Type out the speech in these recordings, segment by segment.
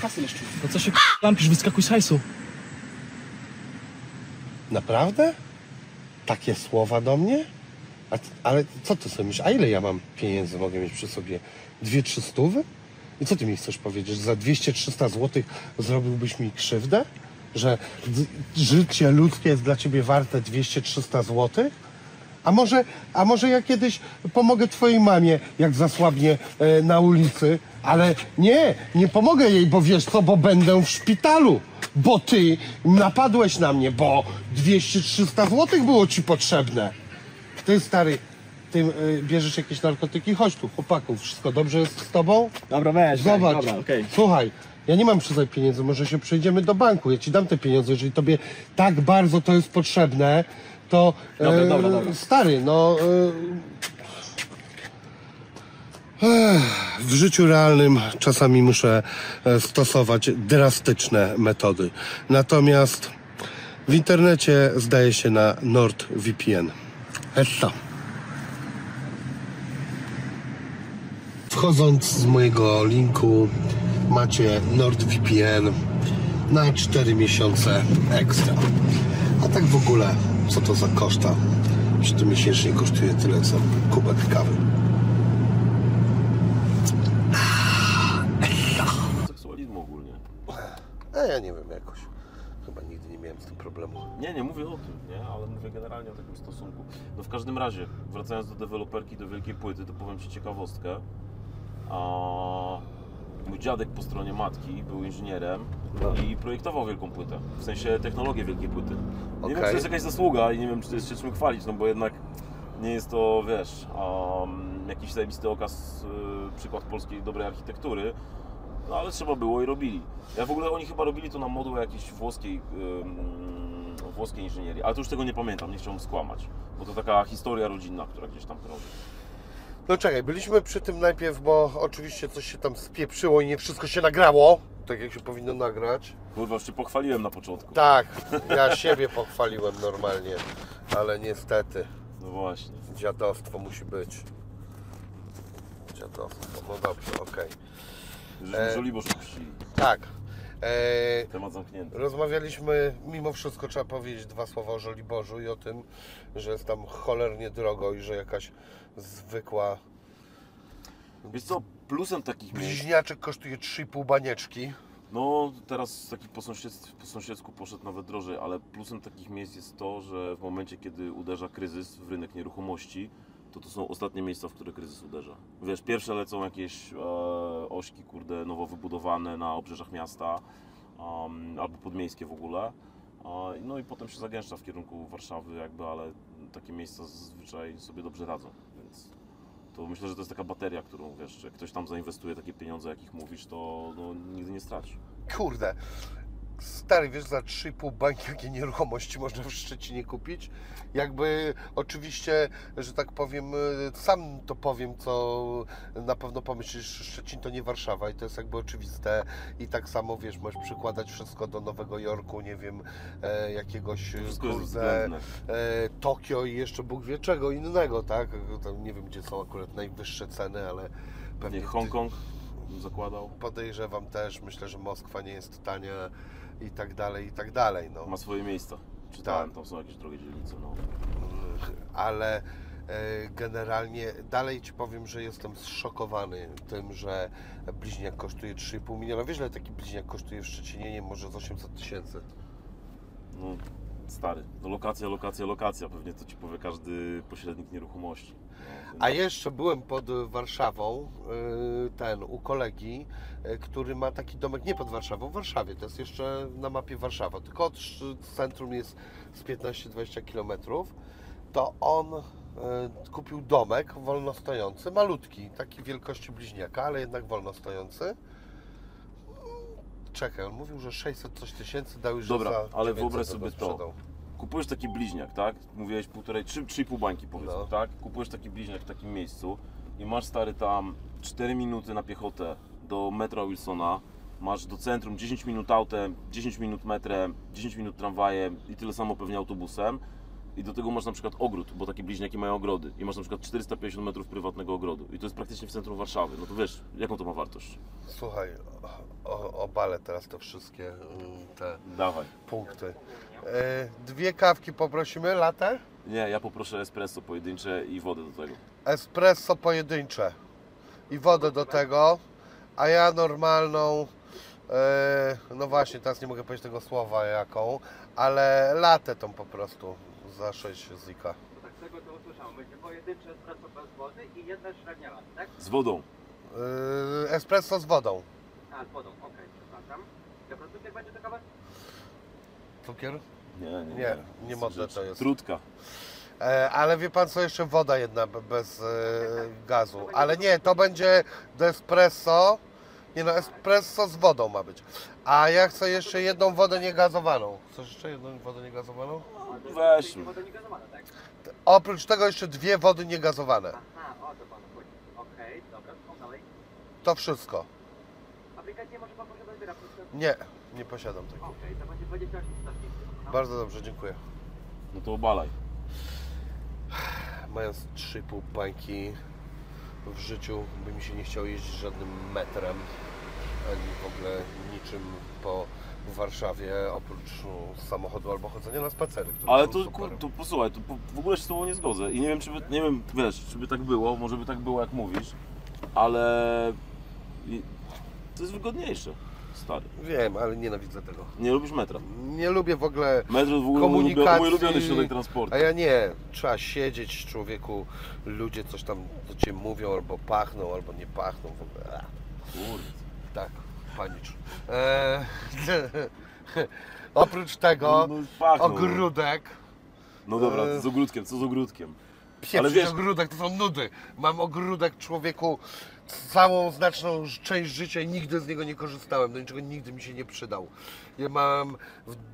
Kasy leszczu. No co się lampisz, wyskakuj z hajsu. Naprawdę? Takie słowa do mnie? A, ale co ty sobie myślisz? A ile ja mam pieniędzy mogę mieć przy sobie? Dwie, trzy stówy? I co ty mi chcesz powiedzieć? Że za 200-300 zł zrobiłbyś mi krzywdę? Że życie ludzkie jest dla ciebie warte 200-300 zł? A może, a może ja kiedyś pomogę twojej mamie, jak zasłabnie e, na ulicy? Ale nie, nie pomogę jej, bo wiesz co, bo będę w szpitalu. Bo ty napadłeś na mnie, bo 200-300 zł było ci potrzebne. Ty stary, ty y, bierzesz jakieś narkotyki? Chodź tu, chłopaku, wszystko dobrze jest z tobą? Dobra, weź, Zobacz, weź, dobra, okej. słuchaj, ja nie mam przy sobie pieniędzy, może się przejdziemy do banku, ja ci dam te pieniądze, jeżeli tobie tak bardzo to jest potrzebne, to Dobra, dobra, dobra. stary, no e, w życiu realnym czasami muszę e, stosować drastyczne metody, natomiast w internecie zdaje się na NordVPN. Essa. Wchodząc z mojego linku macie NordVPN na 4 miesiące ekstra. A tak w ogóle, co to za koszta? Że to miesięcznie kosztuje tyle, co kubek kawy. seksualizmu ogólnie. A ja nie wiem jakoś. Chyba nigdy nie miałem z tym problemu. Nie, nie mówię o tym, nie, ale mówię generalnie o takim stosunku. No w każdym razie, wracając do deweloperki, do wielkiej płyty, to powiem Ci ciekawostkę. A mój dziadek po stronie matki był inżynierem No. i projektował wielką płytę. W sensie technologię wielkiej płyty. Nie wiem, Okej. czy to jest jakaś zasługa i nie wiem, czy to jest się czym chwalić, no bo jednak nie jest to, wiesz, um, jakiś zajebisty okaz, y, przykład polskiej dobrej architektury. No ale trzeba było i robili. Ja w ogóle oni chyba robili to na modłę jakiejś włoskiej, ym, włoskiej inżynierii, ale to już tego nie pamiętam, nie chciałbym skłamać. Bo to taka historia rodzinna, która gdzieś tam krąży. No czekaj, byliśmy przy tym najpierw, bo oczywiście coś się tam spieprzyło i nie wszystko się nagrało, tak jak się powinno nagrać. Kurwa, już Cię pochwaliłem na początku. Tak, ja siebie pochwaliłem normalnie, ale niestety No właśnie. dziadostwo musi być. Dziadostwo, no dobrze, okej. Żeśmy E. Żoliborz opuścili. Tak. E, Temat zamknięty. rozmawialiśmy, mimo wszystko trzeba powiedzieć dwa słowa o Żoliborzu i o tym, że jest tam cholernie drogo i że jakaś zwykła Wiesz co, plusem takich miejsc... bliźniaczek kosztuje 3,5 banieczki. No, teraz taki po, sąsiedztw, po sąsiedzku poszedł nawet drożej, ale plusem takich miejsc jest to, że w momencie, kiedy uderza kryzys w rynek nieruchomości, to to są ostatnie miejsca, w które kryzys uderza. Wiesz, pierwsze lecą jakieś e, ośki, kurde, nowo wybudowane na obrzeżach miasta, um, albo podmiejskie w ogóle. E, no i potem się zagęszcza w kierunku Warszawy jakby, ale takie miejsca zazwyczaj sobie dobrze radzą, więc to myślę, że to jest taka bateria, którą wiesz, jak ktoś tam zainwestuje takie pieniądze, jakich mówisz, to no, nigdy nie straci. Kurde, stary, wiesz, za 3,5 bańki jakie nieruchomości można w Szczecinie kupić? Jakby oczywiście, że tak powiem, y, sam to powiem, co na pewno pomyślisz, Szczecin to nie Warszawa i to jest jakby oczywiste i tak samo, wiesz, możesz przykładać wszystko do Nowego Jorku, nie wiem, e, jakiegoś, kurde, e, Tokio i jeszcze Bóg wie czego innego, tak? Tam nie wiem, gdzie są akurat najwyższe ceny, ale pewnie... Nie Hongkong zakładał. podejrzewam też, myślę, że Moskwa nie jest tania i tak dalej, i tak dalej, no. Ma swoje miejsca. Czytałem, Tak. tam są jakieś drogie dzielnice. No. Ale e, generalnie dalej Ci powiem, że jestem zszokowany tym, że bliźniak kosztuje 3,5 miliona. Wiesz, ile taki bliźniak kosztuje w Szczecinie? Nie, może z 800 tysięcy. no stary, no lokacja, lokacja, lokacja. Pewnie to ci powie każdy pośrednik nieruchomości. No, A jeszcze byłem pod Warszawą, y, ten, u kolegi, który ma taki domek nie pod Warszawą, w Warszawie, to jest jeszcze na mapie Warszawa, tylko od centrum jest z 15-20 km, to on y, kupił domek wolno stojący, malutki, takiej wielkości bliźniaka, ale jednak wolno stojący. Czekaj, on mówił, że 600 coś tysięcy dał już Dobra, za ale 900 wyobraź sobie to. sprzedał. Kupujesz taki bliźniak, tak? Mówiłeś półtorej, trzy, trzy pół bańki powiedzmy, No. tak? Kupujesz taki bliźniak w takim miejscu i masz stary tam 4 minuty na piechotę do metra Wilsona, masz do centrum 10 minut autem, 10 minut metrem, 10 minut tramwajem i tyle samo pewnie autobusem. i do tego masz na przykład ogród, bo takie bliźniaki mają ogrody i masz na przykład 450 metrów prywatnego ogrodu i to jest praktycznie w centrum Warszawy, no to wiesz, jaką to ma wartość? Słuchaj, o, obalę teraz te wszystkie mm, te Dawaj. punkty. E, dwie kawki poprosimy, latę? Nie, ja poproszę espresso pojedyncze i wodę do tego. Espresso pojedyncze i wodę do tego, a ja normalną, e, no właśnie, teraz nie mogę powiedzieć tego słowa jaką, ale latę tą po prostu za 6 zika. Tak, z tego co usłyszałem, będzie pojedyncze espresso bez wody i jedna średnia lat, tak? Z wodą. E, espresso z wodą. A, z wodą, okej, przepraszam. Dobra, cukier będzie to kawa? Cukier? Nie, nie, Nie, nie modne to jest. Trutka. E, ale wie pan co, jeszcze woda jedna be- bez e, gazu. Ale nie, to będzie do espresso. Nie no, espresso z wodą ma być. A ja chcę jeszcze jedną wodę niegazowaną. Chcesz jeszcze jedną wodę niegazowaną? Niegazowana, tak? Oprócz tego jeszcze dwie wody niegazowane. Aha, o to panu chodzi. Okej, dobra, co dalej? To wszystko. Aplikację może pan posiadać wyra, proszę. Nie, nie posiadam tego. Okej, to będzie 28 stawki. Bardzo dobrze, dziękuję. No to obalaj. Mając 3,5 bańki w życiu, by mi się nie chciało jeździć żadnym metrem, ani w ogóle niczym po Warszawie, oprócz no, samochodu albo chodzenia na spacery. Ale to, super. to posłuchaj, to w ogóle się z tobą nie zgodzę. I nie wiem, czy by, nie wiem, wiesz, czy by tak było, może by tak było, jak mówisz, ale to jest wygodniejsze, stary. Wiem, ale nienawidzę tego. Nie lubisz metra. Nie lubię w ogóle Metro w ogóle komunikacji. mój ulubiony środek transportu. A ja nie. Trzeba siedzieć, człowieku. Ludzie coś tam do ciebie mówią, albo pachną, albo nie pachną. W ogóle. Kurde. Tak, panicz. Eee, oprócz tego, No, no, pachną, no. ogródek. No dobra, Eee. z ogródkiem, co z ogródkiem? Pieprzyć Ale wiesz- ogródek, to są nudy. Mam ogródek, człowieku, całą znaczną część życia i nigdy z niego nie korzystałem. Do niczego nigdy mi się nie przydał. Ja mam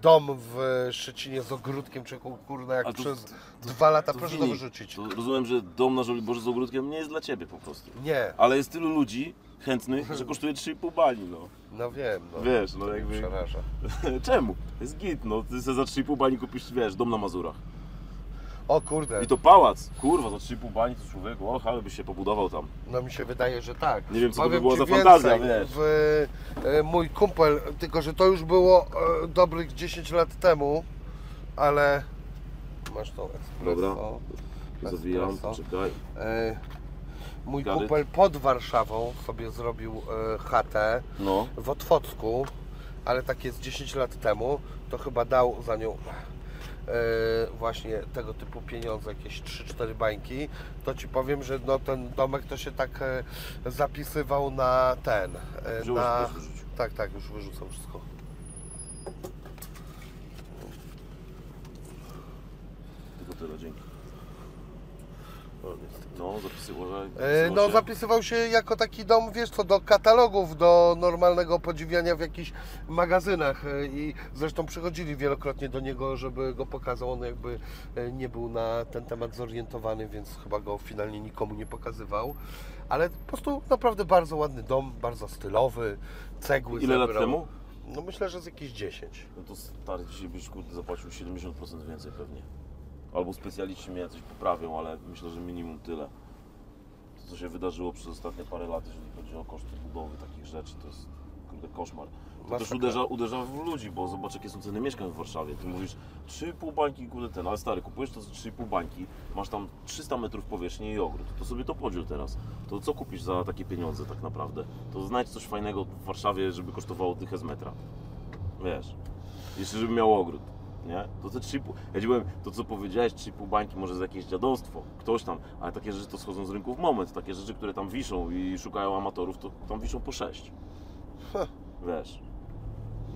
dom w Szczecinie z ogródkiem, człowieku, kurna, jak A to- przez dwa lata, To proszę to Wini, wyrzucić. To rozumiem, że dom na Żoliborzu z ogródkiem nie jest dla ciebie po prostu. Nie, Ale jest tylu ludzi chętnych, że kosztuje 3,5 bani, no. no wiem, no. Wiesz, no To jakby- przeraża. Czemu? Jest git, no. Ty sobie za 3,5 bani kupisz, wiesz, dom na Mazurach. O kurde, I to pałac. Kurwa, za 3,5 bani to człowieku, och, ale byś się pobudował tam. no mi się wydaje, że tak. Nie wiem, co to by Powiem ci za więcej, fantazja, wiesz. W, e, mój kumpel, tylko że to już było e, dobrych 10 lat temu, ale masz tą espresso. Dobra. Zawijam, Espresso. poczekaj. E, mój Gary? kumpel pod Warszawą sobie zrobił e, chatę No. w Otwocku, ale tak jest 10 lat temu, to chyba dał za nią właśnie tego typu pieniądze, jakieś 3-4 bańki, to Ci powiem, że no, ten domek to się tak e, zapisywał na ten, e, Wziąłeś, na... Tak, tak, już wyrzucam wszystko. Tylko tyle, dzięki. No, zapisywał, że... E, zapisywał No się. zapisywał się jako taki dom, wiesz co, do katalogów, do normalnego podziwiania w jakichś magazynach e, i zresztą przychodzili wielokrotnie do niego, żeby go pokazał, on jakby e, nie był na ten temat zorientowany, więc chyba go finalnie nikomu nie pokazywał, ale po prostu naprawdę bardzo ładny dom, bardzo stylowy, cegły Ile lat temu? No myślę, że z jakieś 10. No to stary, dzisiaj byś kurde zapłacił 70% więcej pewnie. Albo specjaliści mnie coś poprawią, ale myślę, że minimum tyle. To, co się wydarzyło przez ostatnie parę lat, jeżeli chodzi o koszty budowy takich rzeczy, to jest kurde koszmar. To też Masakra. uderza, uderza w ludzi, bo zobacz jakie są ceny mieszkań w Warszawie. Ty mówisz 3,5 bańki, kurde ten, ale stary, kupujesz to za 3,5 bańki, masz tam 300 metrów powierzchni i ogród. To sobie to podziel teraz. To co kupisz za takie pieniądze tak naprawdę? To znajdź coś fajnego w Warszawie, żeby kosztowało dychę z metra. Wiesz. Jeszcze żeby miał ogród. Nie? To te 3,5. Ja ci powiem, to co powiedziałeś, 3,5 bańki może za jakieś dziadostwo, ktoś tam, ale takie rzeczy to schodzą z rynku w moment. Takie rzeczy, które tam wiszą i szukają amatorów, to tam wiszą po 6. Ha. Wiesz.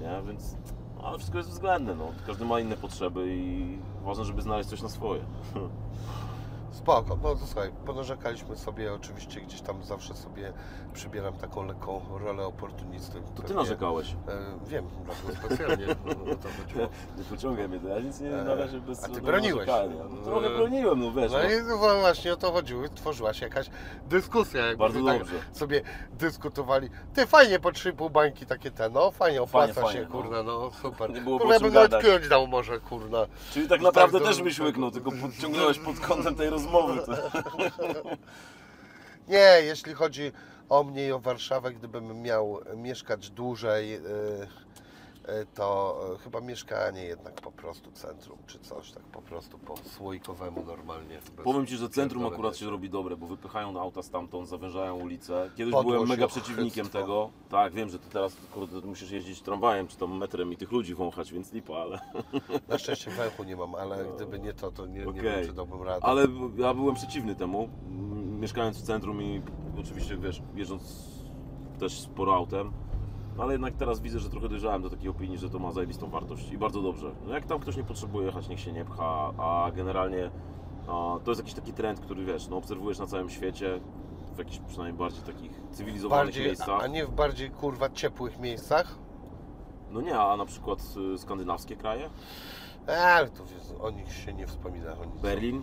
Nie? Więc. no, Ale wszystko jest względne, no. Każdy ma inne potrzeby i ważne, żeby znaleźć coś na swoje. Spoko, no to słuchaj, ponarzekaliśmy sobie, oczywiście gdzieś tam zawsze sobie przybieram taką lekką rolę oportunisty. To ty narzekałeś. E, wiem, dlatego specjalnie o to chodziło. Nie pociągaj mnie, ja nic nie E, na razie bez a ty no, broniłeś. No, trochę E, broniłem, no wiesz. No no. i no właśnie o to chodziło, tworzyła się jakaś dyskusja, jakby Bardzo tak dobrze. sobie dyskutowali. Ty fajnie po 3,5 bańki takie te, no fajnie, opłaca Fajnie, się, fajnie, no. kurna, no super. Nie było kurna, ja bym nawet piąć dał może, kurna. Czyli tak Tak, naprawdę to- też byś łyknął, tylko podciągnąłeś pod kątem tej rozmowy. To... Nie, jeśli chodzi o mnie i o Warszawę, gdybym miał mieszkać dłużej, y, y, to y, chyba mieszkanie jednak po prostu centrum, czy coś tak po prostu po słoikowemu normalnie. Powiem Ci, że centrum akurat się robi dobre, bo wypychają auta stamtąd, zawężają ulicę. Kiedyś byłem mega przeciwnikiem tego. Tak, wiem, że Ty teraz kurde, musisz jeździć tramwajem czy tam metrem i tych ludzi wąchać, więc lipa, ale... Na szczęście węchu nie mam, ale gdyby nie to, to nie, nie Okej. wiem, czy dałbym radę. Ale ja byłem przeciwny temu, mieszkając w centrum i oczywiście, wiesz, jeżdżąc też sporo autem, no ale jednak teraz widzę, że trochę dojrzałem do takiej opinii, że to ma zajebistą wartość i bardzo dobrze. No jak tam ktoś nie potrzebuje jechać, niech się nie pcha, a generalnie a, to jest jakiś taki trend, który, wiesz, no obserwujesz na całym świecie, w jakichś przynajmniej bardziej takich cywilizowanych bardziej, miejscach. a nie w bardziej kurwa ciepłych miejscach? No nie, a na przykład y, skandynawskie kraje, E, Ale to wiesz, o nich się nie wspomina. Oni Berlin,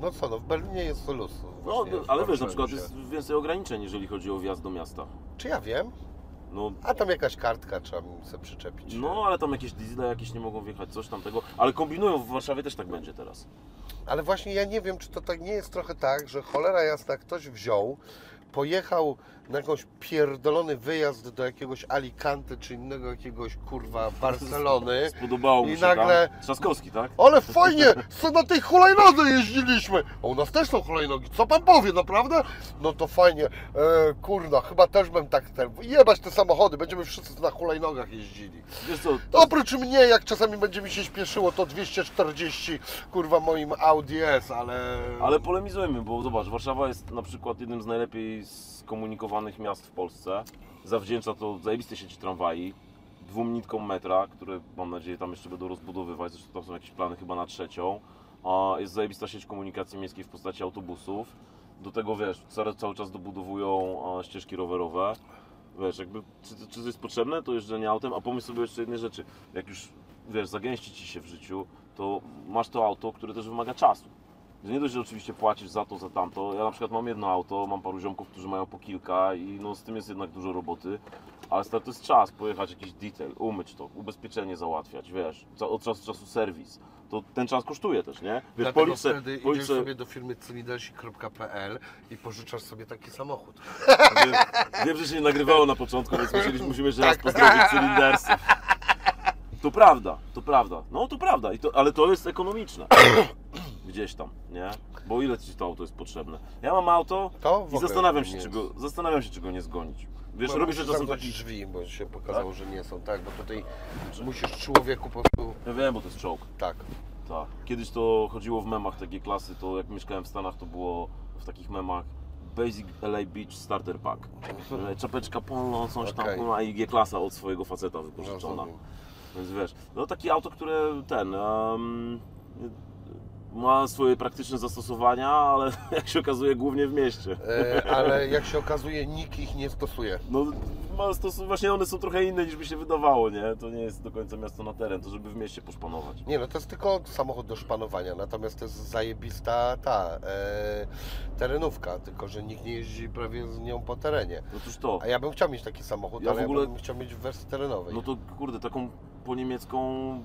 No co, no w Berlinie jest luz. no ale wiesz, na przykład jest więcej ograniczeń, jeżeli chodzi o wjazd do miasta. Czy ja wiem? No A tam jakaś kartka trzeba sobie przyczepić. No, ale tam jakieś diesle jakieś nie mogą wjechać, coś tamtego. Ale kombinują, w Warszawie też tak będzie teraz. Ale właśnie ja nie wiem, czy to tak nie jest trochę tak, że cholera jasna ktoś wziął, pojechał na jakąś pierdolony wyjazd do jakiegoś Alicante czy innego jakiegoś kurwa Barcelony. Spodobało mu I się nagle- tam. Trzaskowski, tak? Ale fajnie, co na tej hulajnodze jeździliśmy. A u nas też są hulajnogi. Co pan powie, naprawdę? No to fajnie. E, kurna, chyba też bym tak ten. Jebać te samochody, będziemy wszyscy na hulajnogach jeździli. Wiesz co, Oprócz mnie, jak czasami będzie mi się śpieszyło, to 240 kurwa moim Audi S, ale. ale polemizujmy, bo zobacz, Warszawa jest na przykład jednym z najlepiej skomunikowanych miast w Polsce. Zawdzięcza to zajebistej sieci tramwaj, dwóm nitkom metra, które mam nadzieję tam jeszcze będą rozbudowywać, zresztą tam są jakieś plany chyba na trzecią. A jest zajebista sieć komunikacji miejskiej w postaci autobusów. Do tego wiesz, cały, czas dobudowują ścieżki rowerowe. Wiesz, jakby, czy, czy to jest potrzebne, to jeżdżenie autem, a pomyśl sobie jeszcze jednej rzeczy. Jak już, wiesz, zagęści Ci się w życiu, to masz to auto, które też wymaga czasu. Że nie dość, że oczywiście płacisz za to, za tamto. Ja na przykład mam jedno auto, mam paru ziomków, którzy mają po kilka i no z tym jest jednak dużo roboty. Ale stary, to jest czas, pojechać jakiś detail, umyć to, ubezpieczenie załatwiać, wiesz, od czasu do czasu serwis. To ten czas kosztuje też, nie? Wiesz, Dlatego wtedy idziesz sobie do firmy cylidersi.pl i pożyczasz sobie taki samochód. Wiem, wiem, że się nie nagrywało na początku, więc musieliśmy, musimy jeszcze raz pozdrowić cylindersów. To prawda, to prawda. No to prawda, to, ale to jest ekonomiczne. Gdzieś tam, nie? Bo ile ci to auto jest potrzebne? Ja mam auto To i zastanawiam się, jest. czego, zastanawiam się, czego nie zgonić. Wiesz, Bo robisz czasem taki... drzwi, bo się pokazało, że nie są tak, bo tutaj musisz człowieku po prostu Ja wiem, bo to jest czołg. tak. Tak. Kiedyś to chodziło w memach takie klasy, to jak mieszkałem w Stanach, to było w takich memach Basic LA Beach Starter Pack. E, Czapeczka polno, coś tam, Okej. okay. i G-klasa od swojego faceta wypożyczona. Rozumiem. Więc wiesz, no takie auto, które ten em, ma swoje praktyczne zastosowania, ale jak się okazuje głównie w mieście. E, ale jak się okazuje, nikt ich nie stosuje. No ma stos- właśnie one są trochę inne niż by się wydawało, nie? To nie jest do końca miasto na teren, to żeby w mieście poszpanować. Nie no, to jest tylko samochód do szpanowania, natomiast to jest zajebista ta e, terenówka, tylko że nikt nie jeździ prawie z nią po terenie. Otóż to. A ja bym chciał mieć taki samochód, Ja w ale ogóle- ja bym chciał mieć w wersji terenowej. No to kurde, taką po niemiecką,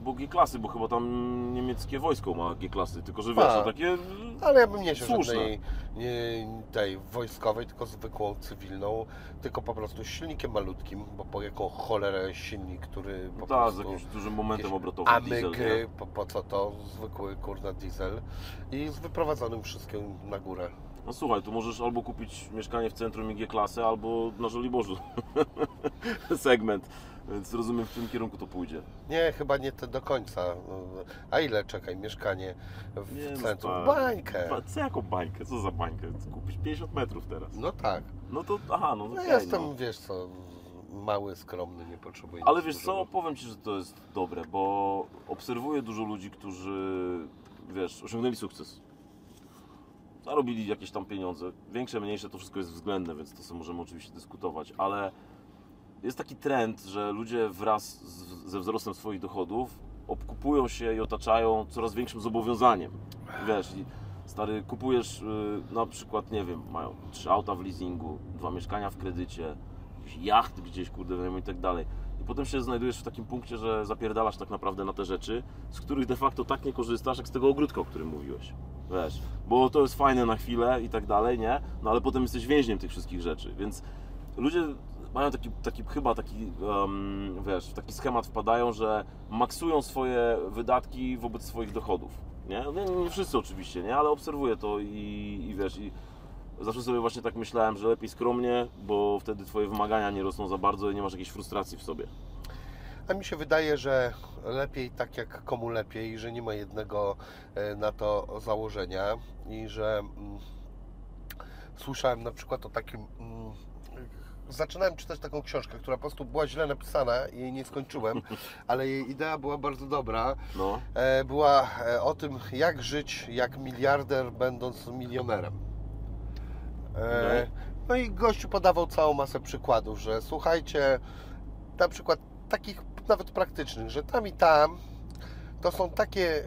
bo G-klasy, bo chyba tam niemieckie wojsko ma G-klasy, tylko że wiesz, A. no takie... Ale ja bym nie chciał Słuszne. żadnej nie, tej wojskowej, tylko zwykłą cywilną, tylko po prostu z silnikiem malutkim, bo po jaką cholerę silnik, który po tak, z prostu... jakimś dużym momentem obrotowym, diesel, Amygy, nie? po, po co to? Zwykły kurna diesel i z wyprowadzonym wszystkim na górę. No słuchaj, tu możesz albo kupić mieszkanie w centrum i G-klasy, albo na Żoliborzu segment, więc rozumiem w którym kierunku to pójdzie. Nie, chyba nie do końca. A ile czekaj, mieszkanie w Nie, no centrum? Bańkę. Ba- Co jaką bańkę? Co za bańkę? Kupić 50 metrów teraz. No tak. No to, aha, no, No okej, jestem, no. wiesz co, mały, skromny, nie potrzebuję Ale wiesz co, powiem Ci, że to jest dobre, bo obserwuję dużo ludzi, którzy, wiesz, osiągnęli sukces. zarobili jakieś tam pieniądze. Większe, mniejsze, to wszystko jest względne, więc to sobie możemy oczywiście dyskutować, ale jest taki trend, że ludzie wraz z, ze wzrostem swoich dochodów obkupują się i otaczają coraz większym zobowiązaniem. Wiesz, stary, kupujesz y, na przykład, nie wiem, mają trzy auta w leasingu, dwa mieszkania w kredycie, jacht gdzieś, kurde, wiem, i tak dalej. I potem się znajdujesz w takim punkcie, że zapierdalasz tak naprawdę na te rzeczy, z których de facto tak nie korzystasz, jak z tego ogródka, o którym mówiłeś. Wiesz, bo to jest fajne na chwilę i tak dalej, nie? No ale potem jesteś więźniem tych wszystkich rzeczy, więc ludzie mają taki, taki chyba taki, em, wiesz, taki schemat wpadają, że maksują swoje wydatki wobec swoich dochodów. Nie? nie, nie wszyscy oczywiście, nie? Ale obserwuję to i, i wiesz, i zawsze sobie właśnie tak myślałem, że lepiej skromnie, bo wtedy twoje wymagania nie rosną za bardzo i nie masz jakiejś frustracji w sobie. A mi się wydaje, że lepiej tak jak komu lepiej, że nie ma jednego e, na to założenia i że mm, słyszałem na przykład o takim. Mm, zaczynałem czytać taką książkę, która po prostu była źle napisana i jej nie skończyłem, ale jej idea była bardzo dobra. No, E, była e, o tym, jak żyć jak miliarder, będąc milionerem. E, Okej. no i gościu podawał całą masę przykładów, że słuchajcie, na przykład takich nawet praktycznych, że tam i tam to są takie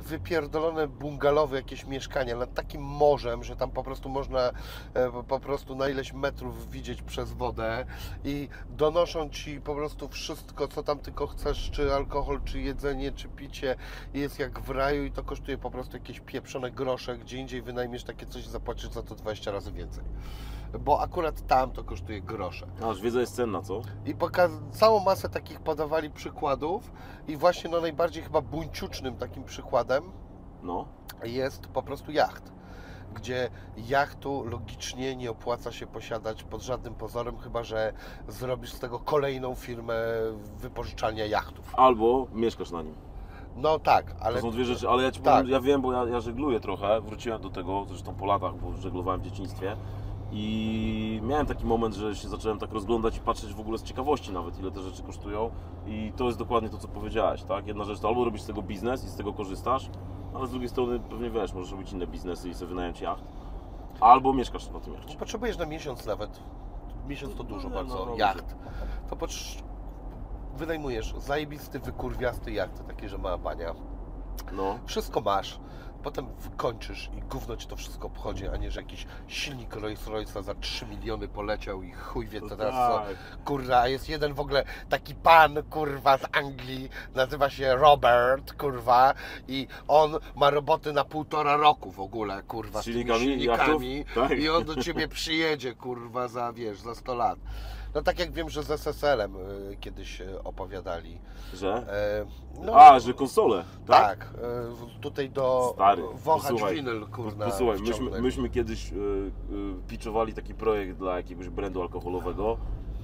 wypierdolone bungalowy, jakieś mieszkania nad takim morzem, że tam po prostu można e, po prostu na ileś metrów widzieć przez wodę i donoszą Ci po prostu wszystko, co tam tylko chcesz, czy alkohol, czy jedzenie, czy picie jest jak w raju i to kosztuje po prostu jakieś pieprzone grosze, gdzie indziej wynajmiesz takie coś i zapłacisz za to 20 razy więcej. Bo akurat tam to kosztuje grosze. aż wiedza jest cenna, co? I całą masę takich podawali przykładów i właśnie no najbardziej chyba buńczucznym takim przykładem No, jest po prostu jacht. Gdzie jachtu logicznie nie opłaca się posiadać pod żadnym pozorem, chyba że zrobisz z tego kolejną firmę wypożyczalnia jachtów. albo mieszkasz na nim. No tak, ale. To są dwie rzeczy, ale ja ci Tak. powiem, ja wiem, bo ja, ja żegluję trochę, wróciłem do tego, zresztą po latach, bo żeglowałem w dzieciństwie i miałem taki moment, że się zacząłem tak rozglądać i patrzeć w ogóle z ciekawości nawet, ile te rzeczy kosztują i to jest dokładnie to, co powiedziałeś, tak? Jedna rzecz to albo robisz z tego biznes i z tego korzystasz, ale z drugiej strony pewnie wiesz, możesz robić inne biznesy i sobie wynająć jacht, albo mieszkasz na tym jachcie. Potrzebujesz na miesiąc nawet. Miesiąc to dużo No, bardzo. no, robi jacht. To potrz... wynajmujesz zajebisty, wykurwiasty jacht, taki, że ma bania. No, Wszystko masz. Potem kończysz i gówno ci to wszystko obchodzi, a nie, że jakiś silnik Rolls Royce'a za 3 miliony poleciał i chuj wie to teraz co. tak. Kurwa, jest jeden w ogóle taki pan, kurwa, z Anglii, nazywa się Robert, kurwa, i on ma roboty na półtora roku w ogóle, kurwa, Z z, tymi silnikami silnikami? Tak. i on do ciebie przyjedzie, kurwa, za, wiesz, za 100 lat. No tak jak wiem, że z SSL-em y, kiedyś y, opowiadali. Że? E, no, A, że konsole, tak? tak, y, tutaj do Stary, wąchać posłuchaj, winyl, kurwa, Posłuchaj, myśmy, myśmy kiedyś pitchowali taki projekt dla jakiegoś brandu alkoholowego.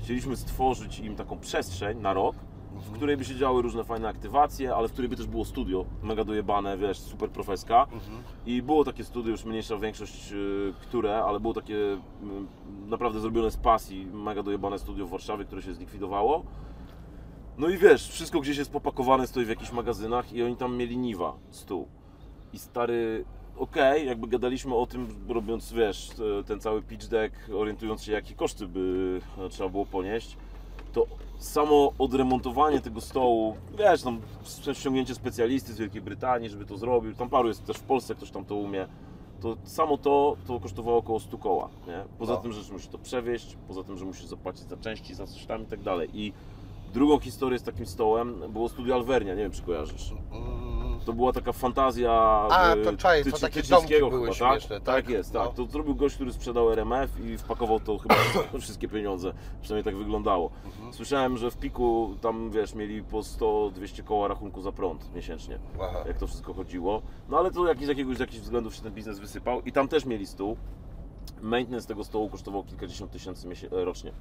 Chcieliśmy stworzyć im taką przestrzeń na rok, w której by się działy różne fajne aktywacje, ale w której by też było studio, mega dojebane, wiesz, super profeska. Mhm. I było takie studio, już mniejsza większość, y, które, ale było takie y, naprawdę zrobione z pasji, mega dojebane studio w Warszawie, które się zlikwidowało. No i wiesz, wszystko gdzieś jest popakowane, stoi w jakichś magazynach i oni tam mieli niwa, stół. I stary, okej, jakby gadaliśmy o tym, robiąc, wiesz, te- ten cały pitch deck, orientując się, jakie koszty by e, trzeba było ponieść, to samo odremontowanie tego stołu, wiesz, tam ściągnięcie specjalisty z Wielkiej Brytanii, żeby to zrobił, tam paru jest też w Polsce, ktoś tam to umie, to samo to, to kosztowało około 100 koła, nie? Poza No. tym, że musisz to przewieźć, poza tym, że musisz zapłacić za części, za coś tam i tak dalej. I drugą historię z takim stołem było studio Alvernia, nie wiem, czy kojarzysz. To była taka fantazja A, e, to co Tyci- takie Tyczyńskiego domki były chyba, śmieszne, tak? tak? Tak jest, No. tak. To zrobił gość, który sprzedał RMF i wpakował to chyba wszystkie pieniądze. Przynajmniej tak wyglądało. Mhm. Słyszałem, że w piku tam, wiesz, mieli po 100-200 koła rachunku za prąd miesięcznie. Aha. Jak to wszystko chodziło. No ale to jak, z jakiegoś z jakichś względów się ten biznes wysypał i tam też mieli stół. Maintenance tego stołu kosztował kilkadziesiąt tysięcy e, rocznie.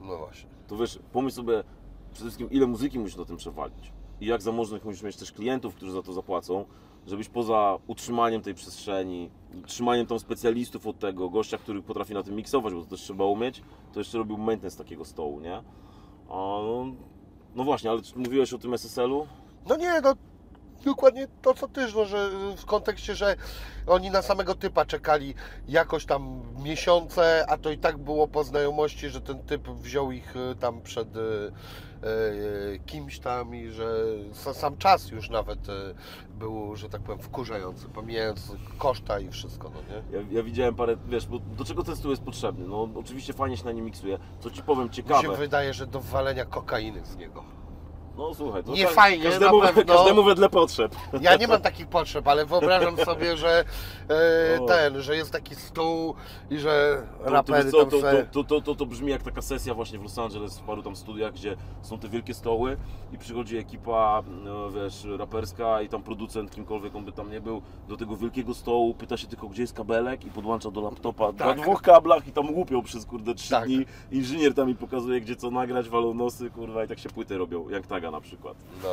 No właśnie. To wiesz, pomyśl sobie przede wszystkim, ile muzyki musisz na tym przewalić. I jak zamożnych musisz mieć też klientów, którzy za to zapłacą, żebyś poza utrzymaniem tej przestrzeni, trzymaniem tam specjalistów od tego, gościa, który potrafi na tym miksować, bo to też trzeba umieć, to jeszcze robił maintenance takiego stołu, nie? A, no, no właśnie, ale mówiłeś o tym SSL-u? No nie, no dokładnie to, co ty, no, że w kontekście, że oni na samego typa czekali jakoś tam miesiące, a to i tak było po znajomości, że ten typ wziął ich y, tam przed y, kimś tam i że sa- sam czas już nawet y, był, że tak powiem, wkurzający, pomijając koszta i wszystko, no nie? Ja, ja widziałem parę, wiesz, bo do czego ten stół jest potrzebny? No oczywiście fajnie się na nim miksuje. Co ci powiem Mi się ciekawe. wydaje, że do walenia kokainy z niego. No słuchaj, to Nie tak, fajnie, każdemu, na pewno. każdemu wedle potrzeb. Ja nie mam takich potrzeb, ale wyobrażam sobie, że e, ten, że jest taki stół i że To, to, rapery tam to, se... to, to, to, to brzmi jak taka sesja właśnie w Los Angeles, w paru tam studiach, gdzie są te wielkie stoły i przychodzi ekipa, no, wiesz, raperska i tam producent, kimkolwiek on by tam nie był, do tego wielkiego stołu, pyta się tylko, gdzie jest kabelek i podłącza do laptopa Tak. na dwóch kablach i tam łupią przez, kurde, trzy Tak. dni. Inżynier tam mi pokazuje, gdzie co nagrać, walą nosy, kurwa, i tak się płyty robią, jak na przykład No.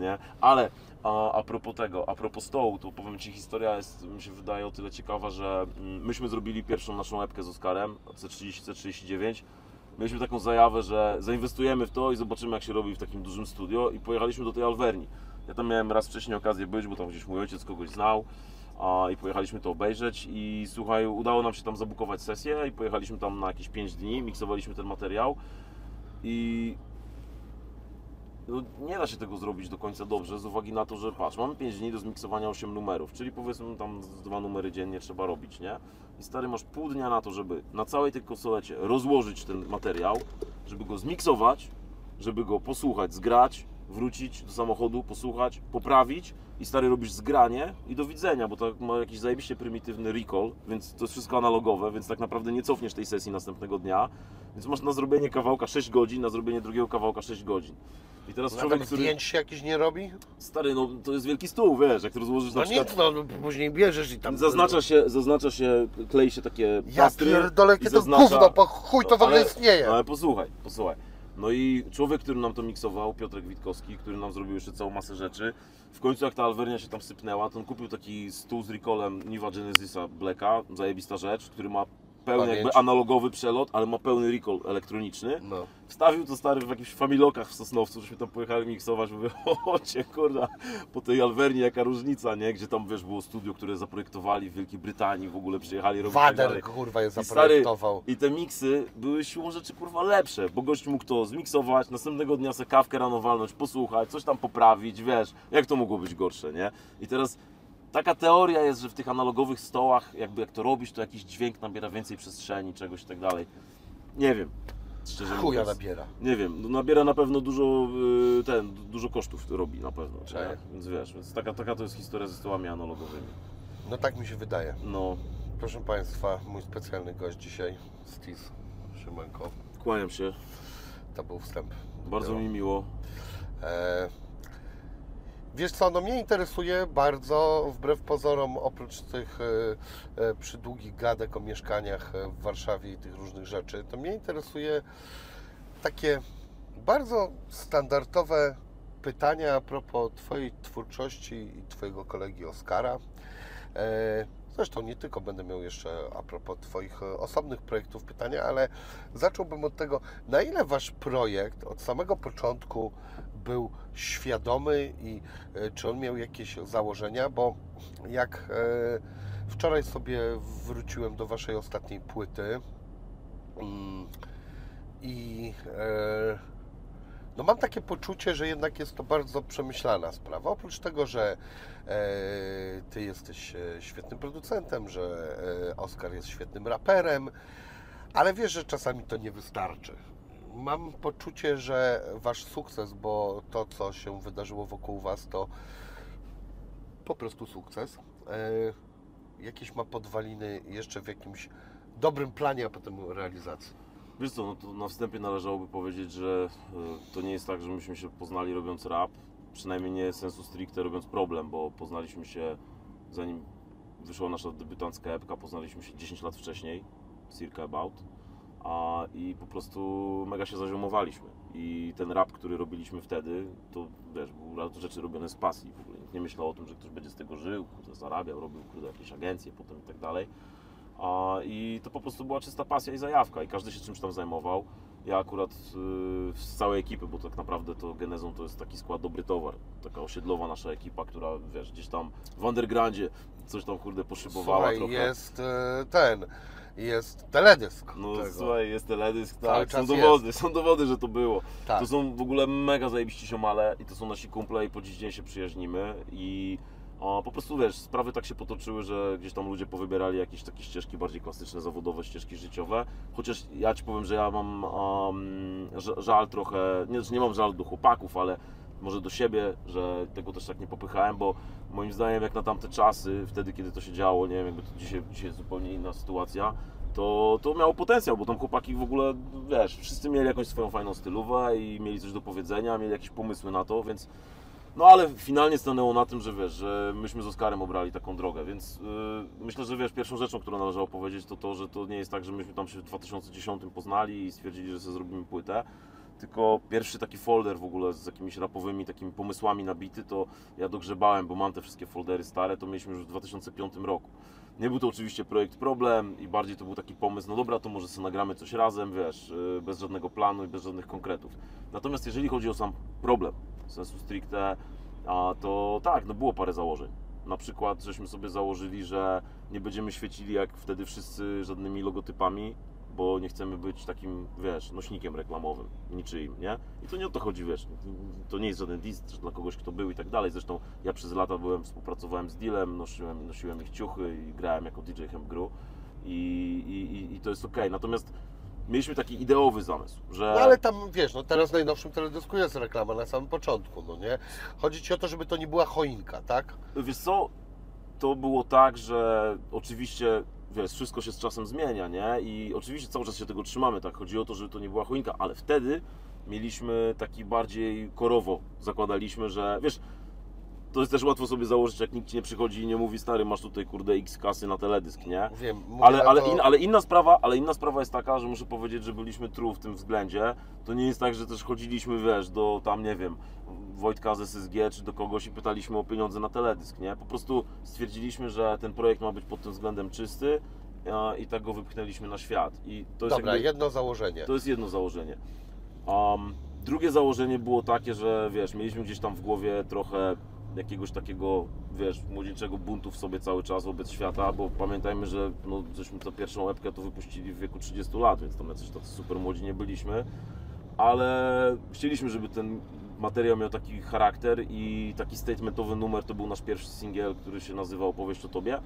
nie? Ale a, a propos tego, a propos stołu, to powiem Ci, historia jest, mi się wydaje, o tyle ciekawa, że mm, myśmy zrobili pierwszą naszą epkę z Oskarem, C30, C39. Mieliśmy taką zajawę, że zainwestujemy w to i zobaczymy, jak się robi w takim dużym studio i pojechaliśmy do tej Alverni. Ja tam miałem raz wcześniej okazję być, bo tam gdzieś mój ojciec kogoś znał a, i pojechaliśmy to obejrzeć i słuchaj, udało nam się tam zabukować sesję i pojechaliśmy tam na jakieś 5 dni, miksowaliśmy ten materiał i nie da się tego zrobić do końca dobrze z uwagi na to, że patrz, mamy 5 dni do zmiksowania 8 numerów, czyli powiedzmy tam z dwa numery dziennie trzeba robić, nie? I stary, masz pół dnia na to, żeby na całej tej konsolecie rozłożyć ten materiał, żeby go zmiksować, żeby go posłuchać, zgrać, wrócić do samochodu, posłuchać, poprawić i stary robisz zgranie i do widzenia, bo to ma jakiś zajebiście prymitywny recall, więc to jest wszystko analogowe, więc tak naprawdę nie cofniesz tej sesji następnego dnia, więc masz na zrobienie kawałka 6 godzin, na zrobienie drugiego kawałka 6 godzin. I teraz człowiek, Nawet który... zdjęć się jakieś nie robi? Stary, no to jest wielki stół, wiesz, jak to rozłożysz na No przykład... nic, no no, później bierzesz i tam... Zaznacza się, zaznacza się, klei się takie Ja plastry pierdolę, i jakie to zaznacza- gówno, po chuj to w ogóle ale- istnieje. Ale posłuchaj, posłuchaj. No i człowiek, który nam to miksował, Piotrek Witkowski, który nam zrobił jeszcze całą masę rzeczy, w końcu jak ta Alvernia się tam sypnęła, to on kupił taki stół z recallem Niva Genesisa Blacka, zajebista rzecz, który ma pełny Pamięć. jakby analogowy przelot, ale ma pełny recall elektroniczny. No. Wstawił to stary w jakichś familokach w Sosnowcu, żeśmy tam pojechali miksować, mówię, o cię kurda, po tej Alverni jaka różnica, nie? Gdzie tam, wiesz, było studio, które zaprojektowali w Wielkiej Brytanii, w ogóle przyjechali robić Wader, kurwa, je I stary, zaprojektował. I te miksy były siłą rzeczy kurwa lepsze, bo gość mógł to zmiksować, następnego dnia se kawkę rano walnąć, posłuchać, coś tam poprawić, wiesz, jak to mogło być gorsze, nie? I teraz taka teoria jest, że w tych analogowych stołach, jakby jak to robisz, to jakiś dźwięk nabiera więcej przestrzeni, czegoś i tak dalej. Nie wiem, szczerze Chuja mówiąc. nabiera. Nie wiem, no nabiera na pewno dużo, y, ten, du- dużo kosztów robi na pewno, nie? więc wiesz, więc taka, taka to jest historia ze stołami analogowymi. No tak mi się wydaje. No, Proszę Państwa, mój specjalny gość dzisiaj, Stis Szymanko. kłaniam się, To był wstęp. bardzo mi miło. E, wiesz co, no mnie interesuje bardzo, wbrew pozorom, oprócz tych e, e, przydługich gadek o mieszkaniach w Warszawie i tych różnych rzeczy, to mnie interesuje takie bardzo standardowe pytania a propos Twojej twórczości i Twojego kolegi Oskara. E, Zresztą nie tylko będę miał jeszcze a propos Twoich e, osobnych projektów pytania, ale zacząłbym od tego, na ile Wasz projekt od samego początku był świadomy i e, czy on miał jakieś założenia, bo jak e, wczoraj sobie wróciłem do Waszej ostatniej płyty mm, i e, no mam takie poczucie, że jednak jest to bardzo przemyślana sprawa. Oprócz tego, że Ty jesteś świetnym producentem, że Oskar jest świetnym raperem, ale wiesz, że czasami to nie wystarczy. Mam poczucie, że Wasz sukces, bo to, co się wydarzyło wokół Was, to po prostu sukces. E, jakieś ma podwaliny jeszcze w jakimś dobrym planie, a potem realizacji. Wiesz co, no to na wstępie należałoby powiedzieć, że e, to nie jest tak, że myśmy się poznali robiąc rap, przynajmniej nie sensu stricte robiąc problem, bo poznaliśmy się zanim wyszła nasza debiutancka epka, poznaliśmy się 10 lat wcześniej, circa about, a, i po prostu mega się zaziomowaliśmy. I ten rap, który robiliśmy wtedy, to wiesz, były rzeczy robione z pasji. W ogóle nikt nie myślał o tym, że ktoś będzie z tego żył, kurde, zarabiał, robił kurde, jakieś agencje potem i tak dalej. A, I to po prostu była czysta pasja i zajawka i każdy się czymś tam zajmował. Ja akurat yy, z całej ekipy, bo tak naprawdę to genezą to jest taki skład Dobry Towar, taka osiedlowa nasza ekipa, która wiesz, gdzieś tam w undergroundzie coś tam kurde poszybowała Słuchaj, trochę. jest e, ten, jest teledysk No tego. słuchaj, jest teledysk, Cały tak, są dowody, są dowody, że to było. Tak. To są w ogóle mega zajebiści siomale i to są nasi kumple i po dziś dzień się przyjaźnimy i po prostu wiesz, sprawy tak się potoczyły, że gdzieś tam ludzie powybierali jakieś takie ścieżki bardziej klasyczne, zawodowe, ścieżki życiowe. Chociaż ja Ci powiem, że ja mam um, żal trochę, nie, że nie mam żal do chłopaków, ale może do siebie, że tego też tak nie popychałem, bo moim zdaniem jak na tamte czasy, wtedy kiedy to się działo, nie wiem, jakby to dzisiaj, dzisiaj jest zupełnie inna sytuacja, to, to miało potencjał, bo tam chłopaki w ogóle, wiesz, wszyscy mieli jakąś swoją fajną stylówę i mieli coś do powiedzenia, mieli jakieś pomysły na to, więc no ale finalnie stanęło na tym, że wiesz, że myśmy z Oskarem obrali taką drogę, więc yy, myślę, że wiesz, pierwszą rzeczą, którą należało powiedzieć, to to, że to nie jest tak, że myśmy tam się w 2010 poznali i stwierdzili, że sobie zrobimy płytę, tylko pierwszy taki folder w ogóle z jakimiś rapowymi takimi pomysłami nabity, to ja dogrzebałem, bo mam te wszystkie foldery stare, to mieliśmy już w 2005 roku. Nie był to oczywiście projekt problem i bardziej to był taki pomysł, no dobra, to może sobie nagramy coś razem, wiesz, yy, bez żadnego planu i bez żadnych konkretów. Natomiast jeżeli chodzi o sam problem, sensu stricte, to tak, no było parę założeń. Na przykład, żeśmy sobie założyli, że nie będziemy świecili jak wtedy wszyscy żadnymi logotypami, bo nie chcemy być takim, wiesz, nośnikiem reklamowym, niczyim, nie? I to nie o to chodzi, wiesz, to nie jest żaden diss dla kogoś, kto był i tak dalej. Zresztą ja przez lata byłem, współpracowałem z Dealem, nosiłem, nosiłem ich ciuchy i grałem jako DJ Hemgru i, i, i, to jest okej. Natomiast mieliśmy taki ideowy zamysł, że... No ale tam, wiesz, no teraz w najnowszym teledysku jest reklama na samym początku, no nie? Chodzi Ci o to, żeby to nie była choinka, tak? Wiesz co, to było tak, że oczywiście, wiesz, wszystko się z czasem zmienia, nie? I oczywiście cały czas się tego trzymamy, tak? Chodzi o to, żeby to nie była choinka, ale wtedy mieliśmy taki bardziej korowo, zakładaliśmy, że, wiesz, to jest też łatwo sobie założyć, jak nikt ci nie przychodzi i nie mówi, stary, masz tutaj, kurde, x kasy na teledysk, nie? Wiem, mówię Ale, ale, in, ale, inna sprawa, ale inna sprawa jest taka, że muszę powiedzieć, że byliśmy true w tym względzie. To nie jest tak, że też chodziliśmy, wiesz, do tam, nie wiem, Wojtka z SSG czy do kogoś i pytaliśmy o pieniądze na teledysk, nie? Po prostu stwierdziliśmy, że ten projekt ma być pod tym względem czysty a, i tak go wypchnęliśmy na świat. I to jest Dobra, jakby, jedno założenie. to jest jedno założenie. Um, drugie założenie było takie, że wiesz, mieliśmy gdzieś tam w głowie trochę jakiegoś takiego, wiesz, młodzieńczego buntu w sobie cały czas wobec świata, bo pamiętajmy, że no, żeśmy tę pierwszą epkę to wypuścili w wieku 30 lat, więc tam jacyś tacy super młodzi nie byliśmy, ale chcieliśmy, żeby ten materiał miał taki charakter i taki statementowy numer to był nasz pierwszy singiel, który się nazywał Opowieść o Tobie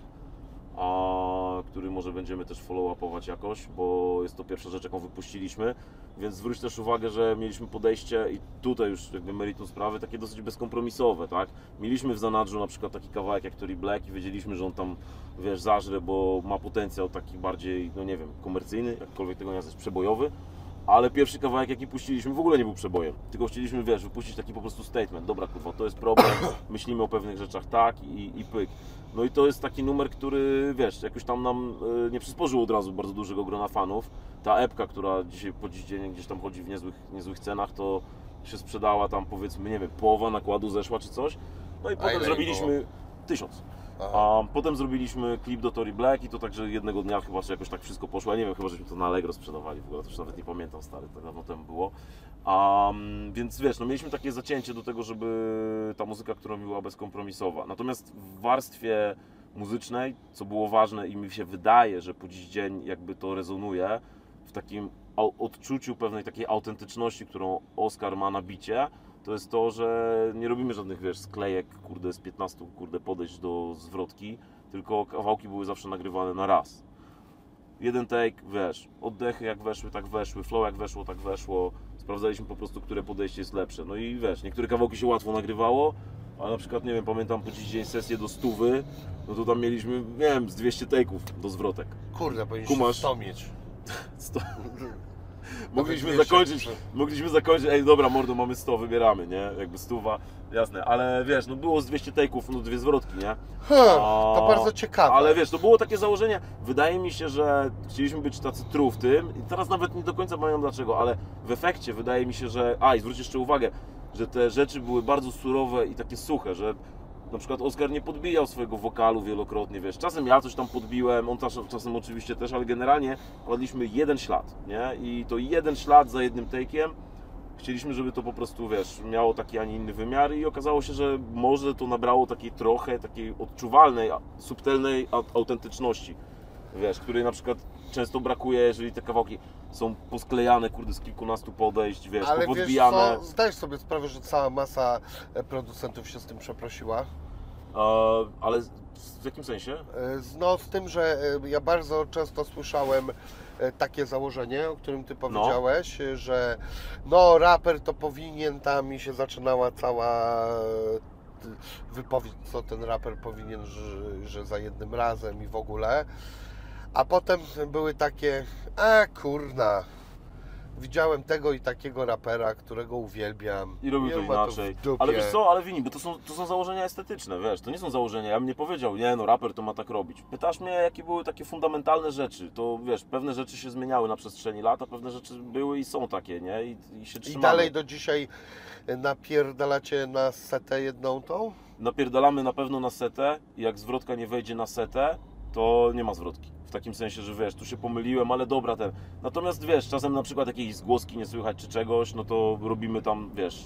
a który może będziemy też follow-upować jakoś, bo jest to pierwsza rzecz, jaką wypuściliśmy, więc zwróć też uwagę, że mieliśmy podejście i tutaj już jakby meritum sprawy takie dosyć bezkompromisowe, tak? Mieliśmy w zanadrzu na przykład taki kawałek jak Tory Black i wiedzieliśmy, że on tam, wiesz, zażre, bo ma potencjał taki bardziej, no nie wiem, komercyjny, jakkolwiek tego nie nazwać, przebojowy, ale pierwszy kawałek, jaki puściliśmy, w ogóle nie był przebojem. Tylko chcieliśmy, wiesz, wypuścić taki po prostu statement. Dobra, kurwa, to jest problem, myślimy o pewnych rzeczach tak i, i pyk. No i to jest taki numer, który, wiesz, jakoś tam nam y, nie przysporzył od razu bardzo dużego grona fanów. Ta epka, która dzisiaj po dziś dzień gdzieś tam chodzi w niezłych, niezłych cenach, to się sprzedała tam powiedzmy, nie wiem, połowa nakładu zeszła czy coś. No i potem ile zrobiliśmy tysiąc. Aha. A potem zrobiliśmy klip do Tory Black i to także jednego dnia chyba, że jakoś tak wszystko poszło. Ja nie wiem, chyba żeśmy to na Allegro sprzedawali w ogóle, to już nawet nie pamiętam, stary, tak dawno temu było. Um, więc wiesz, no mieliśmy takie zacięcie do tego, żeby ta muzyka, którą była bezkompromisowa. Natomiast w warstwie muzycznej, co było ważne i mi się wydaje, że po dziś dzień jakby to rezonuje, w takim odczuciu pewnej takiej autentyczności, którą Oscar ma na bicie, to jest to, że nie robimy żadnych, wiesz, sklejek, kurde, z 15, kurde, podejść do zwrotki, tylko kawałki były zawsze nagrywane na raz. Jeden take, wiesz, oddechy jak weszły, tak weszły, flow jak weszło, tak weszło. Sprawdzaliśmy po prostu, które podejście jest lepsze. No i wiesz, niektóre kawałki się łatwo nagrywało, a na przykład, nie wiem, pamiętam po dziś dzień sesję do stówy, no to tam mieliśmy, nie wiem, z 200 take'ów do zwrotek. Kurde, powinniśmy Kumasz? 100 mieć. Sto... Mogliśmy zakończyć, mogliśmy zakończyć, ej dobra mordo, mamy 100, wybieramy, nie? Jakby stuwa, jasne, ale wiesz, no było z 200 take'ów, no dwie zwrotki, nie? Hmm, to bardzo ciekawe. Ale wiesz, to było takie założenie. Wydaje mi się, że chcieliśmy być tacy true w tym i teraz nawet nie do końca pamiętam dlaczego, ale w efekcie wydaje mi się, że. A i zwróć jeszcze uwagę, że te rzeczy były bardzo surowe i takie suche, że na przykład Oskar nie podbijał swojego wokalu wielokrotnie, wiesz, czasem ja coś tam podbiłem, on czasem, czasem oczywiście też, ale generalnie kładliśmy jeden ślad, nie? I to jeden ślad za jednym take'iem, chcieliśmy, żeby to po prostu, wiesz, miało taki, a nie inny wymiar i okazało się, że może to nabrało takiej trochę, takiej odczuwalnej, subtelnej au- autentyczności, wiesz, której na przykład często brakuje, jeżeli te kawałki są posklejane, kurde, z kilkunastu podejść, wiesz, Ale wiesz popodbijane. co, zdajesz sobie sprawę, że cała masa e, producentów się z tym przeprosiła. Ale w jakim sensie? E, No z tym, że e, ja bardzo często słyszałem e, takie założenie, o którym Ty powiedziałeś, e, że no raper to powinien, tam mi się zaczynała cała wypowiedź, co ten raper powinien, że, że za jednym razem i w ogóle. A potem były takie, a kurna, widziałem tego i takiego rapera, którego uwielbiam. I robił I to inaczej. dupie. ale wiesz co, ale wini, bo to są, to są założenia estetyczne, wiesz, to nie są założenia. Ja bym nie powiedział, nie no, raper to ma tak robić. Pytasz mnie, jakie były takie fundamentalne rzeczy, to wiesz, pewne rzeczy się zmieniały na przestrzeni lat, a pewne rzeczy były i są takie, nie? I, i się I trzymamy. dalej do dzisiaj napierdalacie na setę jedną tą? Napierdalamy na pewno na setę i jak zwrotka nie wejdzie na setę, to nie ma zwrotki. W takim sensie, że wiesz, tu się pomyliłem, ale dobra ten. Natomiast wiesz, czasem na przykład jakiejś zgłoski nie słychać czy czegoś, no to robimy tam, wiesz,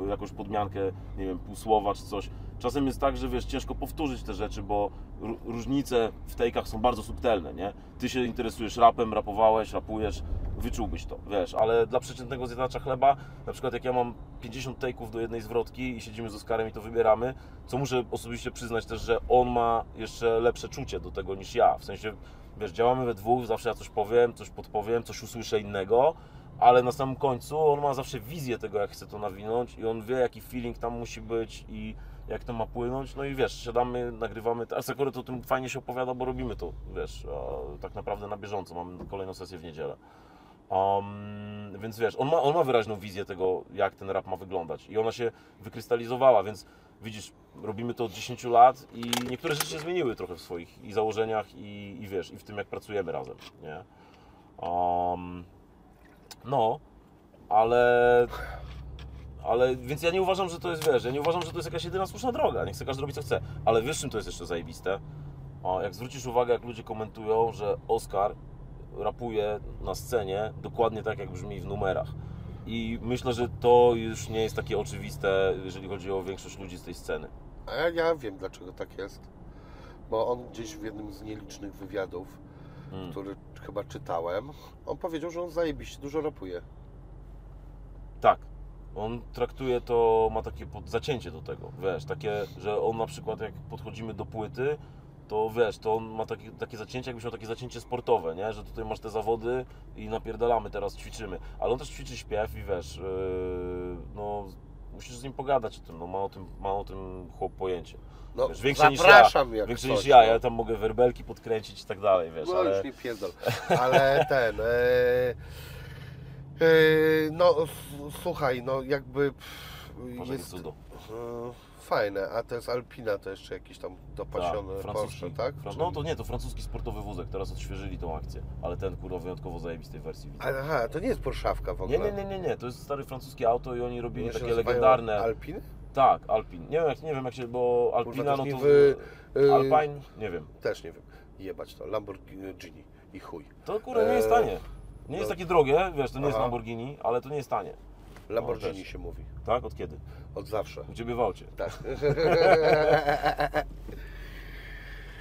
yy, jakąś podmiankę, nie wiem, pół słowa czy coś. Czasem jest tak, że wiesz, ciężko powtórzyć te rzeczy, bo ró- różnice w tejkach są bardzo subtelne, nie? Ty się interesujesz rapem, rapowałeś, rapujesz, wyczułbyś to, wiesz, ale dla przeciętnego zjadacza chleba, na przykład jak ja mam 50 take'ów do jednej zwrotki i siedzimy z Oskarem i to wybieramy, co muszę osobiście przyznać też, że on ma jeszcze lepsze czucie do tego niż ja, w sensie, wiesz, działamy we dwóch, zawsze ja coś powiem, coś podpowiem, coś usłyszę innego, ale na samym końcu on ma zawsze wizję tego, jak chce to nawinąć i on wie, jaki feeling tam musi być i jak to ma płynąć, no i wiesz, siadamy, nagrywamy, a Sakura to o tym fajnie się opowiada, bo robimy to, wiesz, tak naprawdę na bieżąco, mamy kolejną sesję w niedzielę. Um, więc wiesz, on ma, on ma wyraźną wizję tego, jak ten rap ma wyglądać i ona się wykrystalizowała, więc widzisz, robimy to od 10 lat i niektóre rzeczy się zmieniły trochę w swoich i założeniach i, i wiesz, i w tym jak pracujemy razem, nie? Um, no, ale ale, więc ja nie uważam, że to jest, wiesz, ja nie uważam, że to jest jakaś jedyna słuszna droga. Nie chce każdy robić co chce. Ale wiesz, czym to jest jeszcze zajebiste? O, jak zwrócisz uwagę, jak ludzie komentują, że Oscar rapuje na scenie dokładnie tak, jak brzmi w numerach. I myślę, że to już nie jest takie oczywiste, jeżeli chodzi o większość ludzi z tej sceny. A ja, ja wiem dlaczego tak jest. Bo on gdzieś w jednym z nielicznych wywiadów, Mm. który chyba czytałem, on powiedział, że on zajebiście dużo rapuje. Tak. On traktuje to, ma takie zacięcie do tego, wiesz, takie, że on na przykład jak podchodzimy do płyty, to wiesz, to on ma takie, takie zacięcie, jakbyś miał takie zacięcie sportowe, nie? Że tutaj masz te zawody i napierdalamy, teraz ćwiczymy. Ale on też ćwiczy śpiew i wiesz, yy, no musisz z nim pogadać o tym, no ma o tym, ma o tym chłop pojęcie. No, Wiesz, większe niż zapraszam ja, jak większe coś, niż ja, no. ja tam mogę werbelki podkręcić i tak dalej, wiesz, No ale... już nie pierdol. Ale ten... E, e, no słuchaj, no jakby pff, Może jest cudo. e, fajne, a to jest Alpina, to jeszcze jakiś tam dopasiony Porsche, tak? Fran- Czyli- No to nie, to francuski sportowy wózek, teraz odświeżyli tą akcję, ale ten kurwa wyjątkowo zajebistej wersji widzę. Aha, to nie jest Porszawka w Nie, ogóle. nie, nie, nie, nie, to jest stare francuskie auto i oni robili takie legendarne. Alpiny? Tak, Alpin. Nie wiem, jak, nie wiem jak się, bo Alpina Kurwa, no to. nie wy- y- Alpine? Nie wiem. Też nie wiem. Jebać to, Lamborghini i chuj. To kurde nie jest Eee, tanie. Nie jest no. takie drogie, wiesz, to nie jest Aha. Lamborghini, ale to nie jest tanie. Lamborghini też. się mówi. Tak? Od kiedy? Od zawsze. W aucie. Tak.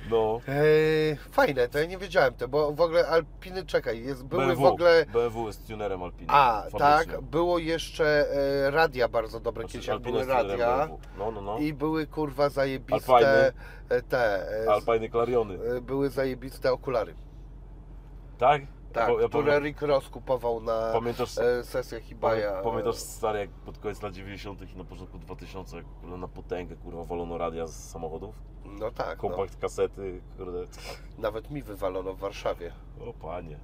No. Eee, fajne, to ja nie wiedziałem to, bo w ogóle Alpiny, czekaj, jest, były BMW. w ogóle... BMW jest tunerem Alpiny. A, fabrycznym. tak, było jeszcze e, radia bardzo dobre, Znaczy, kiedyś jak Alpina były radia. No, no, no. i były kurwa zajebiste Alpiny. e, te, e, Alpine Clariony. e, były zajebiste okulary. Tak? Tak, Ja, które pamię- Rick Ross kupował na Pamiętasz, e, sesjach Hibaja. Pamiętasz stary, jak pod koniec lat 90. i na początku 2000 jak kurde, na potęgę kurwa walono radia z samochodów? No tak, no. Kompakt kasety, kurde. nawet mi wywalono w Warszawie. O panie.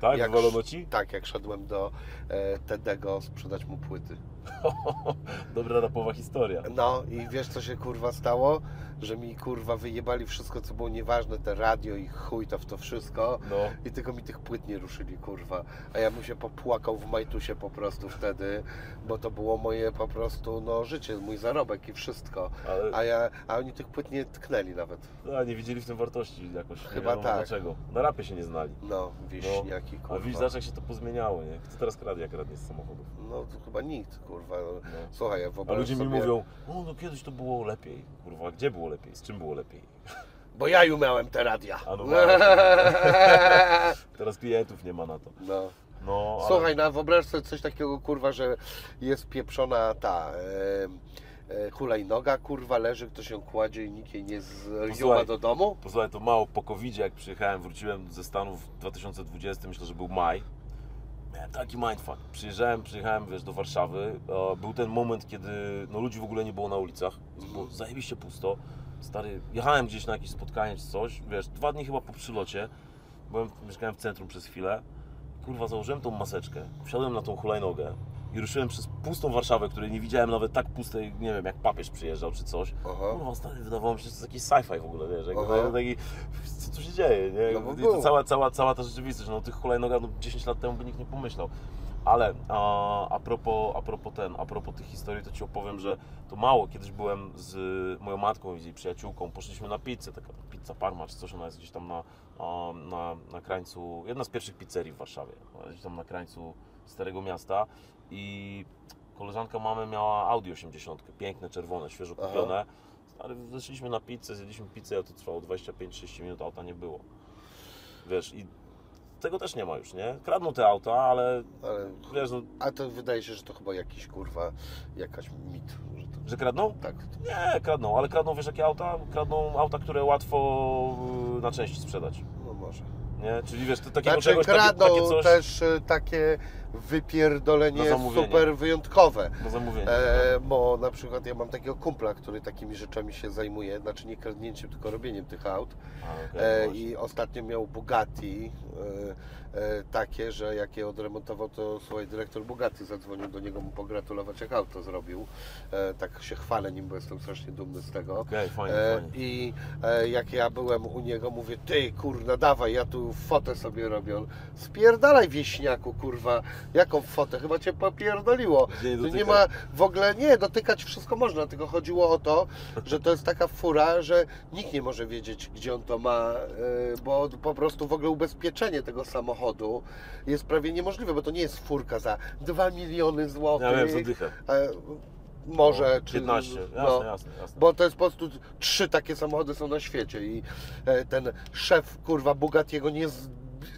Tak? Jak Wywalono ci? Tak, jak szedłem do e, Tedego sprzedać mu płyty. Dobra rapowa historia. No i wiesz co się kurwa stało? Że mi kurwa wyjebali wszystko co było nieważne, te radio i chuj to w to wszystko. No. I tylko mi tych płyt nie ruszyli kurwa. A ja bym się popłakał w majtusie po prostu wtedy, bo to było moje po prostu no życie, mój zarobek i wszystko. Ale A ja, a oni tych płyt nie tknęli nawet. no, nie widzieli w tym wartości jakoś. Chyba tak. dlaczego. Na rapie się nie znali. No, wieśniaki A kurwa. widzisz, zobacz jak się to pozmieniało, nie? Kto teraz kradnie, jak kradnie z samochodów? No to chyba nikt kurwa. No. Słuchaj, ja A wyobraź ludzie mi sobie... mówią, o no kiedyś to było lepiej. Kurwa, gdzie było lepiej? Z czym było lepiej? Bo ja ju miałem te radia. A no. Teraz klientów nie ma na to. No. No, ale... Słuchaj, no wyobraź sobie coś takiego, kurwa, że jest pieprzona ta e, e, hulajnoga, kurwa, leży, ktoś ją kładzie i nikt jej nie zjuma do domu. Posłuchaj, to mało po covid jak przyjechałem, wróciłem ze Stanów w 2020, myślę, że był maj. Miałem taki mindfuck. Przyjeżdżałem, przyjechałem, wiesz, do Warszawy. Był ten moment, kiedy no, ludzi w ogóle nie było na ulicach. Było zajebiście pusto. Stary, jechałem gdzieś na jakieś spotkanie czy coś, wiesz, dwa dni chyba po przylocie. Byłem, mieszkałem w centrum przez chwilę. Kurwa, założyłem tą maseczkę, wsiadłem na tą hulajnogę i ruszyłem przez pustą Warszawę, której nie widziałem nawet tak pustej, nie wiem, jak papież przyjeżdżał czy coś. Aha. Kurwa, stary, wydawało mi się, że to jest jakiś sci-fi w ogóle, wiesz, jak Aha. to taki, co tu się dzieje, nie? No I to cała, cała, cała ta rzeczywistość, no tych hulajnogach no, 10 lat temu by nikt nie pomyślał. Ale a, a, propos, a propos ten, a propos tych historii, to Ci opowiem, że to mało. Kiedyś byłem z moją matką i z jej przyjaciółką, poszliśmy na pizzę, taka pizza Parma czy coś, ona jest gdzieś tam na, na, na krańcu, jedna z pierwszych pizzerii w Warszawie, gdzieś tam na krańcu Starego Miasta i koleżanka mamy miała Audi 80, piękne, czerwone, świeżo Aha. kupione. Ale weszliśmy na pizzę, zjedliśmy pizzę, a to trwało 25-30 minut, auta nie było. Wiesz, i tego też nie ma już, nie? Kradną te auta, ale Ale, wiesz, no, a to wydaje się, że to chyba jakiś, kurwa, jakaś mit. Że to, że kradną? tak. Nie, kradną, ale kradną, wiesz jakie auta? Kradną auta, które łatwo y, na części sprzedać, No może. Nie? Czyli wiesz, to takiego Znaczy czegoś, takie, kradną takie coś też e, takie wypierdolenie super wyjątkowe. do zamówienia. E, bo na przykład ja mam takiego kumpla, który takimi rzeczami się zajmuje, znaczy nie kradnięciem, tylko robieniem tych aut. A, okej, E. I ostatnio miał Bugatti e, takie, że jak je odremontował, to słuchaj, dyrektor Bugatti zadzwonił do niego mu pogratulować, jak auto zrobił. E, tak się chwalę nim, bo jestem strasznie dumny z tego. Okej, fajnie, E, fajnie. I e, jak ja byłem u niego, mówię, ty kurna, dawaj, ja tu fotę sobie robię. On, Spierdalaj wieśniaku, kurwa, jaką fotę? Chyba cię popierdoliło. Nie, nie Tu nie ma w ogóle, nie, dotykać wszystko można, tylko chodziło o to, że to jest taka fura, że nikt nie może wiedzieć, gdzie on to ma, e, bo po prostu w ogóle ubezpieczenie tego samochodu jest prawie niemożliwe, bo to nie jest furka za 2 miliony złotych. Ja wiem, zadychę. e, Może, No, czy 15, jasne, no, jasne, jasne. bo to jest po prostu trzy takie samochody są na świecie i e, ten szef kurwa Bugattiego nie z...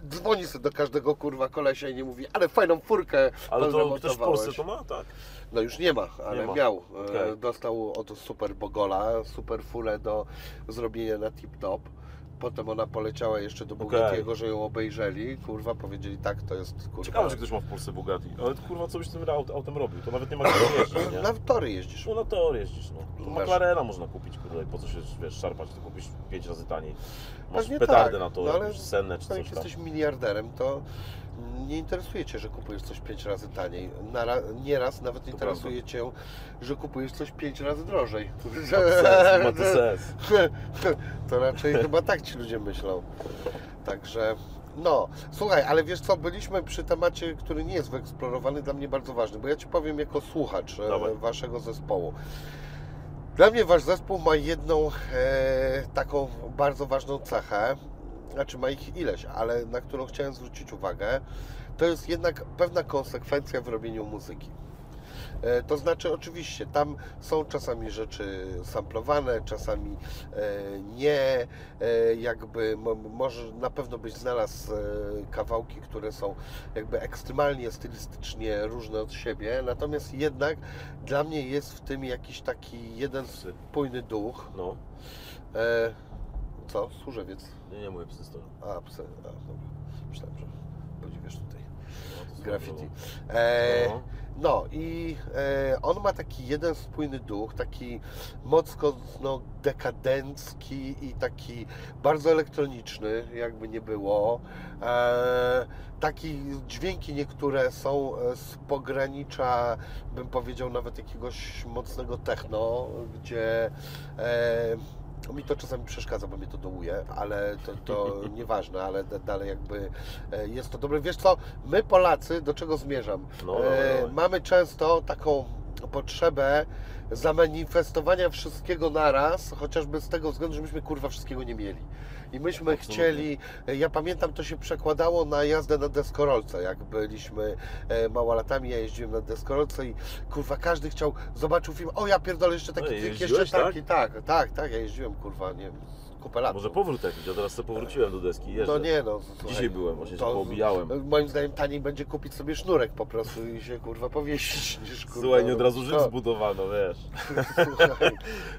dzwoni sobie do każdego kurwa kolesia i nie mówi, ale fajną furkę Ale to ktoś w. Polsce to ma? Tak. No już nie ma, ale Nie ma. miał. E, Okej. Dostał od Super Bogola super furę do zrobienia na tip top. Potem ona poleciała jeszcze do Okej. Bugattiego, że ją obejrzeli. Kurwa, powiedzieli tak, to jest kurwa. Ciekawe, że ktoś ma w Polsce Bugatti. Ale kurwa, co byś tym aut- autem robił? To nawet nie ma gdzie jeździć, nie? Na tory jeździsz. No na tor jeździsz, no. To McLarena można kupić, kurde, i po co się, wiesz, szarpać, to kupisz 5 razy taniej. Masz Pewnie petardę tak, na to, no ale senne czy jak coś tam. jesteś miliarderem, to nie interesuje Cię, że kupujesz coś 5 razy taniej. Nara, nieraz nawet interesuje Cię, że kupujesz coś 5 razy drożej. To sens, ma to sens. To raczej chyba tak ci ludzie myślą. Także no, słuchaj, ale wiesz co, byliśmy przy temacie, który nie jest wyeksplorowany, dla mnie bardzo ważny, bo ja Ci powiem jako słuchacz e. Waszego zespołu. Dla mnie Wasz zespół ma jedną e, taką bardzo ważną cechę, znaczy ma ich ileś, ale na którą chciałem zwrócić uwagę, to jest jednak pewna konsekwencja w robieniu muzyki. E, To znaczy, oczywiście, tam są czasami rzeczy samplowane, czasami e, nie. E, Jakby mo- może na pewno byś znalazł kawałki, które są jakby ekstremalnie stylistycznie różne od siebie, natomiast jednak dla mnie jest w tym jakiś taki jeden spójny duch. No, E, Co? Służewiec. nie, nie mówię psy stoją. A, psy. A, dobra. Myślałem, że podziwiasz tutaj. No, graffiti. E, No. no i e, on ma taki jeden spójny duch, taki mocno no, dekadencki i taki bardzo elektroniczny, jakby nie było. E, taki dźwięki niektóre są e, z pogranicza, bym powiedział, nawet jakiegoś mocnego techno, gdzie e, mi to czasami przeszkadza, bo mnie to dołuje, ale to, to nieważne, ale da- dalej jakby e, jest to dobre. Wiesz co, my Polacy, do czego zmierzam? No, dawaj, E, dawaj. mamy często taką potrzebę zamanifestowania wszystkiego naraz, chociażby z tego względu, że myśmy kurwa wszystkiego nie mieli. I myśmy Absolutnie. chcieli, e, ja pamiętam, to się przekładało na jazdę na deskorolce, jak byliśmy e, małolatami, ja jeździłem na deskorolce i kurwa każdy chciał, zobaczył film, o ja pierdolę jeszcze taki No trik, jeszcze jeździłeś, tak? taki, tak, tak, tak, ja jeździłem kurwa, nie wiem, kupę lat. Może powrót jakiś, ja teraz sobie powróciłem do deski. Jeżdżę. No nie no. Dzisiaj słuchaj, byłem, właśnie się poobijałem. Moim zdaniem taniej będzie kupić sobie sznurek po prostu i się kurwa powiesić niż kurwa. Słuchaj, nie od razu Rzym zbudowano, wiesz. Słuchaj,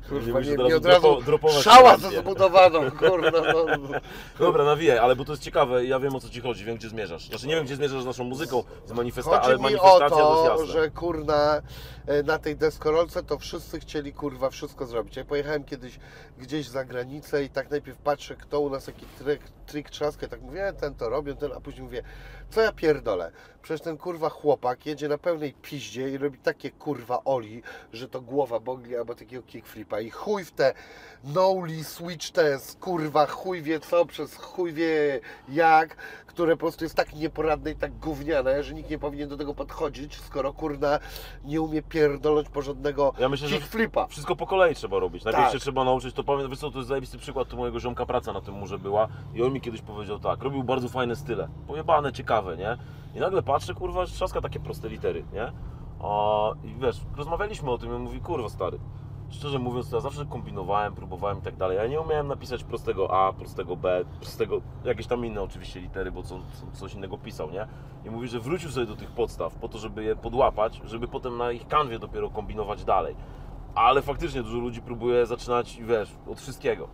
kurwa, nie, nie razu od razu dropo- szała rację. zbudowano, kurwa. No. Dobra, nawijaj, ale bo to jest ciekawe, ja wiem o co Ci chodzi, wiem gdzie zmierzasz. Znaczy nie wiem gdzie zmierzasz z naszą muzyką, z manifesta- ale manifestacja to to, jest jasne. że kurna e, na tej deskorolce to wszyscy chcieli kurwa wszystko zrobić. Ja pojechałem kiedyś gdzieś za granicę i tak najpierw patrzę, kto u nas jaki trik, trik trzaska, i tak mówię, ten to robią, ten, a później mówię, co ja pierdolę? Przecież ten kurwa chłopak jedzie na pełnej piździe i robi takie kurwa oli, że to głowa bogli albo takiego kickflipa i chuj w te noli, switch test, kurwa chuj wie co, przez chuj wie jak, które po prostu jest tak nieporadne i tak gówniane, że nikt nie powinien do tego podchodzić, skoro kurna nie umie pierdolać porządnego Ja myślę, kickflipa. wszystko po kolei trzeba robić. Najpierw Tak. się trzeba nauczyć, to powiem, wiesz co, to jest zajebisty przykład, tu mojego ziomka praca na tym murze była i on mi kiedyś powiedział tak, robił bardzo fajne style, pojebane, ciekawe, nie? I nagle patrzę, kurwa, trzaska takie proste litery, nie? I wiesz, rozmawialiśmy o tym i on mówi, kurwa stary, szczerze mówiąc, ja zawsze kombinowałem, próbowałem i tak dalej. Ja nie umiałem napisać prostego A, prostego B, prostego, jakieś tam inne oczywiście litery, bo co, coś innego pisał, nie? I mówi, że wrócił sobie do tych podstaw po to, żeby je podłapać, żeby potem na ich kanwie dopiero kombinować dalej. Ale faktycznie dużo ludzi próbuje zaczynać, wiesz, od wszystkiego.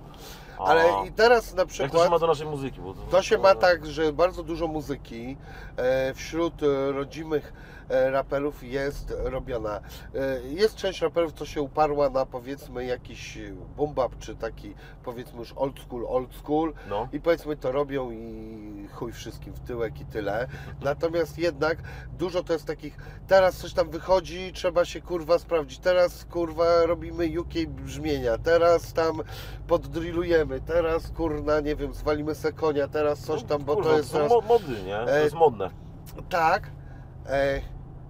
A Ale i teraz na jak to się przykład... ma do naszej muzyki? Bo To się ma tak, że bardzo dużo muzyki e, wśród e, rodzimych raperów jest robiona. E, Jest część raperów, co się uparła na powiedzmy jakiś boom bap, czy taki powiedzmy już old school, old school No. i powiedzmy to robią i chuj wszystkim w tyłek i tyle. Natomiast jednak dużo to jest takich, teraz coś tam wychodzi, trzeba się kurwa sprawdzić, teraz kurwa robimy UK brzmienia, teraz tam poddrillujemy, teraz kurna, nie wiem, zwalimy se konia, teraz coś tam, bo Kurwa, to jest są teraz... mo- mody, nie? To E, jest modne. Tak, e,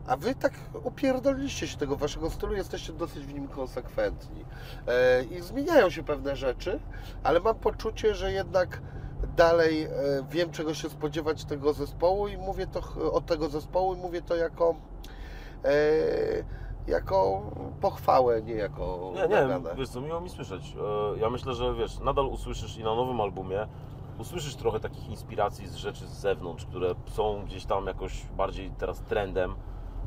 a wy tak upierdoliliście się tego waszego stylu, jesteście dosyć w nim konsekwentni. E, I zmieniają się pewne rzeczy, ale mam poczucie, że jednak dalej e, wiem czego się spodziewać tego zespołu i mówię to od tego zespołu i mówię to jako e, jako pochwałę, nie jako Nie, nie, naganę. wiesz co, miło mi słyszeć. Ja myślę, że wiesz, nadal usłyszysz i na nowym albumie usłyszysz trochę takich inspiracji z rzeczy z zewnątrz, które są gdzieś tam jakoś bardziej teraz trendem,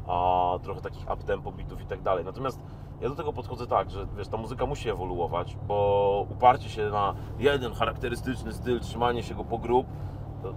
a trochę takich up-tempo bitów i tak dalej. Natomiast ja do tego podchodzę tak, że wiesz, ta muzyka musi ewoluować, bo uparcie się na jeden charakterystyczny styl, trzymanie się go po grób,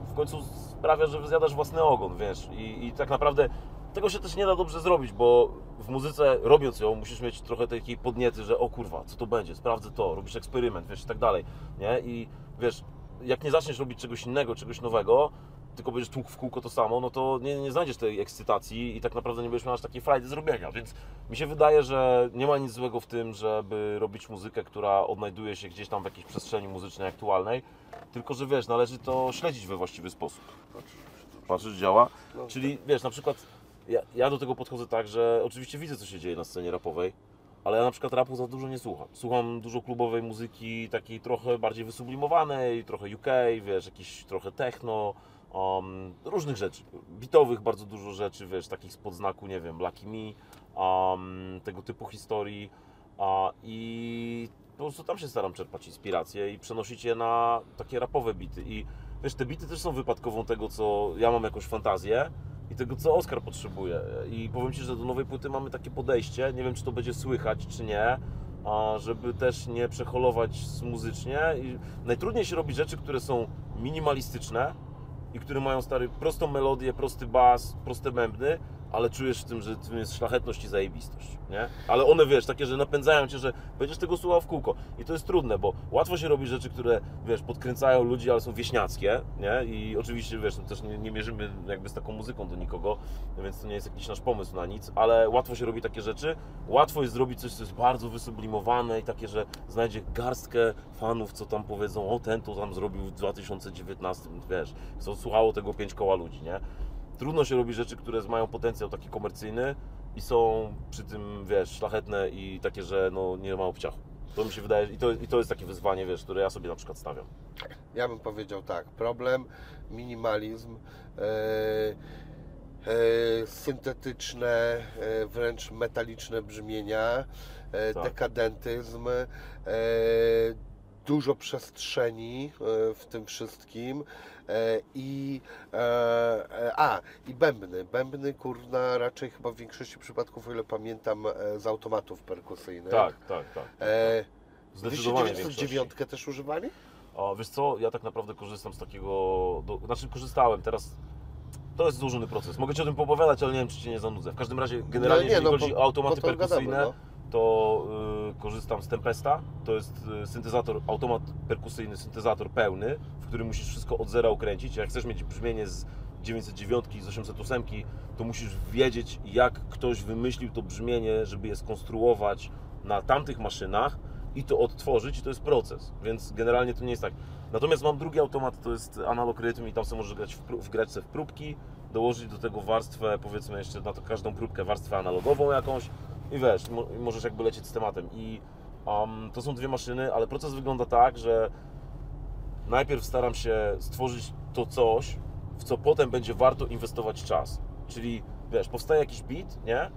w końcu sprawia, że zjadasz własny ogon, wiesz. I, I tak naprawdę tego się też nie da dobrze zrobić, bo w muzyce robiąc ją musisz mieć trochę takiej podniety, że o kurwa, co to będzie, sprawdzę to, robisz eksperyment, wiesz, i tak dalej, nie? I wiesz, jak nie zaczniesz robić czegoś innego, czegoś nowego, tylko będziesz tłukł w kółko to samo, no to nie, nie znajdziesz tej ekscytacji i tak naprawdę nie będziesz miał aż takiej frajdy zrobienia, więc mi się wydaje, że nie ma nic złego w tym, żeby robić muzykę, która odnajduje się gdzieś tam w jakiejś przestrzeni muzycznej aktualnej, tylko że wiesz, należy to śledzić we właściwy sposób. Patrzysz, działa? Czyli wiesz, na przykład ja, ja do tego podchodzę tak, że oczywiście widzę, co się dzieje na scenie rapowej, ale ja na przykład rapu za dużo nie słucham. Słucham dużo klubowej muzyki, takiej trochę bardziej wysublimowanej, trochę UK, wiesz, jakiś trochę techno, um, różnych rzeczy. Bitowych bardzo dużo rzeczy, wiesz, takich spod znaku, nie wiem, Lucky Me, um, tego typu historii. A, I po prostu tam się staram czerpać inspiracje i przenosić je na takie rapowe bity. I wiesz, te bity też są wypadkową tego, co ja mam jakąś fantazję i tego, co Oskar potrzebuje. I powiem Ci, że do nowej płyty mamy takie podejście, nie wiem, czy to będzie słychać, czy nie, a żeby też nie przeholować muzycznie. I najtrudniej się robi rzeczy, które są minimalistyczne i które mają stary prostą melodię, prosty bas, proste bębny, ale czujesz w tym, że tym jest szlachetność i zajebistość, nie? Ale one, wiesz, takie, że napędzają cię, że będziesz tego słuchał w kółko. I to jest trudne, bo łatwo się robi rzeczy, które, wiesz, podkręcają ludzi, ale są wieśniackie, nie? I oczywiście, wiesz, no też nie, nie mierzymy jakby z taką muzyką do nikogo, więc to nie jest jakiś nasz pomysł na nic, ale łatwo się robi takie rzeczy. Łatwo jest zrobić coś, co jest bardzo wysublimowane i takie, że znajdzie garstkę fanów, co tam powiedzą, o ten to tam zrobił w 2019, wiesz, co słuchało tego pięć koła ludzi, nie? Trudno się robi rzeczy, które mają potencjał taki komercyjny i są przy tym, wiesz, szlachetne i takie, że no nie ma obciachu. To mi się wydaje, i to, i to jest takie wyzwanie, wiesz, które ja sobie na przykład stawiam. Ja bym powiedział tak, problem, minimalizm, e, e, syntetyczne, e, wręcz metaliczne brzmienia, Tak. dekadentyzm, dużo przestrzeni w tym wszystkim i e, e, a, i bębny. Bębny, kurna, raczej chyba w większości przypadków, o ile pamiętam, e, z automatów perkusyjnych. Tak, tak, tak. E, Zdecydowanie większość. 1909 też używali? O, wiesz co, ja tak naprawdę korzystam z takiego, do, znaczy korzystałem, teraz to jest złożony proces. Mogę Ci o tym poopowiadać, ale nie wiem, czy Cię nie zanudzę. W każdym razie, generalnie nie, jeżeli no, chodzi po- o automaty to gadamy, perkusyjne, no. To y, korzystam z Tempesta. To jest y, syntezator, automat perkusyjny, syntezator pełny, w którym musisz wszystko od zera ukręcić. Jak chcesz mieć brzmienie z 909, z 808, to musisz wiedzieć, jak ktoś wymyślił to brzmienie, żeby je skonstruować na tamtych maszynach i to odtworzyć i to jest proces, więc generalnie to nie jest tak. Natomiast mam drugi automat, to jest analog rytm i tam sobie możesz grać w, wgrać w próbki, dołożyć do tego warstwę, powiedzmy jeszcze na to każdą próbkę warstwę analogową jakąś i wiesz, możesz jakby lecieć z tematem. I um, to są dwie maszyny, ale proces wygląda tak, że najpierw staram się stworzyć to coś, w co potem będzie warto inwestować czas. Czyli wiesz, powstaje jakiś beat, nie?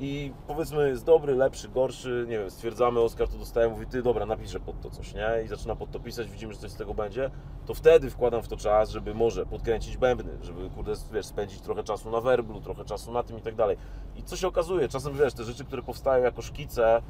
I powiedzmy jest dobry, lepszy, gorszy, nie wiem, stwierdzamy, Oskar to dostaje, mówi ty dobra, napiszę pod to coś, nie? I zaczyna pod to pisać, widzimy, że coś z tego będzie, to wtedy wkładam w to czas, żeby może podkręcić bębny, żeby kurde, wiesz, spędzić trochę czasu na werblu, trochę czasu na tym i tak dalej. I co się okazuje, czasem wiesz, te rzeczy, które powstają jako szkice,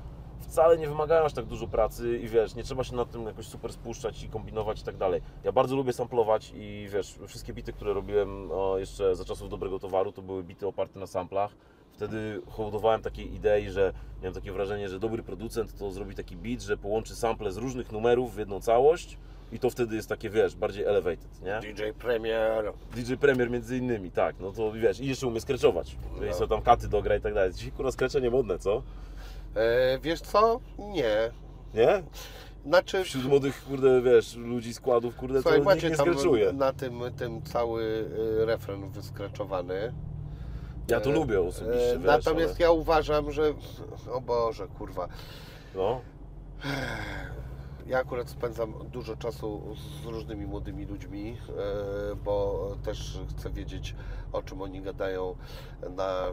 wcale nie wymagają aż tak dużo pracy i wiesz, nie trzeba się nad tym jakoś super spuszczać i kombinować i tak dalej. Ja bardzo lubię samplować i wiesz, wszystkie bity, które robiłem o, jeszcze za czasów dobrego towaru, to były bity oparte na samplach. Wtedy hołdowałem takiej idei, że miałem takie wrażenie, że dobry producent to zrobi taki beat, że połączy sample z różnych numerów w jedną całość i to wtedy jest takie, wiesz, bardziej elevated, nie? DJ Premier. DJ Premier między innymi, tak, no to wiesz, i jeszcze umie skreczować, No. są tam katy do gra i tak dalej. Dzisiaj kurwa skreczenie modne, co? E, wiesz co? Nie. Nie? Znaczy, Wśród młodych, kurde, wiesz, ludzi składów, kurde, słuchaj, to nikt nie tam skreczuje. na tym, tym cały y, refren wyskraczowany. Ja to E, lubię osobiście, e, wiesz, Natomiast ja uważam, że... O Boże, kurwa. ale... No, Ja akurat spędzam dużo czasu z różnymi młodymi ludźmi, e, bo też chcę wiedzieć, o czym oni gadają na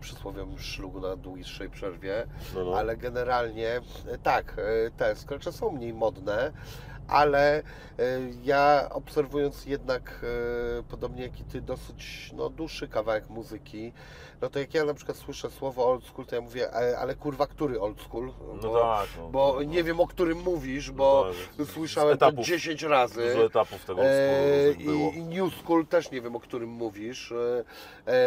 przysłowiowym szlugu na dłuższej przerwie. no, no. Ale generalnie e, tak, e, te skrecze są mniej modne, ale e, ja obserwując jednak, e, podobnie jak i Ty, dosyć no, dłuższy kawałek muzyki, no to jak ja na przykład słyszę słowo old school, to ja mówię, "E, ale kurwa, który old school? No Bo, tak, no, bo no, nie no. wiem, o którym mówisz, bo tak, słyszałem to etapów. 10 razy. Dużo etapów tego różnych było. I, New School też nie wiem, o którym mówisz.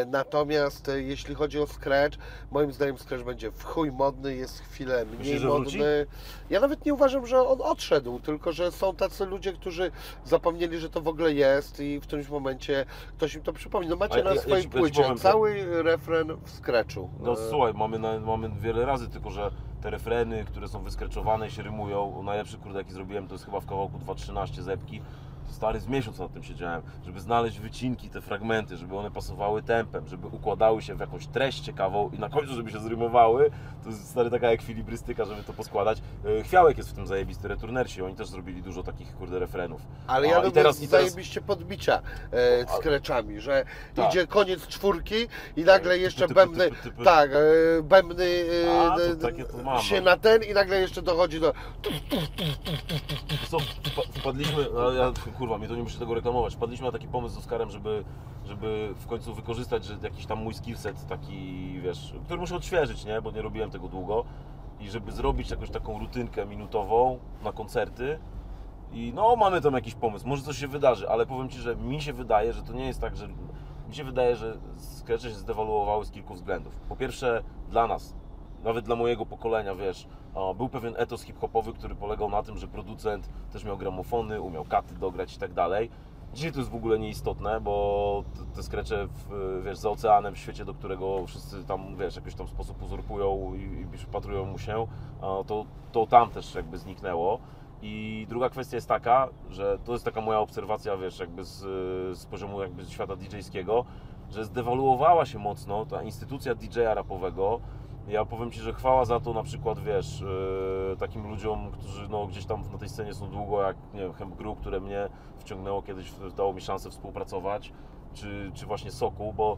Natomiast jeśli chodzi o Scratch, moim zdaniem Scratch będzie w chuj modny, jest chwilę mniej Myślisz, modny. Ja nawet nie uważam, że on odszedł, tylko że są tacy ludzie, którzy zapomnieli, że to w ogóle jest i w którymś momencie ktoś im to przypomni. No A macie ja- na ja- ja swojej ci- ja ci płycie powiem, że- cały refren w Scratchu. No E, słuchaj, mamy, na, mamy wiele razy, tylko że te refreny, które są wyskreczowane i się rymują, najlepszy kurde jaki zrobiłem, to jest chyba w kawałku 2.13 zepki, stary z miesiąc nad tym siedziałem, żeby znaleźć wycinki, te fragmenty, żeby one pasowały tempem, żeby układały się w jakąś treść ciekawą i na końcu, żeby się zrymowały, to jest stary taka jak filibrystyka, żeby to poskładać. E, Chwiałek jest w tym zajebisty, Returnersi, oni też zrobili dużo takich kurde refrenów. Ale A, ja i lubię teraz- i teraz- zajebiście podbicia e, A- skreczami, że Tak. idzie koniec czwórki i nagle jeszcze typy, bębny, typy, typy. tak, e, bębny e, A, to takie to mam, się na ten i nagle jeszcze dochodzi do... Co, wpa- wpadliśmy, no ja, kurwa, mi to nie muszę tego reklamować, wpadliśmy na taki pomysł z Oskarem, żeby, żeby w końcu wykorzystać że jakiś tam mój skillset taki, wiesz, który muszę odświeżyć, nie, bo nie robiłem tego długo. I żeby zrobić jakąś taką rutynkę minutową na koncerty. I no, mamy tam jakiś pomysł, może coś się wydarzy, ale powiem Ci, że mi się wydaje, że to nie jest tak, że... Mi się wydaje, że sketche się zdewaluowały z kilku względów. Po pierwsze, dla nas, nawet dla mojego pokolenia, wiesz, był pewien etos hip-hopowy, który polegał na tym, że producent też miał gramofony, umiał katy dograć i tak dalej. Dzisiaj to jest w ogóle nieistotne, bo te- skrecze, wiesz, za oceanem, w świecie, do którego wszyscy tam, wiesz, w jakiś tam sposób uzurpują i, i przypatrują mu się, to, to tam też jakby zniknęło. I druga kwestia jest taka, że to jest taka moja obserwacja, wiesz, jakby z, z poziomu jakby świata DJ-skiego, że zdewaluowała się mocno ta instytucja DJ-a rapowego. Ja powiem Ci, że chwała za to na przykład, wiesz, yy, takim ludziom, którzy no, gdzieś tam na tej scenie są długo, jak, nie wiem, Hemp Gru, które mnie wciągnęło kiedyś, dało mi szansę współpracować, czy, czy właśnie Soku, bo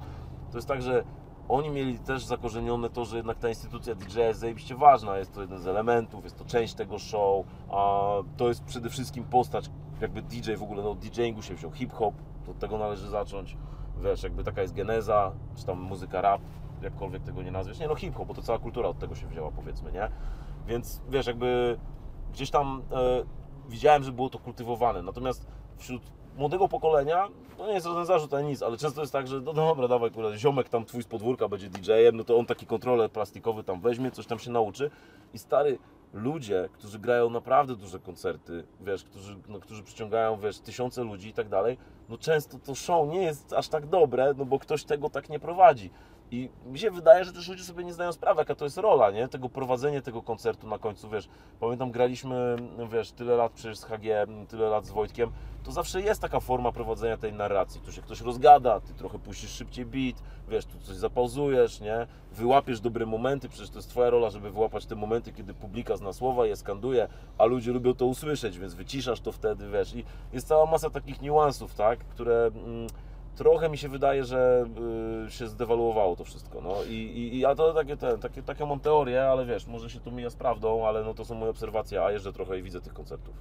to jest tak, że oni mieli też zakorzenione to, że jednak ta instytucja DJ jest zajebiście ważna, jest to jeden z elementów, jest to część tego show, a to jest przede wszystkim postać, jakby DJ w ogóle, no DJingu się wziął, hip-hop, to od tego należy zacząć, wiesz, jakby taka jest geneza, czy tam muzyka rap, jakkolwiek tego nie nazwiesz, nie no hip-hop, bo to cała kultura od tego się wzięła powiedzmy, nie? Więc wiesz, jakby gdzieś tam e, widziałem, że było to kultywowane, natomiast wśród młodego pokolenia, no nie jest żaden zarzut ani nic, ale często jest tak, że no dobra, dawaj, kurde, ziomek tam twój z podwórka będzie DJ-em, no to on taki kontroler plastikowy tam weźmie, coś tam się nauczy i stary, ludzie, którzy grają naprawdę duże koncerty, wiesz, którzy, no, którzy przyciągają, wiesz, tysiące ludzi i tak dalej, no często to show nie jest aż tak dobre, no bo ktoś tego tak nie prowadzi. I mi się wydaje, że też ludzie sobie nie zdają sprawy, jaka to jest rola, nie? Tego prowadzenie tego koncertu na końcu, wiesz. Pamiętam, graliśmy, wiesz, tyle lat przecież z HG, tyle lat z Wojtkiem. To zawsze jest taka forma prowadzenia tej narracji. Tu się ktoś rozgada, ty trochę puścisz szybciej beat, wiesz, tu coś zapauzujesz, nie? Wyłapiesz dobre momenty, przecież to jest twoja rola, żeby wyłapać te momenty, kiedy publika zna słowa, je skanduje, a ludzie lubią to usłyszeć, więc wyciszasz to wtedy, wiesz. I jest cała masa takich niuansów, tak? Które... Mm, trochę mi się wydaje, że y, się zdewaluowało to wszystko. No. I, i, i ja to takie, te, takie, takie mam teorie, ale wiesz, może się to mija z prawdą, ale no to są moje obserwacje, a jeżdżę trochę i widzę tych koncertów.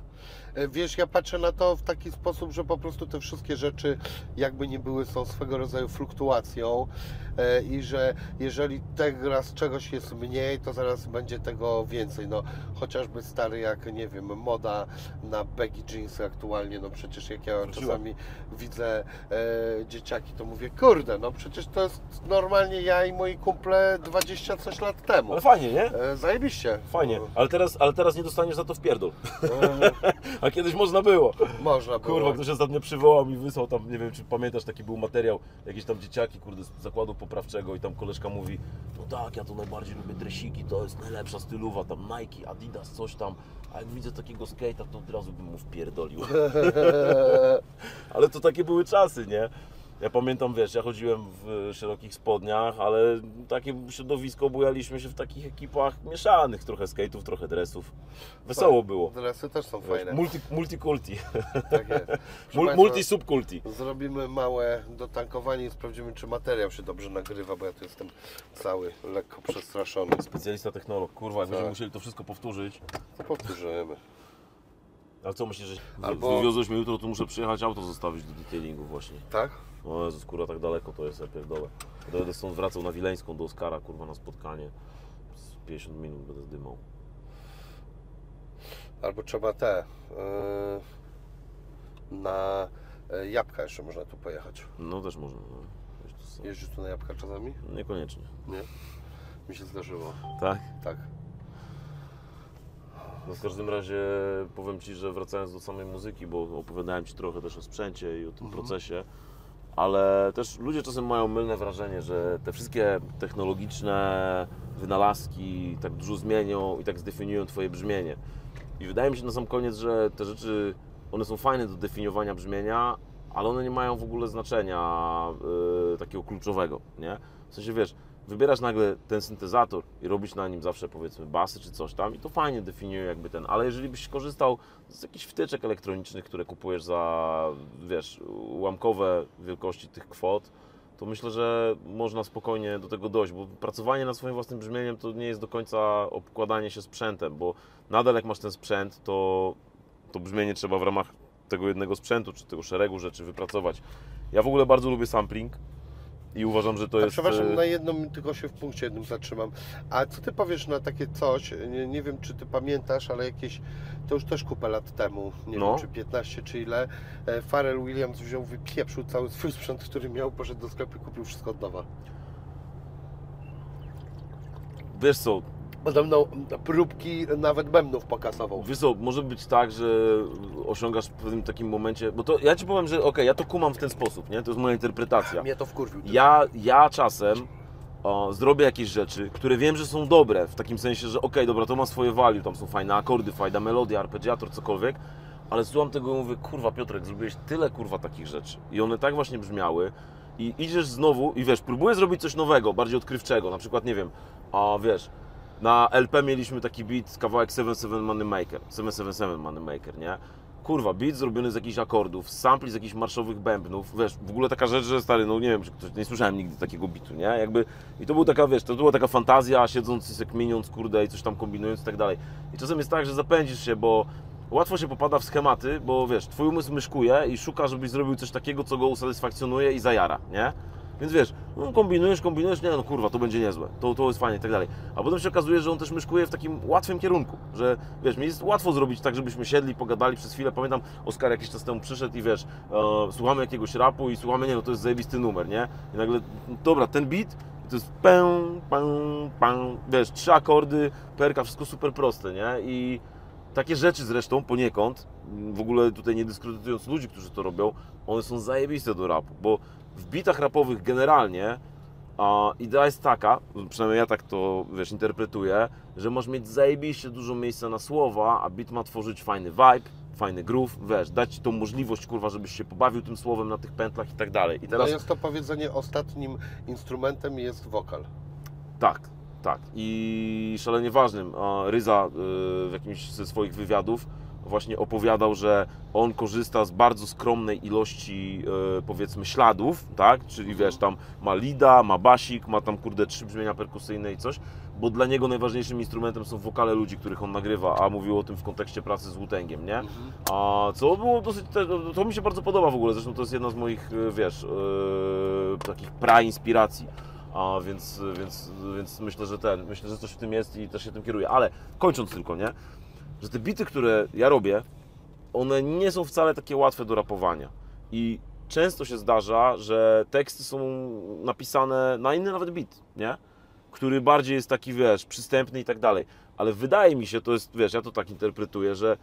E, Wiesz, ja patrzę na to w taki sposób, że po prostu te wszystkie rzeczy, jakby nie były, są swego rodzaju fluktuacją i że jeżeli teraz czegoś jest mniej, to zaraz będzie tego więcej. No, chociażby stary, jak nie wiem, moda na baggy jeansy aktualnie, no przecież jak ja Wróciła. czasami widzę e, dzieciaki, to mówię, kurde, no przecież to jest normalnie ja i moi kumple 20 coś lat temu. Ale fajnie, nie? E, zajebiście. Fajnie, ale teraz, ale teraz nie dostaniesz za to w pierdol. E, A kiedyś można było. można było. Kurwa, ktoś ostatnio przywołał mi, wysłał tam, nie wiem czy pamiętasz, taki był materiał, jakieś tam dzieciaki, kurde, z zakładu poprawczego i tam koleżka mówi, no tak, ja to najbardziej lubię dresiki, to jest najlepsza stylowa, tam Nike, Adidas, coś tam, a jak widzę takiego skate'a, to od razu bym mu wpierdolił. Ale to takie były czasy, nie? Ja pamiętam, wiesz, ja chodziłem w szerokich spodniach, ale takie środowisko bujaliśmy się w takich ekipach mieszanych, trochę skate'ów, trochę dresów. Wesoło było. Dresy też są Wiesz, fajne. multi, multikulti, Tak jest. Multi-subkulti. Zrobimy małe dotankowanie i sprawdzimy, czy materiał się dobrze nagrywa, bo ja tu jestem cały lekko przestraszony. Specjalista technolog, kurwa, jak Tak. będziemy musieli to wszystko powtórzyć. To powtórzymy. Ale co myślisz, że Albo- wywiozłeś mnie jutro, to muszę przyjechać auto zostawić do detailingu właśnie. Tak? O Jezus, kurwa, tak daleko to jest, ja pierdolę. Będę stąd wracał na Wileńską do Oskara, kurwa, na spotkanie. Z 50 minut będę zdymał. Albo trzeba te. Yy, na yy, jabłka jeszcze można tu pojechać. No też można, no. Jeździsz tu na jabłka czasami? Niekoniecznie. Nie? Mi się zdarzyło. Tak? Tak. No w każdym razie powiem Ci, że wracając do samej muzyki, bo opowiadałem Ci trochę też o sprzęcie i o tym procesie, ale też ludzie czasem mają mylne wrażenie, że te wszystkie technologiczne wynalazki tak dużo zmienią i tak zdefiniują Twoje brzmienie. I wydaje mi się na sam koniec, że te rzeczy, one są fajne do definiowania brzmienia, ale one nie mają w ogóle znaczenia yy, takiego kluczowego, nie? W sensie, wiesz, wybierasz nagle ten syntezator i robisz na nim zawsze, powiedzmy, basy czy coś tam i to fajnie definiuje jakby ten, ale jeżeli byś korzystał z jakichś wtyczek elektronicznych, które kupujesz za, wiesz, ułamkowe wielkości tych kwot, to myślę, że można spokojnie do tego dojść, bo pracowanie nad swoim własnym brzmieniem to nie jest do końca obkładanie się sprzętem, bo nadal jak masz ten sprzęt, to to brzmienie trzeba w ramach tego jednego sprzętu, czy tego szeregu rzeczy wypracować. Ja w ogóle bardzo lubię sampling I uważam, że to A jest... przepraszam, e, na jedną tylko się w punkcie jednym zatrzymam. A co ty powiesz na takie coś? Nie, nie wiem, czy ty pamiętasz, ale jakieś, to już też kupę lat temu, nie No. wiem, czy 15, czy ile, e, Pharrell Williams wziął, wypieprzył cały swój sprzęt, który miał, poszedł do sklepu i kupił wszystko od nowa. Wiesz co, Podobno próbki nawet bębnów pokasował. Wiesz co, może być tak, że osiągasz w pewnym takim momencie, bo to ja Ci powiem, że okej, ja to kumam w ten sposób, nie? To jest moja interpretacja. Mnie to wkurwił. Ja, ja czasem o, zrobię jakieś rzeczy, które wiem, że są dobre, w takim sensie, że okej, dobra, to ma swoje value, tam są fajne akordy, fajna melodia, arpeggiator, cokolwiek, ale słucham tego i mówię, kurwa Piotrek, zrobiłeś tyle kurwa takich rzeczy i one tak właśnie brzmiały i idziesz znowu i wiesz, próbuję zrobić coś nowego, bardziej odkrywczego, na przykład, nie wiem, a wiesz, na LP mieliśmy taki beat, kawałek 77 Money Maker, 777 Money Maker, nie? Kurwa, beat zrobiony z jakichś akordów, sampli z jakichś marszowych bębnów, wiesz, w ogóle taka rzecz, że stary, no nie wiem, czy ktoś, nie słyszałem nigdy takiego bitu, nie? Jakby, i to była taka, wiesz, to była taka fantazja, siedząc i jak miniąc, kurde, i coś tam kombinując i tak dalej. I czasem jest tak, że zapędzisz się, bo łatwo się popada w schematy, bo wiesz, twój umysł myszkuje i szuka, żebyś zrobił coś takiego, co go usatysfakcjonuje i zajara, nie? Więc wiesz, no kombinujesz, kombinujesz, nie no kurwa, to będzie niezłe, to, to jest fajnie i tak dalej. A potem się okazuje, że on też myszkuje w takim łatwym kierunku, że wiesz, mi jest łatwo zrobić tak, żebyśmy siedli, pogadali przez chwilę. Pamiętam, Oskar jakiś czas temu przyszedł i wiesz, e, słuchamy jakiegoś rapu i słuchamy, nie no to jest zajebisty numer, nie? I nagle, dobra, ten beat to jest pę, pę, pę, wiesz, trzy akordy, perka, wszystko super proste, nie? I takie rzeczy zresztą poniekąd, w ogóle tutaj nie dyskredytując ludzi, którzy to robią, one są zajebiste do rapu, bo w bitach rapowych generalnie a idea jest taka, przynajmniej ja tak to wiesz, interpretuję, że masz mieć zajebiście dużo miejsca na słowa, a beat ma tworzyć fajny vibe, fajny groove, wiesz, dać ci tą możliwość, kurwa, żebyś się pobawił tym słowem na tych pętlach i tak dalej. I Teraz... No jest to powiedzenie, ostatnim instrumentem jest wokal. Tak, tak. I szalenie ważnym. Ryza y, w jakimś ze swoich wywiadów właśnie opowiadał, że on korzysta z bardzo skromnej ilości y, powiedzmy śladów, tak? Czyli wiesz, tam ma lida, ma basik, ma tam kurde trzy brzmienia perkusyjne i coś, bo dla niego najważniejszym instrumentem są wokale ludzi, których on nagrywa, a mówił o tym w kontekście pracy z Wu-Tangiem, nie? A co było dosyć, to mi się bardzo podoba w ogóle, zresztą to jest jedna z moich, y, wiesz, yy, takich pra-inspiracji. A więc, więc, więc myślę, że ten, myślę, że coś w tym jest i też się tym kieruję. Ale kończąc tylko, nie? Że te bity, które ja robię, one nie są wcale takie łatwe do rapowania. I często się zdarza, że teksty są napisane na inny nawet bit, nie? Który bardziej jest taki, wiesz, przystępny i tak dalej. Ale wydaje mi się, to jest, wiesz, ja to tak interpretuję, że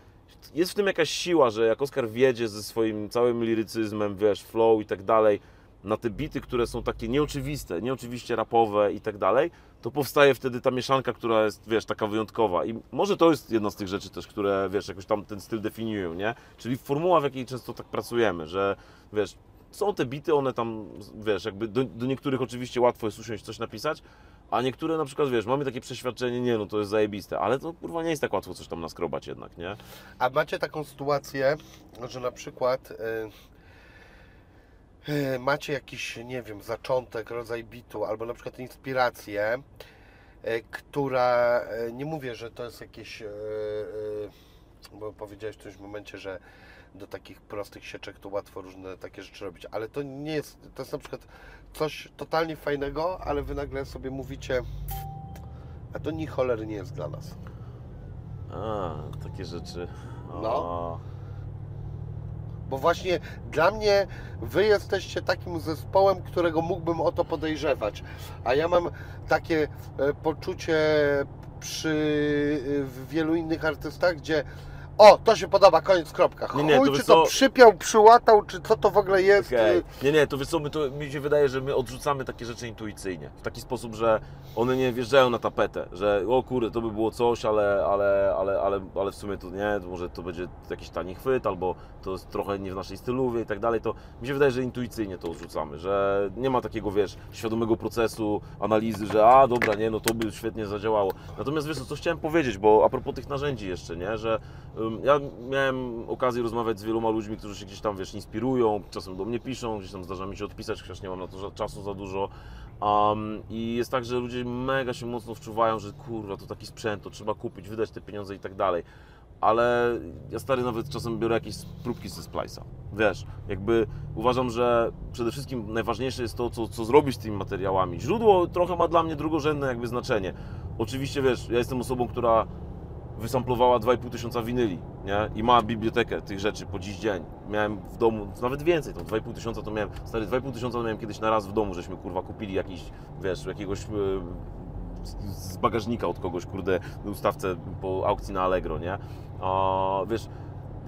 jest w tym jakaś siła, że jak Oskar wiedzie ze swoim całym lirycyzmem, wiesz, flow i tak dalej, na te bity, które są takie nieoczywiste, nieoczywiście rapowe i tak dalej, to powstaje wtedy ta mieszanka, która jest, wiesz, taka wyjątkowa. I może to jest jedna z tych rzeczy też, które, wiesz, jakoś tam ten styl definiują, nie? Czyli formuła, w jakiej często tak pracujemy, że, wiesz, są te bity, one tam, wiesz, jakby do, do niektórych oczywiście łatwo jest usiąść coś napisać, a niektóre na przykład, wiesz, mamy takie przeświadczenie, nie no, to jest zajebiste, ale to kurwa nie jest tak łatwo coś tam naskrobać jednak, nie? A macie taką sytuację, że na przykład y, macie jakiś, nie wiem, zaczątek, rodzaj bitu, albo na przykład inspirację, y, która, y, nie mówię, że to jest jakieś, bo powiedziałeś w którymś momencie, że do takich prostych sieczek to łatwo różne takie rzeczy robić, ale to nie jest, to jest na przykład coś totalnie fajnego, ale wy nagle sobie mówicie, a to ni cholery nie jest dla nas. A, takie rzeczy. A, No. Bo właśnie dla mnie wy jesteście takim zespołem, którego mógłbym o to podejrzewać. A ja mam takie e, poczucie przy e, wielu innych artystach, gdzie o, to się podoba, koniec, kropka. Nie, nie, Chuj, to czy to przypiął, przyłatał, czy co to w ogóle jest. Okej. y, Nie, nie, to wiesz co, my to, mi się wydaje, że my odrzucamy takie rzeczy intuicyjnie. W taki sposób, że one nie wjeżdżają na tapetę, że o kurde, to by było coś, ale, ale, ale, ale, ale w sumie to nie, może to będzie jakiś tani chwyt, albo to jest trochę nie w naszej styluwie i tak dalej, to mi się wydaje, że intuicyjnie to odrzucamy, że nie ma takiego, wiesz, świadomego procesu analizy, że a, dobra, nie, no to by świetnie zadziałało. Natomiast wiesz co, co chciałem powiedzieć, bo a propos tych narzędzi jeszcze, nie, że ja miałem okazję rozmawiać z wieloma ludźmi, którzy się gdzieś tam, wiesz, inspirują, czasem do mnie piszą, gdzieś tam zdarza mi się odpisać, chociaż nie mam na to czasu za dużo. Um, I jest tak, że ludzie mega się mocno wczuwają, że kurwa, to taki sprzęt, to trzeba kupić, wydać te pieniądze i tak dalej. ale ja stary nawet czasem biorę jakieś próbki ze Splice'a. Wiesz, jakby uważam, że przede wszystkim najważniejsze jest to, co, co zrobić z tymi materiałami. Źródło trochę ma dla mnie drugorzędne jakby znaczenie. Oczywiście, wiesz, ja jestem osobą, która wysamplowała 2,5 tysiąca winyli, nie? I ma bibliotekę tych rzeczy po dziś dzień. Miałem w domu, nawet więcej, to 2,5 tysiąca to miałem, stary, 2,5 tysiąca to miałem kiedyś na raz w domu, żeśmy kurwa kupili jakiś, wiesz, jakiegoś z- z bagażnika od kogoś, kurde, ustawce po aukcji na Allegro, nie? A, wiesz,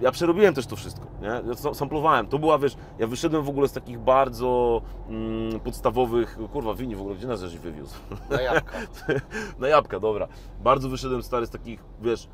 ja przerobiłem też to wszystko, nie? Ja sa- samplowałem. To była, wiesz, ja wyszedłem w ogóle z takich bardzo mm, podstawowych, kurwa, wini w ogóle, gdzie nas żeś wywiózł? Na jabłka. Na jabłka, dobra. Bardzo wyszedłem stary z takich, wiesz,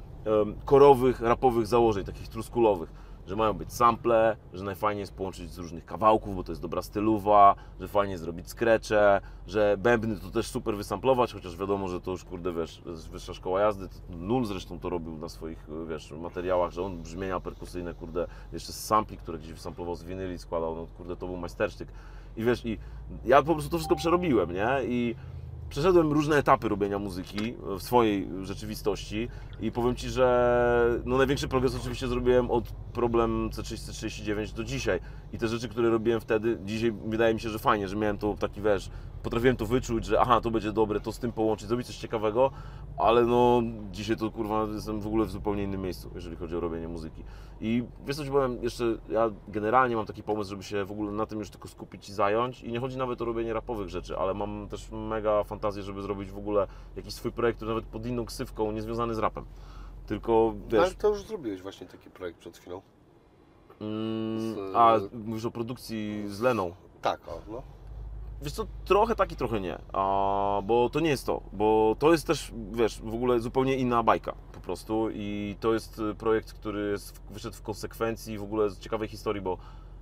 korowych, rapowych założeń, takich truskulowych, że mają być sample, że najfajniej jest połączyć z różnych kawałków, bo to jest dobra stylowa, że fajnie zrobić skrecze, że bębny to też super wysamplować, chociaż wiadomo, że to już, kurde, wiesz, wyższa szkoła jazdy, Nul zresztą to robił na swoich, wiesz, materiałach, że on brzmienia perkusyjne, kurde, jeszcze z sampli, które gdzieś wysamplował z winyli, składał, no kurde, to był majstersztyk. I wiesz, i ja po prostu to wszystko przerobiłem, nie? I przeszedłem różne etapy robienia muzyki w swojej rzeczywistości i powiem Ci, że no największy progres oczywiście zrobiłem od problem C339 do dzisiaj. I te rzeczy, które robiłem wtedy, dzisiaj wydaje mi się, że fajnie, że miałem to taki, wiesz, potrafiłem to wyczuć, że aha, to będzie dobre, to z tym połączyć, zrobić coś ciekawego, ale no dzisiaj to kurwa jestem w ogóle w zupełnie innym miejscu, jeżeli chodzi o robienie muzyki. I wiesz co Ci powiem, jeszcze ja generalnie mam taki pomysł, żeby się w ogóle na tym już tylko skupić i zająć. I nie chodzi nawet o robienie rapowych rzeczy, ale mam też mega fantazję, żeby zrobić w ogóle jakiś swój projekt, który nawet pod inną ksywką, niezwiązany z rapem. Tylko No, ale wiesz, to już zrobiłeś właśnie taki projekt przed chwilą. mm, z- a mówisz o produkcji z Leną. Tak, o, no. Wiesz co, trochę tak i trochę nie, a, bo to nie jest to, bo to jest też, wiesz, w ogóle zupełnie inna bajka po prostu i to jest y, projekt, który jest, wyszedł w konsekwencji w ogóle z ciekawej historii, bo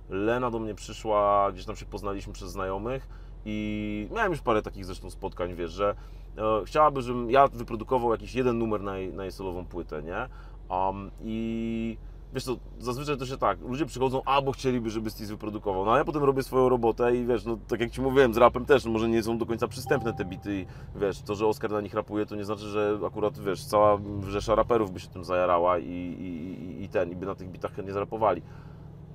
Lena do mnie przyszła, gdzieś tam się poznaliśmy przez znajomych i miałem już parę takich zresztą spotkań, wiesz, że e, chciałaby, żebym ja wyprodukował jakiś jeden numer na jej, na jej solową płytę, nie? Um, I wiesz co, zazwyczaj to się tak, ludzie przychodzą, a bo chcieliby, żeby Stis wyprodukował, no a ja potem robię swoją robotę i wiesz, no tak jak Ci mówiłem, z rapem też, no, może nie są do końca przystępne te bity i wiesz, to, że Oskar na nich rapuje, to nie znaczy, że akurat, wiesz, cała rzesza raperów by się tym zajarała i, i, i- ten, i by na tych bitach chętnie zarapowali.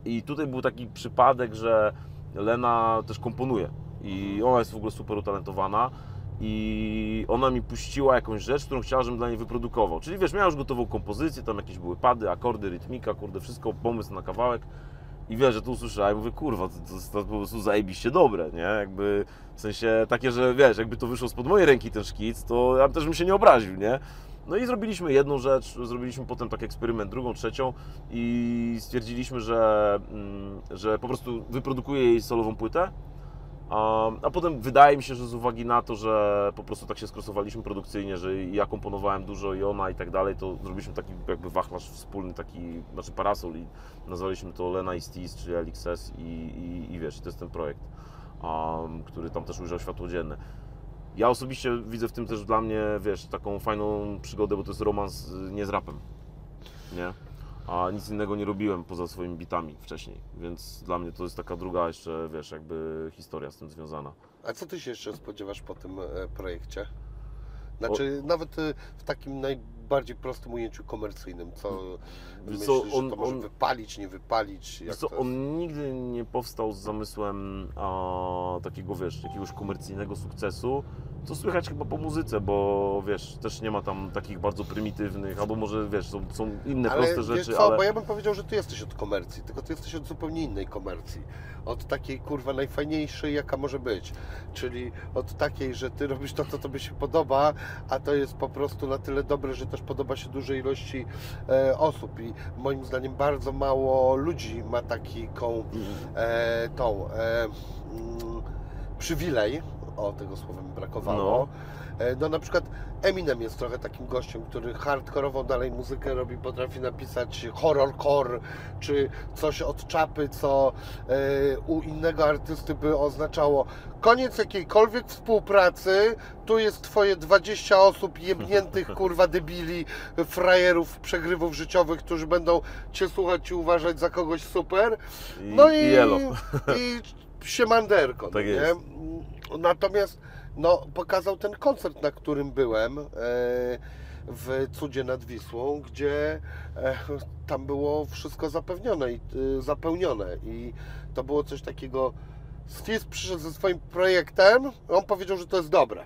I tutaj był taki przypadek, że Lena też komponuje i ona jest w ogóle super utalentowana i ona mi puściła jakąś rzecz, którą chciała, żebym dla niej wyprodukował. Czyli wiesz, miała już gotową kompozycję, tam jakieś były pady, akordy, rytmika, kurde, wszystko, pomysł na kawałek. I wiesz, że tu usłyszałem, mówię, kurwa, to, to jest po prostu zajebiście dobre, nie? Jakby, w sensie takie, że wiesz, jakby to wyszło spod mojej ręki ten szkic, to ja też bym się nie obraził, nie? No i zrobiliśmy jedną rzecz, zrobiliśmy potem taki eksperyment, drugą, trzecią i stwierdziliśmy, że, mm, że po prostu wyprodukuję jej solową płytę, a, potem wydaje mi się, że z uwagi na to, że po prostu tak się skrosowaliśmy produkcyjnie, że ja komponowałem dużo i ona i tak dalej, to zrobiliśmy taki jakby wachlarz wspólny, taki, znaczy parasol i nazwaliśmy to Lena i Stis, czyli LXS i, i, i wiesz, to jest ten projekt, um, który tam też ujrzał światło dzienne. Ja osobiście widzę w tym też dla mnie, wiesz, taką fajną przygodę, bo to jest romans y, nie z rapem, nie? A nic innego nie robiłem poza swoimi bitami wcześniej, więc dla mnie to jest taka druga jeszcze, wiesz, jakby historia z tym związana. A co ty się jeszcze spodziewasz po tym e, projekcie? Znaczy, nawet e, w takim najbardziej prostym ujęciu komercyjnym, co Wiesz myślisz, co, on- to może on- wypalić, nie wypalić? Jak co, on nigdy nie powstał z zamysłem a, takiego, wiesz, jakiegoś komercyjnego sukcesu, co słychać chyba po muzyce, bo wiesz, też nie ma tam takich bardzo prymitywnych, albo może, wiesz, są, są inne Ale proste rzeczy, co, ale... bo ja bym powiedział, że ty jesteś od komercji, tylko ty jesteś od zupełnie innej komercji. Od takiej kurwa najfajniejszej, jaka może być. Czyli od takiej, że ty robisz to, co tobie się podoba, a to jest po prostu na tyle dobre, że też podoba się dużej ilości e, osób. I moim zdaniem bardzo mało ludzi ma taką e, tą e, mm, przywilej. O, tego słowa mi brakowało. E, No na przykład Eminem jest trochę takim gościem, który hardkorową dalej muzykę robi, potrafi napisać horrorcore, czy coś od czapy, co e, u innego artysty by oznaczało koniec jakiejkolwiek współpracy, tu jest twoje 20 osób jebniętych, kurwa debili, frajerów, przegrywów życiowych, którzy będą cię słuchać i uważać za kogoś super. No i, i i siemanderko. Tak no nie? jest. Natomiast no, pokazał ten koncert, na którym byłem. E, w Cudzie nad Wisłą, gdzie e, tam było wszystko zapewnione i y, zapełnione i to było coś takiego Steve przyszedł ze swoim projektem, on powiedział, że to jest dobre.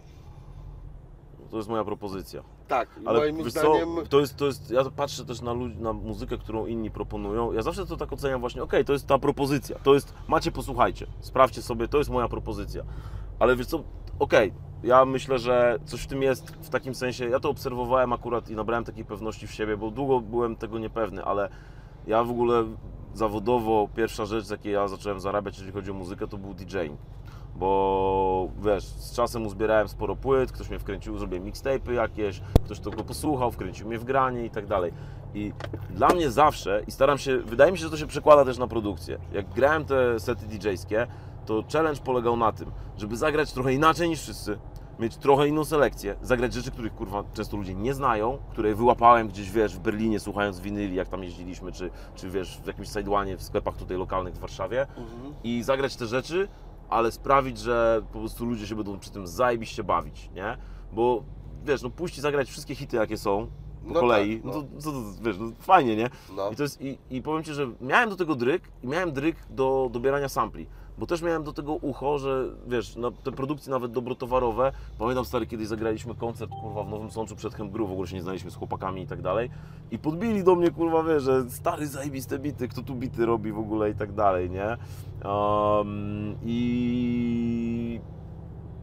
To jest moja propozycja. Tak, Ale moim zdaniem co, to jest, to jest, ja patrzę też na, ludzi, na muzykę, którą inni proponują. Ja zawsze to tak oceniam właśnie, okej, to jest ta propozycja, to jest, macie, posłuchajcie, sprawdźcie sobie, to jest moja propozycja. Ale wiesz co, okej, ja myślę, że coś w tym jest w takim sensie, ja to obserwowałem akurat i nabrałem takiej pewności w siebie, bo długo byłem tego niepewny, ale ja w ogóle zawodowo pierwsza rzecz, z jakiej ja zacząłem zarabiać, jeżeli chodzi o muzykę, to był DJing. Bo wiesz, z czasem uzbierałem sporo płyt, ktoś mnie wkręcił, zrobiłem mixtape'y jakieś, ktoś to go posłuchał, wkręcił mnie w granie i tak dalej. I dla mnie zawsze, i staram się, wydaje mi się, że to się przekłada też na produkcję. Jak grałem te sety DJ-skie, to challenge polegał na tym, żeby zagrać trochę inaczej niż wszyscy, mieć trochę inną selekcję, zagrać rzeczy, których kurwa często ludzie nie znają, które wyłapałem gdzieś, wiesz, w Berlinie słuchając winyli, jak tam jeździliśmy, czy, czy wiesz, w jakimś sidełanie w sklepach tutaj lokalnych w Warszawie Mhm. i zagrać te rzeczy, ale sprawić, że po prostu ludzie się będą przy tym zajebiście bawić, nie? Bo wiesz, no puść i zagrać wszystkie hity, jakie są po No kolei, tak, no, no. to, to, wiesz, no fajnie, nie? No. I, to jest, i, I powiem Ci, że miałem do tego dryk i miałem dryk do dobierania sampli, bo też miałem do tego ucho, że wiesz, na te produkcje nawet dobrotowarowe, pamiętam stary, kiedyś zagraliśmy koncert, kurwa, w Nowym Sączu przed Hemgru, w ogóle się nie znaliśmy z chłopakami i tak dalej i podbili do mnie, kurwa, wiesz, że stary, zajebiste bity, kto tu bity robi w ogóle i tak dalej, nie? Um, I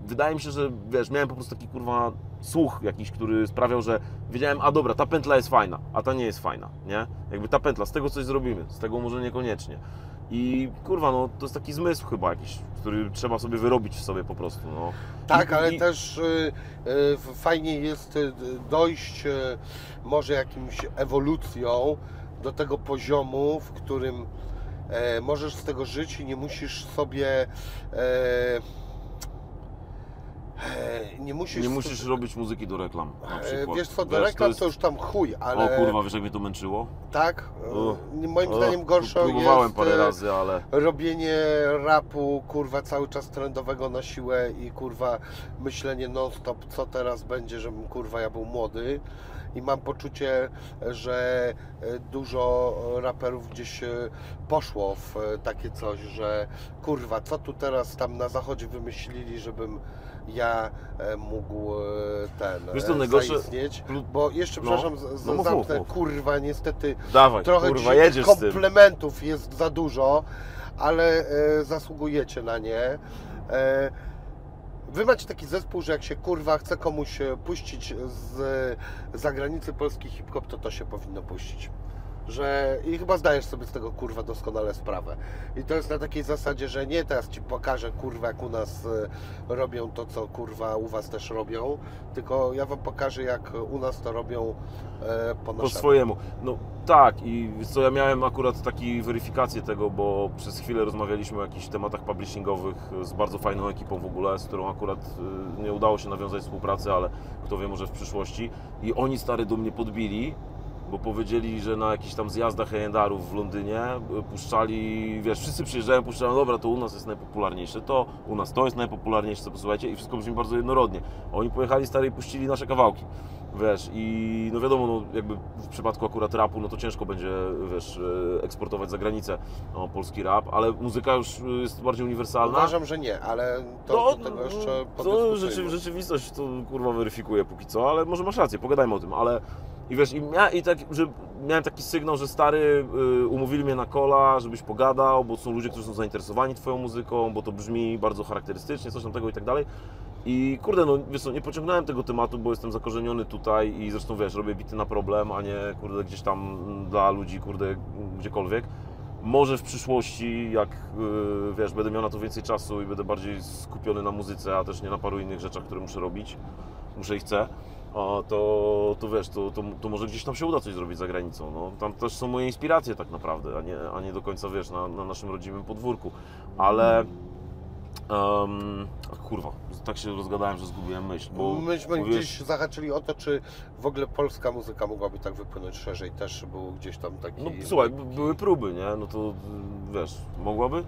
wydaje mi się, że wiesz, miałem po prostu taki kurwa słuch jakiś, który sprawiał, że wiedziałem, a dobra, ta pętla jest fajna, a ta nie jest fajna, nie? Jakby ta pętla, z tego coś zrobimy, z tego może niekoniecznie. I kurwa, no to jest taki zmysł chyba jakiś, który trzeba sobie wyrobić w sobie po prostu, no. Tak, I- ale i- też y, y, fajnie jest y, dojść y, może jakimś ewolucją do tego poziomu, w którym e, możesz z tego żyć i nie musisz sobie e, nie musisz, Nie musisz robić muzyki do reklam, na e, przykład. wiesz co, do Wiesz, reklam jest- to już tam chuj, ale O kurwa, wiesz jak mnie to męczyło? tak, e, O, moim zdaniem gorsze Próbowałem jest parę e, razy, ale... robienie rapu, kurwa, cały czas trendowego na siłę i kurwa myślenie non stop, co teraz będzie, żebym kurwa ja był młody. I mam poczucie, że e, dużo raperów gdzieś e, poszło w e, takie coś, że kurwa, co tu teraz tam na zachodzie wymyślili, żebym ja e, mógł e, ten Wiesz co, e, najgorsze- zaistnieć. Bo jeszcze, No. przepraszam, z- No mów, zamknę, mów, mów. kurwa, niestety Dawaj, trochę kurwa, jedziesz komplementów jest za dużo, ale e, zasługujecie na nie. E, wy macie taki zespół, że jak się kurwa chce komuś e, puścić z zagranicy polski hip-hop, to to się powinno puścić. Że i chyba zdajesz sobie z tego kurwa doskonale sprawę. I to jest na takiej zasadzie, że nie teraz ci pokażę kurwa jak u nas e, robią to, co kurwa u was też robią, tylko ja wam pokażę jak u nas to robią e, po Po swojemu. No tak i co, ja miałem akurat taki weryfikację tego, bo przez chwilę rozmawialiśmy o jakichś tematach publishingowych z bardzo fajną ekipą w ogóle, z którą akurat y, nie udało się nawiązać współpracy, ale kto wie, może w przyszłości. I oni stary do mnie podbili, bo powiedzieli, że na jakichś tam zjazdach legendarów w Londynie y, puszczali, wiesz, wszyscy przyjeżdżają, puszczają, dobra, to u nas jest najpopularniejsze, to u nas to jest najpopularniejsze, posłuchajcie, i wszystko brzmi bardzo jednorodnie. Oni pojechali stary i puścili nasze kawałki. Wiesz, i no wiadomo, no jakby w przypadku akurat rapu, no to ciężko będzie, wiesz, e, eksportować za granicę no, polski rap, ale muzyka już e, jest bardziej uniwersalna. Uważam, że nie, ale to No, do tego jeszcze to rzeczy, rzeczywistość to kurwa weryfikuje póki co, ale może masz rację, pogadajmy o tym, ale i wiesz, i, mia, i tak, że miałem taki sygnał, że stary y, umówili mnie na kola, żebyś pogadał, bo są ludzie, którzy są zainteresowani twoją muzyką, bo to brzmi bardzo charakterystycznie, coś tam tego i tak dalej. I kurde, no wiesz co, nie pociągnąłem tego tematu, bo jestem zakorzeniony tutaj i zresztą wiesz, robię bity na problem, a nie kurde gdzieś tam dla ludzi, kurde gdziekolwiek. Może w przyszłości, jak yy, wiesz, będę miał na to więcej czasu i będę bardziej skupiony na muzyce, a też nie na paru innych rzeczach, które muszę robić, muszę i chcę, o, to, to wiesz, to, to, to może gdzieś tam się uda coś zrobić za granicą. No, tam też są moje inspiracje tak naprawdę, a nie, a nie do końca wiesz, na, na naszym rodzimym podwórku. Ale. Um, kurwa, tak się rozgadałem, że zgubiłem myśl. Bo Myśmy mówiłeś- gdzieś zahaczyli o to, czy w ogóle polska muzyka mogłaby tak wypłynąć szerzej. Też był gdzieś tam taki... No słuchaj, były próby, nie? No to wiesz, mogłaby?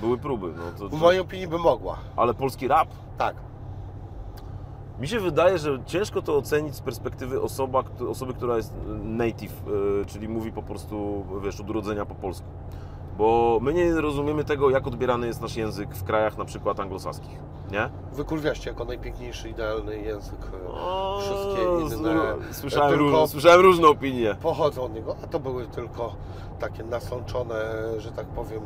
Były próby, no to, W to, mojej opinii by mogła. ale polski rap? Tak. Mi się wydaje, że ciężko to ocenić z perspektywy osoba, osoby, która jest native, y, czyli mówi po prostu, wiesz, od urodzenia po polsku. Bo my nie rozumiemy tego, jak odbierany jest nasz język w krajach na przykład anglosaskich, nie? Wykurwiaście jako najpiękniejszy, idealny język. e, O, Wszystkie inne z- Słyszałem, słyszałem różne opinie. pochodzą od niego, a to były tylko takie nasączone, że tak powiem,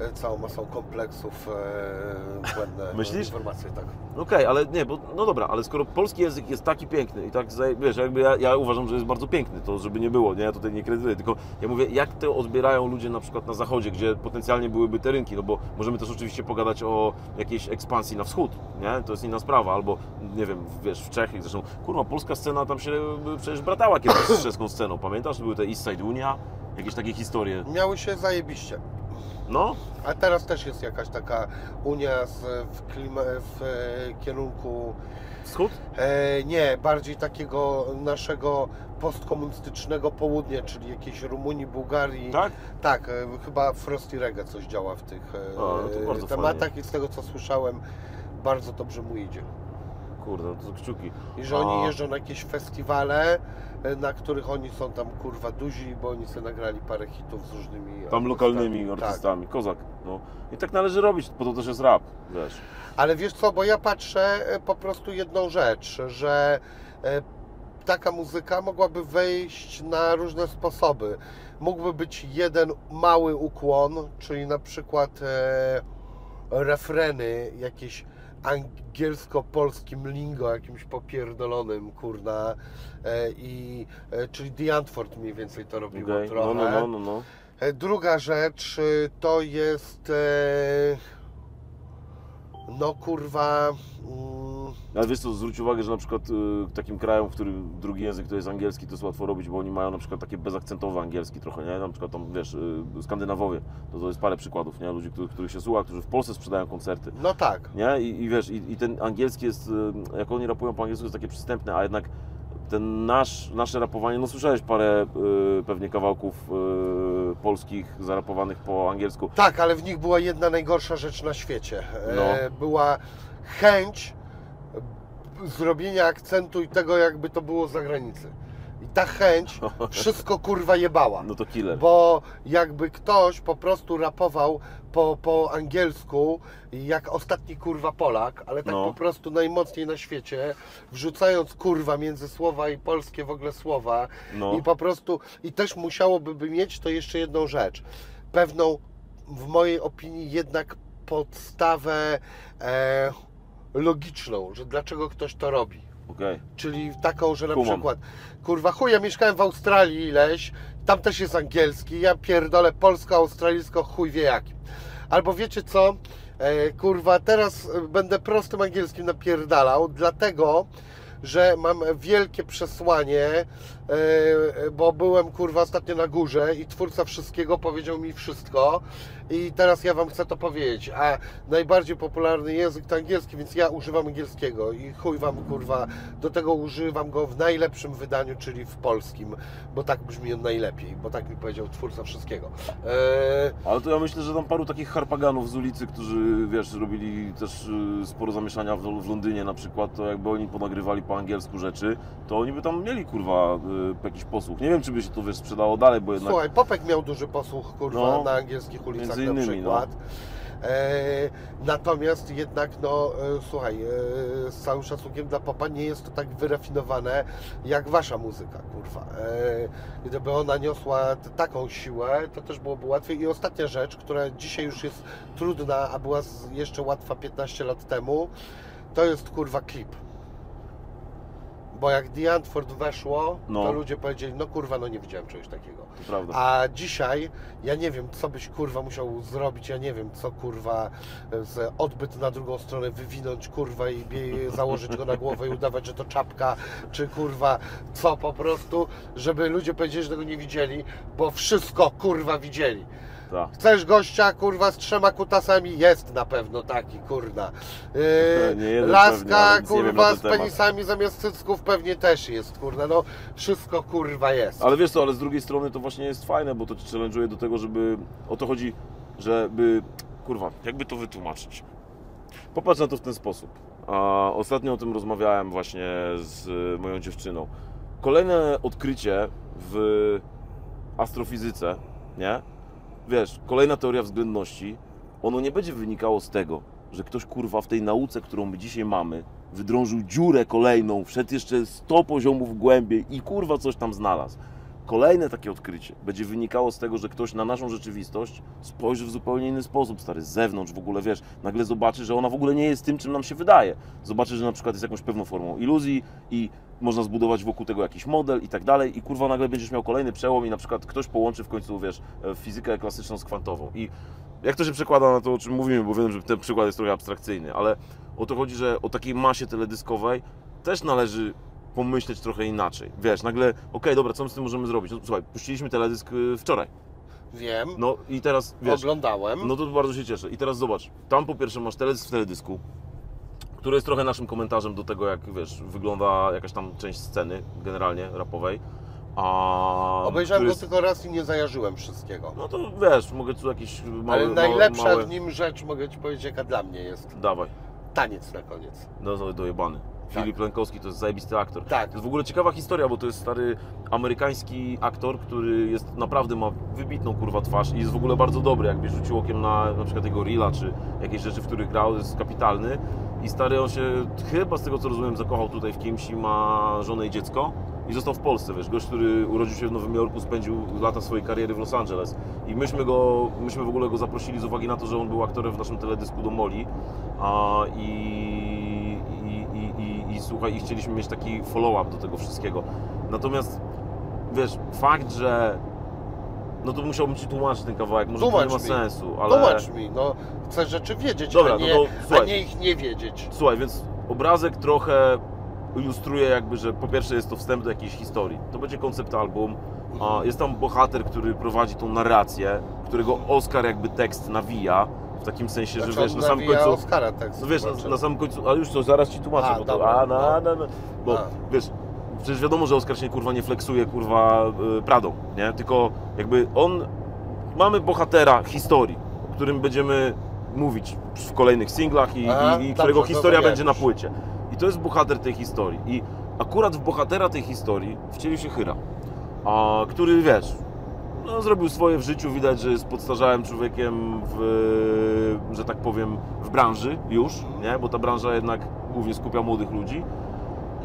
e, całą masą kompleksów e, błędne Myślisz? informacje, tak. Okej, ale nie, bo no dobra, ale skoro polski język jest taki piękny i tak, wiesz, jakby ja, ja uważam, że jest bardzo piękny, to żeby nie było, nie, ja tutaj nie kredytuję, tylko ja mówię, jak to odbierają ludzie na przykład na zachodzie, gdzie potencjalnie byłyby te rynki, no bo możemy też oczywiście pogadać o jakiejś ekspansji na wschód, nie, to jest inna sprawa, albo nie wiem, wiesz, w Czechach, zresztą, kurwa, polska scena tam się y, przecież bratała kiedyś z czeską sceną, pamiętasz, były te East Side Unia, jakieś takie historie, Miały się zajebiście. no, A teraz też jest jakaś taka unia z, w, klima, w e, kierunku wschód? e, nie, bardziej takiego naszego postkomunistycznego południa, czyli jakiejś Rumunii, Bułgarii. Tak? Tak, e, chyba Frosty Reggae coś działa w tych e, O, no tematach i z tego co słyszałem, bardzo dobrze mu idzie. Kurde, no to kciuki. I że oni A. jeżdżą na jakieś festiwale, e, na których oni są tam kurwa duzi, bo oni sobie nagrali parę hitów z różnymi Tam artystami. lokalnymi Tak. artystami, kozak. No. I tak należy robić, po to też jest rap, wiesz. Ale wiesz co, bo ja patrzę e, po prostu jedną rzecz, że e, taka muzyka mogłaby wejść na różne sposoby. Mógłby być jeden mały ukłon, czyli na przykład e, refreny jakieś angielsko-polskim lingo, jakimś popierdolonym, kurna, e, i, e, czyli The Antwoord mniej więcej to robiło Okej, trochę. No, no, no, no, no. E, Druga rzecz to jest. No kurwa. mm, Ale wiesz co, zwróć uwagę, że na przykład y, takim krajom, w którym drugi język to jest angielski, to jest łatwo robić, bo oni mają na przykład takie bezakcentowe angielski trochę, nie? Na przykład tam, wiesz, y, Skandynawowie, to, to jest parę przykładów, nie? Ludzi, których, których się słucha, którzy w Polsce sprzedają koncerty. No tak. Nie? I, i wiesz, i, i ten angielski jest, y, jak oni rapują po angielsku, jest takie przystępne, a jednak ten nasz, nasze rapowanie, no słyszałeś parę y, pewnie kawałków y, polskich zarapowanych po angielsku. Tak, ale w nich była jedna najgorsza rzecz na świecie. E, No. Była chęć zrobienia akcentu i tego, jakby to było z zagranicy. I ta chęć wszystko kurwa jebała. No to killer. Bo jakby ktoś po prostu rapował po, po angielsku, jak ostatni kurwa Polak, ale tak No. po prostu najmocniej na świecie, wrzucając kurwa między słowa i polskie w ogóle słowa. No. I po prostu, i też musiałoby by mieć to jeszcze jedną rzecz. Pewną, w mojej opinii, jednak podstawę e, logiczną, że dlaczego ktoś to robi. Okej. Czyli taką, że na Kumam. przykład, kurwa, chuj, ja mieszkałem w Australii ileś, tam też jest angielski, ja pierdolę polsko-australijsko, chuj wie jakim. Albo wiecie co, e, kurwa, teraz e, będę prostym angielskim napierdalał, dlatego, że mam wielkie przesłanie, e, bo byłem, kurwa, ostatnio na górze i twórca wszystkiego powiedział mi wszystko i teraz ja Wam chcę to powiedzieć, a najbardziej popularny język to angielski, więc ja używam angielskiego i chuj Wam, kurwa, do tego używam go w najlepszym wydaniu, czyli w polskim, bo tak brzmi on najlepiej, bo tak mi powiedział twórca wszystkiego. E, Ale to ja myślę, że tam paru takich harpaganów z ulicy, którzy, wiesz, robili też y, sporo zamieszania w, w Londynie na przykład, to jakby oni ponagrywali po angielsku rzeczy, to oni by tam mieli, kurwa, y, jakiś posłuch. Nie wiem, czy by się to, wiesz, sprzedało dalej, bo jednak... Słuchaj, Popek miał duży posłuch, kurwa, No, na angielskich ulicach między na innymi, przykład. E, natomiast jednak, no e, słuchaj, e, z całym szacunkiem dla popa nie jest to tak wyrafinowane jak wasza muzyka, kurwa. E, gdyby ona niosła taką siłę, to też byłoby łatwiej. I ostatnia rzecz, która dzisiaj już jest trudna, a była jeszcze łatwa 15 lat temu, to jest kurwa klip. Bo jak The Antwoord weszło, No. to ludzie powiedzieli, no kurwa, no nie widziałem czegoś takiego. Prawda. A dzisiaj ja nie wiem, co byś kurwa musiał zrobić, ja nie wiem, co kurwa z odbyt na drugą stronę wywinąć kurwa i założyć go na głowę i udawać, że to czapka, czy kurwa co po prostu, żeby ludzie powiedzieli, że tego nie widzieli, bo wszystko kurwa widzieli. Tak. Chcesz gościa kurwa z trzema kutasami? Jest na pewno taki kurna. Yy, pewnie, laska ale nic nie wiem na kurwa z penisami zamiast cycków pewnie też jest kurna. No wszystko kurwa jest. Ale wiesz co, ale z drugiej strony to właśnie jest fajne, bo to ci challenge'uje do tego, żeby... O to chodzi, żeby... Kurwa, jakby to wytłumaczyć? Popatrz na to w ten sposób. A ostatnio o tym rozmawiałem właśnie z moją dziewczyną. Kolejne odkrycie w astrofizyce, nie? Wiesz, kolejna teoria względności, ono nie będzie wynikało z tego, że ktoś kurwa w tej nauce, którą my dzisiaj mamy, wydrążył dziurę kolejną, wszedł jeszcze 100 poziomów głębiej i kurwa coś tam znalazł. Kolejne takie odkrycie będzie wynikało z tego, że ktoś na naszą rzeczywistość spojrzy w zupełnie inny sposób, stary, z zewnątrz w ogóle, wiesz, nagle zobaczy, że ona w ogóle nie jest tym, czym nam się wydaje. Zobaczy, że na przykład jest jakąś pewną formą iluzji i można zbudować wokół tego jakiś model i tak dalej i kurwa nagle będziesz miał kolejny przełom i na przykład ktoś połączy w końcu, wiesz, e, fizykę klasyczną z kwantową. I jak to się przekłada na to, o czym mówimy, bo wiem, że ten przykład jest trochę abstrakcyjny, ale o to chodzi, że o takiej masie teledyskowej też należy pomyśleć trochę inaczej. Wiesz, nagle, okej, dobra, co my z tym możemy zrobić? No, słuchaj, puściliśmy teledysk y, wczoraj. Wiem, No i teraz, wiesz, oglądałem. no to bardzo się cieszę. I teraz zobacz, tam po pierwsze masz teledysk w teledysku, który jest trochę naszym komentarzem do tego, jak wiesz, wygląda jakaś tam część sceny generalnie rapowej. A Obejrzałem który go tylko raz i nie zajarzyłem wszystkiego. No to wiesz, mogę tu jakiś mały, Ale mały, najlepsza małe... w nim rzecz, mogę Ci powiedzieć, jaka dla mnie jest. Dawaj, Taniec na koniec. no to dojebany. Filip Lenkowski to jest zajebisty aktor. Tak. To jest w ogóle ciekawa historia, bo to jest stary amerykański aktor, który jest naprawdę ma wybitną kurwa twarz i jest w ogóle bardzo dobry. Jakbyś rzucił okiem na na przykład jego Reela czy jakieś rzeczy, w których grał, jest kapitalny. I stary on się chyba z tego co rozumiem zakochał tutaj w kimś i ma żonę i dziecko. I został w Polsce, wiesz, gość, który urodził się w Nowym Jorku, spędził lata swojej kariery w Los Angeles. I myśmy go, myśmy w ogóle go zaprosili z uwagi na to, że on był aktorem w naszym teledysku do Moli. A, i, i, i, i, i słuchaj, i chcieliśmy mieć taki follow-up do tego wszystkiego. Natomiast wiesz, fakt, że no to musiałbym ci tłumaczyć ten kawałek, może to Tłumacz nie ma mi. sensu, ale Tłumacz mi, no chcę rzeczy wiedzieć, Dobra, a, no nie, to a nie ich nie wiedzieć. słuchaj, więc obrazek trochę ilustruje jakby, że po pierwsze jest to wstęp do jakiejś historii. To będzie koncept album. A jest tam bohater, który prowadzi tą narrację, którego Oscar jakby tekst nawija. W takim sensie, Znaczy, że wiesz, na samym końcu. Oscara tekst. No wiesz, na, na samym końcu, ale już to zaraz ci tłumaczę, A, bo dobra, to, a, no. na, na, na, bo A. wiesz, przecież wiadomo, że Oskar się kurwa nie flexuje kurwa y, Pradą, nie? Tylko jakby on, mamy bohatera historii, o którym będziemy mówić w kolejnych singlach i, Aha, i, i dobrze, którego historia zrozumiałem będzie na płycie. I to jest bohater tej historii. I akurat w bohatera tej historii wcielił się Hyra, a, który wiesz, no, zrobił swoje w życiu, widać, że jest podstarzałym człowiekiem w, że tak powiem, w branży już, nie? Bo ta branża jednak głównie skupia młodych ludzi.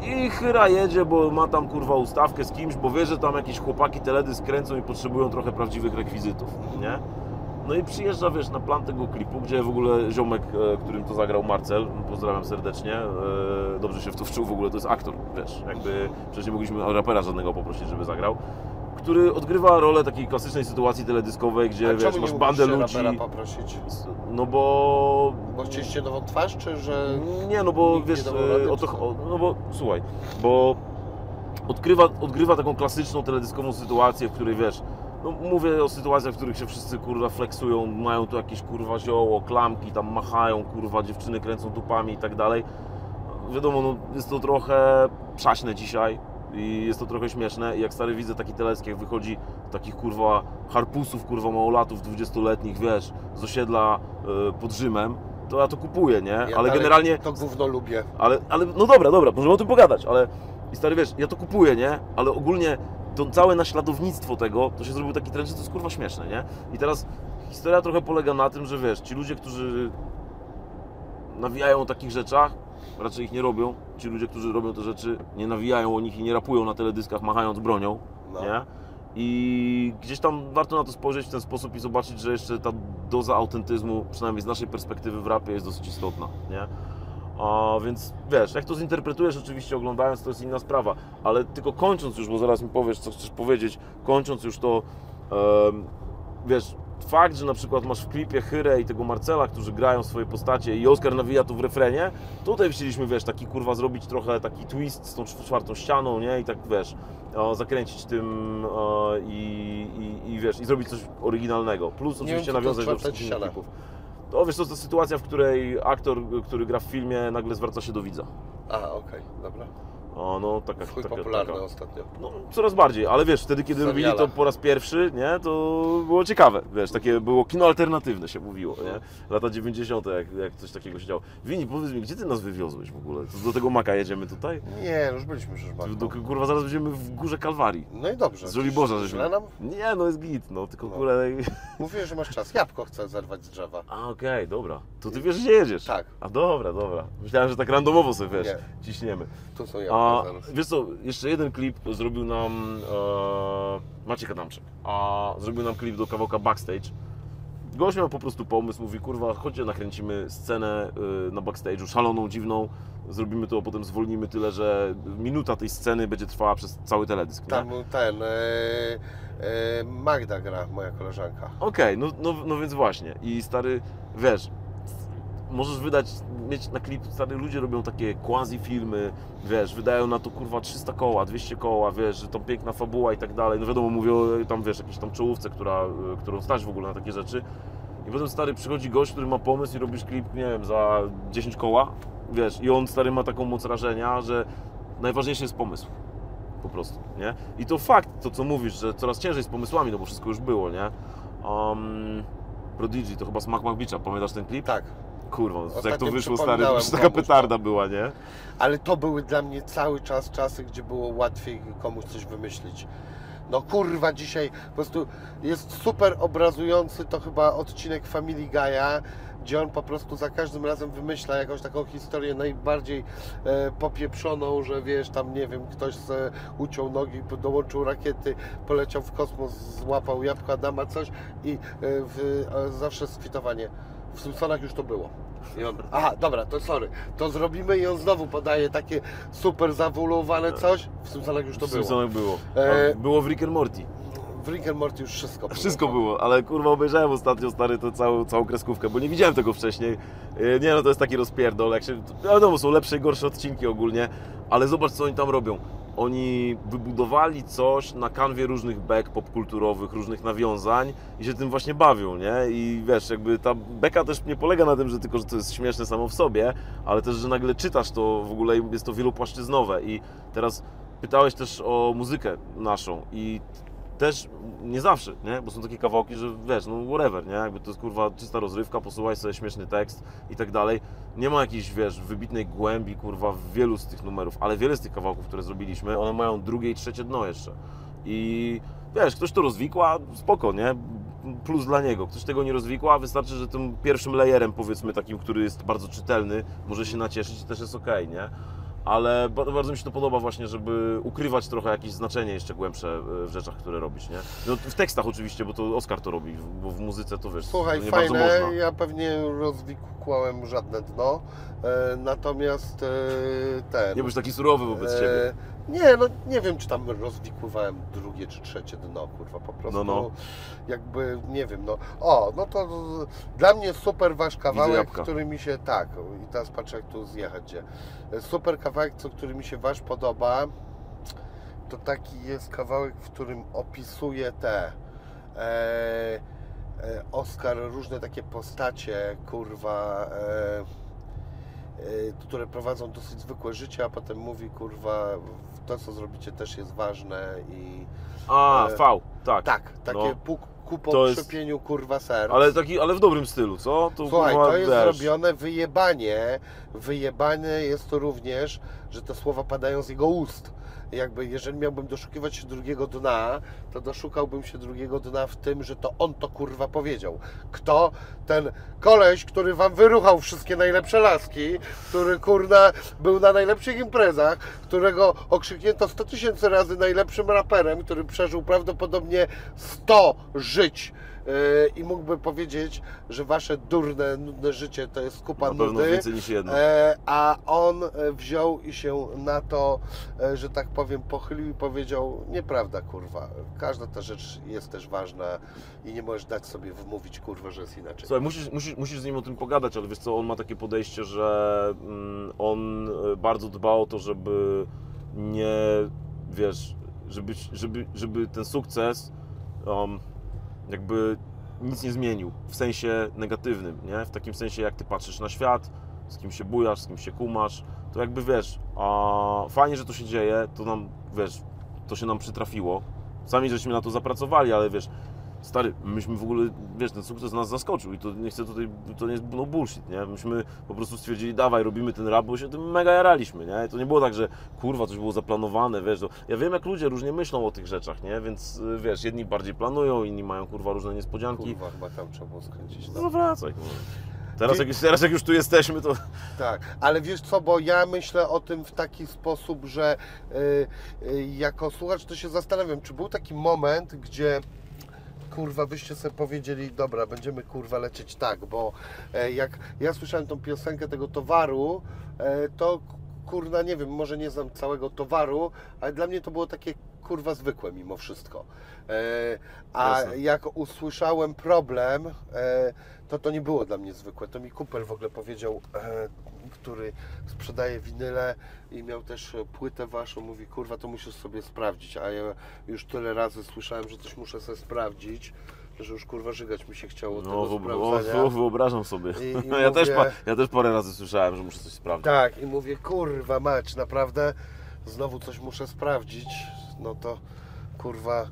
I Hyra jedzie, bo ma tam kurwa ustawkę z kimś, bo wie, że tam jakieś chłopaki teledysk kręcą i potrzebują trochę prawdziwych rekwizytów, nie? No i przyjeżdża, wiesz, na plan tego klipu, gdzie w ogóle ziomek, e, którym to zagrał Marcel, pozdrawiam serdecznie, e, dobrze się w to wczuł, w ogóle to jest aktor, wiesz, jakby przecież nie mogliśmy rapera żadnego poprosić, żeby zagrał, który odgrywa rolę takiej klasycznej sytuacji teledyskowej, gdzie, A wiesz, masz bandę ludzi, poprosić? no bo Bo chcieliście nową twarz, czy że... nie, no bo wiesz, rady, o to, o, no bo słuchaj, bo odgrywa, odgrywa taką klasyczną teledyskową sytuację, w której wiesz, no mówię o sytuacjach, w których się wszyscy kurwa flexują, mają tu jakieś kurwa zioło, klamki, tam machają, kurwa, dziewczyny kręcą dupami i tak dalej. Wiadomo, no jest to trochę przaśne dzisiaj i jest to trochę śmieszne i jak stary widzę taki teledysk, jak wychodzi takich kurwa harpusów, kurwa małolatów dwudziestoletnich, wiesz, z osiedla y, pod Rzymem, to ja to kupuję, nie? Ja Ale generalnie To gówno lubię. ale, ale no dobra, dobra, możemy o tym pogadać, ale i stary wiesz, ja to kupuję, nie? Ale ogólnie to całe naśladownictwo tego, to się zrobił taki trend, że to jest kurwa śmieszne, nie? I teraz historia trochę polega na tym, że wiesz, ci ludzie, którzy nawijają o takich rzeczach, raczej ich nie robią. Ci ludzie, którzy robią te rzeczy, nie nawijają o nich i nie rapują na teledyskach machając bronią, No. nie? I gdzieś tam warto na to spojrzeć w ten sposób i zobaczyć, że jeszcze ta doza autentyzmu, przynajmniej z naszej perspektywy w rapie, jest dosyć istotna, nie? A więc wiesz, jak to zinterpretujesz oczywiście oglądając, to jest inna sprawa, ale tylko kończąc już, bo zaraz mi powiesz, co chcesz powiedzieć, kończąc już to, wiesz, fakt, że na przykład masz w klipie Hyrę i tego Marcela, którzy grają swoje postacie i Oskar nawija tu w refrenie, tutaj chcieliśmy, wiesz, taki kurwa zrobić trochę taki twist z tą czwartą ścianą, nie? I tak, wiesz, o, zakręcić tym o, i, i, i, wiesz, i zrobić coś oryginalnego. Plus oczywiście nawiązać do wszystkich klipów. To wiesz, to jest ta sytuacja, w której aktor, który gra w filmie, nagle zwraca się do widza. A, okej, dobra. O, no taka, taka, popularne taka. ostatnio. No, coraz bardziej, ale wiesz, wtedy kiedy robili to po raz pierwszy, nie, to było ciekawe, wiesz, takie było kino alternatywne się mówiło, nie, lata 90. jak, jak coś takiego się działo. Wini, powiedz mi, gdzie ty nas wywiozłeś w ogóle? Do tego Maka jedziemy tutaj? Nie, już byliśmy już Do, bardzo. kurwa, zaraz będziemy w Górze Kalwarii. No i dobrze. Z Żoliborza Źle żeśmy... nam? Nie, no jest git, no, tylko No. kurde... Mówiłem, że masz czas. Jabłko chcę zerwać z drzewa. A, okej, dobra. To ty wiesz, gdzie jedziesz? Tak. A, dobra, dobra. Myślałem, że tak randomowo sobie, wiesz, Nie. ciśniemy. Tu są A jabłka wiesz co, jeszcze jeden klip zrobił nam e, Maciek Adamczyk. A zrobił nam klip do kawałka Backstage. Gość miał po prostu pomysł, mówi kurwa, chodźcie nakręcimy scenę y, na backstage'u, szaloną, dziwną. Zrobimy to, a potem zwolnimy tyle, że minuta tej sceny będzie trwała przez cały teledysk. nie? Tam ten... E, e, Magda gra, moja koleżanka. Okej, no, no, no więc właśnie. I stary, wiesz, możesz wydać, mieć na klip, stary, ludzie robią takie quasi filmy, wiesz, wydają na to kurwa 300 koła, 200 koła, wiesz, że to piękna fabuła i tak dalej. No wiadomo, mówię o tam, wiesz, jakiejś tam czołówce, która, y, którą stać w ogóle na takie rzeczy. I potem stary przychodzi gość, który ma pomysł i robisz klip, nie wiem, za 10 koła, wiesz, i on stary ma taką moc rażenia, że najważniejszy jest pomysł. Po prostu, nie? I to fakt, to co mówisz, że coraz ciężej z pomysłami, no bo wszystko już było, nie? Um, Prodigy, to chyba Smack Beacha, pamiętasz ten klip? Tak. Kurwa, jak to Ostatnio wyszło stary, to już taka petarda była, nie? Ale to były dla mnie cały czas czasy, gdzie było łatwiej komuś coś wymyślić. No kurwa, dzisiaj po prostu jest super obrazujący to chyba odcinek Family Guy'a, gdzie on po prostu za każdym razem wymyśla jakąś taką historię najbardziej e, popieprzoną, że wiesz, tam nie wiem, ktoś se uciął nogi, dołączył rakiety, poleciał w kosmos, złapał jabłka Adama, coś i e, w, e, zawsze skwitowanie. W Simpsonach już to było. Aha, dobra, to sorry, to zrobimy i on znowu podaje takie super zawulowane coś. W Simpsonach już to w było. Simpsonach było. E, Było w Rick and Morty. W Rick and Morty już wszystko było. Wszystko było, ale kurwa obejrzałem ostatnio stary to całą, całą kreskówkę, bo nie widziałem tego wcześniej. E, Nie no, to jest taki rozpierdol, jak się... Wiadomo, są lepsze i gorsze odcinki ogólnie, ale zobacz co oni tam robią. Oni wybudowali coś na kanwie różnych bek popkulturowych, różnych nawiązań i się tym właśnie bawią, nie? I wiesz, jakby ta beka też nie polega na tym, że tylko, że to jest śmieszne samo w sobie, ale też, że nagle czytasz to w ogóle jest to wielopłaszczyznowe i teraz pytałeś też o muzykę naszą i też nie zawsze, nie? Bo są takie kawałki, że wiesz, no whatever, nie? Jakby to jest kurwa czysta rozrywka, posuwaj sobie śmieszny tekst i tak dalej. Nie ma jakiejś, wiesz, wybitnej głębi, kurwa, w wielu z tych numerów, ale wiele z tych kawałków, które zrobiliśmy, one mają drugie i trzecie dno jeszcze. I wiesz, ktoś to rozwikła, spoko, nie? Plus dla niego. Ktoś tego nie rozwikła, wystarczy, że tym pierwszym layerem, powiedzmy, takim, który jest bardzo czytelny, może się nacieszyć i też jest okej, nie? Ale ba- bardzo mi się to podoba właśnie, żeby ukrywać trochę jakieś znaczenie jeszcze głębsze e, w rzeczach, które robisz, nie? No, w tekstach oczywiście, bo to Oskar to robi, bo w muzyce to wiesz, Słuchaj, nie fajne, bardzo można. ja pewnie rozwikłałem żadne dno, e, natomiast e, ten... Nie bądź taki surowy wobec siebie. Nie, no nie wiem, czy tam rozwikływałem drugie czy trzecie dno, kurwa, po prostu No, no. jakby, nie wiem, no. O, no to dla mnie super wasz kawałek, który mi się, tak, i teraz patrzę jak tu zjechać gdzie. Super kawałek, co, który mi się wasz podoba, to taki jest kawałek, w którym opisuje te e, e, Oskar różne takie postacie, kurwa, e, e, które prowadzą dosyć zwykłe życie, a potem mówi, kurwa, to co zrobicie też jest ważne i A, e, V, tak. tak, takie no. no, ku po To jest- kurwa, serc. Ale, taki, ale w dobrym stylu, co? To, Słuchaj, kurwa, to jest wiesz, zrobione wyjebanie. Wyjebane jest to również, że te słowa padają z jego ust. Jakby, jeżeli miałbym doszukiwać się drugiego dna, to doszukałbym się drugiego dna w tym, że to on to kurwa powiedział. Kto? Ten koleś, który wam wyruchał wszystkie najlepsze laski, który kurna był na najlepszych imprezach, którego okrzyknięto 100 tysięcy razy najlepszym raperem, który przeżył prawdopodobnie 100 żyć. Yy, I mógłby powiedzieć, że wasze durne, nudne życie to jest kupa na nudy. więcej niż jedno. E, a on e, wziął i się na to, e, że tak powiem, pochylił i powiedział: Nieprawda, kurwa. Każda ta rzecz jest też ważna i nie możesz dać sobie wmówić, kurwa, że jest inaczej. Słuchaj, musisz, musisz, musisz z nim o tym pogadać, ale wiesz co, on ma takie podejście, że mm, on e, bardzo dba o to, żeby nie, wiesz, żeby, żeby, żeby ten sukces um, jakby nic nie zmienił, w sensie negatywnym, nie? W takim sensie, jak ty patrzysz na świat, z kim się bujasz, z kim się kumasz, to jakby wiesz, a fajnie, że to się dzieje, to nam, wiesz, to się nam przytrafiło. Sami żeśmy na to zapracowali, ale wiesz, stary, myśmy w ogóle, wiesz, ten sukces nas zaskoczył i to nie chcę tutaj, to nie jest no bullshit, nie? Myśmy po prostu stwierdzili, dawaj, robimy ten rap, bo się tym mega jaraliśmy, nie? To nie było tak, że kurwa, coś było zaplanowane, wiesz, to ja wiem jak ludzie różnie myślą o tych rzeczach, nie? Więc y, wiesz, jedni bardziej planują, inni mają kurwa różne niespodzianki. Kurwa, chyba tam trzeba było skręcić. No zawracaj, kurwa. Teraz jak, teraz jak już tu jesteśmy, to Tak, ale wiesz co, bo ja myślę o tym w taki sposób, że y, y, jako słuchacz to się zastanawiam, czy był taki moment, gdzie kurwa byście sobie powiedzieli, dobra, będziemy kurwa lecieć tak, bo e, jak ja słyszałem tą piosenkę tego towaru, e, to kurwa nie wiem, może nie znam całego towaru, ale dla mnie to było takie kurwa zwykłe mimo wszystko. E, a Jasne. jak usłyszałem problem, to to nie było dla mnie zwykłe. To mi Cooper w ogóle powiedział, e, który sprzedaje winyle i miał też płytę waszą, mówi kurwa to musisz sobie sprawdzić, a ja już tyle razy słyszałem, że coś muszę sobie sprawdzić, że już kurwa żygać mi się chciało no, tego o, wyobrażam sobie. I- i ja, też mówię- pa, ja też parę razy słyszałem, że muszę coś sprawdzić. Tak, i mówię, kurwa mać, naprawdę znowu coś muszę sprawdzić, no to kurwa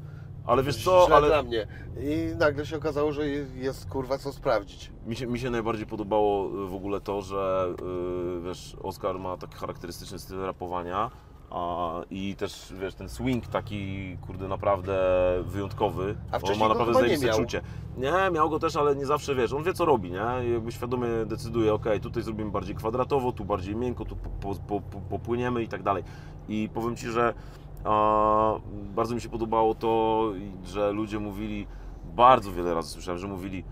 Ale wiesz co, źle ale dla mnie. I nagle się okazało, że je- jest kurwa co sprawdzić. mi się, mi się najbardziej podobało y, w ogóle to, że y, wiesz, Oskar ma taki charakterystyczny styl rapowania a, i też wiesz, ten swing taki kurde naprawdę wyjątkowy. A on wcześniej ma go naprawdę zajebiste miał. czucie. Nie, miał go też, ale nie zawsze wiesz, on wie co robi, nie? Jakby świadomie decyduje, ok, tutaj zrobimy bardziej kwadratowo, tu bardziej miękko, tu po, po, po, popłyniemy i tak dalej. I powiem Ci, że a, bardzo mi się podobało to, że ludzie mówili, bardzo wiele razy słyszałem, że mówili,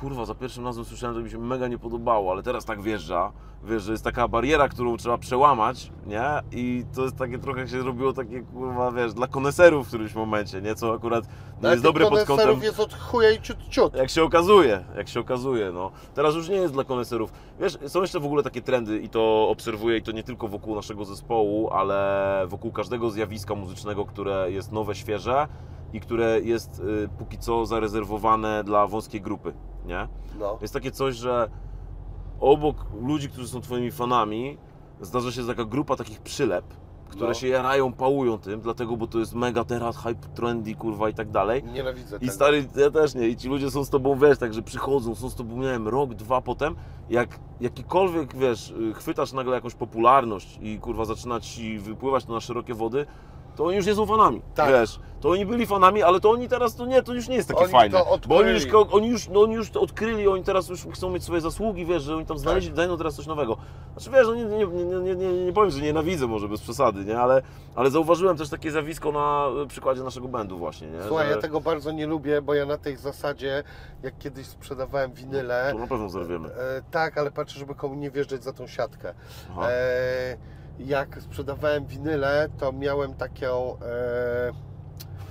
kurwa, za pierwszym razem słyszałem, że mi się mega nie podobało, ale teraz tak wjeżdża, wiesz, że jest taka bariera, którą trzeba przełamać, nie? I to jest takie trochę się zrobiło takie, kurwa, wiesz, dla koneserów w którymś momencie, nie? Co akurat no, jest dobre pod kątem... jest od chuja i ciut ciut. Jak się okazuje, jak się okazuje, no. Teraz już nie jest dla koneserów. Wiesz, są jeszcze w ogóle takie trendy i to obserwuję i to nie tylko wokół naszego zespołu, ale wokół każdego zjawiska muzycznego, które jest nowe, świeże i które jest y, póki co zarezerwowane dla wąskiej grupy, nie? No. Jest takie coś, że obok ludzi, którzy są twoimi fanami, zdarza się taka grupa takich przylep, które No. się jarają, pałują tym, dlatego, bo to jest mega teraz hype, trendy, kurwa i tak dalej. Nienawidzę I tego. stary, ja też nie. I ci ludzie są z tobą, wiesz, także przychodzą, są z tobą, nie wiem, rok, dwa potem. Jak jakikolwiek, wiesz, y, chwytasz nagle jakąś popularność i kurwa zaczyna ci wypływać to na szerokie wody, to oni już nie są fanami, Tak. wiesz. To oni byli fanami, ale to oni teraz, to nie, to już nie jest takie Oni fajne. bo oni już, oni, już, no, oni już to odkryli, oni teraz już chcą mieć swoje zasługi, wiesz, że oni tam znaleźli, Tak. dają teraz coś nowego. Znaczy, wiesz, no nie, nie, nie, nie, nie, nie powiem, że nienawidzę może bez przesady, nie, ale, ale zauważyłem też takie zjawisko na y, przykładzie naszego bandu właśnie, nie. Słuchaj, że... ja tego bardzo nie lubię, bo ja na tej zasadzie, jak kiedyś sprzedawałem winyle, To na pewno zerwiemy. e, tak, ale patrzę, żeby komu nie wjeżdżać za tą siatkę. Aha. E, jak sprzedawałem winyle, to miałem taką e,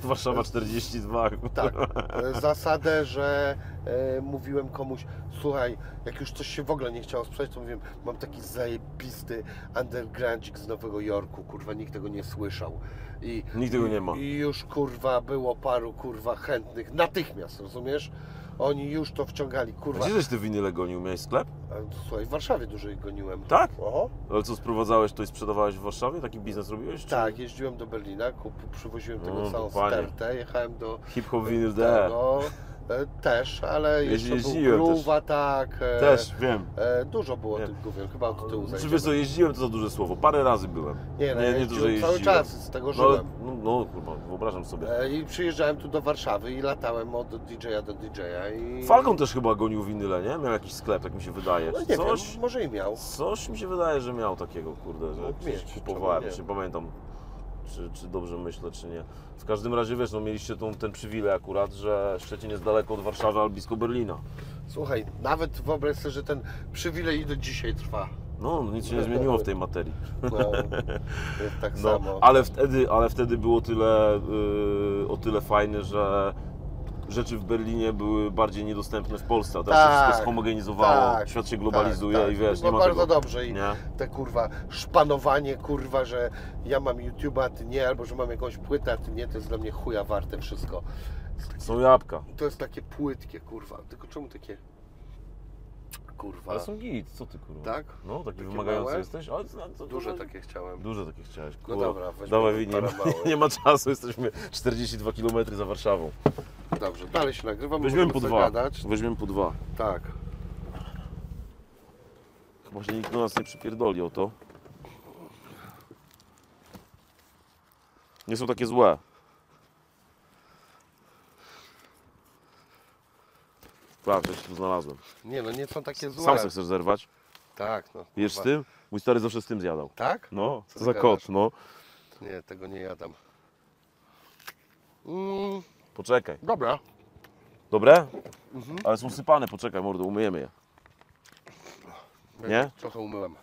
Warszawa 42. tak, e, zasadę, że e, mówiłem komuś, słuchaj, jak już coś się w ogóle nie chciało sprzedać, to mówiłem, mam taki zajebisty undergroundzik z Nowego Jorku, kurwa, nikt tego nie słyszał. I, Nikt tego nie ma. I już kurwa było paru kurwa chętnych natychmiast, rozumiesz? Oni już to wciągali, kurwa. Gdzie żeś te winyle gonił? Miałeś sklep? A, Słuchaj, w Warszawie dużo ich goniłem. Tak? Oho. Ale co, sprowadzałeś to i sprzedawałeś w Warszawie? Taki biznes robiłeś? czy- Tak, jeździłem do Berlina, kup, przywoziłem tego No, całą stertę, jechałem do Hip-hop vinyl D. tego, e, też, ale jeszcze był jeździłem Groove Attack, e, Też, wiem. e, dużo było Nie. tych gówien, chyba od tyłu Czy zajdziemy. wiesz co, jeździłem to za duże słowo. Parę razy byłem. Nie, no, nie, nie to, jeździłem cały czas, z tego No, żyłem. no, no kurwa, wyobrażam sobie. E, I przyjeżdżałem tu do Warszawy i latałem od DJ-a do DJ-a i... Falcon też chyba gonił winyle, nie? Miał jakiś sklep, tak mi się wydaje. No nie Coś, wiem, może i miał. coś mi się wydaje, że miał takiego, kurde, że mieć, kupowałem. nie? Nie pamiętam, czy, czy dobrze myślę, czy nie. W każdym razie, wiesz, no mieliście tą, ten przywilej akurat, że Szczecin jest daleko od Warszawy, ale blisko Berlina. Słuchaj, nawet wyobraź sobie, że ten przywilej i do dzisiaj trwa. No, nic się nie zmieniło w tej materii. No, jest tak No, samo. ale wtedy, ale wtedy było tyle, yy, o tyle fajne, że rzeczy w Berlinie były bardziej niedostępne w Polsce, a teraz się Tak, wszystko schomogenizowało, tak, świat się globalizuje tak, tak. i wiesz, no nie ma bardzo tego. dobrze i Nie? te kurwa szpanowanie, kurwa, że ja mam YouTube'a, a ty nie, albo że mam jakąś płytę, a ty nie, to jest dla mnie chuja warte wszystko. Są jabłka. To jest takie płytkie, kurwa, tylko czemu takie kurwa. Ale są git, co ty kurwa? Tak? No, taki Takie wymagający małe? jesteś? Ale, co- co- Duże co- takie chciałem. Duże takie chciałeś. No kurwa. dobra, weźmiemy Dawaj, Wini, nie, ma- nie ma czasu, jesteśmy 42 km za Warszawą. Dobrze, dalej się nagrywam. Weźmiemy po dwa. Gadać. Weźmiemy po dwa. Tak. Chyba się nikt do nas nie przypierdoli o to. Nie są takie złe. Patrz, ja się tu znalazłem. Nie no, nie są takie złe. Sam se chcesz zerwać? Tak, no. Jesz z tym? Mój stary zawsze z tym zjadał. Tak? No, Co za kot, no. Nie, tego nie jadam. Mm, Poczekaj. dobra. Dobre? Mhm. Ale są sypane, poczekaj mordo, umyjemy je. Nie? Trochę umyłem,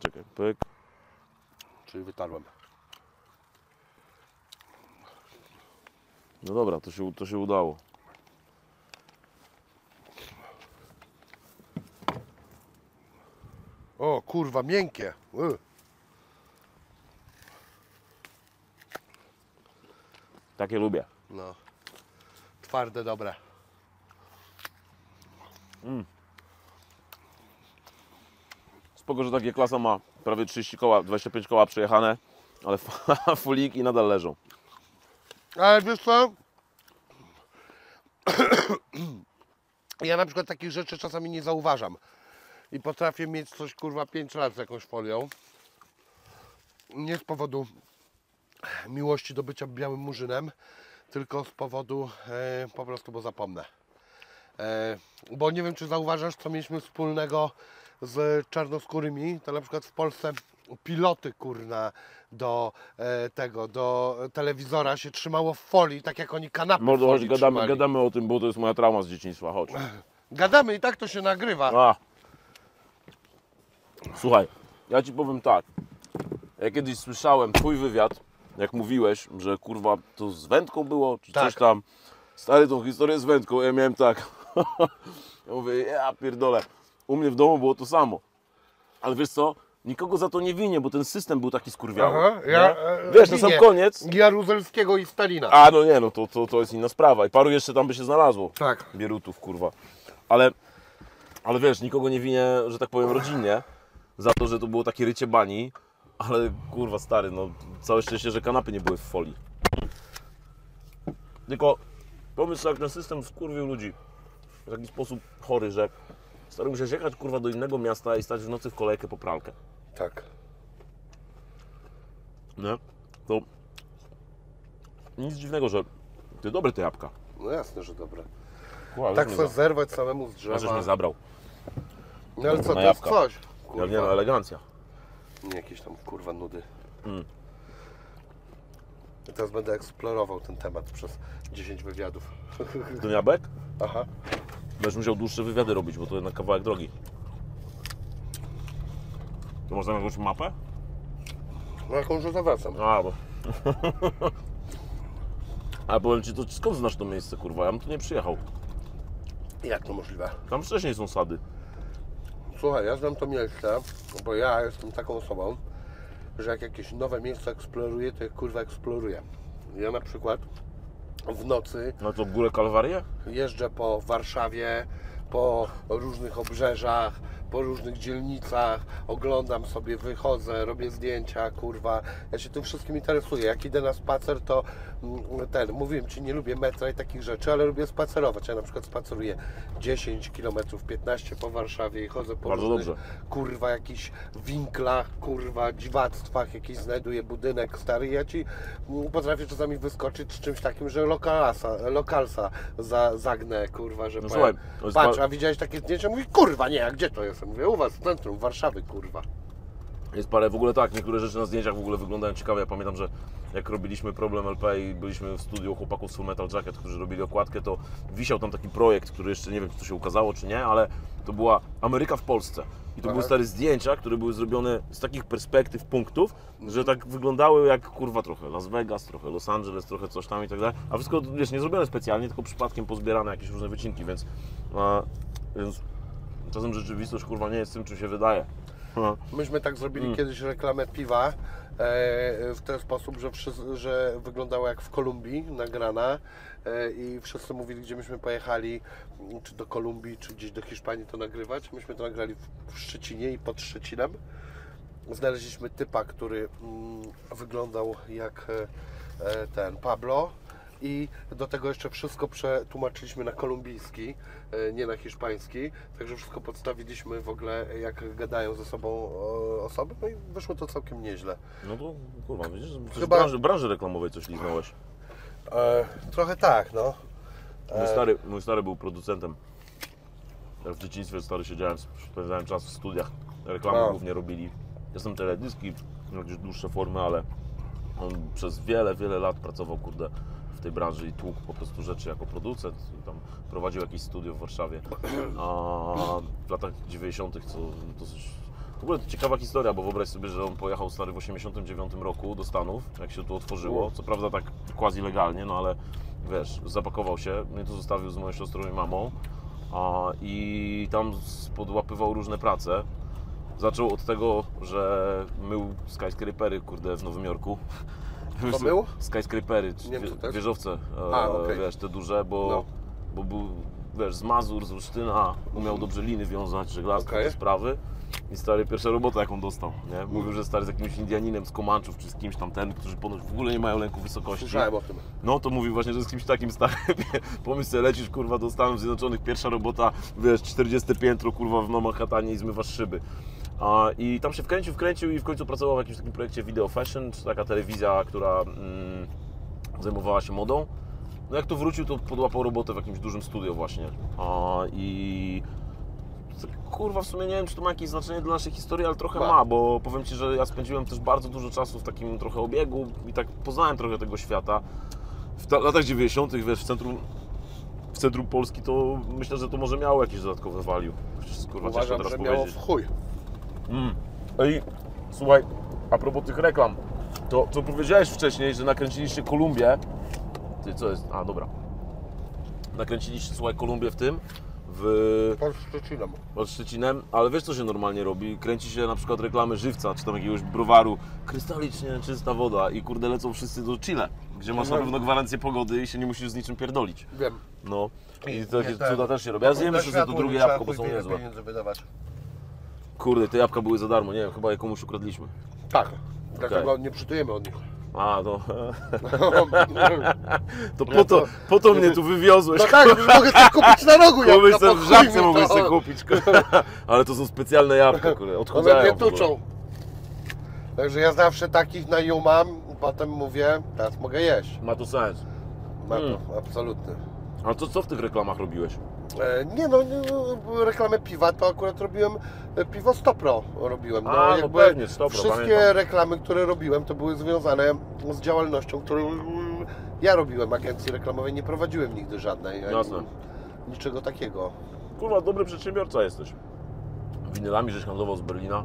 Czekaj, pyk. czyli wytarłem. No dobra, to się, to się udało. O, kurwa, miękkie. Takie lubię. No. Twarde, dobre. Spoko, że takie klasa ma prawie 30 koła, 25 koła przejechane, ale fuliki nadal leżą. Ale wiesz co? Ja na przykład takich rzeczy czasami nie zauważam. I potrafię mieć coś kurwa 5 lat z jakąś folią. Nie z powodu miłości do bycia białym murzynem, tylko z powodu e, po prostu, bo zapomnę. E, bo nie wiem, czy zauważasz, co mieliśmy wspólnego z czarnoskórymi. To na przykład w Polsce piloty kurna do e, tego, do telewizora się trzymało w folii, tak jak oni kanapy Mordo, chodź, folii gadamy, trzymali. gadamy o tym, bo to jest moja trauma z dzieciństwa, chodź. Gadamy i tak to się nagrywa. A. Słuchaj, ja ci powiem tak. Ja kiedyś słyszałem twój wywiad, jak mówiłeś, że kurwa to z wędką było, czy Tak. coś tam. Stary, tą historię z wędką, ja miałem tak. ja mówię, ja pierdolę. U mnie w domu było to samo. Ale wiesz co? Nikogo za to nie winię, bo ten system był taki skurwiały. Aha, ja, e, Wiesz, na sam koniec. Jaruzelskiego i Stalina. A no nie, no to, to, to jest inna sprawa. I paru jeszcze tam by się znalazło. Tak. Bierutów, kurwa. Ale, ale wiesz, nikogo nie winię, że tak powiem, rodzinnie za to, że to było takie rycie bani. Ale kurwa, stary, no całe szczęście, że kanapy nie były w folii. Tylko pomyśl, jak ten system wkurwił ludzi w taki sposób chory, że stary musiałeś jechać kurwa do innego miasta i stać w nocy w kolejkę po pralkę. Tak. Nie? To nic dziwnego, że ty dobre te jabłka. No jasne, że dobre. Kurwa, Tak za- zerwać samemu z drzewa. mnie zabrał. No ale co, to jest jabłka. coś. Ja Kurwa. nie no, elegancja. Nie jakieś tam kurwa nudy. Mm. I teraz będę eksplorował ten temat przez 10 wywiadów. Jabłek? Aha. Będziesz musiał dłuższe wywiady robić, bo to jednak kawałek drogi. To można jakąś mapę? No jakąś że zawracam. A, bo... A powiem Ci, to skąd znasz to miejsce, kurwa? Ja bym tu nie przyjechał. Jak to możliwe? Tam wcześniej są sady. Słuchaj, ja znam to miejsce, bo ja jestem taką osobą, że jak jakieś nowe miejsce eksploruję, to je kurwa eksploruję. Ja na przykład w nocy No to górę Kalwarię? jeżdżę po Warszawie, po różnych obrzeżach, po różnych dzielnicach, oglądam sobie, wychodzę, robię zdjęcia, kurwa. Ja się tym wszystkim interesuję. Jak idę na spacer, to mm, ten, mówiłem Ci, nie lubię metra i takich rzeczy, ale lubię spacerować. Ja na przykład spaceruję 10 km, 15 po Warszawie i chodzę po Bardzo różnych, dobrze. kurwa, jakichś winklach, kurwa, dziwactwach, jakiś znajduję budynek stary. Ja Ci mm, potrafię czasami wyskoczyć z czymś takim, że lokalasa, lokalsa za, zagnę, kurwa, że No powiem, słuchaj, patrz, pa- a widziałeś takie zdjęcie? Mówi, kurwa, nie, a gdzie to jest? Mówię, u Was w centrum Warszawy, kurwa. Jest parę, w ogóle tak, niektóre rzeczy na zdjęciach w ogóle wyglądają ciekawe. Ja pamiętam, że jak robiliśmy Problem LP i byliśmy w studiu chłopaków z Full Metal Jacket, którzy robili okładkę, to wisiał tam taki projekt, który jeszcze nie wiem, czy to się ukazało, czy nie, ale to była Ameryka w Polsce. I to Aha. były stare zdjęcia, które były zrobione z takich perspektyw, punktów, że tak wyglądały jak kurwa trochę Las Vegas, trochę Los Angeles, trochę coś tam i tak dalej. A wszystko, wiesz, nie zrobione specjalnie, tylko przypadkiem pozbierane jakieś różne wycinki, więc, a, więc czasem rzeczywistość kurwa nie jest tym, czym się wydaje. No. Myśmy tak zrobili Mm. kiedyś reklamę piwa e, w ten sposób, że, wszyscy, że wyglądała jak w Kolumbii nagrana e, i wszyscy mówili, gdzie myśmy pojechali, czy do Kolumbii, czy gdzieś do Hiszpanii to nagrywać. Myśmy to nagrali w- w Szczecinie i pod Szczecinem. Znaleźliśmy typa, który mm, wyglądał jak e, e, ten Pablo i do tego jeszcze wszystko przetłumaczyliśmy na kolumbijski, e, nie na hiszpański, także wszystko podstawiliśmy w ogóle jak gadają ze sobą o, osoby, no i wyszło to całkiem nieźle. No to kurwa, widzisz, Chyba- branży, branży reklamowej coś liznąłeś. E, trochę tak, no. Mój stary, mój stary był producentem. Ja w dzieciństwie stary siedziałem, spędzałem czas w studiach. Reklamy No. głównie robili. Jestem teledyski, jakieś dłuższe formy, ale on przez wiele, wiele lat pracował, kurde, tej branży i tłukł po prostu rzeczy jako producent. Tam prowadził jakieś studio w Warszawie. A w latach 90. co dosyć... W ogóle to ciekawa historia, bo wyobraź sobie, że on pojechał stary w 89 roku do Stanów, jak się tu otworzyło. Co prawda tak quasi legalnie, no ale wiesz, zapakował się, mnie tu zostawił z moją siostrą i mamą a, i tam podłapywał różne prace. Zaczął od tego, że mył skyscrapery, kurde, w Nowym Jorku. Co mył? Skyscrapery, czy Niemcy wie- też? wieżowce, e, A, okej. wiesz, te duże, bo, No. bo był, wiesz, z Mazur, z Olsztyna, umiał dobrze liny wiązać, żeglarstwo, Okej. te sprawy. I stary, pierwsza robota jaką dostał, nie? Mówił, że stary z jakimś Indianinem z Komanczów, czy z kimś tam ten, którzy ponoć w ogóle nie mają lęku wysokości. Słyszałem o tym. No to mówił właśnie, że z kimś takim starym, pomyśl sobie, lecisz kurwa do Stanów Zjednoczonych, pierwsza robota, wiesz, 40 piętro kurwa w Manhattanie i zmywasz szyby. A, I tam się wkręcił, wkręcił i w końcu pracował w jakimś takim projekcie Video Fashion, czy taka telewizja, która mm, zajmowała się modą. No jak tu wrócił, to podłapał robotę w jakimś dużym studio właśnie. A, I kurwa w sumie nie wiem, czy to ma jakieś znaczenie dla naszej historii, ale trochę Ma. bo powiem Ci, że ja spędziłem też bardzo dużo czasu w takim trochę obiegu i tak poznałem trochę tego świata. W ta- latach 90., wiesz, w centrum, w centrum Polski to myślę, że to może miało jakieś dodatkowe value. Chociaż, kurwa, Uważam, teraz że miało powiedzieć. w chuj. Mm. Ej, słuchaj, a propos tych reklam, to co powiedziałeś wcześniej, że nakręciliście Kolumbię. Ty co jest? A, dobra. Nakręciliście, słuchaj, Kolumbię w tym, w Pod Szczecinem. pod Szczecinem, ale wiesz co się normalnie robi? Kręci się na przykład reklamy żywca, czy tam jakiegoś browaru, krystalicznie czysta woda i kurde lecą wszyscy do Chile, gdzie masz na pewno gwarancję pogody i się nie musisz z niczym pierdolić. Wiem. No i takie tak. cuda też się robi. Ja zjem sobie to drugie jabłko, bo są niezłe. Kurde, te jabłka były za darmo, nie wiem, chyba je komuś ukradliśmy. Tak. Dlatego nie przytujemy od nich. A, no, to No po to, to- po to mnie tu wywiozłeś. No tak, mogę sobie kupić na rogu Komuś jabłka, sobie w żabce to. sobie kupić. kurde. Ale to są specjalne jabłka, kurde, One odchudzają. mnie w ogóle. tuczą. Także ja zawsze takich na ją mam, potem mówię, teraz mogę jeść. Ma to sens. Ma to, absolutny. A to co w tych reklamach robiłeś? E, Nie no, nie, no, reklamę piwa to akurat robiłem, e, piwo Stopro robiłem. No, A, no pewnie, Stopro, Wszystkie pamiętam. reklamy, które robiłem, to były związane z działalnością, którą mm, ja robiłem. Agencji reklamowej nie prowadziłem nigdy żadnej. Jasne. Niczego takiego. Kurwa, dobry przedsiębiorca jesteś. Winylami żeś handlował z Berlina.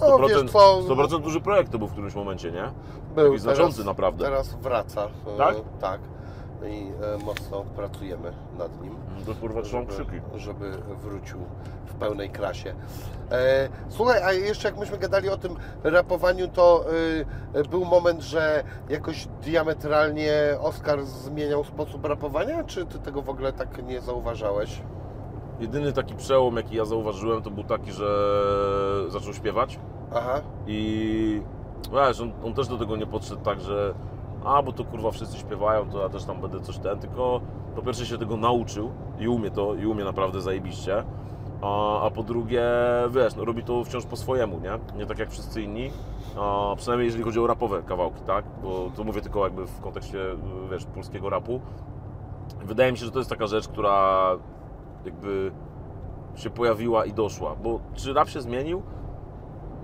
No, 100%, wiesz co, 100% duży projekt to był w którymś momencie, nie? Był Taki znaczący naprawdę. Teraz wraca. e, Tak? I e, mocno pracujemy nad nim. To kurwa trzymam kciuki. żeby, wrócił w pełnej krasie. E, słuchaj, a jeszcze jak myśmy gadali o tym rapowaniu, to e, był moment, że jakoś diametralnie Oskar zmieniał sposób rapowania, czy ty tego w ogóle tak nie zauważałeś? Jedyny taki przełom, jaki ja zauważyłem, to był taki, że zaczął śpiewać Aha, i wiesz, on, on też do tego nie podszedł tak, że a, bo to kurwa wszyscy śpiewają, to ja też tam będę coś ten, tylko po pierwsze się tego nauczył i umie to, i umie naprawdę zajebiście, a, a po drugie, wiesz, no, robi to wciąż po swojemu, nie? Nie tak jak wszyscy inni, a, przynajmniej jeżeli chodzi o rapowe kawałki, tak? Bo to mówię tylko jakby w kontekście, wiesz, polskiego rapu. Wydaje mi się, że to jest taka rzecz, która jakby się pojawiła i doszła, bo czy rap się zmienił?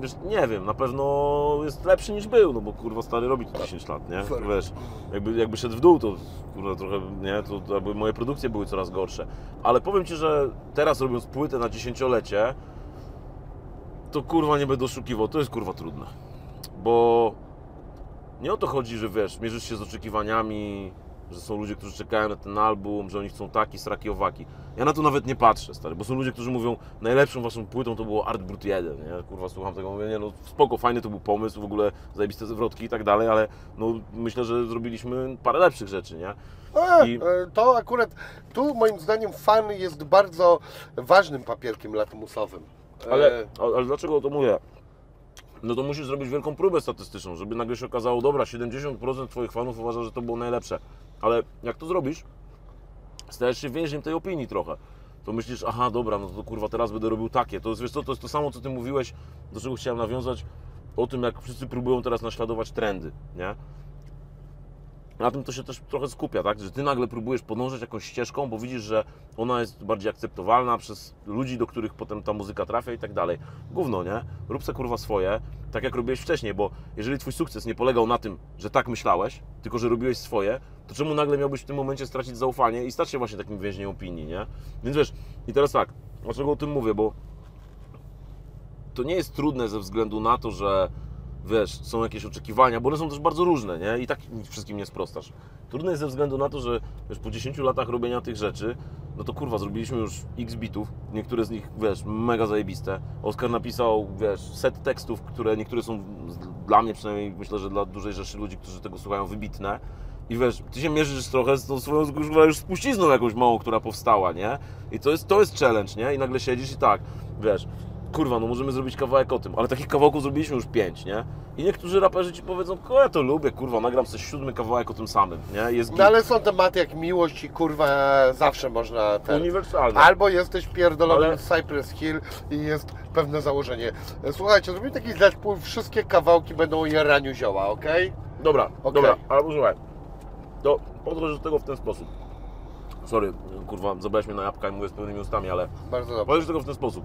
Wiesz, nie wiem, na pewno jest lepszy niż był, no bo kurwa stary robi to 10 lat, nie? Wiesz, jakby, jakby szedł w dół, to kurwa trochę, nie, to, to moje produkcje były coraz gorsze. Ale powiem Ci, że teraz robiąc płytę na dziesięciolecie, to kurwa nie będę oszukiwał, to jest kurwa trudne. Bo nie o to chodzi, że wiesz, mierzysz się z oczekiwaniami że są ludzie, którzy czekają na ten album, że oni chcą taki, sraki, owaki. Ja na to nawet nie patrzę, stary, bo są ludzie, którzy mówią, najlepszą waszą płytą to było Art Brut 1, nie? Kurwa, słucham tego, mówię, nie no spoko, fajny to był pomysł, w ogóle zajebiste zwrotki i tak dalej, ale no myślę, że zrobiliśmy parę lepszych rzeczy, nie? A, I- e, To akurat, tu moim zdaniem fan jest bardzo ważnym papierkiem latmusowym. E, Ale, ale dlaczego o to mówię? No to musisz zrobić wielką próbę statystyczną, żeby nagle się okazało, dobra, 70% Twoich fanów uważa, że to było najlepsze. Ale jak to zrobisz, stajesz się więźniem tej opinii trochę. To myślisz, aha, dobra, no to kurwa, teraz będę robił takie. To jest, wiesz co, to jest to samo, co Ty mówiłeś, do czego chciałem nawiązać, o tym, jak wszyscy próbują teraz naśladować trendy, nie? Na tym to się też trochę skupia, tak? Że ty nagle próbujesz podążać jakąś ścieżką, bo widzisz, że ona jest bardziej akceptowalna przez ludzi, do których potem ta muzyka trafia i tak dalej. Gówno, nie? Rób se kurwa swoje, tak jak robiłeś wcześniej, bo jeżeli twój sukces nie polegał na tym, że tak myślałeś, tylko że robiłeś swoje, to czemu nagle miałbyś w tym momencie stracić zaufanie i stać się właśnie takim więźniem opinii, nie? Więc wiesz, i teraz tak, dlaczego o tym mówię, bo to nie jest trudne ze względu na to, że wiesz, są jakieś oczekiwania, bo one są też bardzo różne, nie? I tak wszystkim nie sprostasz. Trudne jest ze względu na to, że wiesz, po 10 latach robienia tych rzeczy, no to kurwa, zrobiliśmy już x bitów, niektóre z nich, wiesz, mega zajebiste. Oskar napisał, wiesz, set tekstów, które niektóre są dla mnie przynajmniej, myślę, że dla dużej rzeszy ludzi, którzy tego słuchają, wybitne. I wiesz, ty się mierzysz trochę z tą swoją kurwa, już spuścizną jakąś małą, która powstała, nie? I to jest, to jest challenge, nie? I nagle siedzisz i tak, wiesz, kurwa, no możemy zrobić kawałek o tym, ale takich kawałków zrobiliśmy już pięć, nie? I niektórzy raperzy ci powiedzą, o ja to lubię, kurwa, nagram sobie siódmy kawałek o tym samym, nie? Jest No ale są tematy jak miłość i kurwa zawsze można ten... uniwersalny. Albo jesteś pierdolony Ale- z Cypress Hill i jest pewne założenie. Słuchajcie, zrobimy taki zespół, wszystkie kawałki będą o jaraniu zioła, okej? Dobra, Okej. dobra, ale posłuchaj, to podchodź do tego w ten sposób. Sorry, kurwa, zabrałeś mnie na jabłka i mówię z pełnymi ustami, ale Bardzo dobrze. podchodź do tego w ten sposób.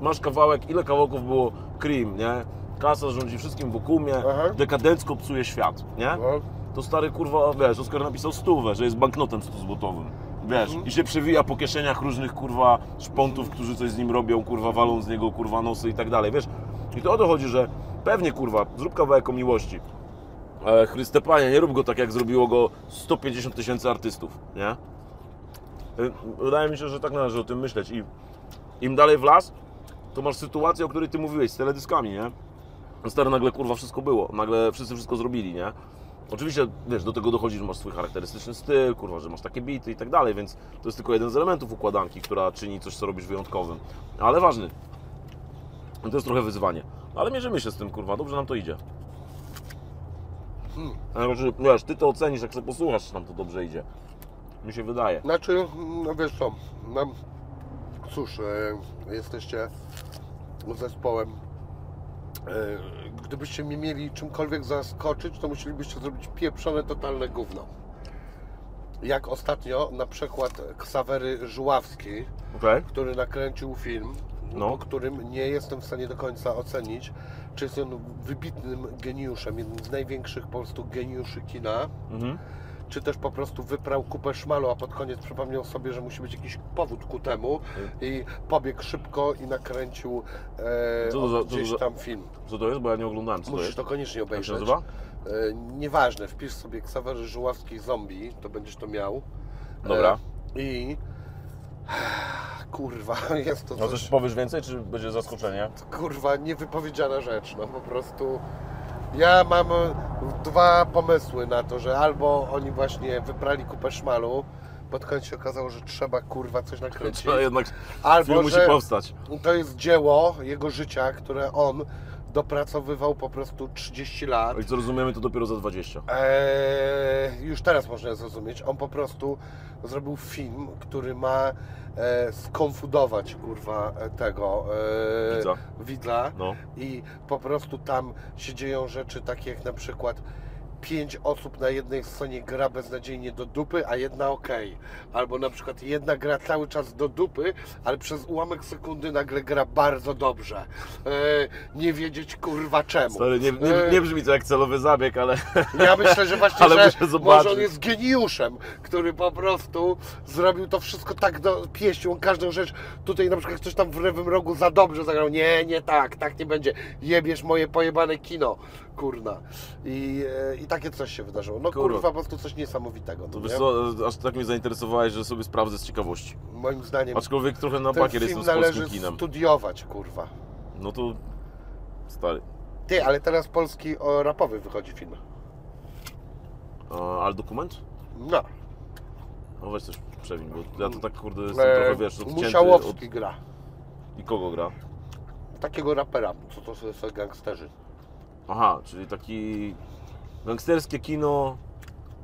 Masz kawałek, ile kawałków było Cream, nie? Kasa rządzi wszystkim wokół mnie, Aha. dekadencko psuje świat, nie? No. to stary kurwa, wiesz, Oskar napisał stówę, że jest banknotem 100 złotowym. Wiesz, Mhm. i się przewija po kieszeniach różnych kurwa szpontów, którzy coś z nim robią, kurwa, walą z niego kurwa nosy i tak dalej, wiesz. I to o to chodzi, że pewnie kurwa, zrób kawałek o miłości. Ale Chryste Panie, nie rób go tak jak zrobiło go 150 tysięcy artystów, nie? Y, Wydaje mi się, że tak należy o tym myśleć i im dalej w las, to masz sytuację, o której ty mówiłeś z teledyskami, nie? Stary, nagle kurwa wszystko było, nagle wszyscy wszystko zrobili, nie? Oczywiście, wiesz, do tego dochodzi, że masz swój charakterystyczny styl, kurwa, że masz takie bity i tak dalej, więc to jest tylko jeden z elementów układanki, która czyni coś, co robisz wyjątkowym. Ale ważny. To jest trochę wyzwanie. Ale mierzymy się z tym, kurwa, dobrze nam to idzie. Hmm. Znaczy, wiesz, ty to ocenisz, jak sobie posłuchasz, czy nam to dobrze idzie. Mi się wydaje. Znaczy, no wiesz co, no, cóż, e, jesteście zespołem. E, gdybyście mnie mieli czymkolwiek zaskoczyć, to musielibyście zrobić pieprzone, totalne gówno. Jak ostatnio na przykład Ksawery Żuławski, Okej? który nakręcił film, No. po którym nie jestem w stanie do końca ocenić, czy jest on wybitnym geniuszem, jednym z największych po prostu geniuszy kina, Mhm. Czy też po prostu wyprał kupę szmalu, a pod koniec przypomniał sobie, że musi być jakiś powód ku temu i pobiegł szybko i nakręcił e, Co to za- co to gdzieś za- tam film. Co to jest? Bo ja nie oglądałem, co to Musisz jest. to koniecznie Jak się obejrzeć. nazywa? E, nieważne, wpisz sobie Ksawery Żuławski Zombie, to będziesz to miał. Dobra. E, I kurwa, jest to No coś, coś powiesz więcej, czy będzie zaskoczenie? kurwa, niewypowiedziana rzecz, no po prostu ja mam e, dwa pomysły na to, że albo oni właśnie wyprali kupę szmalu, pod koniec się okazało, że trzeba kurwa coś nakręcić, Trzeba jednak albo film musi powstać. to jest dzieło jego życia, które on dopracowywał po prostu 30 lat. I co rozumiemy, to dopiero za 20. Eee, już teraz można zrozumieć. On po prostu zrobił film, który ma e, skonfudować kurwa tego e, Widza. widza. No. I po prostu tam się dzieją rzeczy takie jak na przykład pięć osób na jednej scenie gra beznadziejnie do dupy, a jedna ok. Albo na przykład jedna gra cały czas do dupy, ale przez ułamek sekundy nagle gra bardzo dobrze. E, nie wiedzieć kurwa czemu. Stary, nie, nie, E, nie brzmi to jak celowy zabieg, ale ja myślę, że właśnie, Ale że może on jest geniuszem, który po prostu zrobił to wszystko tak do pieścią, każdą rzecz. Tutaj na przykład ktoś tam w lewym rogu za dobrze zagrał. Nie, nie tak, tak nie będzie. Jebiesz moje pojebane kino, kurna. I, e, i takie coś się wydarzyło. No Kurwa. kurwa, po prostu coś niesamowitego. To no wiesz nie? co, aż tak mnie zainteresowałeś, że sobie sprawdzę z ciekawości. Moim zdaniem Aczkolwiek trochę na bakier jestem z polskim kinem. studiować, kurwa. No to stary. Ty, ale teraz polski o rapowy wychodzi film. A, ale dokument? No. No weź coś przewiń, bo ja to tak kurde jestem E, trochę wiesz, odcięty Musiałowski od... gra. I kogo gra? Takiego rapera, co to są gangsterzy. Aha, czyli taki gangsterskie kino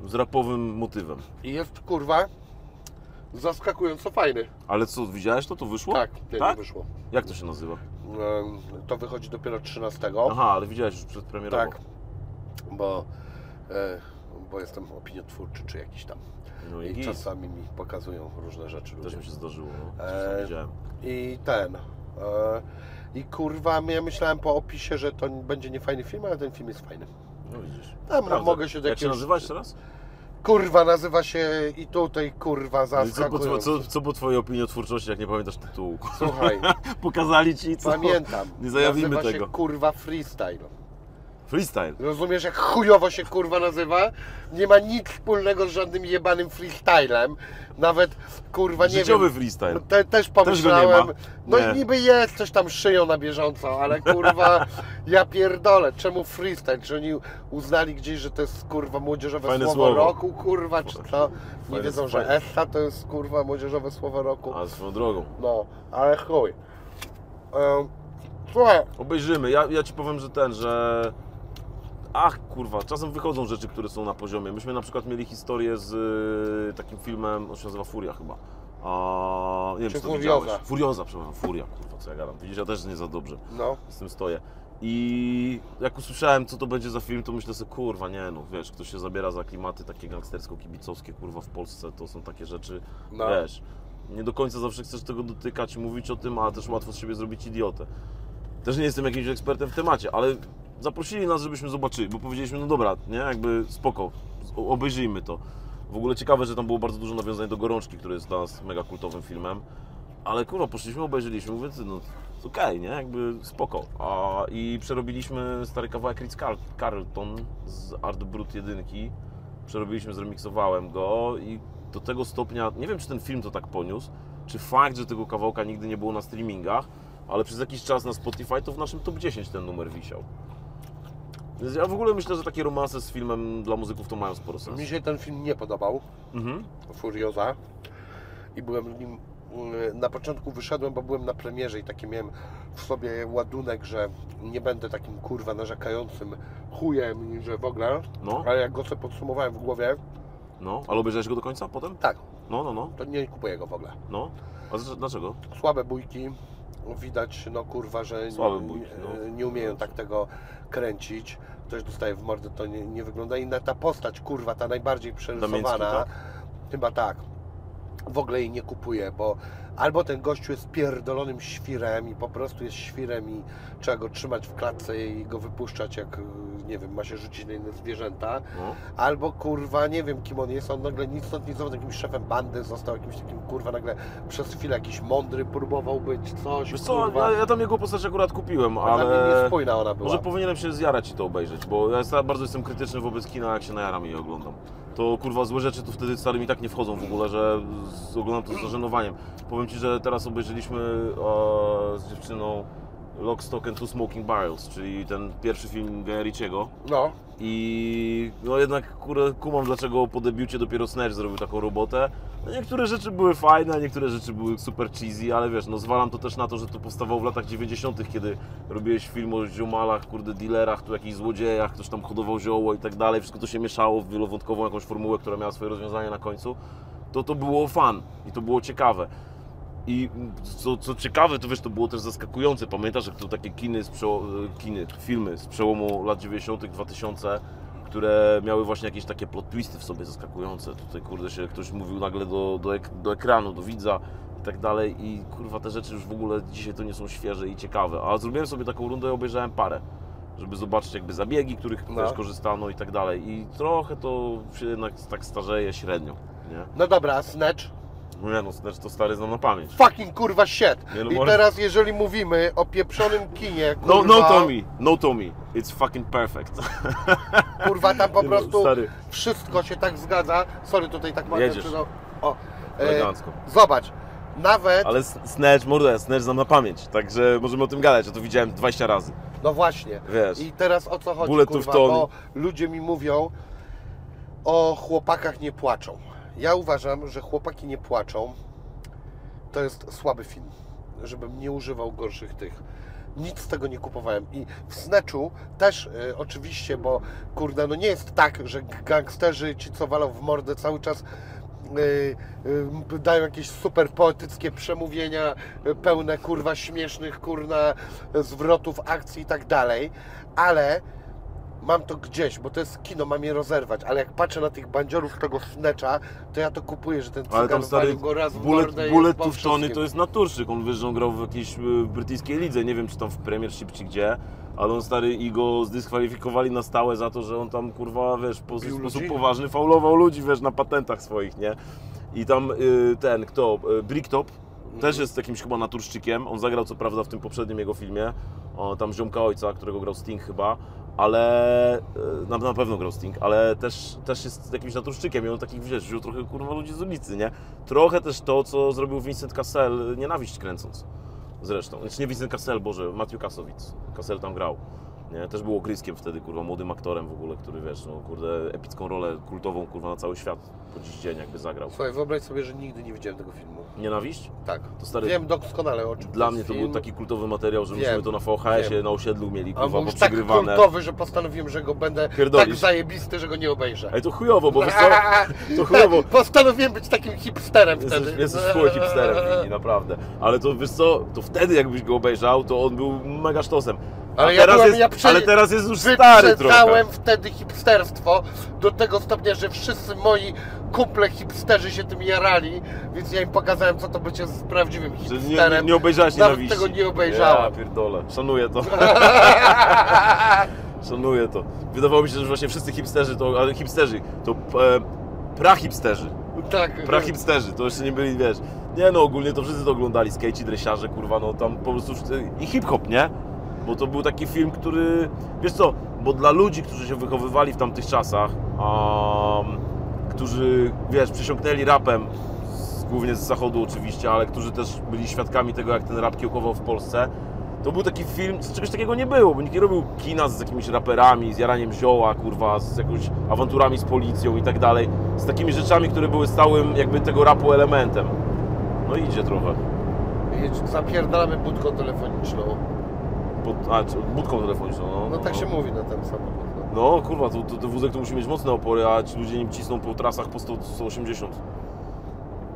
z rapowym motywem. I jest kurwa zaskakująco fajny. Ale co, widziałeś to? To wyszło? Tak, nie, tak? nie wyszło. Jak to się nazywa? Em, To wychodzi dopiero 13. Aha, ale widziałeś już przedpremierowo. Tak, bo, e, bo jestem opiniotwórczy czy jakiś tam. No i I czasami mi pokazują różne rzeczy Też ludzie. mi się zdarzyło, no. Czasem widziałem. I ten. E, I kurwa, ja myślałem po opisie, że to będzie niefajny film, ale ten film jest fajny. No widzisz. Tam Prawda. mogę się do Jak się jakiegoś- nazywa jeszcze raz? Kurwa, nazywa się i tutaj kurwa No i Co po, zaskakująco. co, co po twojej opiniotwórczości, jak nie pamiętasz tytułu? Słuchaj, Pokazali ci co? pamiętam. Nie zajawimy nazywa tego. się kurwa freestyle. Freestyle. Rozumiesz, jak chujowo się kurwa nazywa? Nie ma nic wspólnego z żadnym jebanym freestylem. Nawet kurwa nie Życiowy wiem. freestyle. Te, też pomyślałem. ma. No i niby jest, coś tam szyją na bieżąco, ale kurwa, ja pierdolę, czemu freestyle? Czy oni uznali gdzieś, że to jest kurwa młodzieżowe Fajne słowo, słowo. roku, kurwa, czy co? Nie Fajne- wiedzą, że. Essa to jest kurwa młodzieżowe słowo roku. A swoją drogą. No, ale chuj. Em, Słuchaj, Obejrzymy. Ja, ja ci powiem, że ten, że. Ach, kurwa, czasem wychodzą rzeczy, które są na poziomie. Myśmy na przykład mieli historię z y, takim filmem, on się nazywa Furia chyba. A, nie wiem, Czy czy to Furioza? widziałeś. Furioza, przepraszam, Furia, kurwa, co ja gadam. Widzisz, ja też nie za dobrze no, z tym stoję. I jak usłyszałem, co to będzie za film, to myślę sobie, kurwa, nie no, wiesz, ktoś się zabiera za klimaty takie gangstersko-kibicowskie, kurwa, w Polsce to są takie rzeczy, No. wiesz, nie do końca zawsze chcesz tego dotykać i mówić o tym, a też łatwo z siebie zrobić idiotę. Też nie jestem jakimś ekspertem w temacie, ale zaprosili nas, żebyśmy zobaczyli, bo powiedzieliśmy, no dobra, nie, jakby spoko, obejrzyjmy to. W ogóle ciekawe, że tam było bardzo dużo nawiązań do Gorączki, który jest dla nas mega kultowym filmem. Ale kurwa, poszliśmy, obejrzeliśmy, mówię, no okej, nie, jakby spoko. A, I przerobiliśmy stary kawałek Ritz Carl- Carlton z Art Brut 1. Przerobiliśmy, zremiksowałem go i do tego stopnia, nie wiem czy ten film to tak poniósł, czy fakt, że tego kawałka nigdy nie było na streamingach, ale przez jakiś czas na Spotify to w naszym top 10 ten numer wisiał. Więc ja w ogóle myślę, że takie romanse z filmem dla muzyków to mają sporo sensu. mi się ten film nie podobał. Mhm. Furioza i byłem nim mm, na początku wyszedłem, bo byłem na premierze i taki miałem w sobie ładunek, że nie będę takim kurwa narzekającym chujem że w ogóle, No, ale jak go sobie podsumowałem w głowie, no, ale obejrzałeś go do końca potem? tak, No, no, no, to nie kupuję go w ogóle. no. A dlaczego? Słabe bójki, widać no kurwa, że Słabe nie, bójki, no. nie umieją tak tego kręcić. Ktoś dostaje w mordę, to nie, nie wygląda. Inna ta postać, kurwa, ta najbardziej przerysowana, Damiński, chyba tak, w ogóle jej nie kupuję, bo albo ten gościu jest pierdolonym świrem i po prostu jest świrem i trzeba go trzymać w klatce i go wypuszczać jak, nie wiem, ma się rzucić na inne zwierzęta, No. albo kurwa, nie wiem kim on jest, on nagle nic stąd nic zowąd jakimś szefem bandy, został jakimś takim kurwa, nagle przez chwilę jakiś mądry próbował być, coś, Wiesz co, kurwa. ja, ja tam jego postać akurat kupiłem, ale... Dla niespójna ona była. może powinienem się zjarać i to obejrzeć, bo ja jest- bardzo jestem krytyczny wobec kina, jak się najaram i oglądam. To kurwa złe rzeczy to wtedy stary mi tak nie wchodzą w ogóle, że z- oglądam to z zażenowaniem. Powiem Ci, że teraz obejrzeliśmy e, z dziewczyną Lock, Stock and Two Smoking Barrels, czyli ten pierwszy film Guy Ritchiego. No, I no jednak kurde, kumam dlaczego po debiucie dopiero Snatch zrobił taką robotę. No niektóre rzeczy były fajne, a niektóre rzeczy były super cheesy, ale wiesz, no zwalam to też na to, że to powstawało w latach 90., kiedy robiłeś film o ziomalach, kurde, dealerach, tu jakichś złodziejach, ktoś tam hodował zioło i tak dalej, wszystko to się mieszało w wielowątkową jakąś formułę, która miała swoje rozwiązanie na końcu. To to było fan i to było ciekawe. I co, co ciekawe, to wiesz, to było też zaskakujące. Pamiętasz, jak to takie kiny, z kiny, filmy z przełomu lat 90., 2000, które miały właśnie jakieś takie plot twisty w sobie zaskakujące. Tutaj, kurde, się ktoś mówił nagle do, do, ek- do ekranu, do widza i tak dalej. I kurwa, te rzeczy już w ogóle dzisiaj to nie są świeże i ciekawe. A zrobiłem sobie taką rundę i obejrzałem parę. Żeby zobaczyć jakby zabiegi, których No. też korzystano i tak dalej. I trochę to się jednak tak starzeje średnio, nie? no dobra, a Snatch? No no, Snatch to stary znam na pamięć. Fucking kurwa shit. Nie, no I może- teraz jeżeli mówimy o pieprzonym kinie, kurwa, No, no Tommy, no Tommy. It's fucking perfect. kurwa tam po Nie no, prostu stary. wszystko się tak zgadza. Sorry, tutaj tak mam Jedziesz. no, o, e, Elegancko. Zobacz, nawet, Ale S- Snatch, mordę, Snatch znam na pamięć, także możemy o tym gadać, ja to widziałem 20 razy. no właśnie. Wiesz. I teraz o co chodzi, Bullet to kurwa, bo ludzie mi mówią, o chłopakach nie płaczą. Ja uważam, że chłopaki nie płaczą. To jest słaby film, żebym nie używał gorszych tych. Nic z tego nie kupowałem. I w Snatchu też y, oczywiście, bo kurde, no nie jest tak, że gangsterzy, ci co walą w mordę cały czas y, y, dają jakieś super poetyckie przemówienia, y, pełne kurwa śmiesznych kurna zwrotów akcji i tak dalej, ale mam to gdzieś, bo to jest kino, mam je rozerwać, ale jak patrzę na tych bandziorów tego Snatcha, to ja to kupuję, że ten cygan Ale tam stary, go raz w i bullet po to w Tony wszystkim. to jest naturszczyk, on wiesz, że on grał w jakiejś y, brytyjskiej lidze, nie wiem czy tam w Premiership czy gdzie, ale on stary i go zdyskwalifikowali na stałe za to, że on tam kurwa, wiesz, po, w sposób ludzi? poważny faulował ludzi, wiesz, na patentach swoich, nie? I tam y, ten, kto, y, Bricktop, też jest jakimś chyba naturszczykiem, on zagrał co prawda w tym poprzednim jego filmie, o, tam Ziomka Ojca, którego grał Sting chyba, ale y, na, na pewno grał Sting, ale też, też jest jakimś naturszczykiem i on takich, wiesz, wziął trochę kurwa ludzi z ulicy, nie? Trochę też to, co zrobił Vincent Cassel, nienawiść kręcąc. Zresztą, znaczy nie Vincent Cassel, Boże, Matthew Kasowic. Cassel tam grał. Nie? Też był ogryskiem wtedy, kurwa, młodym aktorem w ogóle, który, wiesz, no, kurde, epicką rolę kultową, kurwa, na cały świat po dziś dzień jakby zagrał. Słuchaj, wyobraź sobie, że nigdy nie widziałem tego filmu. Nienawiść? Tak. To stary, Wiem doskonale o czym dla to mnie to film. był taki kultowy materiał, że Wiem, myśmy to na VHS-ie na osiedlu mieli, kurwa, już tak kultowy, że postanowiłem, że go będę Pierdolisz. tak zajebisty, że go nie obejrzę. Ej, to chujowo, bo wiesz co, to chujowo. Postanowiłem być takim hipsterem Jesteś, wtedy. jesteś chuj hipsterem, naprawdę. Ale to wiesz co, to wtedy jakbyś go obejrzał, to on był mega sztosem. Ale ja teraz byłem- jest, ja prze- ale teraz jest już stary trochę. Wtedy hipsterstwo do tego stopnia, że wszyscy moi kumple hipsterzy się tym jarali, więc ja im pokazałem, co to bycie z prawdziwym Że nie, hipsterem. nie, nie obejrzałeś Nawet nienawiści. tego nie obejrzałem. Ja pierdolę, szanuję to. szanuję to. Wydawało mi się, że właśnie wszyscy hipsterzy to, ale hipsterzy, to e, prahipsterzy. tak. Prahipsterzy, to jeszcze nie byli, wiesz. Nie no, ogólnie to wszyscy to oglądali, skejci, dresiarze, kurwa, no tam po prostu i hip-hop, nie? Bo to był taki film, który, wiesz co, bo dla ludzi, którzy się wychowywali w tamtych czasach, um, którzy, wiesz, przesiąknęli rapem, z, głównie z zachodu oczywiście, ale którzy też byli świadkami tego, jak ten rap kiełkował w Polsce, to był taki film, czegoś takiego nie było, bo nikt nie robił kina z jakimiś raperami, z jaraniem zioła, kurwa, z jakąś awanturami z policją i tak dalej, z takimi rzeczami, które były stałym jakby tego rapu elementem. No idzie trochę. Zapierdalamy budką telefoniczną. Pod, a, budką telefoniczną, no. No tak się mówi na ten samochód. No. No kurwa, to, to, to wózek to musi mieć mocne opory, a ci ludzie nim cisną po trasach po 100, 180.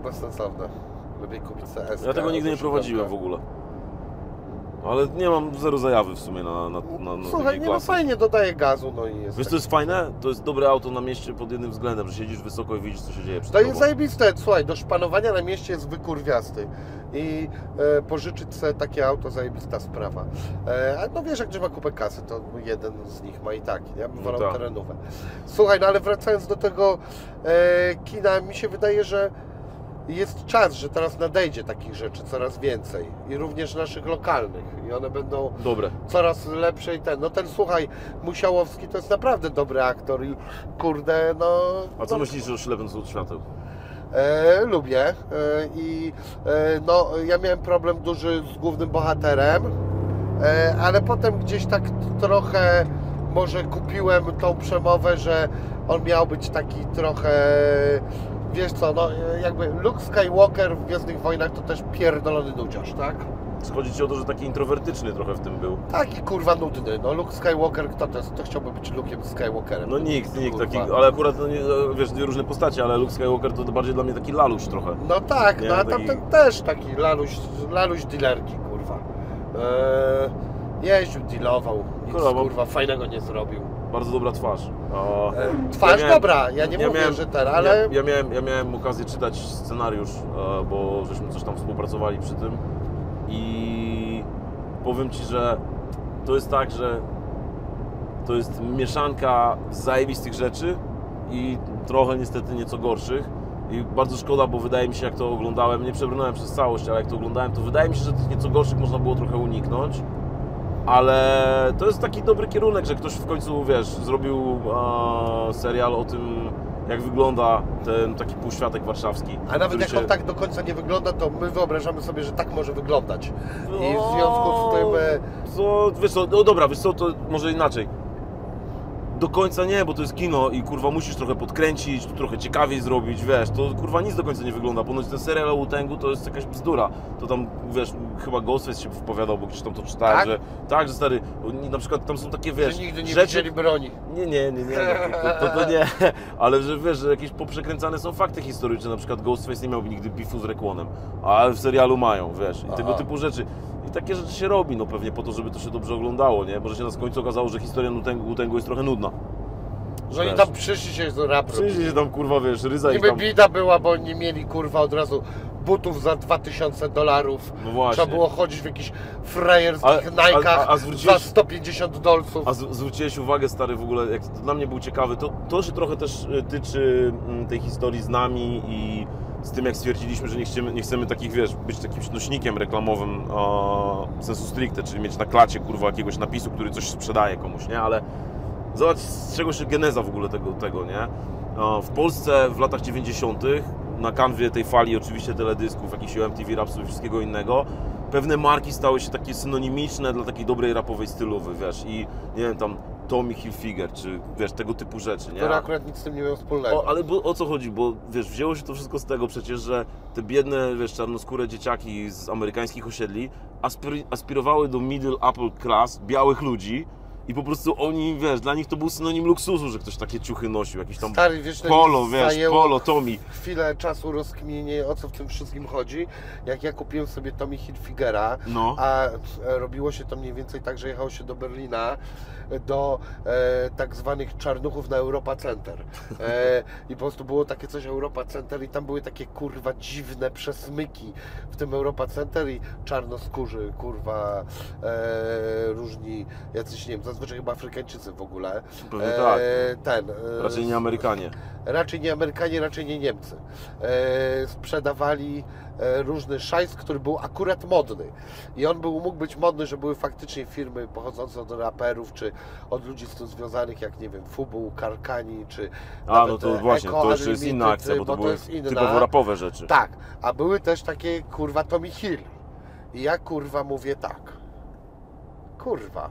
Bezsensowne. Lepiej kupić CS. Ja tego nigdy nie prowadziłem w ogóle. Ale nie mam zero zajawy w sumie na, na, na, na Słuchaj, nie no fajnie dodaje gazu, no i jest. Wiesz co jest fajne? To jest dobre auto na mieście pod jednym względem, że siedzisz wysoko i widzisz co się dzieje przed To jest tobą. zajebiste, słuchaj, do szpanowania na mieście jest wykurwiasty i e, pożyczyć sobie takie auto zajebista sprawa. E, a no wiesz, jak gdzie ma kupę kasy, to jeden z nich ma i tak, ja bym No wolał tak. terenówę. Słuchaj, no ale wracając do tego e, kina, mi się wydaje, że jest czas, że teraz nadejdzie takich rzeczy coraz więcej i również naszych lokalnych i one będą Dobre. coraz lepsze i ten, no ten słuchaj, Musiałowski to jest naprawdę dobry aktor i kurde, no... A co no, myślisz o ślepym od świateł? E, lubię e, i e, no, ja miałem problem duży z głównym bohaterem, e, ale potem gdzieś tak trochę może kupiłem tą przemowę, że on miał być taki trochę, wiesz co, no e, jakby Luke Skywalker w Gwiezdnych Wojnach to też pierdolony nudziarz, tak? Chodzi ci o to, że taki introwertyczny trochę w tym był. Taki kurwa nudny, no Luke Skywalker, kto to jest? Kto chciałby być Luke'em Skywalkerem? No nikt, nikt Kurwa. taki, ale akurat, no nie, wiesz, dwie różne postacie, ale Luke Skywalker to bardziej dla mnie taki laluś trochę. No tak, Nie, no a taki- tamten też taki laluś, laluś dealerki, kurwa. Eee, jeździł, dealował, nic Kurwa, kurwa fajnego nie zrobił. Bardzo dobra twarz. A, E, twarz miałem- dobra, ja nie mówię, że ten, ale Ja, ja, miałem, ja miałem okazję czytać scenariusz, e, bo żeśmy coś tam współpracowali przy tym i powiem Ci, że to jest tak, że to jest mieszanka zajebistych rzeczy i trochę niestety nieco gorszych, i bardzo szkoda, bo wydaje mi się, jak to oglądałem, nie przebrnąłem przez całość, ale jak to oglądałem, to wydaje mi się, że tych nieco gorszych można było trochę uniknąć. Ale to jest taki dobry kierunek, że ktoś w końcu, wiesz, zrobił e, serial o tym, jak wygląda ten taki półświatek warszawski. A nawet jak się- on tak do końca nie wygląda, to my wyobrażamy sobie, że tak może wyglądać. I w No, związku z tym... e, Co, wiesz co, no dobra, wiesz co, to może inaczej. Do końca nie, bo to jest kino i kurwa musisz trochę podkręcić, tu trochę ciekawiej zrobić, wiesz, to kurwa nic do końca nie wygląda. Ponoć ten serial o Wu-Tangu to jest jakaś bzdura. To tam, wiesz, chyba Ghostface się wypowiadał, bo gdzieś tam to czytałem, Tak? że tak, że stary, na przykład tam są takie, wiesz, że nigdy nie rzeczy, widzieli broni. nie, nie, nie, nie, no, to, to, to nie, ale że wiesz, że jakieś poprzekręcane są fakty historyczne, na przykład Ghostface nie miałby nigdy bifu z Rekłonem, a w serialu mają, wiesz, i tego Aha. typu rzeczy. I takie rzeczy się robi, no pewnie po to, żeby to się dobrze oglądało, nie? Może się na końcu okazało, że historia Wu-Tangu jest trochę nudna. Że oni tam przyszli się z rap Przyjdzie się tam, kurwa, wiesz, ryza i Niby tam... bida była, bo nie mieli kurwa od razu butów za 2000 dolarów. No właśnie. Trzeba było chodzić w jakichś frajerskich A- a- Nike'ach a- a zwróciłeś- za 150 dolców. A z, zwróciłeś uwagę, stary, w ogóle, jak to dla mnie był ciekawy, to, to się trochę też y, tyczy mm, tej historii z nami i z tym, jak stwierdziliśmy, że nie chcemy, nie chcemy takich, wiesz, być takim nośnikiem reklamowym sensu stricte, czyli mieć na klacie, kurwa, jakiegoś napisu, który coś sprzedaje komuś, nie? Ale zobacz, z czego się geneza w ogóle tego, tego nie? W Polsce w latach 90. na kanwie tej fali oczywiście teledysków, jakichś MTV Rapsów i wszystkiego innego, pewne marki stały się takie synonimiczne dla takiej dobrej rapowej stylowy, wiesz, i nie wiem, tam Tommy Hilfiger, czy wiesz, tego typu rzeczy, nie? Które akurat nic z tym nie miało wspólnego. O, ale bo, o co chodzi? Bo wiesz, wzięło się to wszystko z tego przecież, że te biedne, wiesz, czarnoskóre dzieciaki z amerykańskich osiedli aspir aspirowały do middle upper class, białych ludzi i po prostu oni, wiesz, dla nich to był synonim luksusu, że ktoś takie ciuchy nosił, jakiś tam Stary, wiesz, polo, wiesz, polo, Tommy. chwilę czasu rozkminienie, o co w tym wszystkim chodzi. Jak ja kupiłem sobie Tommy Hilfigera, No. a e, robiło się to mniej więcej tak, że jechało się do Berlina, do e, tak zwanych czarnuchów na Europa Center. E, I po prostu było takie coś Europa Center i tam były takie kurwa dziwne przesmyki w tym Europa Center i czarnoskórzy, kurwa, e, różni, jacyś, nie wiem, zazwyczaj chyba Afrykańczycy w ogóle. Pewnie tak. Ten. e, Raczej nie Amerykanie. raczej nie Amerykanie, raczej nie Niemcy. E, sprzedawali e, różny szajs, który był akurat modny. I on był, mógł być modny, że były faktycznie firmy pochodzące od raperów, czy od ludzi z tym związanych, jak nie wiem, Fubu, Karkani, czy A, no to e, właśnie, to jeszcze jest inna akcja, bo to były inna. typowo rapowe rzeczy. Tak, a były też takie, kurwa, Tommy Hill. I ja, kurwa, mówię tak. Kurwa.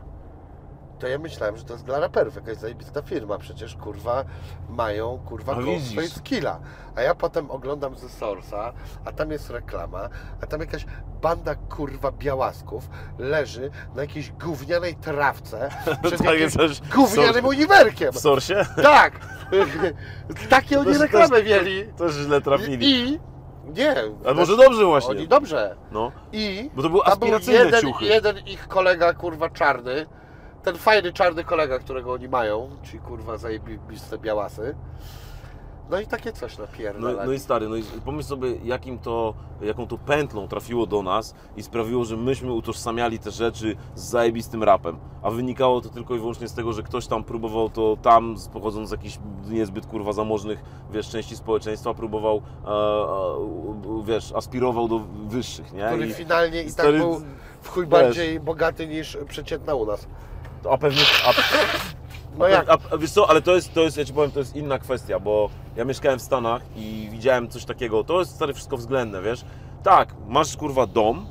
To ja myślałem, że to jest dla raperów jakaś zajebista firma. Przecież, kurwa, mają, kurwa, A widzisz. Ghostface Killa. A ja potem oglądam ze Source'a, a tam jest reklama, a tam jakaś banda, kurwa, białasków leży na jakiejś gównianej trawce przed Tak jakimś gównianym w uniwerkiem. W Sorsie? Tak! Takie oni reklamę też- mieli. Też źle trafili. I... Nie. A może dobrze właśnie. Oni dobrze. No, I... bo to był aspiracyjne jeden, ciuchy. jeden ich kolega, kurwa, czarny. Ten fajny czarny kolega, którego oni mają. Ci, kurwa, zajebiste białasy. No i takie coś No, napierdala. no i stary, no i pomyśl sobie, jakim to, jaką to pętlą trafiło do nas i sprawiło, że myśmy utożsamiali te rzeczy z zajebistym rapem. A wynikało to tylko i wyłącznie z tego, że ktoś tam próbował to tam, pochodząc z jakichś niezbyt kurwa zamożnych, wiesz, części społeczeństwa, próbował, e, e, wiesz, aspirował do wyższych, nie? który I, finalnie i tak stary, był w chuj wiesz. bardziej bogaty niż przeciętna u nas. A pewnie, a, No jak? A, a wiesz co, ale to jest, to jest, ja Ci powiem, to jest inna kwestia, bo ja mieszkałem w Stanach i widziałem coś takiego, to jest stary wszystko względne, wiesz. Tak, masz kurwa dom,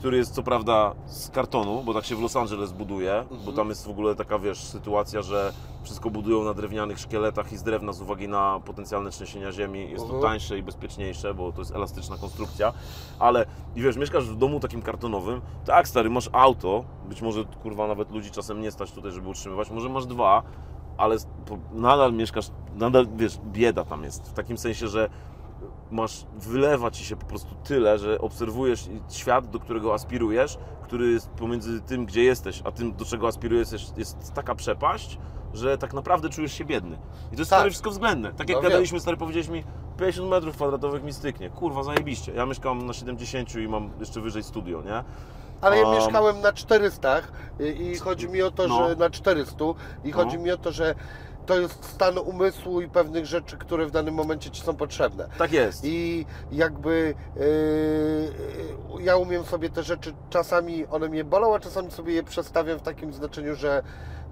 który jest co prawda z kartonu, bo tak się w Los Angeles buduje, bo tam jest w ogóle taka, wiesz, sytuacja, że wszystko budują na drewnianych szkieletach i z drewna z uwagi na potencjalne trzęsienia ziemi. Jest to Mhm. tańsze i bezpieczniejsze, bo to jest elastyczna konstrukcja, ale i wiesz, mieszkasz w domu takim kartonowym, tak stary, masz auto, być może kurwa nawet ludzi czasem nie stać tutaj, żeby utrzymywać, może masz dwa, ale nadal mieszkasz, nadal wiesz, bieda tam jest, w takim sensie, że masz, wylewa ci się po prostu tyle, że obserwujesz świat, do którego aspirujesz, który jest pomiędzy tym, gdzie jesteś, a tym, do czego aspirujesz, jest, jest taka przepaść, że tak naprawdę czujesz się biedny. I to jest Tak. stary wszystko względne. Tak jak No wiem. gadaliśmy, stary, powiedziałeś mi, 50 metrów kwadratowych mi styknie. Kurwa, zajebiście. Ja mieszkam na 70 i mam jeszcze wyżej studio, nie? Ale ja Um, mieszkałem na 400 i, i chodzi mi o to, no. że na 400 i No. chodzi mi o to, że to jest stan umysłu i pewnych rzeczy, które w danym momencie ci są potrzebne. Tak jest. I jakby yy, ja umiem sobie te rzeczy, czasami one mnie bolą, a czasami sobie je przestawiam w takim znaczeniu, że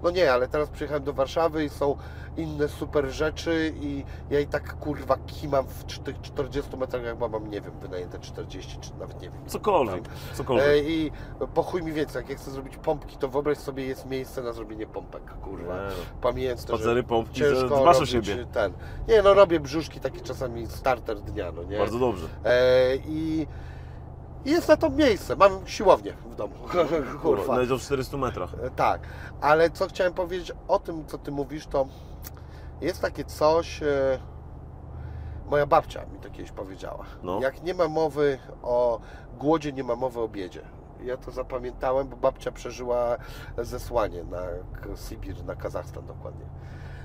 no nie, ale teraz przyjechałem do Warszawy i są inne super rzeczy i ja i tak kurwa kimam w tych 40 metrach, jak mam, nie wiem, wynajęte 40 czy nawet nie wiem. Cokolwiek, cokolwiek. E, I po chuj mi więcej, jak ja chcę zrobić pompki, to wyobraź sobie, jest miejsce na zrobienie pompek, kurwa. Nie, to, Spacery, pompki, dbasz o siebie. ten. Nie, no robię brzuszki, taki czasami starter dnia, no nie? Bardzo dobrze. E, i, I jest na to miejsce, mam siłownię w domu, kurwa. Nawet o 400 metrach. E, Tak, ale co chciałem powiedzieć o tym, co ty mówisz, to jest takie coś. E, moja babcia mi to kiedyś powiedziała. No. Jak nie ma mowy o głodzie, nie ma mowy o biedzie. Ja to zapamiętałem, bo babcia przeżyła zesłanie na Sibir, na Kazachstan dokładnie.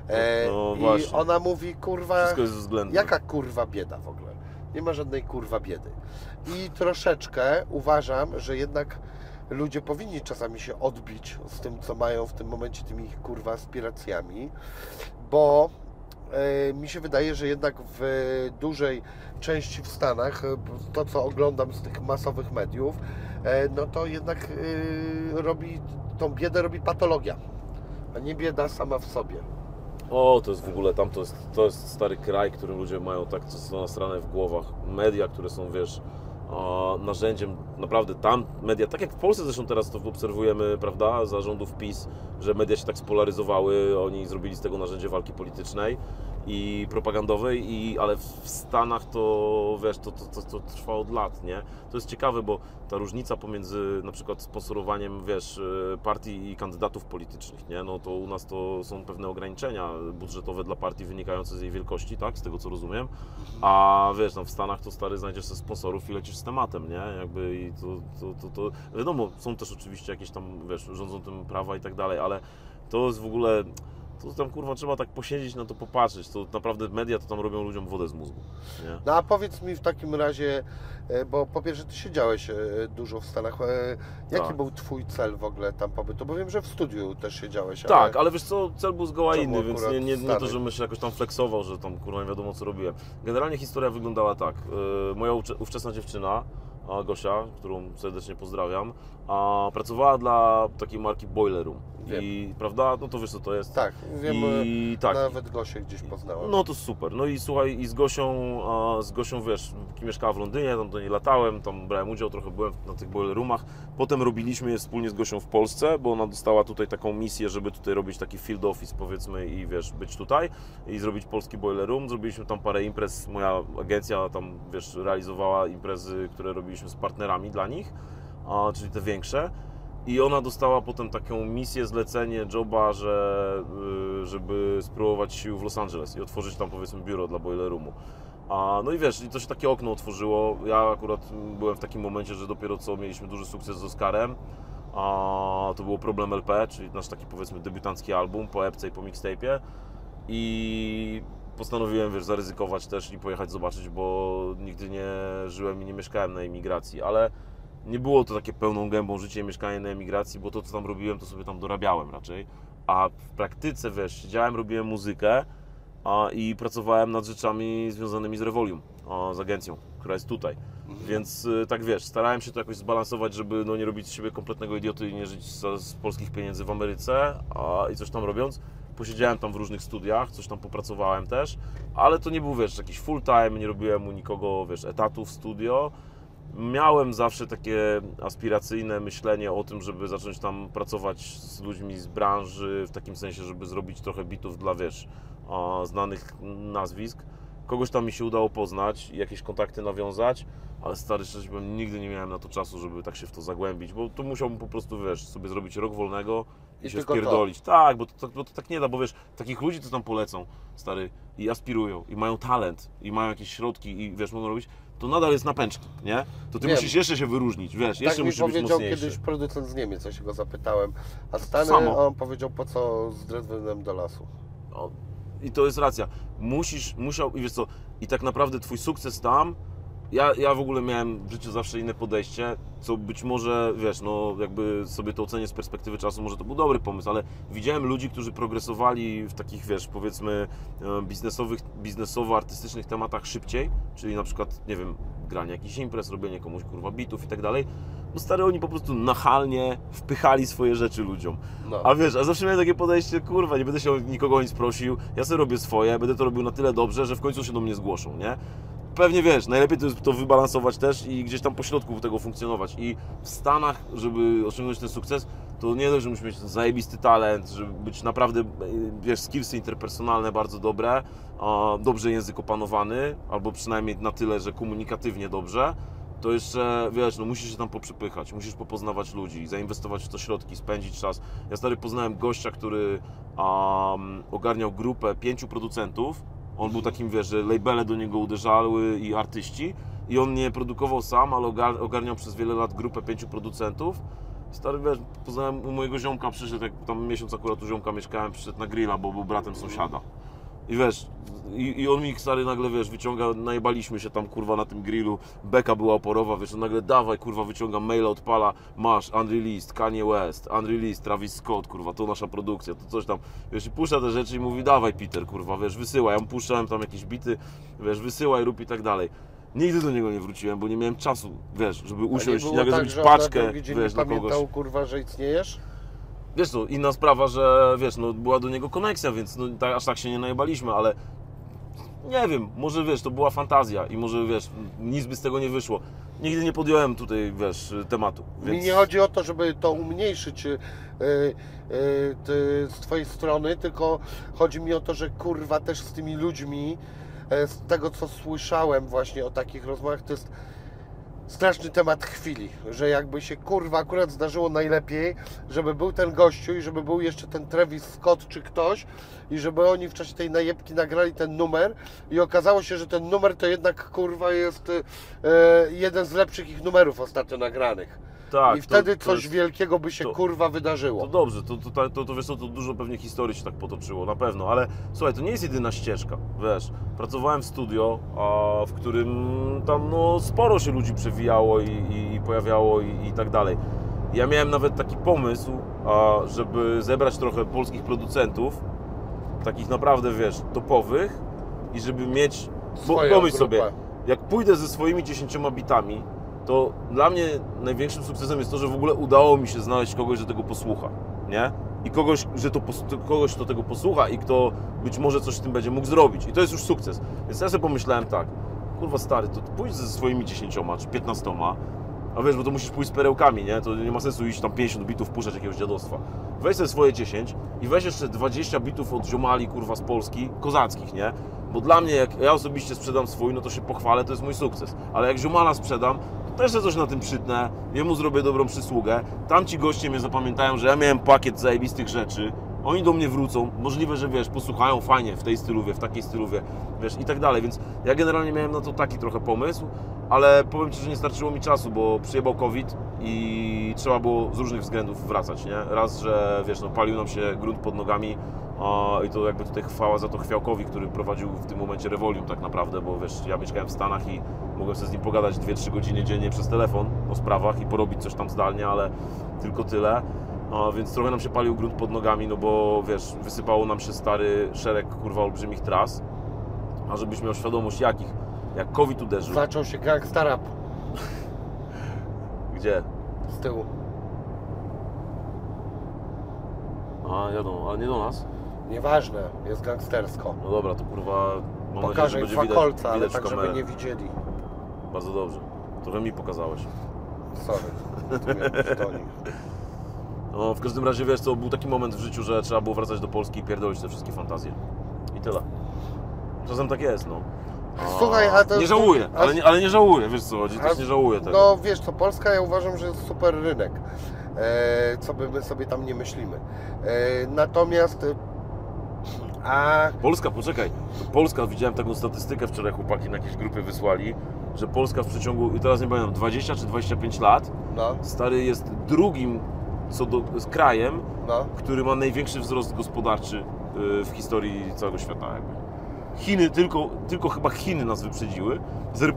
E, No I właśnie. ona mówi, kurwa, Wszystko jest względne. Jaka kurwa bieda w ogóle? Nie ma żadnej kurwa biedy. I troszeczkę uważam, że jednak ludzie powinni czasami się odbić z tym, co mają w tym momencie, tymi ich kurwa aspiracjami, bo e, mi się wydaje, że jednak w dużej części w Stanach, e, to co oglądam z tych masowych mediów, e, no to jednak robi, tą biedę robi patologia, a nie bieda sama w sobie. O, to jest w ogóle tam, to jest, to jest stary kraj, którym ludzie mają tak co są nasrane w głowach. Media, które są, wiesz, narzędziem, naprawdę tam media, tak jak w Polsce zresztą teraz to obserwujemy, prawda, zarządów PiS, że media się tak spolaryzowały, oni zrobili z tego narzędzie walki politycznej i propagandowej, i, ale w Stanach to, wiesz, to, to, to, to trwa od lat, nie? To jest ciekawe, bo ta różnica pomiędzy na przykład sponsorowaniem, wiesz, y, partii i kandydatów politycznych, nie? No to u nas to są pewne ograniczenia budżetowe dla partii wynikające z jej wielkości, tak? Z tego co rozumiem. A wiesz, no w Stanach to stary znajdziesz sobie sponsorów i lecisz z tematem, nie? Jakby i to, to, to, to wiadomo, są też oczywiście jakieś tam, wiesz, rządzą tym prawa i tak dalej, ale to jest w ogóle to tam kurwa trzeba tak posiedzieć na to popatrzeć. To naprawdę media to tam robią ludziom wodę z mózgu. Nie? No a powiedz mi w takim razie, e, bo po pierwsze ty siedziałeś e, dużo w Stanach, e, jaki Tak. był twój cel w ogóle tam pobytu? Bo wiem, że w studiu też siedziałeś, Tak, ale wiesz co, cel był zgoła inny, więc nie, nie, nie to, żebym się jakoś tam flexował, że tam kurwa nie wiadomo co robiłem. Generalnie historia wyglądała tak. Moja ówczesna dziewczyna, Gosia, którą serdecznie pozdrawiam, a, pracowała dla takiej marki Boiler Room. Wiem. I prawda, no to wiesz co to jest. Tak, wiem, I tak. nawet Gosię gdzieś poznałem. No to super. No i słuchaj, i z Gosią, a, z Gosią wiesz, mieszkała w Londynie, tam do niej latałem, tam brałem udział, trochę byłem na tych boiler roomach. Potem robiliśmy je wspólnie z Gosią w Polsce, bo ona dostała tutaj taką misję, żeby tutaj robić taki field office powiedzmy i wiesz, być tutaj i zrobić polski boiler room. Zrobiliśmy tam parę imprez, moja agencja tam wiesz, realizowała imprezy, które robiliśmy z partnerami dla nich, a, czyli te większe. I ona dostała potem taką misję, zlecenie, joba, że, y, żeby spróbować sił w Los Angeles i otworzyć tam powiedzmy biuro dla Boiler Roomu. A, no i wiesz, i to się takie okno otworzyło. Ja akurat byłem w takim momencie, że dopiero co mieliśmy duży sukces z Oscarem. A, to było Problem LP, czyli nasz taki powiedzmy debiutancki album po epce i po mixtape'ie. I postanowiłem, wiesz, zaryzykować też i pojechać zobaczyć, bo nigdy nie żyłem i nie mieszkałem na emigracji, ale nie było to takie pełną gębą życie mieszkanie na emigracji, bo to, co tam robiłem, to sobie tam dorabiałem raczej. A w praktyce, wiesz, siedziałem, robiłem muzykę a, i pracowałem nad rzeczami związanymi z Revolium, a, z agencją, która jest tutaj. Więc y, tak wiesz, starałem się to jakoś zbalansować, żeby no, nie robić z siebie kompletnego idioty i nie żyć z, z polskich pieniędzy w Ameryce a, i coś tam robiąc. Posiedziałem tam w różnych studiach, coś tam popracowałem też, ale to nie był, wiesz, jakiś full time, nie robiłem u nikogo, wiesz, etatu w studio. Miałem zawsze takie aspiracyjne myślenie o tym, żeby zacząć tam pracować z ludźmi z branży, w takim sensie, żeby zrobić trochę bitów dla, wiesz, znanych nazwisk. Kogoś tam mi się udało poznać, jakieś kontakty nawiązać, ale stary, szczerze powiem, nigdy nie miałem na to czasu, żeby tak się w to zagłębić, bo tu musiałbym po prostu, wiesz, sobie zrobić rok wolnego i, I się tylko to. wpierdolić. Tak, bo to, bo to tak nie da, bo wiesz, takich ludzi, co tam polecą, stary, i aspirują, i mają talent, i mają jakieś środki, i wiesz, mogą robić, to nadal jest napęczki, nie? To ty Wiem. musisz jeszcze się wyróżnić, wiesz, jeszcze tak mi musisz być powiedział mocniejszy. kiedyś producent z Niemiec, ja się go zapytałem. A Stany, Samo. on powiedział, po co z Dresdenem do lasu. O, I to jest racja. Musisz, musiał, i wiesz co, i tak naprawdę twój sukces tam ja, ja w ogóle miałem w życiu zawsze inne podejście, co być może, wiesz, no jakby sobie to ocenię z perspektywy czasu, może to był dobry pomysł, ale widziałem ludzi, którzy progresowali w takich, wiesz, powiedzmy e, biznesowych, biznesowo-artystycznych tematach szybciej, czyli na przykład, nie wiem, granie jakichś imprez, robienie komuś, kurwa, bitów i tak dalej, bo stary, oni po prostu nachalnie wpychali swoje rzeczy ludziom. No. A wiesz, a zawsze miałem takie podejście, kurwa, nie będę się nikogo o nic prosił, ja sobie robię swoje, będę to robił na tyle dobrze, że w końcu się do mnie zgłoszą, nie? Pewnie wiesz, najlepiej to to wybalansować też i gdzieś tam po środku tego funkcjonować. I w Stanach, żeby osiągnąć ten sukces, to nie dość, że musisz mieć zajebisty talent, żeby być naprawdę, wiesz, skillsy interpersonalne bardzo dobre, dobrze język opanowany, albo przynajmniej na tyle, że komunikatywnie dobrze, to jeszcze, wiesz, no musisz się tam poprzepychać, musisz popoznawać ludzi, zainwestować w to środki, spędzić czas. Ja stary poznałem gościa, który um, ogarniał grupę pięciu producentów. On był takim, wiesz, że labele do niego uderzały i artyści. I on nie produkował sam, ale ogar- ogarniał przez wiele lat grupę pięciu producentów. Stary, wiesz, poznałem u mojego ziomka, przyszedł, jak tam miesiąc akurat u ziomka mieszkałem, przyszedł na grilla, bo był bratem sąsiada. I wiesz, i, i on mi stary nagle, wiesz, wyciąga, najebaliśmy się tam, kurwa, na tym grillu, beka była oporowa, wiesz, on nagle, dawaj, kurwa, wyciąga maila, odpala, masz, unreleased, Kanye West, unreleased, Travis Scott, kurwa, to nasza produkcja, to coś tam, wiesz, i puszcza te rzeczy i mówi, dawaj, Peter, kurwa, wiesz, wysyłaj, ja mu puszczałem tam jakieś bity, wiesz, wysyłaj, rób i tak dalej. Nigdy do niego nie wróciłem, bo nie miałem czasu, wiesz, żeby usiąść i nagle tak, zrobić paczkę, wiesz, dla kogoś. pamiętał, kurwa, że istniejesz? Wiesz co, inna sprawa, że wiesz, no była do niego koneksja, więc no, tak, aż tak się nie najebaliśmy, ale nie wiem, może wiesz, to była fantazja i może wiesz, nic by z tego nie wyszło. Nigdy nie podjąłem tutaj, wiesz, tematu. Więc... Mi nie chodzi o to, żeby to umniejszyć yy, yy, ty, z Twojej strony, tylko chodzi mi o to, że kurwa też z tymi ludźmi, e, z tego co słyszałem właśnie o takich rozmowach, to jest straszny temat chwili, że jakby się kurwa akurat zdarzyło najlepiej, żeby był ten gościu i żeby był jeszcze ten Travis Scott czy ktoś i żeby oni w czasie tej najebki nagrali ten numer i okazało się, że ten numer to jednak kurwa jest e, jeden z lepszych ich numerów ostatnio nagranych. Tak, I wtedy to, coś jest, wielkiego by się to- kurwa wydarzyło. To dobrze, to, to, to, to, to wiesz co, to dużo pewnie historii się tak potoczyło, na pewno, ale słuchaj, to nie jest jedyna ścieżka, wiesz, pracowałem w studio, a, w którym tam no sporo się ludzi przewijało i, i, i pojawiało i, i tak dalej. Ja miałem nawet taki pomysł, a, żeby zebrać trochę polskich producentów, takich naprawdę, wiesz, topowych i żeby mieć, bo Swoją pomyśl grupę. sobie, jak pójdę ze swoimi 10 bitami, to dla mnie największym sukcesem jest to, że w ogóle udało mi się znaleźć kogoś, że tego posłucha, nie? I kogoś, że to, kogoś, kto tego posłucha i kto być może coś z tym będzie mógł zrobić. I to jest już sukces. Więc ja sobie pomyślałem tak, kurwa stary, to pójdź ze swoimi 10 czy 15, a wiesz, bo to musisz pójść z perełkami, nie? To nie ma sensu iść tam 50 bitów, puszczać jakiegoś dziadostwa. Weź sobie swoje 10 i weź jeszcze 20 bitów od ziomali, kurwa, z Polski, kozackich, nie? Bo dla mnie, jak ja osobiście sprzedam swój, no to się pochwalę, to jest mój sukces. Ale jak ziomala sprzedam, też sobie coś na tym przytnę, jemu zrobię dobrą przysługę. Tamci goście mnie zapamiętają, że ja miałem pakiet zajebistych rzeczy, oni do mnie wrócą, możliwe, że wiesz, posłuchają fajnie w tej styluwie, w takiej styluwie, wiesz, i tak dalej, więc ja generalnie miałem na to taki trochę pomysł, ale powiem Ci, że nie starczyło mi czasu, bo przyjebał COVID i trzeba było z różnych względów wracać, nie? Raz, że wiesz, no palił nam się grunt pod nogami i to jakby tutaj chwała za to Chwiałkowi, który prowadził w tym momencie Revolium tak naprawdę, bo wiesz, ja mieszkałem w Stanach i mogłem sobie z nim pogadać 2-3 godziny dziennie przez telefon o sprawach i porobić coś tam zdalnie, ale tylko tyle. A, więc trochę nam się palił grunt pod nogami, no bo wiesz, wysypało nam się stary szereg kurwa olbrzymich tras, a żebyś miał świadomość jakich, jak COVID uderzył, Zaczął się gangsta rap gdzie? z tyłu. A, jadą, ale nie do nas? Nieważne, jest gangstersko. No dobra, to kurwa, mam nadzieję, Pokażę że im będzie widać, kolce, ale widać tak, w żeby kamerę. nie widzieli. Bardzo dobrze. Trochę mi pokazałeś. Sorry. Tu przytonik. No, w każdym razie, wiesz co, był taki moment w życiu, że trzeba było wracać do Polski i pierdolić te wszystkie fantazje. I tyle. Czasem tak jest, no. A, Słuchaj, a to- Nie żałuję, a- ale nie, ale nie żałuję, wiesz co chodzi, też nie żałuję tego. No wiesz co, Polska ja uważam, że jest super rynek. E, co by my sobie tam nie myślimy. E, natomiast a Polska, poczekaj, Polska, widziałem taką statystykę wczoraj, chłopaki na jakiejś grupie wysłali, że Polska w przeciągu, i teraz nie pamiętam, 20 czy 25 lat, no, stary jest drugim co do, z krajem, no. który ma największy wzrost gospodarczy y, w historii całego świata jakby. Chiny, tylko, tylko chyba Chiny nas wyprzedziły.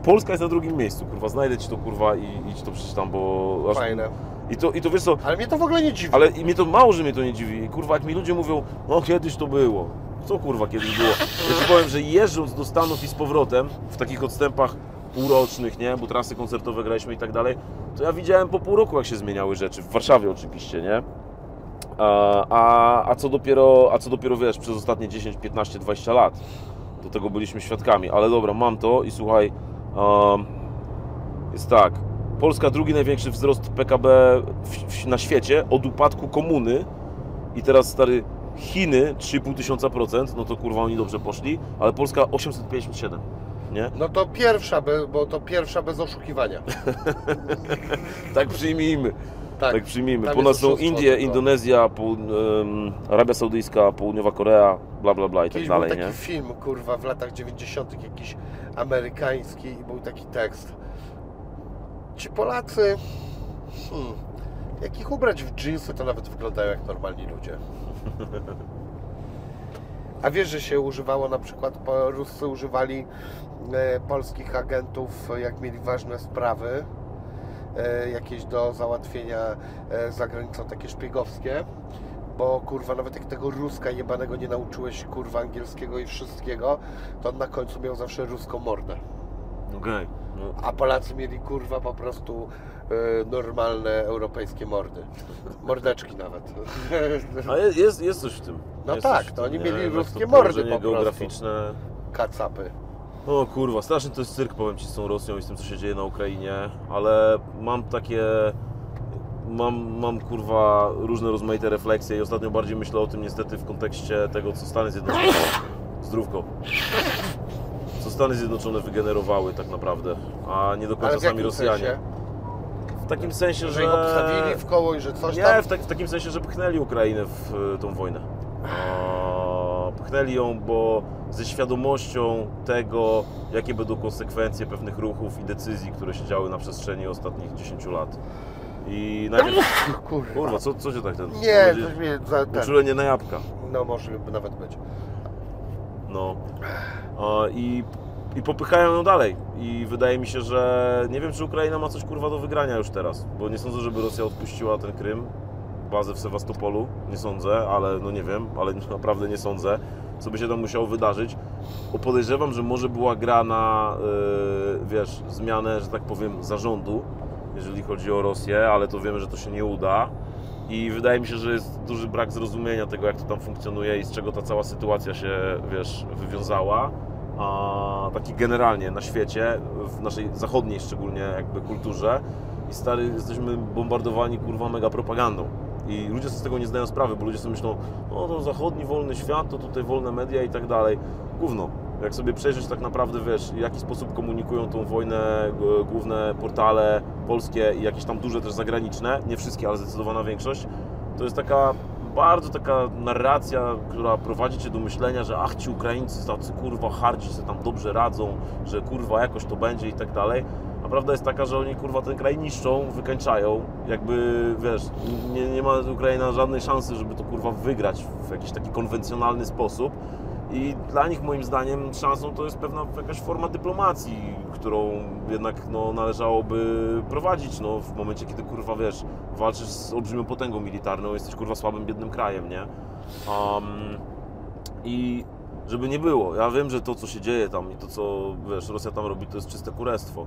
Polska jest na drugim miejscu, kurwa, znajdę ci to, kurwa, i, i ci to przeczytam, bo... Aż... Fajne. I to, I to wiesz co, Ale mnie to w ogóle nie dziwi. ale i mnie to mało, że mnie to nie dziwi. I, Kurwa, jak mi ludzie mówią, no kiedyś to było. Co kurwa kiedyś było? Ja ci powiem, że jeżdżąc do Stanów i z powrotem, w takich odstępach półrocznych, nie, bo trasy koncertowe graliśmy i tak dalej, to ja widziałem po pół roku, jak się zmieniały rzeczy. W Warszawie oczywiście, nie? A, a, a, co dopiero, a co dopiero, wiesz, przez ostatnie 10, 15, 20 lat. Do tego byliśmy świadkami. Ale dobra, mam to i słuchaj, um, jest tak. Polska drugi największy wzrost PKB w, w, na świecie od upadku komuny i teraz stary Chiny 3,5 tysiąca procent, no to kurwa oni dobrze poszli, ale Polska 857, nie? No to pierwsza, bo to pierwsza bez oszukiwania. Tak przyjmijmy, tak, Tak. przyjmijmy. tam Po nas jest są Indie, tylko. Indonezja, pół, em, Arabia Saudyjska, Południowa Korea, bla bla bla i tak Kiedyś dalej, był taki nie? film, kurwa, w latach 90. jakiś amerykański i był taki tekst. Ci Polacy, hmm, jak ich ubrać w dżinsy, to nawet wyglądają jak normalni ludzie. A wiesz, że się używało na przykład, Ruscy używali e, polskich agentów, jak mieli ważne sprawy, e, jakieś do załatwienia e, za granicą, takie szpiegowskie. Bo kurwa, nawet jak tego Ruska jebanego nie nauczyłeś kurwa angielskiego i wszystkiego, to on na końcu miał zawsze ruską mordę. Okej. No, A Polacy mieli kurwa po prostu e, normalne europejskie mordy. Mordeczki nawet. A je- jest, jest coś w tym. No jest tak, coś w to tym, oni nie? mieli ruskie to mordy położenie po prostu. geograficzne. Kacapy. O kurwa, straszny to jest cyrk, powiem Ci, z tą Rosją i z tym, co się dzieje na Ukrainie, ale mam takie... Mam, mam kurwa różne rozmaite refleksje i ostatnio bardziej myślę o tym niestety w kontekście tego, co Stany Zjednoczone... Zdrówko. Co Stany Zjednoczone wygenerowały tak naprawdę, a nie do końca Ale w sami Rosjanie. sensie? W takim sensie, Że że... ich obstawili w koło i że coś Nie, tam... w, tak, w takim sensie, że pchnęli Ukrainę w e, tą wojnę. A, Pchnęli ją, bo ze świadomością tego, jakie będą konsekwencje pewnych ruchów i decyzji, które się działy na przestrzeni ostatnich 10 lat. I najpierw... Kurwa. Kurwa, co, co się tak ten... Nie, coś mnie za ten... Uczulenie na jabłka. No może nawet być. No. I, I popychają ją dalej. I wydaje mi się, że nie wiem, czy Ukraina ma coś kurwa do wygrania już teraz. Bo nie sądzę, żeby Rosja odpuściła ten Krym, bazę w Sewastopolu. Nie sądzę, ale no nie wiem, ale naprawdę nie sądzę. Co by się tam musiało wydarzyć. Bo podejrzewam, że może była gra na, yy, wiesz, zmianę, że tak powiem, zarządu, jeżeli chodzi o Rosję, ale to wiemy, że to się nie uda. I wydaje mi się, że jest duży brak zrozumienia tego, jak to tam funkcjonuje i z czego ta cała sytuacja się, wiesz, wywiązała. A taki generalnie na świecie, w naszej zachodniej szczególnie jakby kulturze. I stary, jesteśmy bombardowani kurwa mega propagandą. I ludzie sobie z tego nie zdają sprawy, bo ludzie sobie myślą, no to zachodni wolny świat, to tutaj wolne media i tak dalej. Gówno. Jak sobie przejrzeć tak naprawdę, wiesz, w jaki sposób komunikują tą wojnę główne portale polskie i jakieś tam duże też zagraniczne, nie wszystkie, ale zdecydowana większość, to jest taka bardzo taka narracja, która prowadzi Cię do myślenia, że ach, ci Ukraińcy tacy kurwa hardzi sobie tam dobrze radzą, że kurwa jakoś to będzie i tak dalej. A prawda jest taka, że oni kurwa ten kraj niszczą, wykańczają. Jakby wiesz, nie, nie ma Ukraina żadnej szansy, żeby to kurwa wygrać w jakiś taki konwencjonalny sposób. I dla nich moim zdaniem szansą to jest pewna jakaś forma dyplomacji, którą jednak no, należałoby prowadzić no, w momencie, kiedy kurwa wiesz, walczysz z olbrzymią potęgą militarną, jesteś kurwa słabym, biednym krajem, nie? Um, I żeby nie było, ja wiem, że to co się dzieje tam i to co wiesz, Rosja tam robi, to jest czyste kurestwo.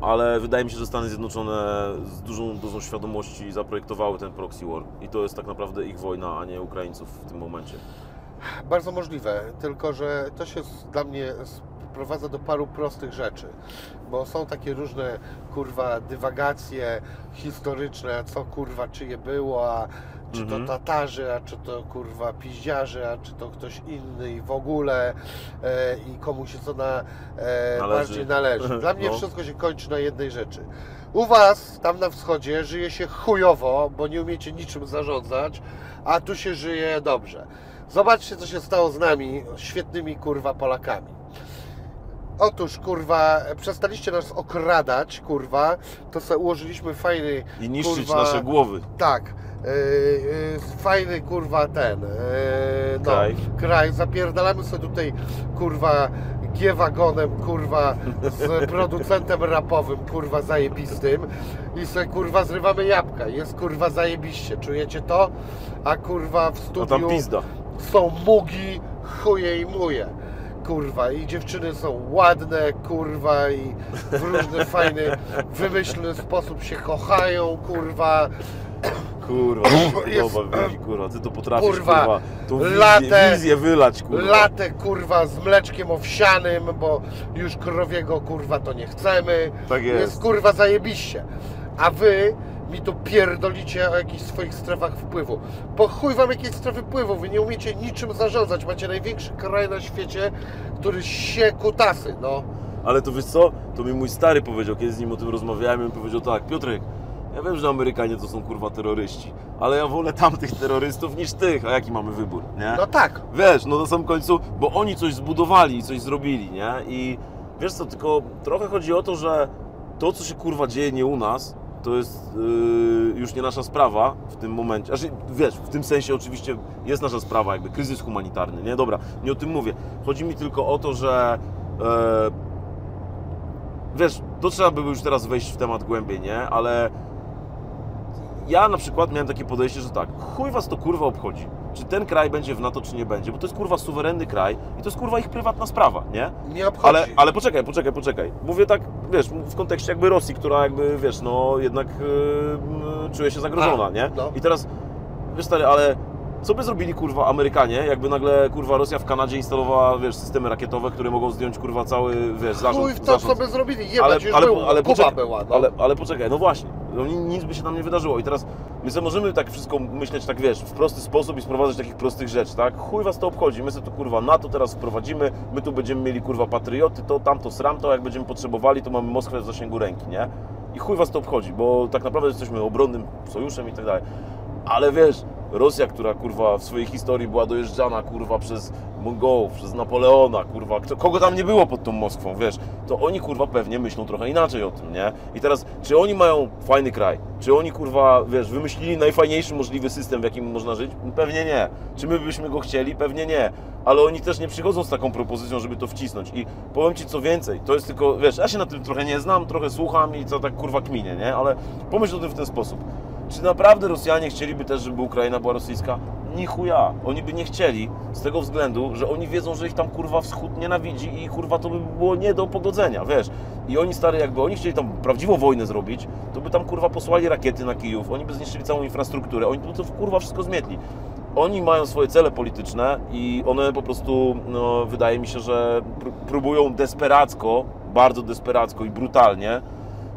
Ale wydaje mi się, że Stany Zjednoczone z dużą dozą świadomości zaprojektowały ten proxy war. I to jest tak naprawdę ich wojna, a nie Ukraińców w tym momencie. Bardzo możliwe, tylko że to się dla mnie sprowadza do paru prostych rzeczy, bo są takie różne kurwa dywagacje historyczne, co kurwa czyje było, a czy Mhm. to Tatarzy, a czy to kurwa piździarze, a czy to ktoś inny i w ogóle e, i komu się co na, e, Należy. bardziej należy. Dla mnie No. wszystko się kończy na jednej rzeczy. U Was, tam na wschodzie, żyje się chujowo, bo nie umiecie niczym zarządzać, a tu się żyje dobrze. Zobaczcie, co się stało z nami, świetnymi kurwa Polakami. Otóż, kurwa, przestaliście nas okradać, kurwa, to sobie ułożyliśmy fajny, I niszczyć kurwa, nasze głowy. tak, yy, fajny kurwa ten yy, no, Kraj. kraj. Zapierdalamy sobie tutaj kurwa G-wagonem, kurwa, z producentem rapowym, kurwa, zajebistym i sobie, kurwa, zrywamy jabłka. Jest, kurwa, zajebiście. Czujecie to? A, kurwa, w studiu tam pizda. Są mugi, chuje i muje. Kurwa, i dziewczyny są ładne, kurwa, i w różny fajny, wymyślny sposób się kochają, kurwa. Kurwa, Jest- podoba, kurwa, ty to potrafisz, Kurwa, kurwa, tą wizję, latę- wizję wylać, kurwa. Latę, kurwa, z mleczkiem owsianym, bo już krowiego, kurwa, to nie chcemy. Tak jest. Jest, kurwa, zajebiście. A wy mi tu pierdolicie o jakichś swoich strefach wpływu. Po chuj wam jakieś strefy wpływu, wy nie umiecie niczym zarządzać. Macie największy kraj na świecie, który się kutasy, no. Ale to wiesz co? To mi mój stary powiedział, kiedy z nim o tym rozmawiałem, i on powiedział tak, Piotrek, ja wiem, że Amerykanie to są kurwa terroryści, ale ja wolę tamtych terrorystów niż tych, a jaki mamy wybór, nie? No tak. Wiesz, no na samym końcu, bo oni coś zbudowali i coś zrobili, nie? I wiesz co, tylko trochę chodzi o to, że to, co się kurwa dzieje nie u nas, to jest yy, już nie nasza sprawa w tym momencie. Znaczy, wiesz, w tym sensie oczywiście jest nasza sprawa, jakby kryzys humanitarny, nie? Dobra, nie o tym mówię. Chodzi mi tylko o to, że e, wiesz, to trzeba by już teraz wejść w temat głębiej, nie? Ale ja na przykład miałem takie podejście, że tak, chuj was to kurwa obchodzi. Czy ten kraj będzie w NATO, czy nie będzie, bo to jest kurwa suwerenny kraj i to jest kurwa ich prywatna sprawa, nie? Nie obchodzi. Ale, ale poczekaj, poczekaj, poczekaj. Mówię tak, wiesz, w kontekście jakby Rosji, która jakby, wiesz, no jednak yy, czuje się zagrożona, A, nie? no. I teraz, wiesz stary, ale co by zrobili kurwa Amerykanie, jakby nagle kurwa Rosja w Kanadzie instalowała, wiesz, systemy rakietowe, które mogą zdjąć kurwa cały, wiesz, zarząd. Chuj w to zarząd sobie zrobili. Jebać, już był. Kuba poczekaj, była, no. ale, ale poczekaj, no właśnie, no, ni- nic by się nam nie wydarzyło i teraz my sobie możemy tak wszystko myśleć tak, wiesz, w prosty sposób i sprowadzać takich prostych rzeczy, tak? Chuj was to obchodzi, my sobie tu kurwa NATO teraz wprowadzimy, my tu będziemy mieli kurwa patrioty, to, tamto, sramto, jak będziemy potrzebowali, to mamy Moskwę w zasięgu ręki, nie? I chuj was to obchodzi, bo tak naprawdę jesteśmy obronnym sojuszem i tak dalej. Ale wiesz, Rosja, która kurwa w swojej historii była dojeżdżana kurwa przez Mongołów, przez Napoleona, kurwa, kto, kogo tam nie było pod tą Moskwą, wiesz, to oni kurwa pewnie myślą trochę inaczej o tym, nie? I teraz, czy oni mają fajny kraj? Czy oni kurwa, wiesz, wymyślili najfajniejszy możliwy system, w jakim można żyć? Pewnie nie. Czy my byśmy go chcieli? Pewnie nie. Ale oni też nie przychodzą z taką propozycją, żeby to wcisnąć. I powiem Ci co więcej, to jest tylko, wiesz, ja się na tym trochę nie znam, trochę słucham i co tak kurwa kminie, nie? Ale pomyśl o tym w ten sposób. Czy naprawdę Rosjanie chcieliby też, żeby Ukraina była rosyjska? Ni chuja. Oni by nie chcieli z tego względu, że oni wiedzą, że ich tam kurwa wschód nienawidzi i kurwa to by było nie do pogodzenia, wiesz. I oni stary, jakby oni chcieli tam prawdziwą wojnę zrobić, to by tam kurwa posłali rakiety na Kijów, oni by zniszczyli całą infrastrukturę, oni by to kurwa wszystko zmietli. Oni mają swoje cele polityczne i one po prostu, no, wydaje mi się, że pró- próbują desperacko, bardzo desperacko i brutalnie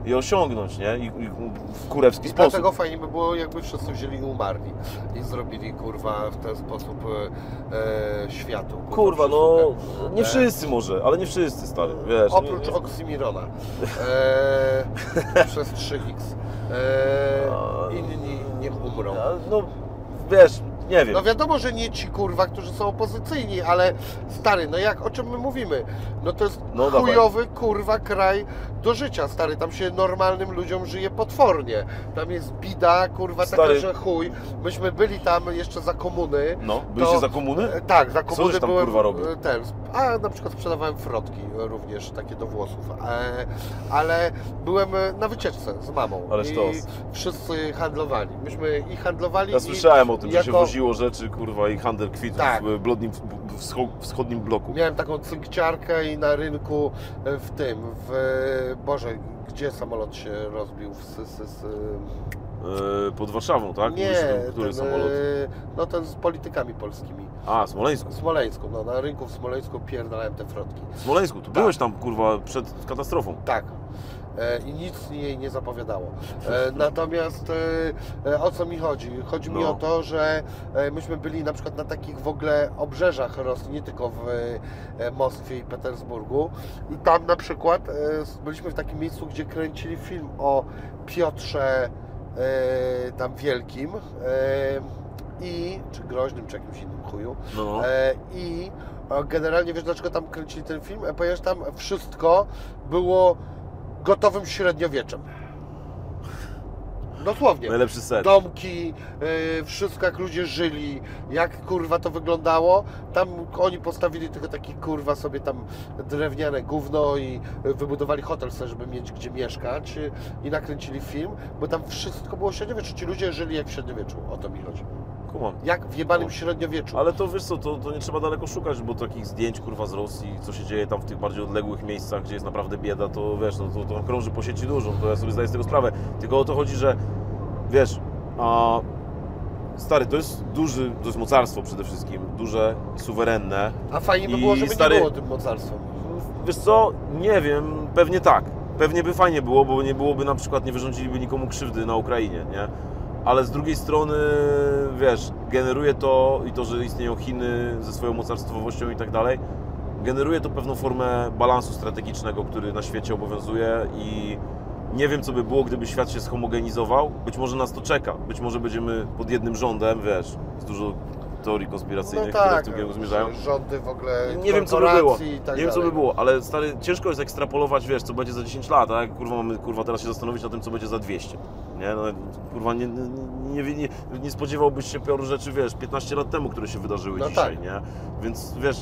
je osiągnąć, nie? I, i w kurewski I sposób. dlatego fajnie by było, jakby wszyscy wzięli i umarli. I zrobili, kurwa, w ten sposób e, e, światu. Kurwa, no przysługę. nie E, wszyscy może, ale nie wszyscy, stary, wiesz. Oprócz nie- Oksymirona. E, przez 3x. E, inni niech umrą. No, wiesz, nie wiem. No wiadomo, że nie ci kurwa, którzy są opozycyjni, ale stary, no jak o czym my mówimy? No to jest No dawaj. chujowy kurwa kraj do życia, stary. Tam się normalnym ludziom żyje potwornie. Tam jest bida, kurwa, taka, Stary. że chuj. Myśmy byli tam jeszcze za komuny. No, byliście to- za komuny? E, Tak, za Co komuny żeś tam, byłem. kurwa, robił? e, Ten, a na przykład sprzedawałem frotki e, również, takie do włosów. Ale byłem na wycieczce z mamą. Ale I wszyscy handlowali. Myśmy i handlowali. Ja i słyszałem o tym, że się jako- woziło rzeczy, kurwa, i handel kwitów Tak. w blodnim, wschodnim bloku. Miałem taką cynkciarkę i na rynku e, w tym, w Boże, gdzie samolot się rozbił? W, s, s, s, E, pod Warszawą, tak? nie, tym, który ten, samolot? e, no ten z politykami polskimi. A, Smoleńsku. Smoleńsku, no na rynku w Smoleńsku pierdalałem te frotki. Smoleńsku, tu byłeś tam, kurwa, przed katastrofą. Tak. E, I nic jej nie zapowiadało. E, Natomiast e, o co mi chodzi? Chodzi mi No. o to, że myśmy byli na przykład na takich w ogóle obrzeżach Rosji, nie tylko w Moskwie i Petersburgu. I tam na przykład byliśmy w takim miejscu, gdzie kręcili film o Piotrze tam Wielkim. I, czy groźnym, czy jakimś innym chuju. No. I generalnie wiesz dlaczego tam kręcili ten film? Ponieważ tam wszystko było gotowym średniowieczem. Dosłownie. Najlepszy set. Domki, yy, wszystko jak ludzie żyli, jak kurwa to wyglądało. Tam oni postawili tylko taki kurwa sobie tam drewniane gówno i wybudowali hotel sobie, żeby mieć gdzie mieszkać y, i nakręcili film, bo tam wszystko było średniowieczu. Ci ludzie żyli jak w średniowieczu, o to mi chodzi. Kumam. Jak w jebanym No. średniowieczu. Ale to wiesz co, to, to nie trzeba daleko szukać, bo takich zdjęć kurwa z Rosji, co się dzieje tam w tych bardziej odległych miejscach, gdzie jest naprawdę bieda, to wiesz, no, to, to krąży po sieci dużo, to ja sobie zdaję z tego sprawę. Tylko o to chodzi, że wiesz, a, stary, to jest duży, to jest mocarstwo przede wszystkim, duże, suwerenne. A fajnie by było, żeby stary- nie było tym mocarstwem. Wiesz co, nie wiem, pewnie tak. Pewnie by fajnie było, bo nie byłoby na przykład, nie wyrządziliby nikomu krzywdy na Ukrainie, nie? Ale z drugiej strony, wiesz, generuje to i to, że istnieją Chiny ze swoją mocarstwowością i tak dalej, generuje to pewną formę balansu strategicznego, który na świecie obowiązuje i nie wiem, co by było, gdyby świat się schomogenizował. Być może nas to czeka. Być może będziemy pod jednym rządem, wiesz, jest dużo teorii konspiracyjnych, no które w tak, tym kierunku zmierzają. rządy w ogóle, Nie wiem, co by było. tak nie wiem, co by dalej. było, ale stary, ciężko jest ekstrapolować, wiesz, co będzie za 10 lat, a kurwa mamy kurwa teraz się zastanowić na tym, co będzie za 200. Nie, no, kurwa, nie, nie, nie, nie, spodziewałbyś się paru rzeczy, wiesz, 15 lat temu, które się wydarzyły No dzisiaj, tak. nie? Więc wiesz,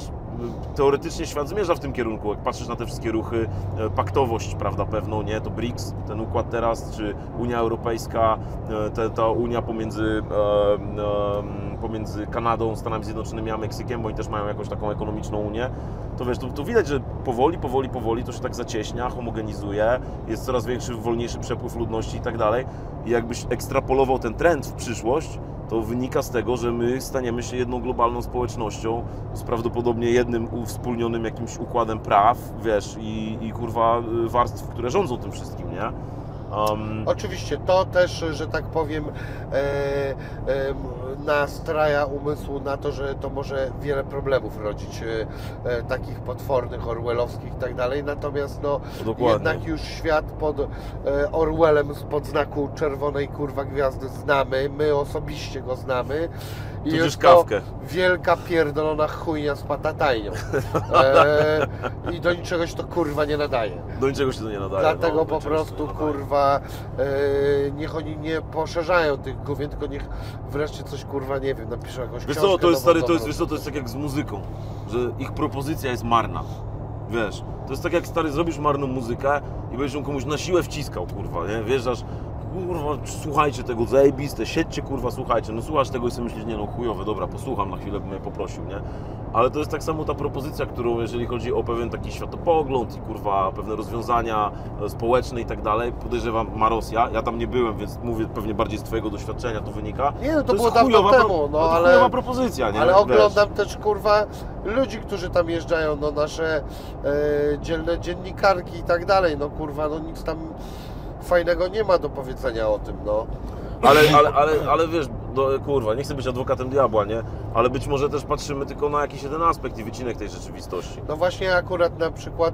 teoretycznie świat zmierza w tym kierunku, jak patrzysz na te wszystkie ruchy, e, paktowość, prawda, pewną, nie? To BRICS, ten układ teraz, czy Unia Europejska, e, te, ta Unia pomiędzy, e, pomiędzy Kanadą, Stanami Zjednoczonymi a Meksykiem, bo oni też mają jakąś taką ekonomiczną Unię, to wiesz, to, to widać, że powoli, powoli, powoli to się tak zacieśnia, homogenizuje, jest coraz większy, wolniejszy przepływ ludności i tak dalej. I jakbyś ekstrapolował ten trend w przyszłość, to wynika z tego, że my staniemy się jedną globalną społecznością z prawdopodobnie jednym uwspólnionym jakimś układem praw, wiesz, i, i kurwa y, warstw, które rządzą tym wszystkim, nie? Um, Oczywiście to też, że tak powiem, e, e, nastraja umysłu na to, że to może wiele problemów rodzić, e, e, takich potwornych, orwellowskich i tak dalej. Natomiast no, dokładnie. jednak już świat pod e, Orwellem spod znaku czerwonej kurwa gwiazdy znamy, my osobiście go znamy. I Tudzież jest to kawkę. wielka pierdolona chujnia z patatajnią. E, I do niczego się to kurwa nie nadaje. Do niczego się to nie nadaje. Dlatego no, po prostu kurwa e, niech oni nie poszerzają tych główien, tylko niech wreszcie coś kurwa nie wiem, napiszą jakąś Wiesz książkę co, to jest stary, to nową, jest, wiesz co, to jest tak jak z muzyką, że ich propozycja jest marna. Wiesz, to jest tak jak stary, zrobisz marną muzykę i będziesz ją komuś na siłę wciskał, kurwa, nie? Wjeżdżasz, kurwa, słuchajcie tego, zajebiste, siedźcie, kurwa, słuchajcie. No słuchasz tego i sobie myślisz, nie no, chujowe, dobra, posłucham na chwilę, bym mnie poprosił, nie? Ale to jest tak samo ta propozycja, którą, jeżeli chodzi o pewien taki światopogląd i kurwa, pewne rozwiązania e, społeczne i tak dalej, podejrzewam, ma Rosja. Ja tam nie byłem, więc mówię pewnie bardziej z Twojego doświadczenia to wynika. Nie, no to, było jest dawno chujowa temu, no to ale, chujowa propozycja, nie? ale Wiesz. oglądam też kurwa ludzi, którzy tam jeżdżają, no nasze e, dzielne dziennikarki i tak dalej, no kurwa, no nic tam fajnego nie ma do powiedzenia o tym, no. Ale, ale, ale, ale wiesz, do, kurwa, nie chcę być adwokatem diabła, nie? Ale być może też patrzymy tylko na jakiś jeden aspekt i wycinek tej rzeczywistości. No właśnie akurat na przykład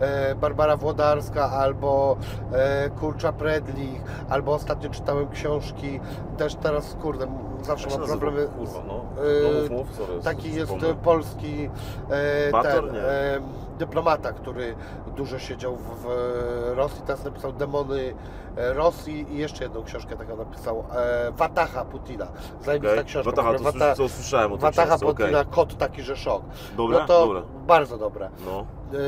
e, Barbara Włodarska albo e, Kurcza Predlich, albo ostatnio czytałem książki, też teraz kurde, zawsze mam problemy. Kurwa, no. no mów, mów, sorry, Taki jest polski e, Bator? ten, Nie. Dyplomata, który dużo siedział w, w Rosji, teraz napisał Demony e, Rosji i jeszcze jedną książkę taką napisał e, Wataha Putina. Zajebista Okej. książka. Wataha, w ogóle. to, Wata- to słyszałem o tej książce. Putina, kot taki, że szok. Dobre? No to Dobre. Bardzo dobre. No, Yy,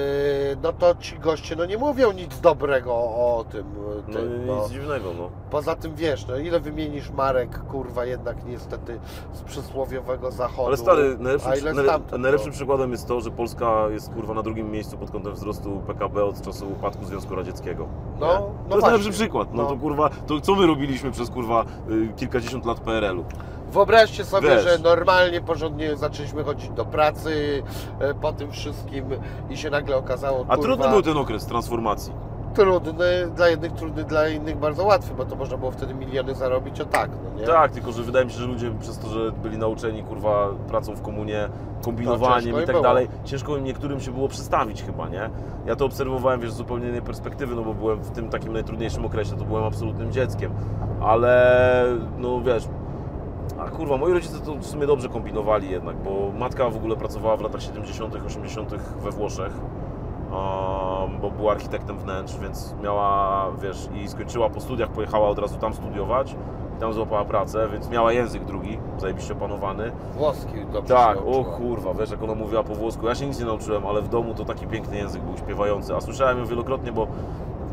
no to ci goście no nie mówią nic dobrego o tym. no tym nic no. dziwnego, no. Poza tym wiesz, no ile wymienisz marek, kurwa, jednak niestety z przysłowiowego zachodu. Ale stary, najlepszym, stamtąd, najlepszym no. przykładem jest to, że Polska jest kurwa na drugim miejscu pod kątem wzrostu PKB od czasu upadku Związku Radzieckiego. No, Nie? no to jest najlepszy przykład. No, No. to kurwa, to co my robiliśmy przez kurwa y, kilkadziesiąt lat PRL-u? Wyobraźcie sobie, Wiesz. że normalnie, porządnie zaczęliśmy chodzić do pracy e, po tym wszystkim i się nagle okazało, A kurwa, trudny był ten okres transformacji. trudny, dla jednych trudny, dla innych bardzo łatwy, bo to można było wtedy miliony zarobić, o tak, no nie? Tak, tylko że wydaje mi się, że ludzie przez to, że byli nauczeni kurwa pracą w komunie, kombinowaniem ciężko i im tak było. dalej, ciężko im niektórym się było przestawić chyba, nie? Ja to obserwowałem, wiesz, z zupełnie innej perspektywy, no bo byłem w tym takim najtrudniejszym okresie, to byłem absolutnym dzieckiem, ale no wiesz, a kurwa, moi rodzice to w sumie dobrze kombinowali jednak, bo matka w ogóle pracowała w latach 70., 80. we Włoszech. um, bo była architektem wnętrz, więc miała, wiesz, i skończyła po studiach, pojechała od razu tam studiować i tam złapała pracę, więc miała język drugi, zajebiście opanowany. Włoski dobrze Tak, o kurwa, wiesz jak ona mówiła po włosku, ja się nic nie nauczyłem, ale w domu to taki piękny język był, śpiewający, a słyszałem ją wielokrotnie, bo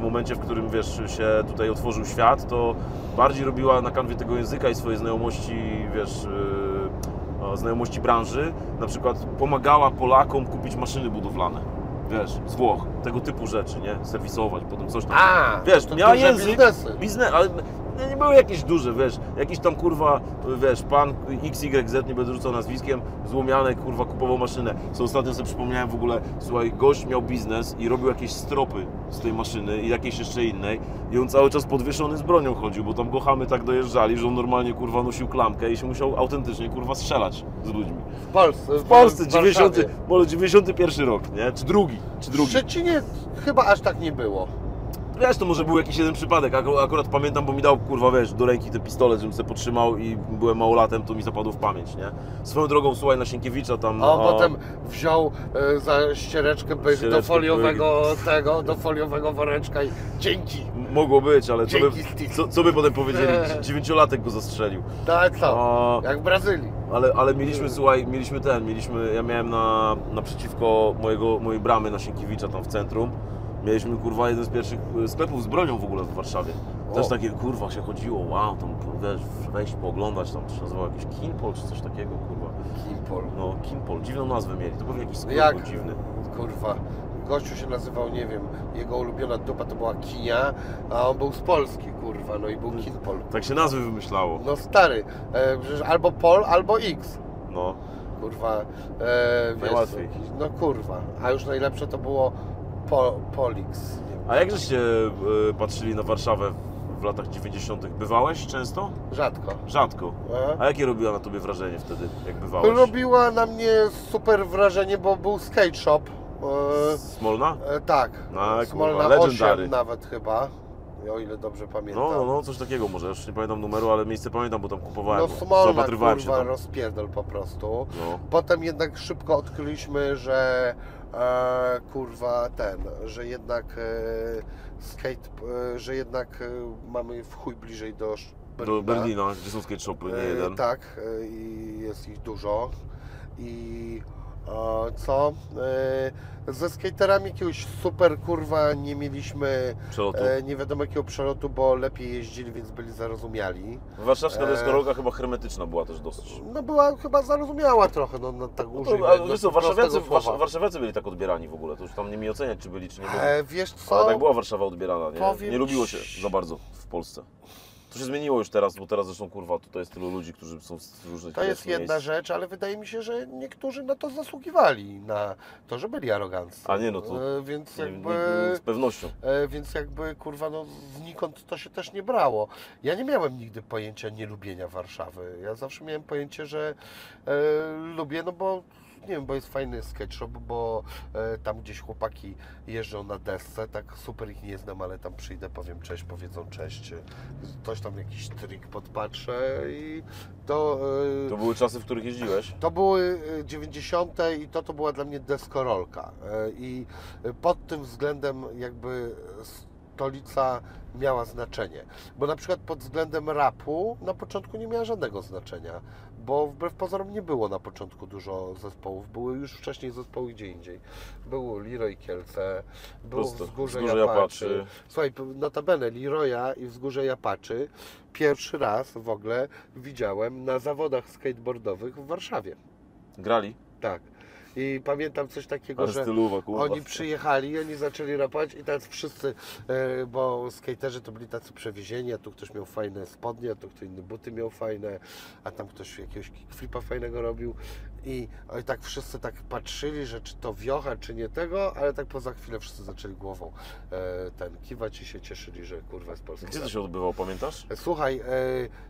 momencie, w którym, wiesz, się tutaj otworzył świat, to bardziej robiła na kanwie tego języka i swoje znajomości, wiesz, yy, znajomości branży, na przykład pomagała Polakom kupić maszyny budowlane, wiesz, z Włoch, tego typu rzeczy, nie, serwisować, potem coś tam. A, Wiesz, to miała język, biznesy. biznes, ale no nie były jakieś duże, wiesz, jakiś tam kurwa, wiesz, pan XYZ, nie będę rzucał nazwiskiem, złomianek, kurwa, kupował maszynę. Co ostatnio sobie przypomniałem w ogóle, słuchaj, gość miał biznes i robił jakieś stropy z tej maszyny i jakieś jeszcze innej i on cały czas podwieszony z bronią chodził, bo tam go chamy tak dojeżdżali, że on normalnie, kurwa, nosił klamkę i się musiał autentycznie, kurwa, strzelać z ludźmi. W Polsce. W Polsce, w 90, Warszawie. może 91 rok, nie? Czy drugi, czy W drugi. Szczecinie chyba aż tak nie było. Wiesz, to może był jakiś jeden przypadek, Aku- akurat pamiętam, bo mi dał, kurwa, wiesz, do ręki ten pistolet, żebym sobie potrzymał i byłem małolatem, to mi zapadło w pamięć, nie? Swoją drogą, słuchaj, na Sienkiewicza tam... A on o, potem wziął e, za ściereczkę pyk do Ściereczkę foliowego tego, do foliowego woreczka i dzięki. Mogło być, ale co by, co, co by potem powiedzieli? Dziewięciolatek go zastrzelił. Tak, co? O, Jak w Brazylii. ale, ale mieliśmy, słuchaj, mieliśmy ten, mieliśmy, ja miałem na, naprzeciwko mojego, mojej bramy na Sienkiewicza tam w centrum, mieliśmy, kurwa, jeden z pierwszych e, sklepów z bronią w ogóle w Warszawie. Też O. takie, kurwa, się chodziło, wow, tam, wiesz, wejść, pooglądać, tam, to się nazywało jakiś Kinpol czy coś takiego, kurwa. Kimpol. No, Kinpol, dziwną nazwę mieli, to pewnie jakiś skrót Jak? był dziwny. Kurwa. Gościu się nazywał, nie wiem, jego ulubiona dupa to była Kinia, a on był z Polski, kurwa, no i był Kinpol. Tak się nazwy wymyślało. No stary, e, przecież albo Pol, albo X. No, Kurwa, e, wiesz, Najłatwiej. no kurwa, a już najlepsze to było po, Polix. A jak żeście y, patrzyli na Warszawę w latach 90. Bywałeś często? Rzadko. Rzadko. E? A jakie robiła na tobie wrażenie wtedy, jak bywałeś? Robiła na mnie super wrażenie, bo był skate shop. E, Smolna? e, tak, No, Smolna kurwa, legendary. 8 nawet chyba, o ile dobrze pamiętam. No, no, no, coś takiego może, już nie pamiętam numeru, ale miejsce pamiętam, bo tam kupowałem. No Smolna, zaopatrywałem się kurwa, tam. rozpierdol po prostu. No. Potem jednak szybko odkryliśmy, że kurwa ten, że jednak e, skate, e, że jednak e, mamy w chuj bliżej do Berlina. Do Berlina, gdzie są skate shopy, nie jeden. Tak, i jest ich dużo. I co? E, ze skaterami jakiegoś super kurwa nie mieliśmy Przelotu. e, nie wiadomo jakiego przelotu, bo lepiej jeździli, więc byli zarozumiali. Warszawska e, deskorolka chyba hermetyczna była też dosyć. No była chyba zarozumiała trochę, no, no tak No to, ale wiesz co, warszawiacy, warszawiacy byli tak odbierani w ogóle, to już tam nie mi oceniać, czy byli, czy nie byli. E, wiesz co? Ale tak była Warszawa odbierana, nie? Powiem Nie lubiło się za bardzo w Polsce. To się zmieniło już teraz, bo teraz zresztą kurwa, tutaj jest tylu ludzi, którzy są z różnych To jest jedna miejsc. rzecz, ale wydaje mi się, że niektórzy na to zasługiwali, na to, że byli aroganccy. A nie, no to E, więc Nie, jakby... nie, z pewnością. E, więc jakby kurwa no znikąd to się też nie brało. Ja nie miałem nigdy pojęcia nielubienia Warszawy. Ja zawsze miałem pojęcie, że e, lubię, no bo nie wiem, bo jest fajny sketch shop, bo e, tam gdzieś chłopaki jeżdżą na desce, tak super ich nie znam, ale tam przyjdę, powiem cześć, powiedzą cześć, ktoś tam jakiś trik podpatrzę i to... E, To były czasy, w których jeździłeś. to były e, 90. i to to była dla mnie deskorolka. E, I pod tym względem jakby stolica miała znaczenie. Bo na przykład pod względem rapu na początku nie miała żadnego znaczenia, bo wbrew pozorom nie było na początku dużo zespołów. Były już wcześniej zespoły gdzie indziej. Było Leroy Kielce, Prosto. Wzgórze, Wzgórze Japaczy. Japaczy. Słuchaj, notabene Leroya i Wzgórze Japaczy pierwszy raz w ogóle widziałem na zawodach skateboardowych w Warszawie. Grali. Tak. I pamiętam coś takiego, Ale że stylowa, kurwa. oni przyjechali, oni zaczęli rapować i teraz wszyscy, e, bo skaterzy to byli tacy przewiezieni, a tu ktoś miał fajne spodnie, a tu ktoś inny buty miał fajne, a tam ktoś jakiegoś kickflipa fajnego robił i tak wszyscy tak patrzyli, że czy to wiocha, czy nie tego, ale tak poza chwilę wszyscy zaczęli głową e, ten kiwać i się cieszyli, że kurwa jest polski Gdzie to się odbywało, pamiętasz? Słuchaj, e,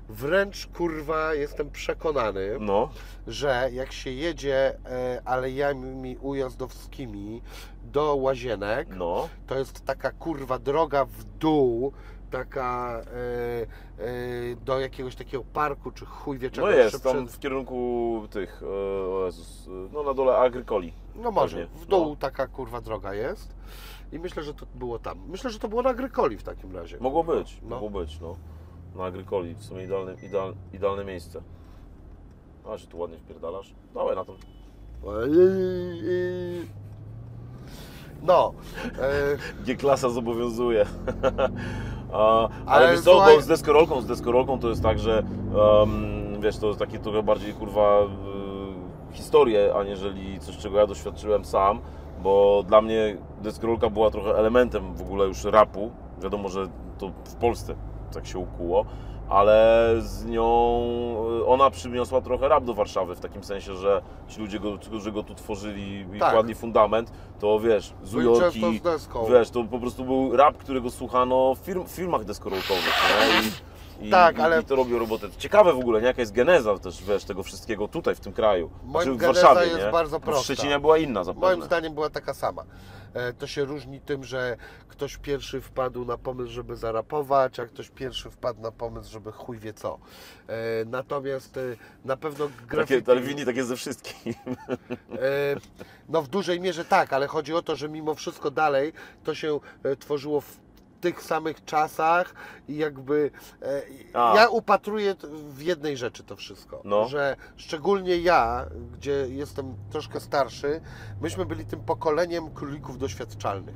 wręcz kurwa jestem przekonany, No. że jak się jedzie e, alejami ujazdowskimi do Łazienek, No. to jest taka kurwa droga w dół, taka e, e, do jakiegoś takiego parku, czy chuj wie czego No jest, tam w kierunku tych, Jezus, no na dole Agrykoli. No może, Pewnie, w dół no. taka kurwa droga jest. I myślę, że to było tam. Myślę, że to było na Grykoli w takim razie. Mogło być, No. mogło być, no. Na Agrykoli, w sumie idealne, ideal, idealne miejsce. A, się tu ładnie wpierdalasz. Dawaj na to. No. E, G-klasa zobowiązuje. Ale Ale co, słuchaj- z deskorolką, z deskorolką to jest tak, że em, wiesz, to jest takie trochę bardziej kurwa y, historie, aniżeli coś, czego ja doświadczyłem sam, bo dla mnie deskorolka była trochę elementem w ogóle już rapu. Wiadomo, że to w Polsce tak się ukuło, ale z nią y, ona przyniosła trochę rap do Warszawy, w takim sensie, że ci ludzie, go, którzy go tu tworzyli i Tak. kładli fundament, to wiesz, z Ujorki. Wiesz, to po prostu był rap, którego słuchano w film, filmach deskorolkowych? I, Tak, i, ale- i to robił robotę. Ciekawe w ogóle, nie? jaka jest geneza też, wiesz, tego wszystkiego tutaj, w tym kraju. Moim w geneza Warszawie, jest nie? bardzo Bo prosta. Szczecinia była inna zapewne. Moim zdaniem była taka sama. E, To się różni tym, że ktoś pierwszy wpadł na pomysł, żeby zarapować, a ktoś pierwszy wpadł na pomysł, żeby chuj wie co. E, Natomiast e, na pewno graffiti... Takie, ale wini tak jest ze wszystkim. No w dużej mierze tak, ale chodzi o to, że mimo wszystko dalej to się tworzyło w tych samych czasach i jakby e, ja upatruję w jednej rzeczy to wszystko, No. że szczególnie ja, gdzie jestem troszkę starszy, myśmy byli tym pokoleniem królików doświadczalnych.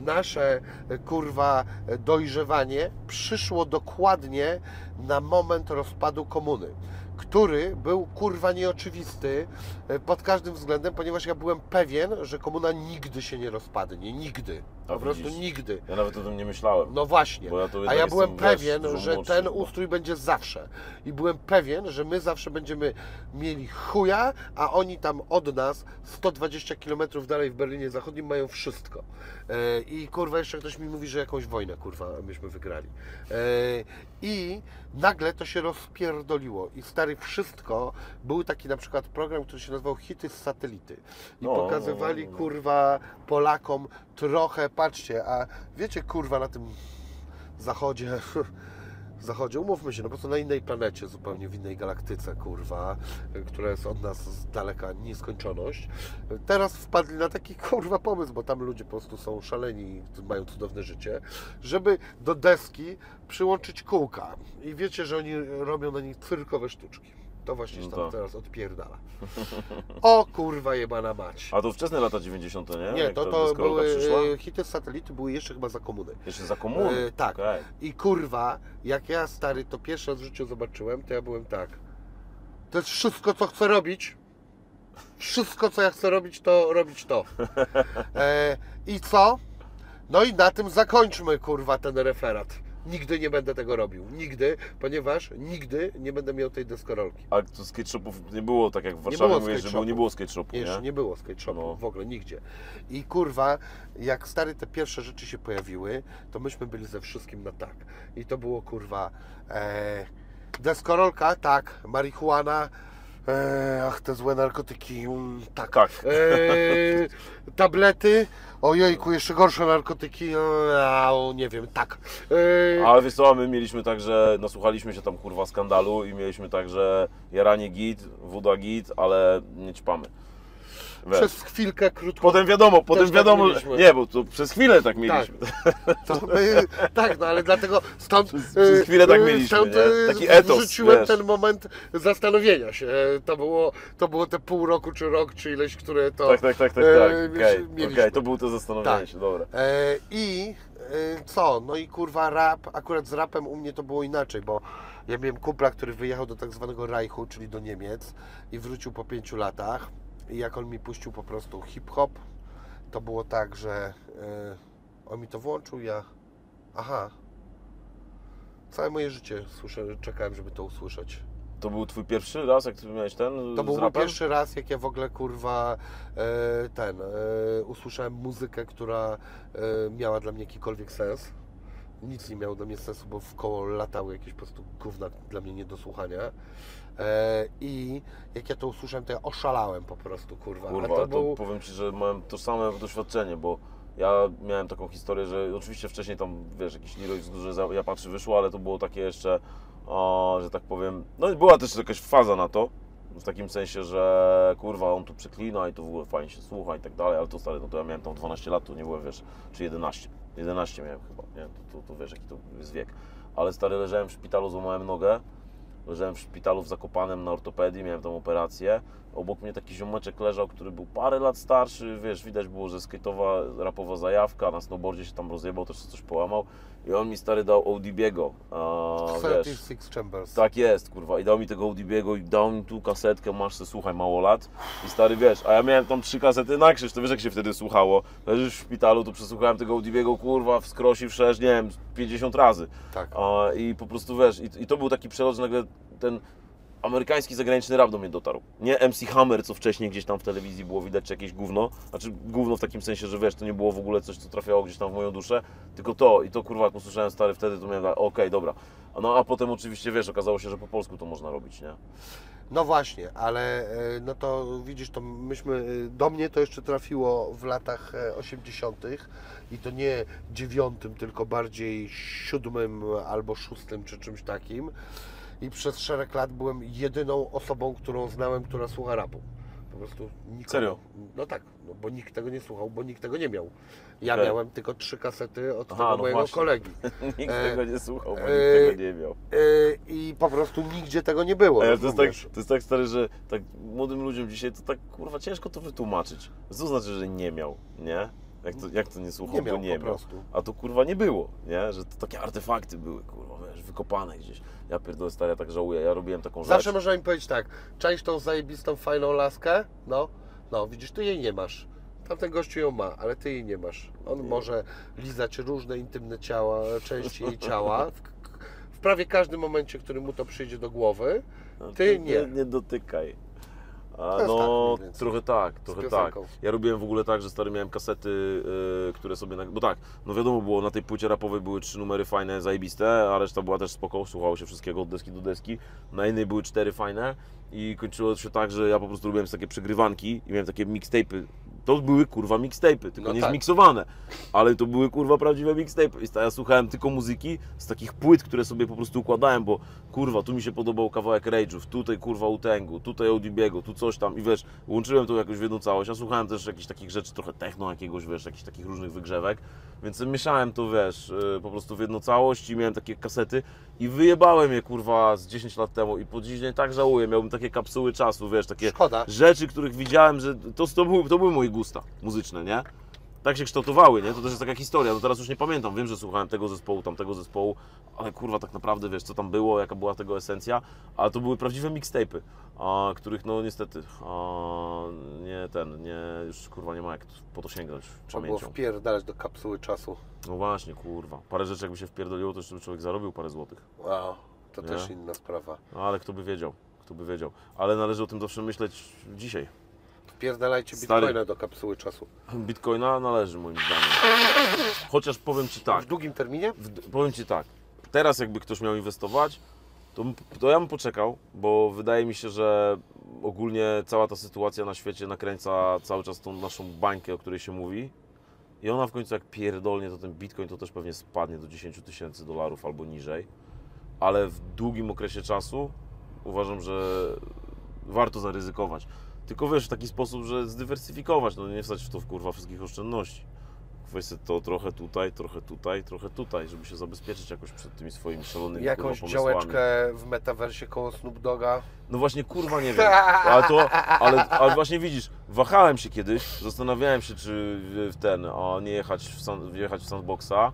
Nasze e, kurwa e, dojrzewanie przyszło dokładnie na moment rozpadu komuny który był kurwa nieoczywisty e, pod każdym względem, ponieważ ja byłem pewien, że komuna nigdy się nie rozpadnie. Nigdy. A Po prostu widzisz. nigdy. Ja nawet o tym nie myślałem. No właśnie. Bo ja A ja byłem wiesz, pewien, że ten ustrój będzie zawsze. I byłem pewien, że my zawsze będziemy mieli chuja, a oni tam od nas 120 km dalej w Berlinie Zachodnim mają wszystko. E, I kurwa, jeszcze ktoś mi mówi, że jakąś wojnę kurwa myśmy wygrali. E, I nagle to się rozpierdoliło. I stary, wszystko. Był taki na przykład program, który się nazywał Hity z satelity. I No, pokazywali no, no. kurwa Polakom trochę, patrzcie, a wiecie kurwa na tym zachodzie, zachodzie, umówmy się, no po prostu na innej planecie, zupełnie w innej galaktyce, kurwa, która jest od nas z daleka nieskończoność. Teraz wpadli na taki kurwa pomysł, bo tam ludzie po prostu są szaleni, mają cudowne życie, żeby do deski przyłączyć kółka. I wiecie, że oni robią na nich cyrkowe sztuczki. To właśnie się No tam tak. teraz odpierdala. O kurwa jebana mać. A to wczesne lata 90., nie? Nie, Jak to, to były przyszła? e, hity z satelity, były jeszcze chyba za komuny. Jeszcze za komuny? E, tak. Okej. I kurwa, jak ja stary to pierwszy raz w życiu zobaczyłem, to ja byłem tak. To jest wszystko, co chcę robić. Wszystko, co ja chcę robić, to robić to. E, I co? No i na tym zakończmy, kurwa, ten referat. Nigdy nie będę tego robił. Nigdy, ponieważ nigdy nie będę miał tej deskorolki. A to skate shopów nie było tak jak w Nie Warszawie, było mówisz, skate że było, nie było skate shopu, nie? nie było skate No. w ogóle nigdzie. I kurwa, jak stary te pierwsze rzeczy się pojawiły, to myśmy byli ze wszystkim na tak. I to było kurwa e, deskorolka, tak, marihuana, e, ach te złe narkotyki, mm, tak. Tak. E, tablety, ojejku, jeszcze gorsze narkotyki, e, a, nie wiem, tak. E, Ale wiesz co, my mieliśmy tak, że nasłuchaliśmy się tam kurwa skandalu i mieliśmy tak, że jaranie git, woda git, ale nie ćpamy. Wiesz. przez chwilkę krótko. Potem wiadomo, potem tak wiadomo, mieliśmy. nie, bo to przez chwilę tak mieliśmy. To my, tak, no ale dlatego stąd. Przez- przez chwilę tak e, mieliśmy, Stąd nie? e, Taki etos, wrzuciłem wiesz. ten moment zastanowienia się. E, To było, to było te pół roku, czy rok, czy ileś, które to. Tak, tak, tak, tak, tak. Okej, mieliśmy. okej, to było to zastanowienie Tak. się, dobra. E, I e, co? No i kurwa rap, akurat z rapem u mnie to było inaczej, bo ja miałem kumpla, który wyjechał do tak zwanego Reichu, czyli do Niemiec i wrócił po pięciu latach. I jak on mi puścił po prostu hip-hop, to było tak, że e, on mi to włączył, ja... Aha. Całe moje życie słyszę, czekałem, żeby to usłyszeć. To był twój pierwszy raz, jak ty miałeś ten To był mój pierwszy raz, jak ja w ogóle kurwa e, ten e, usłyszałem muzykę, która miała dla mnie jakikolwiek sens. Nic nie miało dla mnie sensu, bo w koło latały jakieś po prostu gówna dla mnie nie do słuchania. E, I jak ja to usłyszałem, to ja oszalałem po prostu, kurwa. Kurwa, to ale to był... powiem Ci, że miałem tożsame doświadczenie, bo ja miałem taką historię, że oczywiście wcześniej tam, wiesz, jakiś Leroy wzgórze ja patrzy wyszło, ale to było takie jeszcze, o, że tak powiem, no i była też jakaś faza na to, W takim sensie, że kurwa, on tu przeklina i to w ogóle fajnie się słucha i tak dalej, ale to stary, no to ja miałem tam 12 lat, to nie byłem, wiesz, czy 11. 11 miałem chyba, nie? To, to, to wiesz, jaki to jest wiek. Ale stary, leżałem w szpitalu, złamałem nogę, leżałem w szpitalu w Zakopanem na ortopedii, miałem tam operację. Obok mnie taki ziomeczek leżał, który był parę lat starszy, wiesz, widać było, że skate'owa, rapowa zajawka, na snowboardzie się tam rozjebał, też coś połamał. I on mi stary dał ODB'ego, wiesz... 36 Chambers. Tak jest, kurwa. I dał mi tego ODB'ego i dał mi tu kasetkę, masz se, słuchaj, mało lat. I stary, wiesz, a ja miałem tam trzy kasety na krzyż, to wiesz jak się wtedy słuchało. Leżysz w szpitalu, to przesłuchałem tego ODB'ego, kurwa, w skrosi wszerz, nie wiem, 50 razy. Tak. A, I po prostu, wiesz, i, i to był taki przelot, że nagle ten amerykański zagraniczny rap do mnie dotarł. Nie MC Hammer, co wcześniej gdzieś tam w telewizji było widać, czy jakieś gówno. Znaczy gówno w takim sensie, że wiesz, to nie było w ogóle coś, co trafiało gdzieś tam w moją duszę, tylko to. I to kurwa, jak usłyszałem stary wtedy, to miałem tak, okej, dobra. No a potem oczywiście, wiesz, okazało się, że po polsku to można robić, nie? No właśnie, ale e, no to widzisz, to myśmy, e, do mnie to jeszcze trafiło w latach e, 80. i to nie dziewiątym, tylko bardziej siódmym albo szóstym czy czymś takim. I przez szereg lat byłem jedyną osobą, którą znałem, która słucha rapu. Po prostu nikogo. Serio? No tak, no bo nikt tego nie słuchał, bo nikt tego nie miał. Ja Okej. miałem tylko trzy kasety od Aha, tego no mojego właśnie. kolegi. nikt E, tego nie słuchał, bo e, nikt tego nie miał. E, I po prostu nigdzie tego nie było. To jest, tak, to jest tak stary, że tak młodym ludziom dzisiaj to tak kurwa ciężko to wytłumaczyć. Co znaczy, że nie miał, nie? Jak to, jak to nie słuchał, Nie miał bo nie miał. A to kurwa nie było, nie? Że to takie artefakty były, kurwa, wiesz, wykopane gdzieś. Ja pierdolę stary, ja tak żałuję, ja robiłem taką rzecz. Zawsze można im powiedzieć tak, czaisz tą zajebistą, fajną laskę? No, no, widzisz, ty jej nie masz. Tamten gościu ją ma, ale ty jej nie masz. On może lizać różne intymne ciała, części jej ciała w, w prawie każdym momencie, który mu to przyjdzie do głowy. No, Ty nie. Nie, dotykaj. No, tak trochę tak, trochę tak. Ja robiłem w ogóle tak, że stary miałem kasety, y, które sobie, bo tak, no wiadomo było, na tej płycie rapowej były trzy numery fajne, zajebiste, a reszta była też spoko, słuchało się wszystkiego od deski do deski. Na innej były cztery fajne i kończyło się tak, że ja po prostu robiłem takie przegrywanki i miałem takie mixtape'y. To były kurwa mixtape'y, tylko No nie tak. zmiksowane, ale to były kurwa prawdziwe mixtape'y. I ja słuchałem tylko muzyki z takich płyt, które sobie po prostu układałem, bo kurwa, tu mi się podobał kawałek Rage'ów, tutaj kurwa Utengu, tutaj ODB'ego, tu coś tam i wiesz, łączyłem to jakoś w jedną całość. Ja słuchałem też jakichś takich rzeczy, trochę techno jakiegoś, wiesz, jakichś takich różnych wygrzewek, więc mieszałem to, wiesz, yy, po prostu w jedną całość i miałem takie kasety i wyjebałem je kurwa z 10 lat temu i po dziś dzień tak żałuję, miałbym takie kapsuły czasu, wiesz, takie Szkoda. rzeczy, których widziałem, że to, to, były, to były moje gusta muzyczne, nie? Tak się kształtowały, nie? To też jest taka historia. No teraz już nie pamiętam, wiem, że słuchałem tego zespołu, tamtego zespołu, ale kurwa tak naprawdę wiesz, co tam było, jaka była tego esencja, ale to były prawdziwe mixtape'y, a, których no niestety a, nie ten, nie, już kurwa nie ma jak po to sięgnąć Trzeba było pamięcią. wpierdalać do kapsuły czasu. No właśnie, kurwa. Parę rzeczy jakby się wpierdoliło, to jeszcze by człowiek zarobił parę złotych. Wow, to Nie? też inna sprawa. No ale kto by wiedział, kto by wiedział. Ale należy o tym zawsze myśleć dzisiaj. Wpierdalajcie Stary. bitcoina do kapsuły czasu. Bitcoina należy moim zdaniem. Chociaż powiem Ci tak, W długim terminie? w, powiem Ci tak, teraz jakby ktoś miał inwestować, to, to ja bym poczekał, bo wydaje mi się, że ogólnie cała ta sytuacja na świecie nakręca cały czas tą naszą bańkę, o której się mówi. I ona w końcu jak pierdolnie, to ten bitcoin to też pewnie spadnie do 10 tysięcy dolarów albo niżej. Ale w długim okresie czasu uważam, że warto zaryzykować. Tylko wiesz, w taki sposób, że zdywersyfikować, no nie wstać w to w kurwa wszystkich oszczędności. Weź to trochę tutaj, trochę tutaj, trochę tutaj, żeby się zabezpieczyć jakoś przed tymi swoimi szalonymi Jakąś kurwa, działeczkę w metaversie koło Snoop Doga. No właśnie, kurwa, nie wiem. Ale to, ale, ale właśnie widzisz, wahałem się kiedyś, zastanawiałem się, czy w ten, a nie jechać w, san, jechać w sandboxa,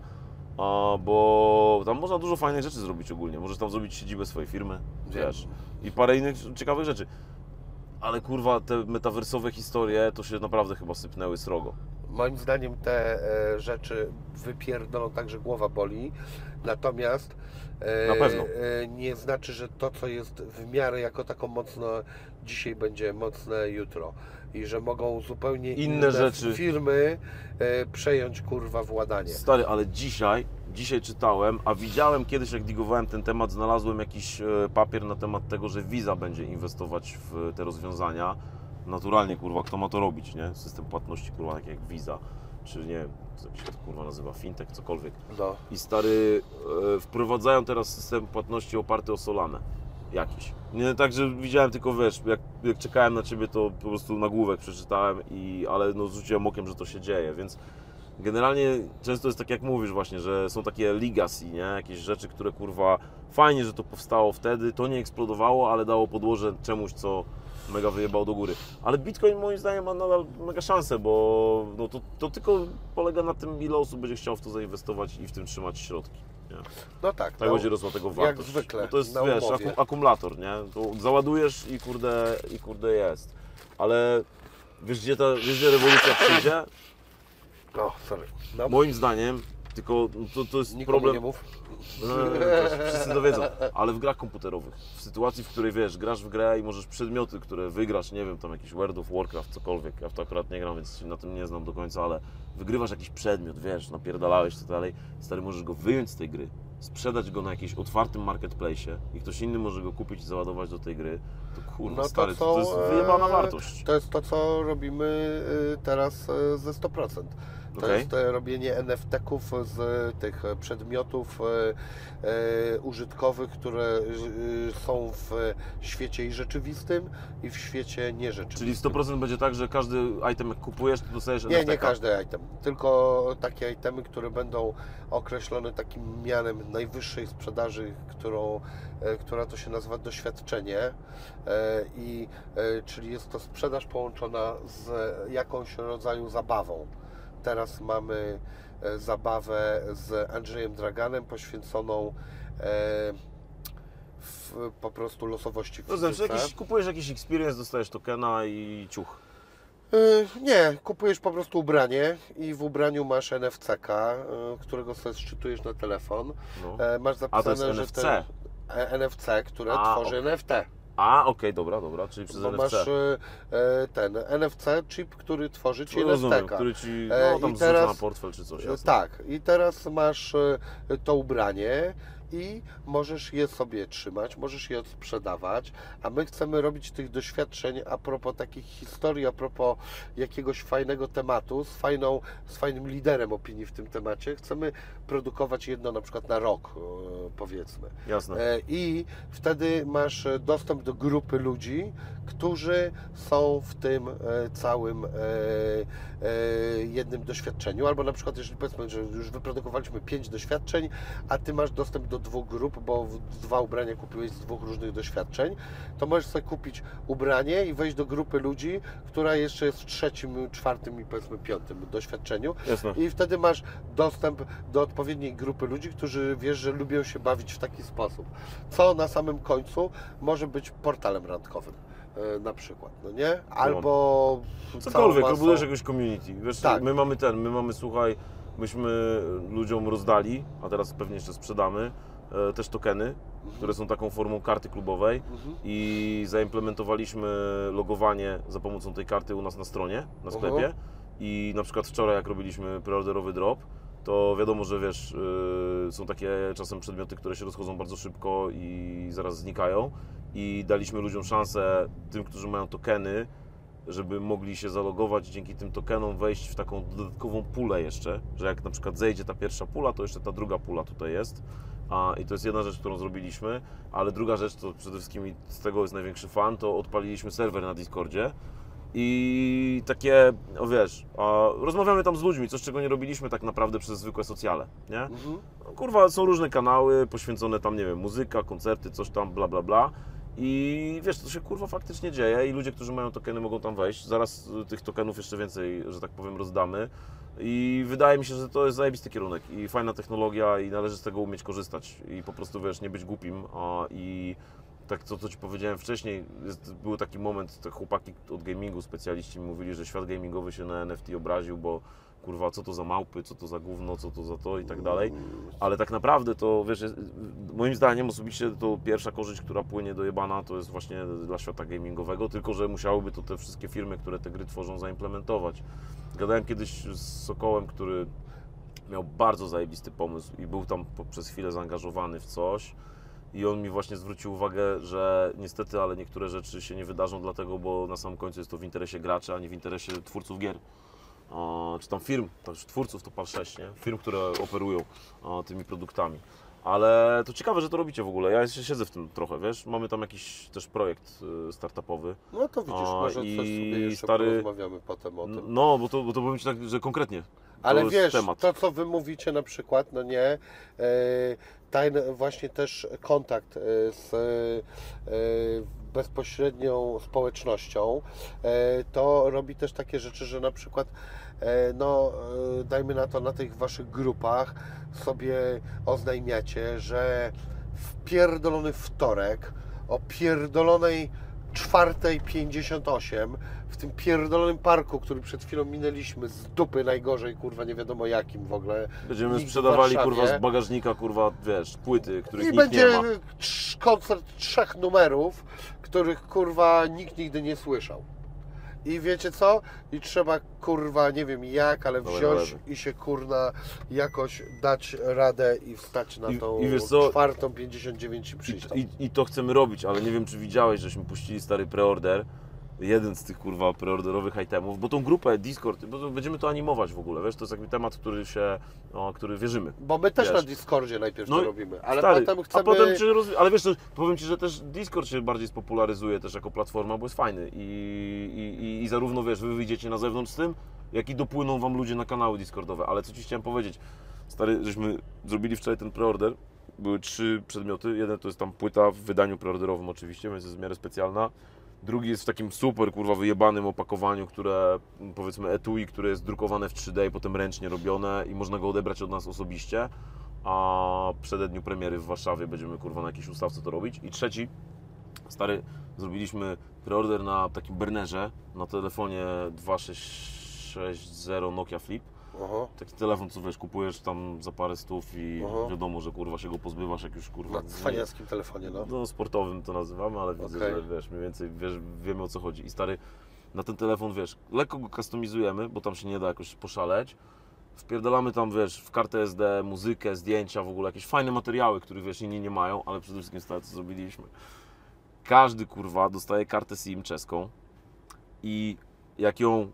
a, bo tam można dużo fajnych rzeczy zrobić ogólnie. Możesz tam zrobić siedzibę swojej firmy, wiesz, i parę innych ciekawych rzeczy. Ale kurwa, te metawersowe historie to się naprawdę chyba sypnęły srogo. Moim zdaniem te e, rzeczy wypierdolą tak, że głowa boli. Natomiast e, Na pewno. e, nie znaczy, że to, co jest w miarę jako tako mocno dzisiaj będzie mocne jutro. I że mogą zupełnie Inne rzeczy. firmy e, przejąć kurwa władanie. Stary, ale dzisiaj, dzisiaj czytałem, a widziałem kiedyś, jak digowałem ten temat, znalazłem jakiś e, papier na temat tego, że Visa będzie inwestować w te rozwiązania. Naturalnie, kurwa, kto ma to robić, nie? System płatności, kurwa, tak jak Visa, czy nie wiem, jak się to kurwa nazywa, fintech, cokolwiek. No. I stary, e, wprowadzają teraz system płatności oparty o Solanę. Jakiś. Nie tak, że widziałem tylko, wiesz, jak, jak czekałem na Ciebie, to po prostu nagłówek przeczytałem, i, ale no, okiem, że to się dzieje, więc generalnie często jest tak jak mówisz właśnie, że są takie legacy, nie? Jakieś rzeczy, które kurwa, fajnie, że to powstało wtedy, to nie eksplodowało, ale dało podłoże czemuś, co mega wyjebał do góry. Ale Bitcoin moim zdaniem ma nadal mega szansę, bo no, to, to tylko polega na tym, ile osób będzie chciał w to zainwestować i w tym trzymać środki. Nie? No tak. Tak no, będzie rosła tego wartość. jak zwykle, Bo to jest, na wiesz, umowie. akum- akumulator, nie? To załadujesz i kurde, i kurde jest. Ale wiesz gdzie, ta, wiesz, gdzie rewolucja przyjdzie? O, sorry. No, Moim zdaniem, tylko to, to jest nikomu problem... nie mów. Eee, to wszyscy dowiedzą, ale w grach komputerowych. W sytuacji, w której wiesz, grasz w grę i możesz przedmioty, które wygrasz, nie wiem, tam jakiś World of Warcraft, cokolwiek. Ja w to akurat nie gram, więc się na tym nie znam do końca, ale wygrywasz jakiś przedmiot, wiesz, napierdalałeś to dalej. Stary, możesz go wyjąć z tej gry, sprzedać go na jakimś otwartym marketplace'ie i ktoś inny może go kupić i załadować do tej gry. To kurwa, No to stary, to, są, to jest wyjebana e, wartość. To jest to, co robimy y, teraz y, ze 100%. To Okej. jest e, robienie NFT-ków z tych e, przedmiotów e, e, użytkowych, które są w świecie i rzeczywistym, i w świecie nierzeczywistym. Czyli 100% będzie tak, że każdy item jak kupujesz, to dostajesz Nie, nie NFT-ka. każdy item, tylko takie itemy, które będą określone takim mianem najwyższej sprzedaży, którą, która to się nazywa doświadczenie i czyli jest to sprzedaż połączona z jakąś rodzaju zabawą. Teraz mamy e, zabawę z Andrzejem Draganem poświęconą e, w, po prostu losowości w To znaczy, jakiś, kupujesz jakiś experience, dostajesz tokena i ciuch. Y, Nie, kupujesz po prostu ubranie i w ubraniu masz NFC-ka, y, którego sobie szczytujesz na telefon. No. E, Masz A to jest zapisane, że NFC. ten e, NFC, które A, tworzy okej. NFT. A, okej, dobra, dobra, czyli przez Bo NFC. masz y, ten NFC chip, który tworzy ci rozumiem, który ci E, no, tam i teraz- na portfel czy coś. Jasne. Tak, i teraz masz to ubranie i możesz je sobie trzymać, możesz je sprzedawać, a my chcemy robić tych doświadczeń a propos takich historii, a propos jakiegoś fajnego tematu, z, fajną, z fajnym liderem opinii w tym temacie. Chcemy produkować jedno na przykład na rok, e, powiedzmy. Jasne. E, I wtedy masz e, dostęp do grupy ludzi, którzy są w tym całym jednym doświadczeniu. Albo na przykład, jeżeli powiedzmy, że już wyprodukowaliśmy pięć doświadczeń, a ty masz dostęp do dwóch grup, bo dwa ubrania kupiłeś z dwóch różnych doświadczeń, to możesz sobie kupić ubranie i wejść do grupy ludzi, która jeszcze jest w trzecim, czwartym i powiedzmy piątym doświadczeniu. Jasne. I wtedy masz dostęp do odpowiedniej grupy ludzi, którzy wiesz, że lubią się bawić w taki sposób. Co na samym końcu może być portalem randkowym. e, Na przykład, no nie? Albo Cokolwiek, masą- jakąś community. Wiesz, Tak. my mamy ten, my mamy, słuchaj, myśmy ludziom rozdali, a teraz pewnie jeszcze sprzedamy, też tokeny, które są taką formą karty klubowej Mhm. i zaimplementowaliśmy logowanie za pomocą tej karty u nas na stronie, na sklepie Mhm. i na przykład wczoraj jak robiliśmy preorderowy drop, to wiadomo, że wiesz, yy, są takie czasem przedmioty, które się rozchodzą bardzo szybko i zaraz znikają i daliśmy ludziom szansę, tym, którzy mają tokeny, żeby mogli się zalogować dzięki tym tokenom, wejść w taką dodatkową pulę jeszcze, że jak na przykład zejdzie ta pierwsza pula, to jeszcze ta druga pula tutaj jest. A, I to jest jedna rzecz, którą zrobiliśmy, ale druga rzecz, to przede wszystkim i z tego jest największy fan, to odpaliliśmy serwer na Discordzie i takie, o wiesz, rozmawiamy tam z ludźmi, coś czego nie robiliśmy tak naprawdę przez zwykłe socjale, nie? Mhm. No, kurwa, są różne kanały poświęcone tam, nie wiem, muzyka, koncerty, coś tam, bla, bla, bla. I wiesz, to się kurwa faktycznie dzieje i ludzie, którzy mają tokeny mogą tam wejść. Zaraz y, tych tokenów jeszcze więcej, że tak powiem, rozdamy. I wydaje mi się, że to jest zajebisty kierunek i fajna technologia i należy z tego umieć korzystać i po prostu, wiesz, nie być głupim a, i tak co, co Ci powiedziałem wcześniej, jest, był taki moment, te chłopaki od gamingu, specjaliści mi mówili, że świat gamingowy się na NFT obraził, bo kurwa, co to za małpy, co to za gówno, co to za to i tak dalej. Ale tak naprawdę to, wiesz, jest, moim zdaniem osobiście to pierwsza korzyść, która płynie do jebana, to jest właśnie dla świata gamingowego, tylko że musiałyby to te wszystkie firmy, które te gry tworzą, zaimplementować. Gadałem kiedyś z Sokołem, który miał bardzo zajebisty pomysł i był tam przez chwilę zaangażowany w coś. I on mi właśnie zwrócił uwagę, że niestety, ale niektóre rzeczy się nie wydarzą, dlatego, bo na samym końcu jest to w interesie graczy, a nie w interesie twórców gier. Czy tam firm, twórców to par 6, nie? Firm, które operują tymi produktami. Ale to ciekawe, że to robicie w ogóle. Ja jeszcze siedzę w tym trochę, wiesz? Mamy tam jakiś też projekt y, startupowy. No to widzisz, A, może coś i sobie jeszcze stary- porozmawiamy potem o tym. No, bo to, bo to powiem Ci tak, że konkretnie. Ale wiesz, temat. to co wy mówicie na przykład, no nie, e, właśnie też kontakt e, z e, bezpośrednią społecznością, to robi też takie rzeczy, że na przykład no e, dajmy na to na tych waszych grupach sobie oznajmiacie, że w pierdolony wtorek o pierdolonej 4.58 w tym pierdolonym parku, który przed chwilą minęliśmy z dupy najgorzej, kurwa, nie wiadomo jakim w ogóle. Będziemy nikt sprzedawali kurwa z bagażnika, kurwa, wiesz, płyty, których I nikt będzie nie ma. koncert trzech numerów, których kurwa nikt nigdy nie słyszał. I wiecie co? I trzeba kurwa, nie wiem jak, ale wziąć i się kurna jakoś dać radę i wstać na I- tą i wiesz co? czwartą 59 i przyjść tam. I, I to chcemy robić, ale nie wiem, czy widziałeś, żeśmy puścili stary preorder. Jeden z tych kurwa preorderowych itemów, bo tą grupę Discord, bo to będziemy to animować w ogóle, wiesz, to jest jakby temat, który się, no, który wierzymy. Bo my też Wiesz. na Discordzie najpierw No to robimy, ale Stary, potem chcemy... A potem się rozwi- Ale wiesz, to, powiem Ci, że też Discord się bardziej spopularyzuje też jako platforma, bo jest fajny i, i, i, i zarówno wiesz, Wy wyjdziecie na zewnątrz z tym, jak i dopłyną Wam ludzie na kanały Discordowe. Ale co Ci chciałem powiedzieć, stary, żeśmy zrobili wczoraj ten preorder, były trzy przedmioty, jeden to jest tam płyta w wydaniu preorderowym oczywiście, więc jest w miarę specjalna. Drugi jest w takim super, kurwa, wyjebanym opakowaniu, które, m, powiedzmy, etui, które jest drukowane w 3D i potem ręcznie robione i można go odebrać od nas osobiście. A przededniu premiery w Warszawie będziemy, kurwa, na jakiejś ustawce to robić. I trzeci, stary, zrobiliśmy preorder na takim burnerze, na telefonie 2660 Nokia Flip. Aha. Taki telefon, co wiesz, kupujesz tam za parę stów i Aha. wiadomo, że kurwa się go pozbywasz, jak już kurwa... Na cwaniackim telefonie, no. No, sportowym to nazywamy, ale widzę, że wiesz, mniej więcej wiesz, wiemy o co chodzi. I stary, na ten telefon, wiesz, lekko go customizujemy, bo tam się nie da jakoś poszaleć. Wpierdalamy tam, wiesz, w kartę SD muzykę, zdjęcia, w ogóle jakieś fajne materiały, których, wiesz, inni nie mają, ale przede wszystkim stary, co zrobiliśmy. Każdy, kurwa, dostaje kartę SIM czeską i jak ją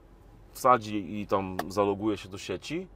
wsadzi i tam zaloguje się do sieci,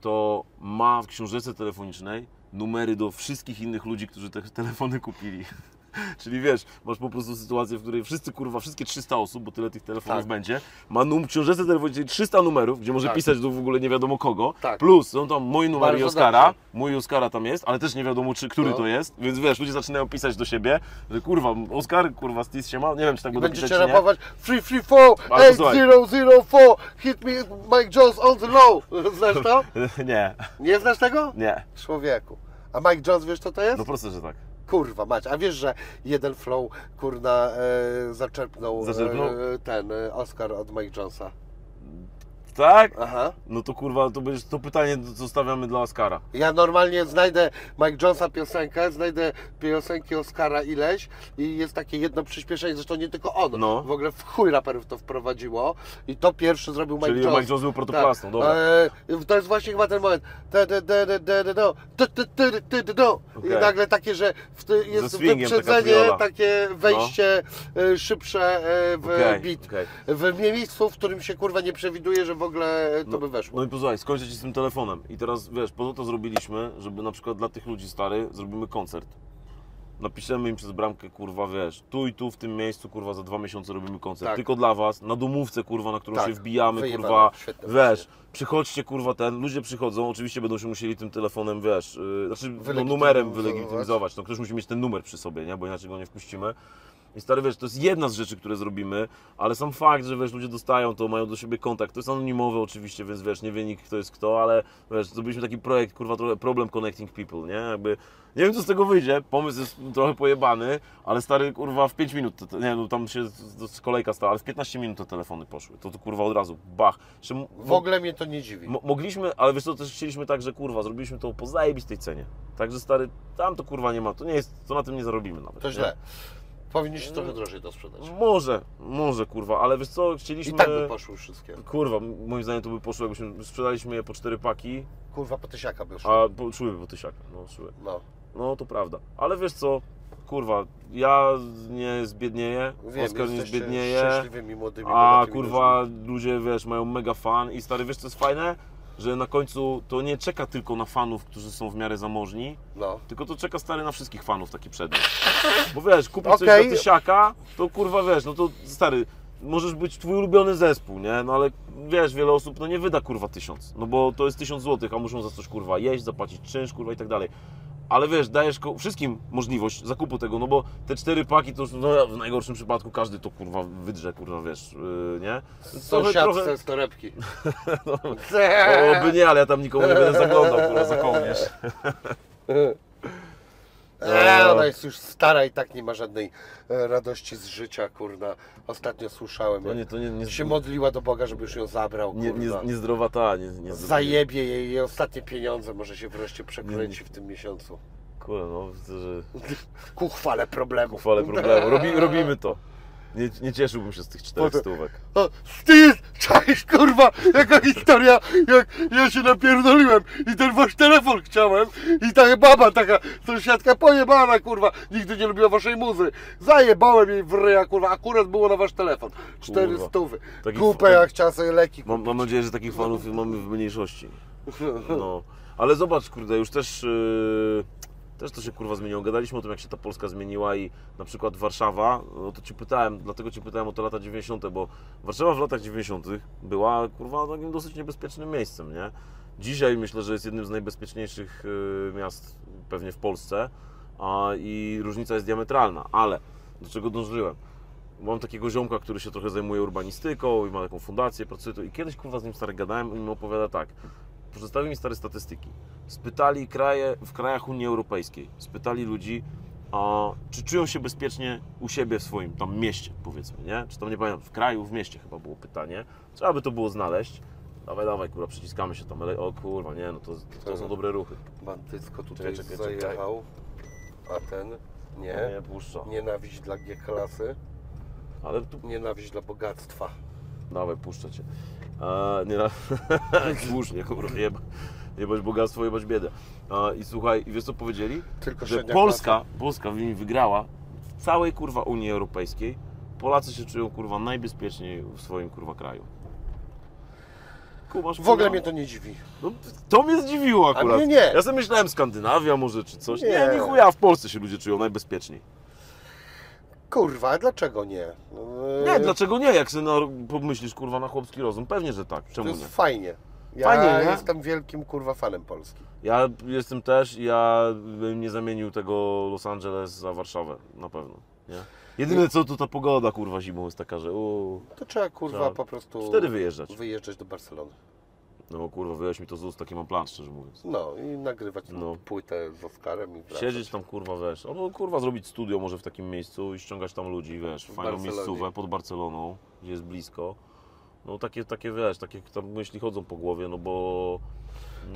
to ma w książce telefonicznej numery do wszystkich innych ludzi, którzy te telefony kupili. Czyli wiesz, masz po prostu sytuację, w której wszyscy, kurwa, wszystkie 300 osób, bo tyle tych telefonów Tak. będzie, ma num w książce telefonicznej 300 numerów, gdzie może Tak. pisać do w ogóle nie wiadomo kogo, Tak. plus są tam mój numer i Bardzo Oskara, dobrze. mój i Oskara tam jest, ale też nie wiadomo, czy, który No. to jest, więc wiesz, ludzie zaczynają pisać do siebie, że kurwa, Oskar, kurwa, Stis się ma, nie wiem, czy tak I będą będziecie pisać, czy nie. rapować 334 Ale posłuchaj. 8004 Hit me Mike Jones on the low. Znasz to? nie, Nie znasz tego? nie, Człowieku. A Mike Jones wiesz co to jest? no proste, że tak. Kurwa mać, a wiesz, że jeden flow kurna e, zaczerpnął, Zaczerpnął? E, ten e, Oscar od Mike Jonesa. Tak? Aha. No to kurwa, to, to pytanie zostawiamy dla Oscara. Ja normalnie znajdę Mike Jonesa piosenkę, znajdę piosenki Oscara ileś i jest takie jedno przyspieszenie, zresztą nie tylko on. No. W ogóle w chuj raperów to wprowadziło i to pierwszy zrobił Mike Czyli Jones. Mike Jones był protoplastą, tak. dobra. Eee, to jest właśnie chyba ten moment. I nagle takie, że jest wyprzedzenie, takie wejście szybsze w okay. beat. W miejscu, w którym się kurwa nie przewiduje, że w ogóle to No, by weszło. No i posłuchaj, skończę ci z tym telefonem. I teraz wiesz, po to to zrobiliśmy, żeby na przykład dla tych ludzi stary zrobimy koncert. Napiszemy im przez bramkę, kurwa, wiesz, tu i tu w tym miejscu, kurwa, za dwa miesiące robimy koncert. Tak. Tylko dla was, na domówce, kurwa, na którą Tak, się wbijamy, wyjebane, kurwa, świetne wiesz, właśnie. przychodźcie, kurwa, ten, ludzie przychodzą, oczywiście będą się musieli tym telefonem, wiesz, yy, znaczy no, numerem wylegitymizować, no ktoś musi mieć ten numer przy sobie, nie, bo inaczej go nie wpuścimy. I stary, wiesz, to jest jedna z rzeczy, które zrobimy, ale sam fakt, że wiesz, ludzie dostają to, mają do siebie kontakt, to jest anonimowe oczywiście, więc wiesz, nie wie nikt kto jest kto, ale wiesz, zrobiliśmy taki projekt, kurwa, trochę problem connecting people, nie? Jakby, nie wiem co z tego wyjdzie, pomysł jest trochę pojebany, ale stary, kurwa, w 5 minut, to- to- nie no, tam się kolejka stała, ale w 15 minut te telefony poszły, to, to kurwa od razu, bach. W ogóle mnie to nie dziwi. Mo- mogliśmy, ale wiesz co, też chcieliśmy tak, że kurwa, zrobiliśmy to po zajebistej cenie. Także stary, tam to kurwa nie ma, to nie jest, to na tym nie zarobimy nawet. To nie? Powinniście trochę drożej to sprzedać. Może, może kurwa, ale wiesz co, I chcieliśmy... tak by poszły wszystkie. Kurwa, moim zdaniem to by poszło, jakbyśmy sprzedaliśmy je po cztery paki, Kurwa, po tysiaka by szło. a po, szłyby po tysiaka, no szły. No. No to prawda, ale wiesz co, kurwa, ja nie zbiednieję, Wiem, Oskar nie jesteście zbiednieje, szczęśliwymi, młodymi, a bogatymi kurwa ludźmi. ludzie, wiesz, mają mega fan i stary, wiesz co jest fajne? Że na końcu to nie czeka tylko na fanów, którzy są w miarę zamożni, No. tylko to czeka stary na wszystkich fanów taki przedmiot. Bo wiesz, kupić coś Okej. za tysiaka, to kurwa wiesz, no to stary, możesz być twój ulubiony zespół, nie? No ale wiesz, wiele osób no nie wyda kurwa tysiąc, no bo to jest tysiąc złotych, a muszą za coś kurwa jeść, zapłacić czynsz, kurwa i tak dalej. Ale wiesz, dajesz wszystkim możliwość zakupu tego, no bo te cztery paki to już no, w najgorszym przypadku każdy to kurwa wydrze, kurwa wiesz, yy, nie? Trochę- Sąsiadce z torebki. O, Oby nie, ale ja tam nikomu nie będę zaglądał, kurwa, za kołnierz. Eee, ona jest już stara i tak nie ma żadnej e, radości z życia, kurna. Ostatnio słyszałem, To nie, to nie, nie, się modliła do Boga, żeby już ją zabrał, nie, nie, niezdrowa ta, nie, nie Zajebie jej, jej ostatnie pieniądze, może się wreszcie przekręci w tym miesiącu. Kurwa, no widzę, że Ku chwale problemu. chwalę problemu. Robi, robimy to. Nie, nie cieszyłbym się z tych czterech Potem- stówek. O, Steve, cześć kurwa, jaka historia, jak ja się napierdoliłem i ten wasz telefon chciałem i ta baba taka, sąsiadka pojebana kurwa, nigdy nie lubiła waszej muzy. Zajebałem jej w ryja kurwa, akurat było na wasz telefon. Cztery Kurwa. stówy. Taki f- jak chciała sobie leki Mam, mam nadzieję, że takich fanów mamy w mniejszości. No. Ale zobacz, kurde, już też, yy, też to się kurwa zmieniło. Gadaliśmy o tym, jak się ta Polska zmieniła i na przykład Warszawa, no to Ci pytałem, dlatego Ci pytałem o te lata 90., bo Warszawa w latach 90. była kurwa takim dosyć niebezpiecznym miejscem, nie? Dzisiaj myślę, że jest jednym z najbezpieczniejszych yy, miast pewnie w Polsce a, i różnica jest diametralna, ale do czego dążyłem? Mam takiego ziomka, który się trochę zajmuje urbanistyką i ma taką fundację, pracuje tu i kiedyś kurwa z nim stary gadałem i mi opowiada tak. Przedstawił mi stare statystyki. Spytali kraje, w krajach Unii Europejskiej, spytali ludzi, a, czy czują się bezpiecznie u siebie w swoim tam mieście, powiedzmy, nie? Czy tam nie pamiętam, w kraju, w mieście chyba było pytanie. Trzeba by to było znaleźć. Dawaj, dawaj, kurwa, przyciskamy się tam, o kurwa, nie, no to, to są dobre ruchy. Bandycko tutaj Czekaj, czekaj, czekaj. zajechał, a ten nie. Nie puszcza. Nienawiść dla G-klasy, Ale tu nienawiść dla bogactwa. Dawaj, puszczę cię. A, nie na... Słusznie, kurwa, jeba, jebać bogactwo, jebać biedę. A, I słuchaj, i wiesz co powiedzieli? Tylko Że Polska, Polska wygrała w całej kurwa Unii Europejskiej. Polacy się czują kurwa najbezpieczniej w swoim kurwa kraju. Kumasz, W ogóle mnie to nie dziwi. No, to mnie zdziwiło akurat. mnie nie. Ja sobie myślałem Skandynawia może czy coś. Nie, Nie. nie chuja, w Polsce się ludzie czują najbezpieczniej. Kurwa, dlaczego nie? No, Nie, e, dlaczego nie? Jak sobie na, pomyślisz kurwa na chłopski rozum, pewnie, że tak. To Czemu jest nie? fajnie. Ja Fajnie, nie? jestem wielkim kurwa fanem Polski. Ja jestem też, ja bym nie zamienił tego Los Angeles za Warszawę, na pewno. Nie? Jedyne co to ta pogoda kurwa zimą jest taka, że To trzeba kurwa po prostu wtedy wyjeżdżać. wyjeżdżać do Barcelony. No kurwa, wyjaś mi to z ust, taki mam plan, szczerze mówiąc. No i nagrywać No. płytę z Oskarem i wracać. Siedzieć tam kurwa, wiesz, albo kurwa zrobić studio może w takim miejscu i ściągać tam ludzi, wiesz, W fajną Barcelonie. miejscówę pod Barceloną, gdzie jest blisko. No takie, takie wiesz, takie tam myśli chodzą po głowie, no bo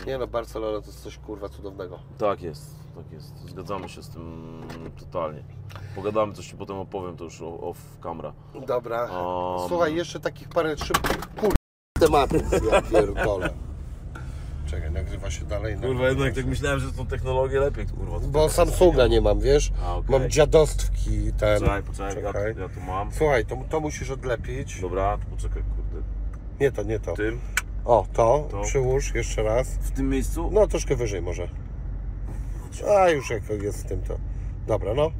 Nie no, Barcelona to jest coś kurwa cudownego. tak jest, tak jest. Zgadzamy się z tym totalnie. Pogadamy, coś ci potem opowiem, to już off camera. Dobra. Um, Słuchaj, jeszcze takich parę szybkich kur... tematów, ja pierdolę. Czekaj, nagrywa się dalej. Kurwa, nagrywa jednak tak myślałem, że tą technologię lepiej, kurwa. Bo Samsunga nie mam, wiesz? A, okej. Mam dziadostwki ten. Poczekaj, poczekaj, Czekaj. Ja, ja tu mam. Słuchaj, to, to musisz odlepić. Dobra, to poczekaj, kurde. Nie to, nie to. Tym? O, to, To. przyłóż jeszcze raz. W tym miejscu? No, troszkę wyżej może. A, już jak jest z tym to. Dobra, no.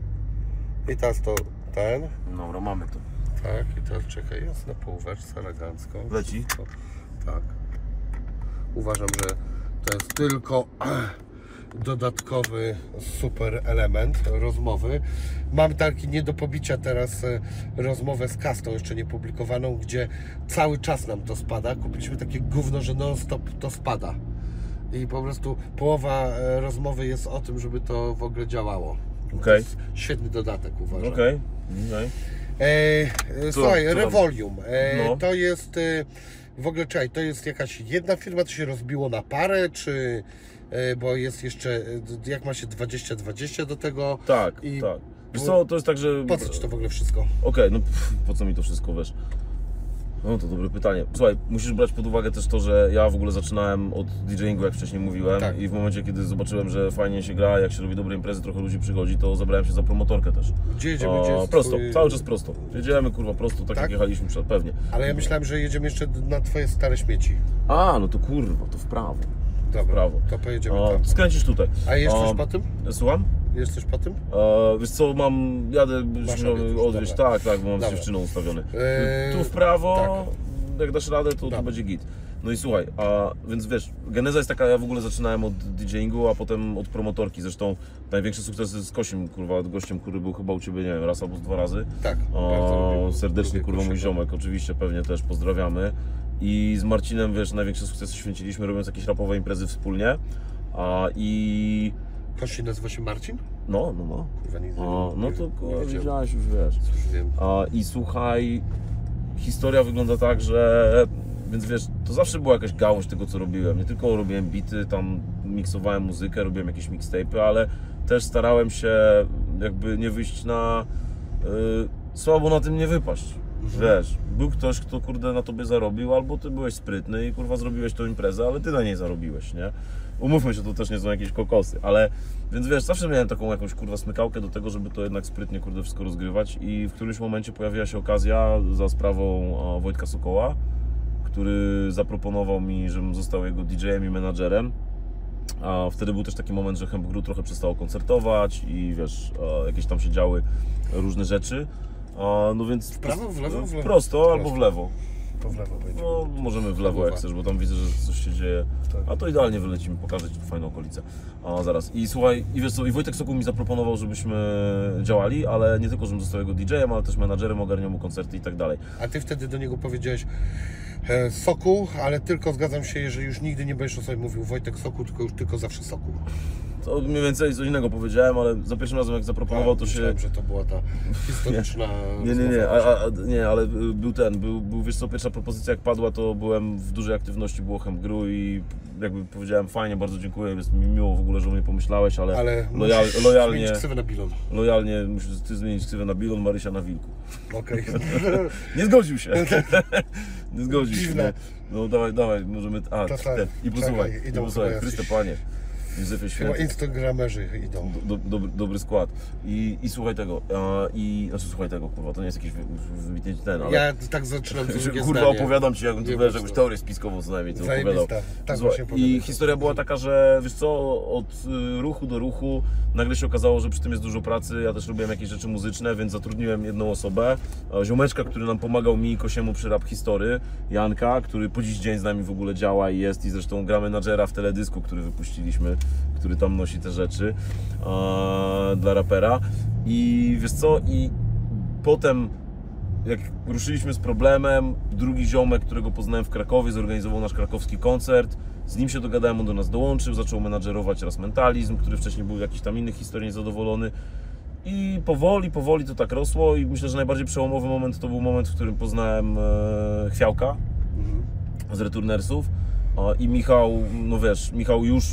I teraz to ten. Dobra, mamy to. Tak, i teraz czekaj, jest na półweczce elegancko. Leci? Tak. Uważam, że to jest tylko dodatkowy super element rozmowy. Mam taki nie do pobicia teraz e, rozmowę z Kastą, jeszcze nie publikowaną, gdzie cały czas nam to spada. Kupiliśmy takie gówno, że non stop to spada. I po prostu połowa e, rozmowy jest o tym, żeby to w ogóle działało. To Okej. jest świetny dodatek, uważam. Okej. okej. E, e, słuchaj, co? Revolium. E, No. To jest e, w ogóle czekaj, to jest jakaś jedna firma, to się rozbiło na parę, czy e, bo jest jeszcze, e, jak ma się 20-20 do tego? Tak, I- tak. Wiesz co, to jest tak, że... Po co ci to w ogóle wszystko? Okej, no pff, po co mi to wszystko, wiesz? No to dobre pytanie. Słuchaj, musisz brać pod uwagę też to, że ja w ogóle zaczynałem od DJingu, jak wcześniej mówiłem. Tak. I w momencie, kiedy zobaczyłem, że fajnie się gra, jak się robi dobre imprezy, trochę ludzi przychodzi, to zabrałem się za promotorkę też. Gdzie jedziemy? A, Gdzie jest prosto, twój- cały czas prosto. Jedziemy kurwa prosto, tak, Tak? jak jechaliśmy przed, pewnie. Ale ja myślałem, że jedziemy jeszcze na twoje stare śmieci. A, no to kurwa, to w prawo. Dobra, prawo. to pojedziemy tam. skręcisz tutaj. A jest coś po tym? Słucham? Jest coś po tym? E, wiesz co, mam, jadę odwieźć, tak, tak, bo mam Dobra. z dziewczyną ustawiony. Eee, tu w prawo, tak. jak dasz radę, to, to będzie git. No i słuchaj, a więc wiesz, geneza jest taka, ja w ogóle zaczynałem od DJingu, a potem od promotorki, zresztą największy sukces z Kosim, kurwa, gościem, który był chyba u Ciebie, nie wiem, raz albo dwa razy. Tak, bardzo lubię- serdecznie, lubię kurwa, mój ziomek, oczywiście, pewnie też pozdrawiamy. I z Marcinem, wiesz, największe sukcesy święciliśmy, robiąc jakieś rapowe imprezy wspólnie. A, I Kości nazywa się Marcin? no, no, no. Kurwa, nie, no nie- to kurwa, widziałeś już, wiesz. A, I słuchaj, historia wygląda tak, że więc wiesz, to zawsze była jakaś gałąź tego, co robiłem. Nie tylko robiłem bity, tam miksowałem muzykę, robiłem jakieś mixtape'y, ale też starałem się jakby nie wyjść na y, słabo na tym nie wypaść. Wiesz, był ktoś, kto kurde na tobie zarobił, albo ty byłeś sprytny i kurwa zrobiłeś tą imprezę, ale ty na niej zarobiłeś, nie? Umówmy się, to też nie są jakieś kokosy, ale więc wiesz, zawsze miałem taką jakąś kurwa smykałkę do tego, żeby to jednak sprytnie kurde wszystko rozgrywać i w którymś momencie pojawiła się okazja za sprawą Wojtka Sokoła, który zaproponował mi, żebym został jego DJ-em i menadżerem. A wtedy był też taki moment, że Hemp Gru trochę przestało koncertować i wiesz, jakieś tam się działy różne rzeczy. A, no więc w prawo, w lewo, w lewo? Prosto albo w lewo. To w lewo będzie. No, możemy w lewo jak chcesz, bo tam widzę, że coś się dzieje. Tak. A to idealnie wylecimy, pokażę Ci fajną okolicę. A zaraz. I słuchaj, i wiesz co, i Wojtek Sokół mi zaproponował, żebyśmy działali, ale nie tylko, żebym został jego DJ-em, ale też menadżerem, ogarniał mu koncerty i tak dalej. A ty wtedy do niego powiedziałeś e, Soku, ale tylko zgadzam się, jeżeli już nigdy nie będziesz o sobie mówił Wojtek Soku, tylko już tylko zawsze Soku. To mniej więcej coś innego powiedziałem, ale za pierwszym razem jak zaproponował, to się... Myślałem, że to była ta historyczna Nie, nie, nie, a, a, nie, ale był ten, był, był, wiesz co, pierwsza propozycja jak padła, to byłem w dużej aktywności, było Hemp.gru i jakby powiedziałem fajnie, bardzo dziękuję, jest mi miło w ogóle, że o mnie pomyślałeś, ale, Ale lojal, musisz lojalnie, zmienić ksywę na bilon. lojalnie musisz ty zmienić ksywę na Bilon, Marysia na Wilku. Okej. Nie zgodził się. nie zgodził się. No, no dawaj, dawaj, możemy, a, To tak, ten, i posłuchaj, i posłuchaj, Chryste Panie, Józefie Chyba Święty. instagramerzy idą. Do, dobry, dobry skład. I, I słuchaj tego, a, i, znaczy słuchaj tego, kurwa, to nie jest jakiś wy- wy- wybitnie ten, ale... Ja tak zaczynam kurwa, zdanie. opowiadam ci, jakbym tu wiesz, jakąś teorię spiskową co najmniej Zajebista. opowiadał. Tak Słuchaj, I historia była taka, że wiesz co, od y, ruchu do ruchu nagle się okazało, że przy tym jest dużo pracy. Ja też robiłem jakieś rzeczy muzyczne, więc zatrudniłem jedną osobę, ziomeczka, który nam pomagał mi i Kosiemu przy rap history, Janka, który po dziś dzień z nami w ogóle działa i jest i zresztą gra menadżera w teledysku, który wypuściliśmy, który tam nosi te rzeczy e, dla rapera. I wiesz co, i potem jak ruszyliśmy z problemem, drugi ziomek, którego poznałem w Krakowie, zorganizował nasz krakowski koncert. Z nim się dogadałem, on do nas dołączył, zaczął menadżerować raz mentalizm, który wcześniej był w jakichś tam innych historii niezadowolony. I powoli, powoli to tak rosło i myślę, że najbardziej przełomowy moment to był moment, w którym poznałem e, Chwiałka Mhm. z Returnersów A, i Michał, no wiesz, Michał już...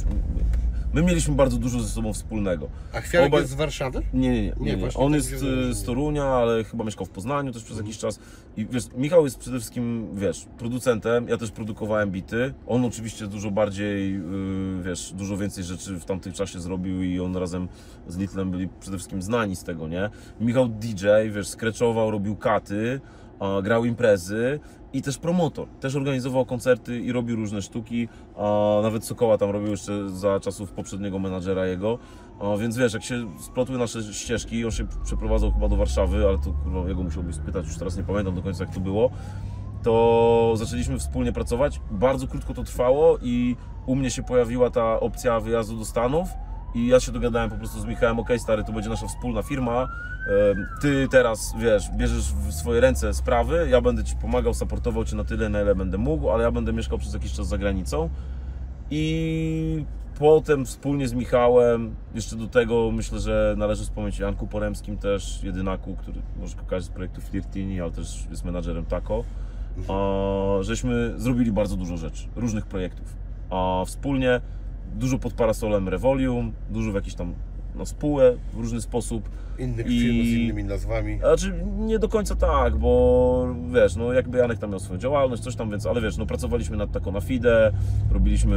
My mieliśmy bardzo dużo ze sobą wspólnego. A Chwiałek Obaj- jest z Warszawy? Nie, nie, nie. Nie, nie, On jest że z. Torunia, ale chyba mieszkał w Poznaniu też przez jakiś czas. I wiesz, Michał jest przede wszystkim, wiesz, producentem. Ja też produkowałem bity. On oczywiście dużo bardziej, yy, wiesz, dużo więcej rzeczy w tamtym czasie zrobił i on razem z Litlem byli przede wszystkim znani z tego, nie? Michał DJ, wiesz, skreczował, robił katy, grał imprezy. I też promotor, też organizował koncerty i robił różne sztuki, a nawet Sokoła tam robił jeszcze za czasów poprzedniego menadżera jego, więc wiesz, jak się splotły nasze ścieżki, on się przeprowadzał chyba do Warszawy, ale to kurwa jego musiałbyś spytać, już teraz nie pamiętam do końca jak to było, to zaczęliśmy wspólnie pracować, bardzo krótko to trwało i u mnie się pojawiła ta opcja wyjazdu do Stanów i ja się dogadałem po prostu z Michałem, okej stary, to będzie nasza wspólna firma, ty teraz, wiesz, bierzesz w swoje ręce sprawy, ja będę Ci pomagał, supportował Cię na tyle, na ile będę mógł, ale ja będę mieszkał przez jakiś czas za granicą. I potem wspólnie z Michałem, jeszcze do tego myślę, że należy wspomnieć o Janku Poremskim też, jedynaku, który może kojarzyć z projektu Flirtini, ale też jest menadżerem Taco, a, żeśmy zrobili bardzo dużo rzeczy, różnych projektów. A wspólnie dużo pod parasolem Revolium, dużo w jakichś tam na spółę w różny sposób. Innych I- firm z innymi nazwami. Znaczy nie do końca tak, bo wiesz, no jakby Janek tam miał swoją działalność, coś tam, więc, ale wiesz, no pracowaliśmy nad taką na FIDE, robiliśmy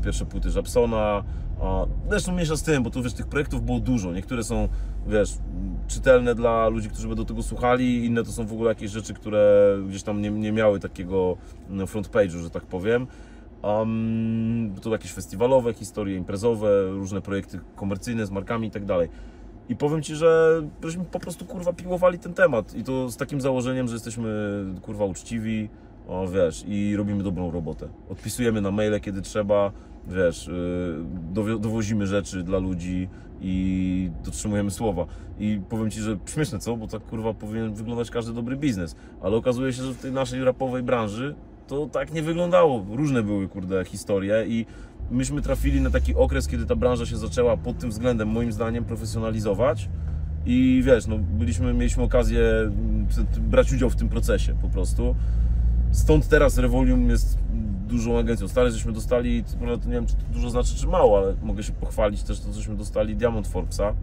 e, pierwsze płyty Japsona, a zresztą mniejsza z tym, bo tu wiesz, tych projektów było dużo, niektóre są, wiesz, czytelne dla ludzi, którzy będą tego słuchali, inne to są w ogóle jakieś rzeczy, które gdzieś tam nie, nie miały takiego no, front page'u, że tak powiem. Um, to jakieś festiwalowe historie, imprezowe, różne projekty komercyjne z markami i tak dalej. I powiem Ci, że żeśmy po prostu kurwa piłowali ten temat i to z takim założeniem, że jesteśmy kurwa uczciwi, o wiesz, i robimy dobrą robotę. Odpisujemy na maile, kiedy trzeba, wiesz, yy, dowozimy rzeczy dla ludzi i dotrzymujemy słowa. I powiem Ci, że śmieszne co, bo tak kurwa powinien wyglądać każdy dobry biznes, ale okazuje się, że w tej naszej rapowej branży to tak nie wyglądało. Różne były kurde historie i myśmy trafili na taki okres, kiedy ta branża się zaczęła pod tym względem, moim zdaniem, profesjonalizować. I wiesz, no, byliśmy, mieliśmy okazję brać udział w tym procesie po prostu. Stąd teraz Revolium jest dużą agencją. Stary, żeśmy dostali, to nie wiem, czy to dużo znaczy, czy mało, ale mogę się pochwalić też to, żeśmy dostali Diamond Forbesa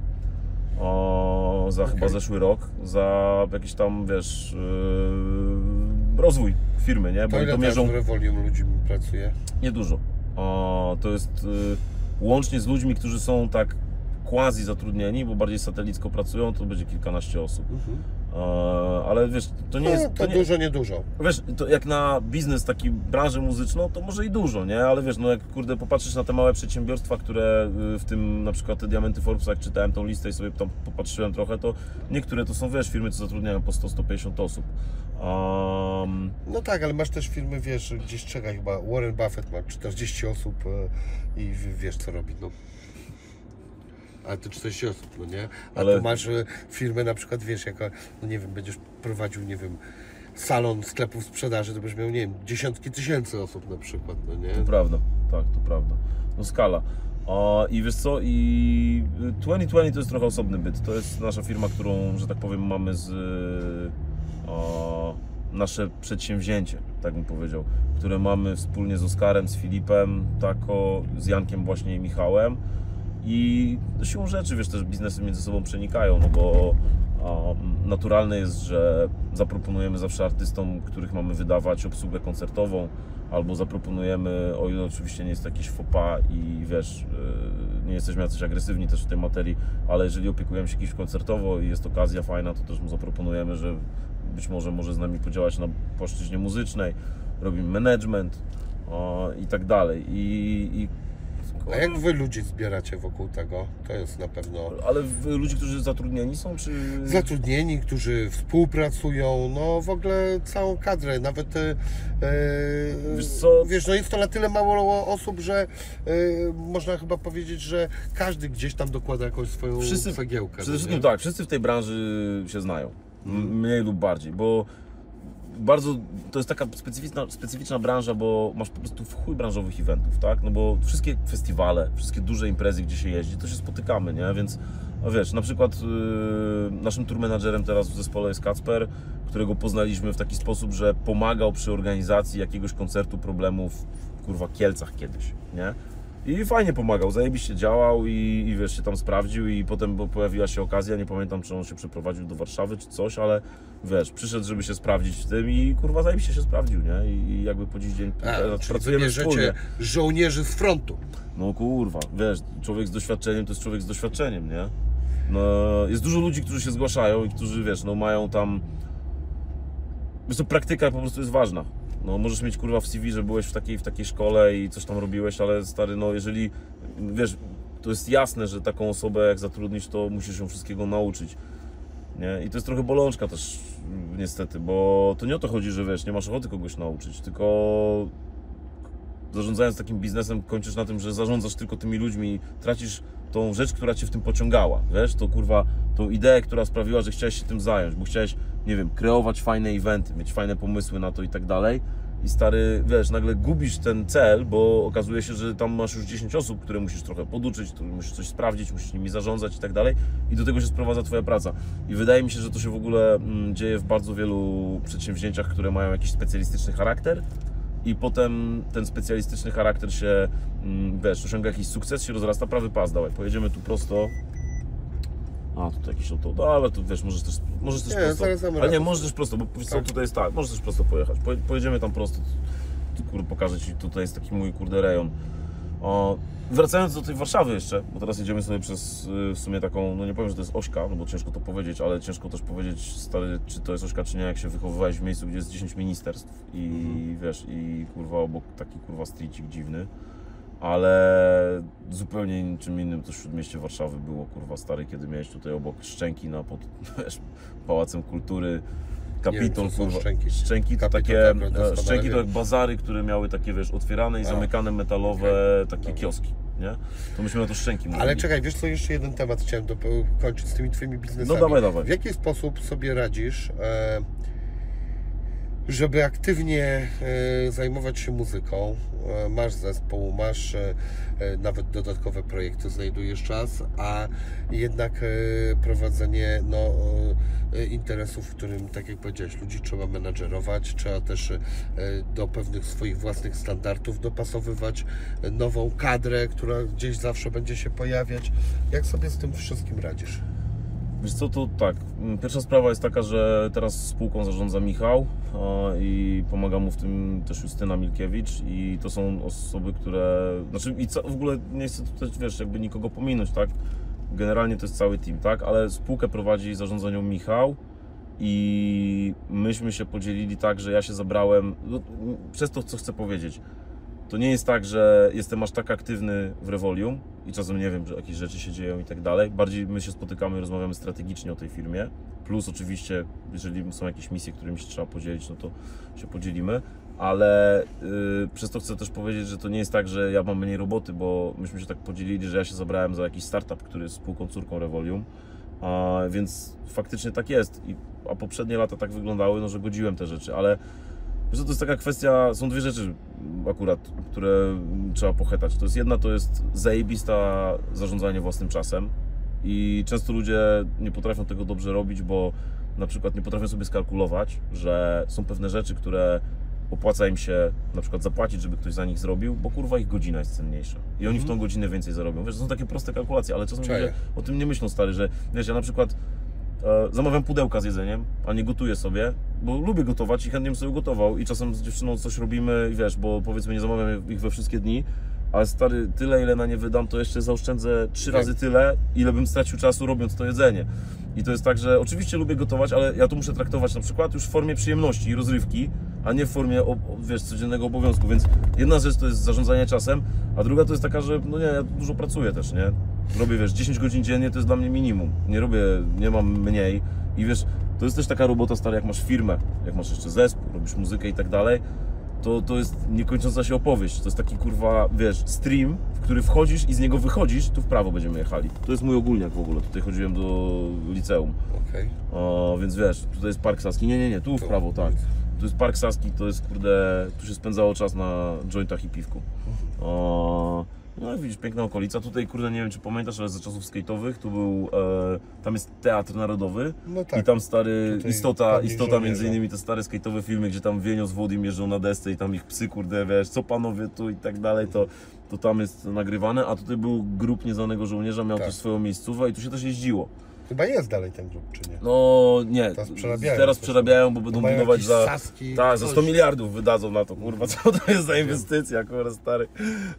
o, za chyba Okej. zeszły rok, za jakiś tam, wiesz, yy, rozwój firmy, nie? To Bo oni ile to mierzą w Revolium ludzi pracuje? Niedużo. O, to jest y, łącznie z ludźmi, którzy są tak quasi zatrudnieni, bo bardziej satelicko pracują, to będzie kilkanaście osób. E, ale wiesz, to nie No, jest. to To nie, dużo, niedużo. wiesz, to jak na biznes, taki branżę muzyczną, to może i dużo, nie? Ale wiesz, no jak kurde popatrzysz na te małe przedsiębiorstwa, które y, w tym na przykład te diamenty Forbesa, jak czytałem tą listę i sobie tam popatrzyłem trochę, to niektóre to są, wiesz, firmy, co zatrudniają po 100-150 osób. Um, No tak, ale masz też firmy, wiesz, gdzieś czeka chyba Warren Buffett ma 40 osób e, i wiesz co robi, no. Ale to 40 osób, no nie? A Ale- tu masz e, firmę na przykład, wiesz, jaka, no nie wiem, będziesz prowadził, nie wiem, salon sklepów sprzedaży, to będziesz miał, nie wiem, dziesiątki tysięcy osób na przykład, no nie? To prawda, tak, to prawda. No skala. A, I wiesz co, i 2020 to jest trochę osobny byt. To jest nasza firma, którą, że tak powiem, mamy z a, nasze przedsięwzięcie, tak bym powiedział, które mamy wspólnie z Oskarem, z Filipem, Tako, z Jankiem właśnie i Michałem. I siłą rzeczy, wiesz, też biznesy między sobą przenikają, no bo naturalne jest, że zaproponujemy zawsze artystom, których mamy wydawać obsługę koncertową, albo zaproponujemy, o ile oczywiście nie jest to jakieś faux pas i wiesz, yy, nie jesteśmy jacyś agresywni też w tej materii, ale jeżeli opiekujemy się kimś koncertowo i jest okazja fajna, to też mu zaproponujemy, że być może może z nami podziałać na płaszczyźnie muzycznej, robimy management i tak dalej. I, i A jak wy ludzi zbieracie wokół tego? To jest na pewno ale w, ludzi, którzy zatrudnieni są, czy... zatrudnieni, którzy współpracują, no w ogóle całą kadrę, nawet e, Wiesz co? wiesz, no jest to na tyle mało osób, że e, można chyba powiedzieć, że każdy gdzieś tam dokłada jakąś swoją Wszyscy- cegiełkę. Przede no wszystkim tak, wszyscy w tej branży się znają. M- Mniej lub bardziej, bo bardzo to jest taka specyficzna, specyficzna branża, bo masz po prostu w chuj branżowych eventów, tak? No bo wszystkie festiwale, wszystkie duże imprezy, gdzie się jeździ, to się spotykamy, nie? Więc no wiesz, na przykład yy, naszym tour menadżerem teraz w zespole jest Kacper, którego poznaliśmy w taki sposób, że pomagał przy organizacji jakiegoś koncertu problemów w kurwa Kielcach kiedyś, nie? I fajnie pomagał, zajebiście działał i, i wiesz, się tam sprawdził i potem pojawiła się okazja, nie pamiętam czy on się przeprowadził do Warszawy czy coś, ale wiesz, przyszedł, żeby się sprawdzić w tym i kurwa zajebiście się sprawdził, nie? I, jakby po dziś dzień A, e, pracujemy wspólnie. żołnierzy z frontu. No kurwa, wiesz, człowiek z doświadczeniem to jest człowiek z doświadczeniem, nie? No, jest dużo ludzi, którzy się zgłaszają i którzy, wiesz, no mają tam... Wiesz to praktyka po prostu jest ważna. No, możesz mieć kurwa w CV, że byłeś w takiej, w takiej szkole i coś tam robiłeś, ale stary, no jeżeli, wiesz, to jest jasne, że taką osobę jak zatrudnisz, to musisz ją wszystkiego nauczyć. Nie? I to jest trochę bolączka też, niestety, bo to nie o to chodzi, że wiesz, nie masz ochoty kogoś nauczyć, tylko zarządzając takim biznesem kończysz na tym, że zarządzasz tylko tymi ludźmi tracisz tą rzecz, która cię w tym pociągała, wiesz, to kurwa, tą ideę, która sprawiła, że chciałeś się tym zająć, bo chciałeś, nie wiem, kreować fajne eventy, mieć fajne pomysły na to i tak dalej. I stary, wiesz, nagle gubisz ten cel, bo okazuje się, że tam masz już 10 osób, które musisz trochę poduczyć, musisz coś sprawdzić, musisz nimi zarządzać i tak dalej. I do tego się sprowadza Twoja praca. I wydaje mi się, że to się w ogóle mm, dzieje w bardzo wielu przedsięwzięciach, które mają jakiś specjalistyczny charakter, i potem ten specjalistyczny charakter się, mm, wiesz, osiąga jakiś sukces, się rozrasta, prawy pas, dawaj, pojedziemy tu prosto. A, tutaj jakiś auto, no, ale tu wiesz, możesz też, możesz też Nie, prosto. Ale nie, radę. możesz też prosto, bo wiesz Tak. tutaj jest tak, możesz też prosto pojechać. Poje- Pojedziemy tam prosto, tu, kurde, pokażę Ci, tutaj jest taki mój kurde rejon. O, wracając do tej Warszawy jeszcze, bo teraz jedziemy sobie przez y, w sumie taką, no nie powiem, że to jest ośka, no bo ciężko to powiedzieć, ale ciężko też powiedzieć, stary, czy to jest ośka, czy nie, jak się wychowywałeś w miejscu, gdzie jest 10 ministerstw i Mhm. wiesz, i kurwa obok taki kurwa streetcik dziwny. Ale zupełnie in- czym innym to śródmieście Warszawy było, kurwa stary, kiedy miałeś tutaj obok Szczęki na pod, wiesz, Pałacem Kultury, Kapitol, są kurwa. Szczęki. Szczęki to Kapitol takie, to akurat e, szczęki to jak bazary, które miały takie, wiesz, otwierane i A, zamykane metalowe, takie Dobra. kioski, nie? To myśmy na to Szczęki mówili. Ale czekaj, wiesz co, jeszcze jeden temat chciałem dokończyć z tymi twoimi biznesami. No dawaj, dawaj. W jaki sposób sobie radzisz, e, żeby aktywnie e, zajmować się muzyką? E, masz zespół, masz e, nawet dodatkowe projekty, znajdujesz czas, a jednak prowadzenie no, interesów, w którym, tak jak powiedziałeś, ludzi trzeba menadżerować, trzeba też do pewnych swoich własnych standardów dopasowywać nową kadrę, która gdzieś zawsze będzie się pojawiać. Jak sobie z tym wszystkim radzisz? Wiesz co, to tak, mm, pierwsza sprawa jest taka, że teraz spółką zarządza Michał i pomaga mu w tym też Justyna Milkiewicz i to są osoby, które, znaczy i co, w ogóle nie chcę tutaj, wiesz, jakby nikogo pominąć, tak, generalnie to jest cały team, tak, ale spółkę prowadzi zarządza nią Michał i myśmy się podzielili tak, że ja się zabrałem, no, przez to co chcę powiedzieć, to nie jest tak, że jestem aż tak aktywny w Revolium i czasem nie wiem, że jakieś rzeczy się dzieją i tak dalej. Bardziej my się spotykamy i rozmawiamy strategicznie o tej firmie. Plus oczywiście, jeżeli są jakieś misje, którymi się trzeba podzielić, no to się podzielimy. Ale yy, przez to chcę też powiedzieć, że to nie jest tak, że ja mam mniej roboty, bo myśmy się tak podzielili, że ja się zabrałem za jakiś startup, który jest spółką córką Revolium. A, więc faktycznie tak jest. I, a poprzednie lata tak wyglądały, no, że godziłem te rzeczy, ale Wiesz, to jest taka kwestia, są dwie rzeczy akurat, które trzeba pochetać. To jest jedna, to jest zajebista zarządzanie własnym czasem i często ludzie nie potrafią tego dobrze robić, bo na przykład nie potrafią sobie skalkulować, że są pewne rzeczy, które opłaca im się na przykład zapłacić, żeby ktoś za nich zrobił, bo kurwa ich godzina jest cenniejsza i oni w tą godzinę więcej zarobią. Wiesz, to są takie proste kalkulacje, ale czasem ludzie o tym nie myślą, stary, że wiesz, ja na przykład zamawiam pudełka z jedzeniem, a nie gotuję sobie, bo lubię gotować i chętnie bym sobie gotował i czasem z dziewczyną coś robimy i wiesz, bo powiedzmy nie zamawiam ich we wszystkie dni, ale stary, tyle ile na nie wydam, to jeszcze zaoszczędzę trzy razy tyle, ile bym stracił czasu robiąc to jedzenie. I to jest tak, że oczywiście lubię gotować, ale ja to muszę traktować na przykład już w formie przyjemności i rozrywki, a nie w formie, wiesz, codziennego obowiązku. Więc jedna rzecz to jest zarządzanie czasem, a druga to jest taka, że no nie, ja dużo pracuję też, nie? Robię, wiesz, 10 godzin dziennie to jest dla mnie minimum. Nie robię, nie mam mniej. I wiesz, to jest też taka robota stara, jak masz firmę, jak masz jeszcze zespół, robisz muzykę i tak dalej, to, to jest niekończąca się opowieść. To jest taki kurwa, wiesz, stream, w który wchodzisz i z niego wychodzisz, tu w prawo będziemy jechali. To jest mój ogólniak w ogóle. Tutaj chodziłem do liceum. Okej. O, więc wiesz, tutaj jest Park Saski. Nie, nie, nie, tu w prawo, tak. Tu jest Park Saski, to jest kurde, tu się spędzało czas na jointach i piwku. O, no i widzisz, piękna okolica. Tutaj kurde, nie wiem czy pamiętasz, ale za czasów skate'owych tu był, e, tam jest Teatr Narodowy. No tak. I tam stary, Tutaj istota, istota Żołnierza. między innymi te stare skate'owe filmy, gdzie tam Wienio z Włodim jeżdżą na desce i tam ich psy, kurde, wiesz, co panowie tu i tak dalej, to, to tam jest nagrywane, a tutaj był grup Nieznanego Żołnierza, miał Tak. też swoją miejscówę i tu się też jeździło. Chyba jest dalej ten grup, czy nie? No nie, Teraz przerabiają teraz przerabiają, bo będą budować za... Saski, Tak, za coś. 100 miliardów wydadzą na to, kurwa, co to jest za inwestycja, kurwa, stary.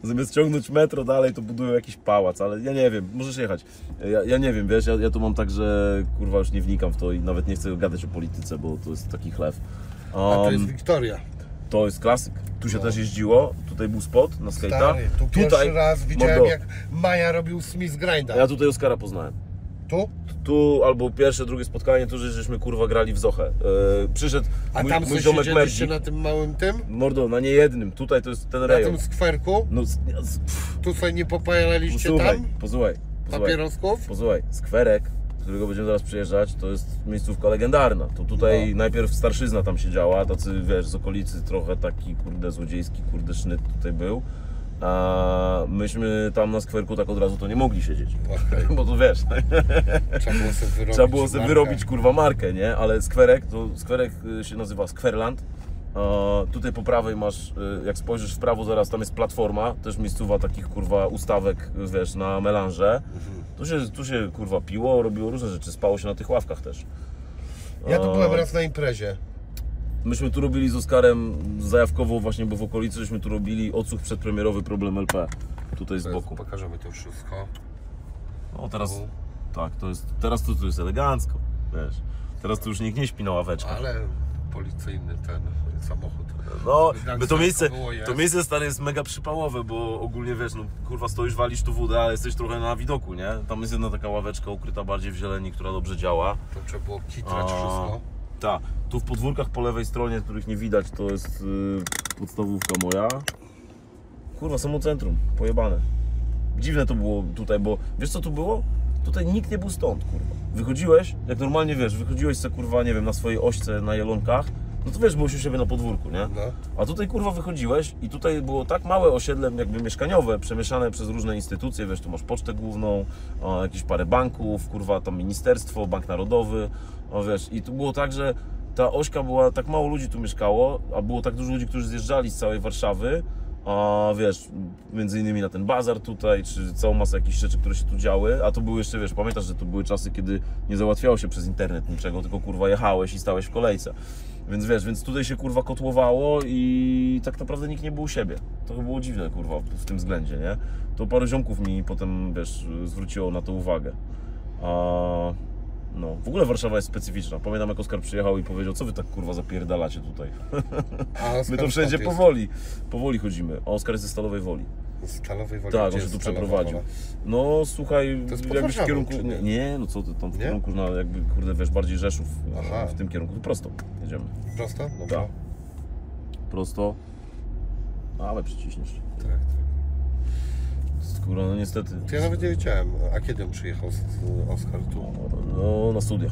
Zamiast ciągnąć metro dalej, to budują jakiś pałac, ale ja nie wiem, możesz jechać. Ja, ja nie wiem, wiesz, ja, ja tu mam tak, że kurwa już nie wnikam w to i nawet nie chcę gadać o polityce, bo to jest taki chleb. A to Um, jest Wiktoria. to jest klasyk. Tu się No. też jeździło, tutaj był spot na skate'a. Tu pierwszy Tutaj, raz widziałem mordo, jak Maja robił Smith Grinda. Ja tutaj Oskara poznałem. Tu? Tu albo pierwsze, drugie spotkanie, tu że żeśmy kurwa grali w Zochę. Yy, przyszedł A mój, tam mój ziomek Merdzik. na tym małym tym? Mordo, na niejednym, tutaj to jest ten Na rejon. tym skwerku? No, z- z- pff, Tu sobie nie popalaliście posłuchaj, tam? posłuchaj, posłuchaj, Papierosków? posłuchaj, skwerek, z którego będziemy zaraz przyjeżdżać, to jest miejscówka legendarna. To tutaj No. najpierw starszyzna tam siedziała, tacy, wiesz, z okolicy trochę taki, kurde, złodziejski, kurde, sznyt tutaj był. A myśmy tam na skwerku tak od razu to nie mogli siedzieć. Okej. Bo to wiesz, Trzeba było sobie wyrobić Trzeba było sobie markę. wyrobić kurwa markę, nie? Ale skwerek, to skwerek y, się nazywa Skwerland tutaj po prawej masz, e, jak spojrzysz w prawo zaraz, tam jest platforma, też miejscowa takich kurwa ustawek, wiesz, na melanże. Tu się, tu się kurwa piło, robiło różne rzeczy, spało się na tych ławkach też. Ja tu byłem raz na imprezie. Myśmy tu robili z Oskarem zajawkowo właśnie, bo w okolicy żeśmy tu robili odsłuch przedpremierowy Problem LP. Tutaj z boku. Pokażemy to wszystko. No teraz, tak, to jest, teraz to, to jest elegancko, wiesz. Teraz to już nikt nie śpi na ławeczkach. Ale policyjny ten samochód. No, by to miejsce, to miejsce stare jest mega przypałowe, bo ogólnie wiesz, no kurwa stoisz, walisz tu wódę, ale jesteś trochę na widoku, nie? Tam jest jedna taka ławeczka ukryta bardziej w zieleni, która dobrze działa. To trzeba było kitrać A. wszystko. Tak, tu w podwórkach po lewej stronie, których nie widać, to jest y, podstawówka moja. Kurwa, samo centrum, pojebane. Dziwne to było tutaj, bo wiesz co tu było? Tutaj nikt nie był stąd, kurwa. Wychodziłeś, jak normalnie wiesz, wychodziłeś se kurwa, nie wiem, na swojej ośce na jelonkach, no to wiesz, byłeś u siebie na podwórku, nie? No. A tutaj kurwa wychodziłeś i tutaj było tak małe osiedle jakby mieszkaniowe, przemieszane przez różne instytucje, wiesz, tu masz pocztę główną, jakieś parę banków, kurwa tam ministerstwo, bank narodowy, a wiesz, i tu było tak, że ta ośka była, tak mało ludzi tu mieszkało, a było tak dużo ludzi, którzy zjeżdżali z całej Warszawy, a wiesz, między innymi na ten bazar tutaj, czy całą masę jakichś rzeczy, które się tu działy, a to były jeszcze, wiesz, pamiętasz, że to były czasy, kiedy nie załatwiało się przez internet niczego, tylko kurwa jechałeś i stałeś w kolejce. Więc wiesz, więc tutaj się kurwa kotłowało i tak naprawdę nikt nie był u siebie. To było dziwne kurwa w tym względzie, nie? To parę ziomków mi potem, wiesz, zwróciło na to uwagę. A, no, w ogóle Warszawa jest specyficzna. Pamiętam jak Oskar przyjechał i powiedział, co wy tak kurwa zapierdalacie tutaj. My to wszędzie jest? powoli, powoli chodzimy. A Oskar jest ze Stalowej Woli. Z Stalowej Woli. Tak, on się tu przeprowadził. Wola? No słuchaj, jakbyś w kierunku. nie? Nie, no co ty, tam w Nie? kierunku na jakby, kurde, wiesz, bardziej Rzeszów Aha. w tym kierunku. Tu prosto jedziemy. Prosto? Dobra. Tak. Prosto. Ale przyciśniesz. Tak, tak. Skóra, no niestety. To ja nawet nie wiedziałem. A kiedy on przyjechał z, Oskar tu? No, na studia.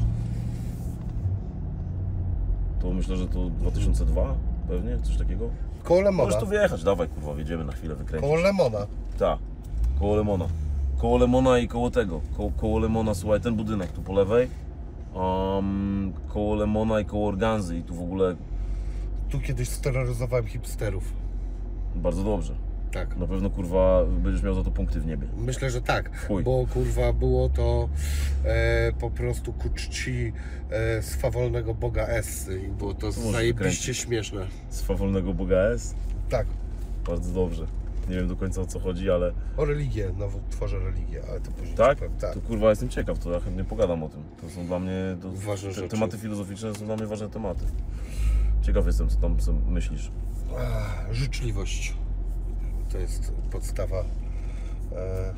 To myślę, że to 2002 pewnie, coś takiego. Koło Lemona. Możesz tu wjechać, dawaj kurwa, wjedziemy na chwilę, wykręcić. Koło Lemona. Tak, koło Lemona. Koło Lemona i koło tego. Ko koło Lemona, słuchaj, ten budynek tu po lewej. Um, koło Lemona i koło Organzy i tu w ogóle Tu kiedyś steroryzowałem hipsterów. bardzo dobrze. Tak. Na pewno kurwa będziesz miał za to punkty w niebie. Myślę, że tak, Chuj. bo kurwa było to e, po prostu ku czci e, swawolnego boga Essy i było to możesz zajebiście śmieszne. Swawolnego Boga S. Tak, Bardzo dobrze. Nie wiem do końca o co chodzi, ale o religię, nową tworzę religię, ale to później tak? powiem. tak. To kurwa jestem ciekaw, to ja chętnie pogadam o tym. To są dla mnie to, Ważne te, tematy filozoficzne są dla mnie ważne tematy. Ciekaw jestem, co tam myślisz. Ach, życzliwość to jest podstawa e,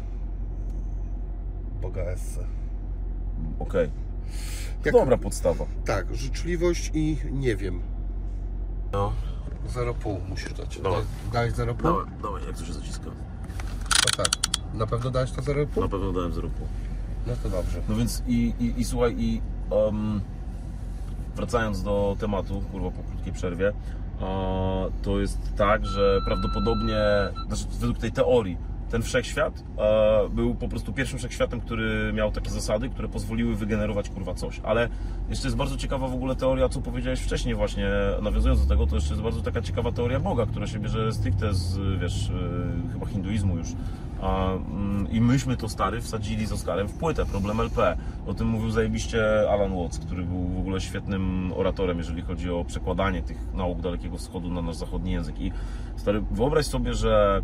boga Essy. Okej. Jak- Dobra podstawa. Tak, życzliwość i nie wiem. No. 0,5 musisz dać. Dobra. Dałeś 0,5? Dawaj, dawaj, jak to się zaciska? No tak. Na pewno dałeś to 0,5? Na pewno dałem 0,5. No to dobrze. No więc i, i, i słuchaj, i um, wracając do tematu, kurwa po krótkiej przerwie, to jest tak, że prawdopodobnie, znaczy według tej teorii, ten wszechświat był po prostu pierwszym wszechświatem, który miał takie zasady, które pozwoliły wygenerować kurwa coś. Ale jeszcze jest bardzo ciekawa w ogóle teoria, co powiedziałeś wcześniej właśnie, nawiązując do tego, to jeszcze jest bardzo taka ciekawa teoria Boga, która się bierze stricte z, wiesz, e, chyba hinduizmu już. Mm, I myśmy to stary wsadzili z Oskarem w płytę, problem LP. O tym mówił zajebiście Alan Watts, który był w ogóle świetnym oratorem, jeżeli chodzi o przekładanie tych nauk Dalekiego Wschodu na nasz zachodni język. I stary, wyobraź sobie, że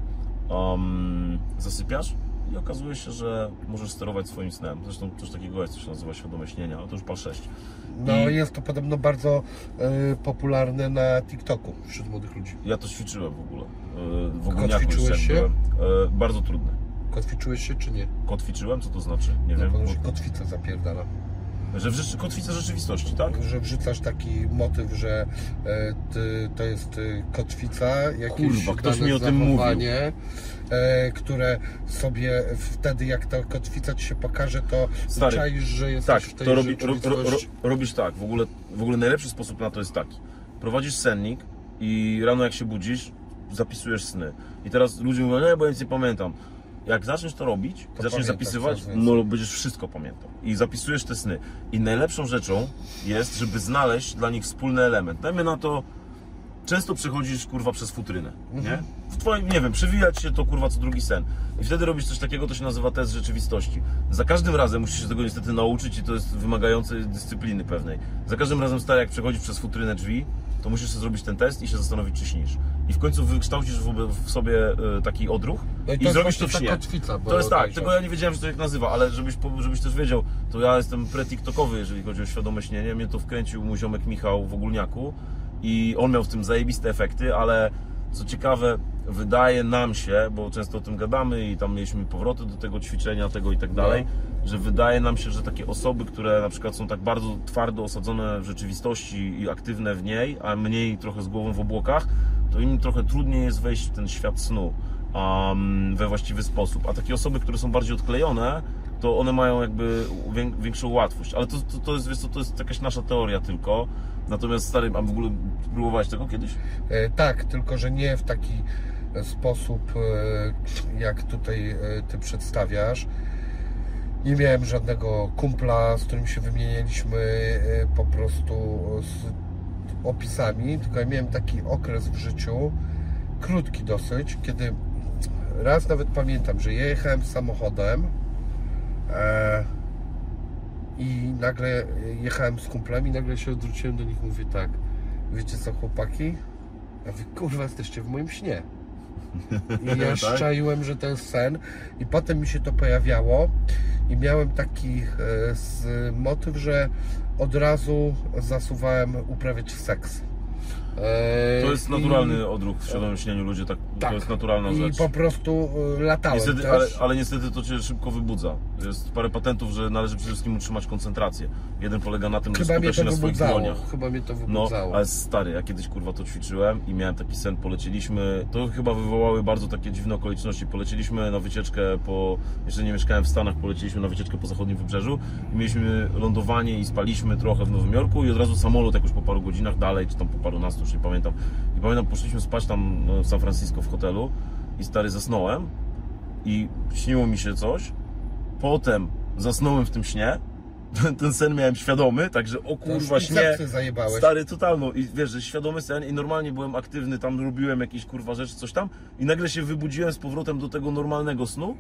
um, zasypiasz i okazuje się, że możesz sterować swoim snem. Zresztą coś takiego jest, co się nazywa świadome śnienie, ale to już pal 6. No I- jest to podobno bardzo e, popularne na TikToku wśród młodych ludzi. Ja to ćwiczyłem w ogóle. W ogólniaku już Kotwiczyłeś jak się? byłem. Yy, Bardzo trudne. Kotwiczyłeś się czy nie? Kotwiczyłem? Co to znaczy? Nie No, wiem. kotwica zapierdala. Że w rzeczy, kotwica rzeczywistości, tak? Że wrzucasz taki motyw, że e, ty, to jest e, kotwica, jakieś Kurwa, ktoś dane mi o tym zachowanie, e, które sobie wtedy jak ta kotwica ci się pokaże, to Stary, czaisz, że jesteś Tak, w tej to robi, ro, ro, ro, rzeczywistości. robisz tak. W ogóle, w ogóle najlepszy sposób na to jest taki. Prowadzisz sennik i rano jak się budzisz, zapisujesz sny. I teraz ludzie mówią, nie, bo ja nic nie pamiętam. Jak zaczniesz to robić, To zaczniesz zapisywać, więcej. no będziesz wszystko pamiętał. I zapisujesz te sny. I najlepszą rzeczą jest, żeby znaleźć dla nich wspólny element. Dajmy na to, często przechodzisz kurwa przez futrynę, nie? W twoim, nie wiem, przewijać się to kurwa co drugi sen. I wtedy robisz coś takiego, to się nazywa test rzeczywistości. Za każdym razem musisz się tego niestety nauczyć i to jest wymagające dyscypliny pewnej. Za każdym razem stary, jak przechodzisz przez futrynę drzwi, to musisz sobie zrobić ten test i się zastanowić, czy śnisz. I w końcu wykształcisz w, sobie e, taki odruch No i i, zrobisz to w śnie. kotwica, To jest tak, tego ja nie wiedziałem, że to tak nazywa, ale żebyś, żebyś też wiedział, to ja jestem pre-tiktokowy, jeżeli chodzi o świadome śnienie. Mnie to wkręcił mój ziomek Michał w Ogólniaku i on miał w tym zajebiste efekty, ale co ciekawe, wydaje nam się, bo często o tym gadamy i tam mieliśmy powroty do tego ćwiczenia, tego i tak dalej, że wydaje nam się, że takie osoby, które na przykład są tak bardzo twardo osadzone w rzeczywistości i aktywne w niej, a mniej trochę z głową w obłokach, to im trochę trudniej jest wejść w ten świat snu um, we właściwy sposób. A takie osoby, które są bardziej odklejone, to one mają jakby wię- większą łatwość. Ale to, to, to jest, wiesz to jest jakaś nasza teoria tylko. Natomiast stary, a w ogóle próbowałeś tego kiedyś? E, Tak, tylko że nie w taki e, sposób, e, jak tutaj e, Ty przedstawiasz. Nie miałem żadnego kumpla, z którym się wymienialiśmy e, po prostu z opisami, tylko ja miałem taki okres w życiu, krótki dosyć, kiedy raz nawet pamiętam, że jechałem samochodem e, i nagle jechałem z kumplami, nagle się odwróciłem do nich i mówię tak, wiecie co chłopaki? Ja mówię, kurwa, jesteście w moim śnie. I ja Tak? szczaiłem, że jest sen i potem mi się to pojawiało i miałem taki e, z, motyw, że od razu zasuwałem uprawiać seks. E, To jest i- naturalny odruch w świadomym śnieniu, ludzie tak, tak. to jest naturalna I rzecz. po prostu e, latałem Niestety, ale, ale niestety to cię szybko wybudza. Jest parę patentów, że należy przede wszystkim utrzymać koncentrację. Jeden polega na tym, że Chyba mnie skupiasz się na swoich dłoniach. Chyba mnie to No, wybudzało. ale stary, ja kiedyś kurwa to ćwiczyłem i miałem taki sen, poleciliśmy, to chyba wywołały bardzo takie dziwne okoliczności, poleciliśmy na wycieczkę po, jeszcze nie mieszkałem w Stanach, poleciliśmy na wycieczkę po zachodnim wybrzeżu i mieliśmy lądowanie i spaliśmy trochę w Nowym Jorku i od razu samolot jakoś po paru godzinach dalej, czy tam po parunastu, już nie pamiętam. I pamiętam, poszliśmy spać tam no, w San Francisco w hotelu i stary zasnąłem i śniło mi się coś, potem zasnąłem w tym śnie, ten sen miałem świadomy, także o kurwa śnie. Stary, totalno. I wiesz, że świadomy sen i normalnie byłem aktywny, tam robiłem jakieś kurwa rzeczy, coś tam i nagle się wybudziłem z powrotem do tego normalnego snu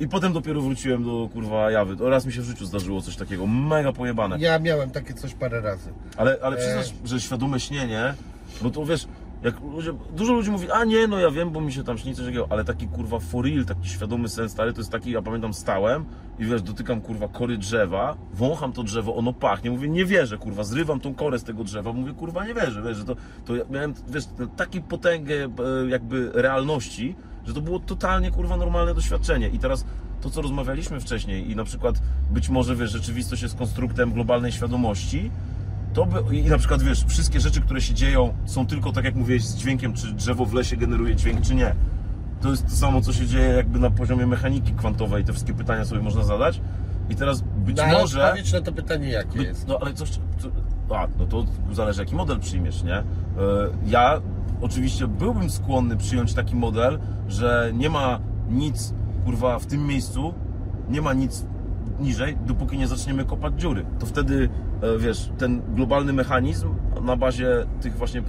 i potem dopiero wróciłem do kurwa jawy. Raz mi się w życiu zdarzyło coś takiego, mega pojebane. Ja miałem takie coś parę razy. Ale, ale przyznasz, że świadome śnienie, bo to wiesz, jak ludzie, dużo ludzi mówi, a nie, no ja wiem, bo mi się tam śni coś takiego, ale taki kurwa for real, taki świadomy sen stary, to jest taki, ja pamiętam, stałem i wiesz, dotykam kurwa kory drzewa, wącham to drzewo, ono pachnie, mówię, nie wierzę, kurwa, zrywam tą korę z tego drzewa, mówię, kurwa, nie wierzę, wiesz, że to, to ja miałem, wiesz, taki potęgę e, jakby realności, że to było totalnie, kurwa, normalne doświadczenie i teraz to, co rozmawialiśmy wcześniej i na przykład być może, wiesz, rzeczywistość jest konstruktem globalnej świadomości, to by, i na przykład wiesz, wszystkie rzeczy, które się dzieją, są tylko tak jak mówiłeś z dźwiękiem, czy drzewo w lesie generuje dźwięk, czy nie. To jest to samo, co się dzieje jakby na poziomie mechaniki kwantowej. Te wszystkie pytania sobie można zadać. I teraz być No, może. odpowiedź na to pytanie jakie By, jest? no ale coś. Co, a, no to zależy jaki model przyjmiesz, nie? E, Ja oczywiście byłbym skłonny przyjąć taki model, że nie ma nic, kurwa, w tym miejscu, nie ma nic niżej, dopóki nie zaczniemy kopać dziury. To wtedy, e, wiesz, ten globalny mechanizm na bazie tych właśnie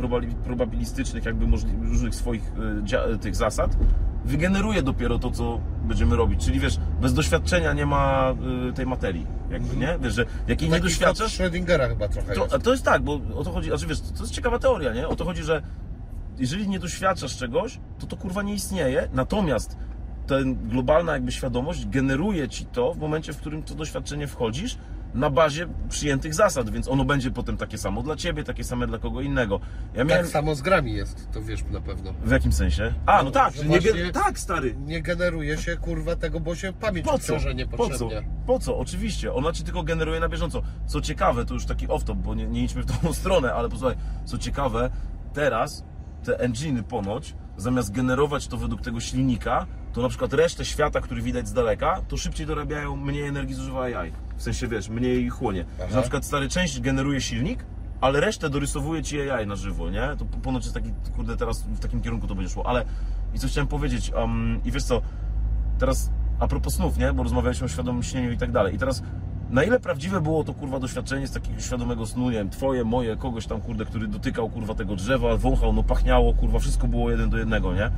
probabilistycznych, jakby różnych swoich e, dzia- tych zasad, wygeneruje dopiero to, co będziemy robić. Czyli wiesz, bez doświadczenia nie ma e, tej materii, jakby, nie? Wiesz, że jakiej nie doświadczasz, Schrödingera chyba trochę to, jest. to jest tak, bo o to chodzi, znaczy wiesz, to jest ciekawa teoria, nie? O to chodzi, że jeżeli nie doświadczasz czegoś, to to kurwa nie istnieje, natomiast ten globalna jakby świadomość generuje ci to w momencie, w którym to doświadczenie wchodzisz na bazie przyjętych zasad, więc ono będzie potem takie samo dla ciebie, takie same dla kogo innego. Ja miałem... Tak samo z grami jest, to wiesz na pewno. W jakim sensie? A, no No, tak, nie gen- tak, stary. Nie generuje się kurwa tego, bo się pamięć Po co? Po co? Po co? Oczywiście. Ona ci tylko generuje na bieżąco. Co ciekawe, to już taki off-top, bo nie, nie idźmy w tą stronę, ale posłuchaj, co ciekawe, teraz te enginy ponoć, zamiast generować to według tego silnika, to na przykład resztę świata, który widać z daleka, to szybciej dorabiają, mniej energii zużywa AI. W sensie, wiesz, mniej chłonie. Aha. Że na przykład stary część generuje silnik, ale resztę dorysowuje ci AI na żywo, nie? To po- ponoć jest taki, kurde, teraz w takim kierunku to będzie szło, ale i co chciałem powiedzieć, um, i wiesz co, teraz a propos snów, nie? Bo rozmawialiśmy o świadomym śnieniu i tak dalej. I teraz na ile prawdziwe było to kurwa doświadczenie z takiego świadomego snu, nie wiem, twoje, moje, kogoś tam kurde, który dotykał kurwa tego drzewa, wąchał, no pachniało, kurwa, wszystko było jeden do jednego, nie?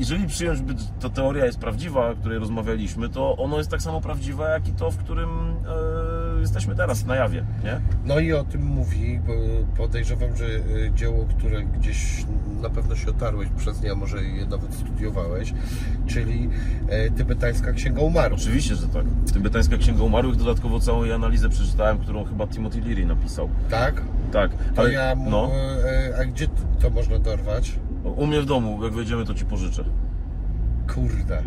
Jeżeli przyjąć, że ta teoria jest prawdziwa, o której rozmawialiśmy, to ono jest tak samo prawdziwe, jak i to, w którym e, jesteśmy teraz, na jawie, nie? No i o tym mówi, bo podejrzewam, że y, dzieło, które gdzieś na pewno się otarłeś przez nie, a może je nawet studiowałeś, czyli e, tybetańska księga umarłych. Oczywiście, że tak. Tybetańska Księga Umarłych, dodatkowo całą jej analizę przeczytałem, którą chyba Timothy Leary napisał. Tak? Tak, To ale ja mu, no, e, a gdzie to można dorwać? U mnie w domu, jak wejdziemy, to ci pożyczę. Kurde.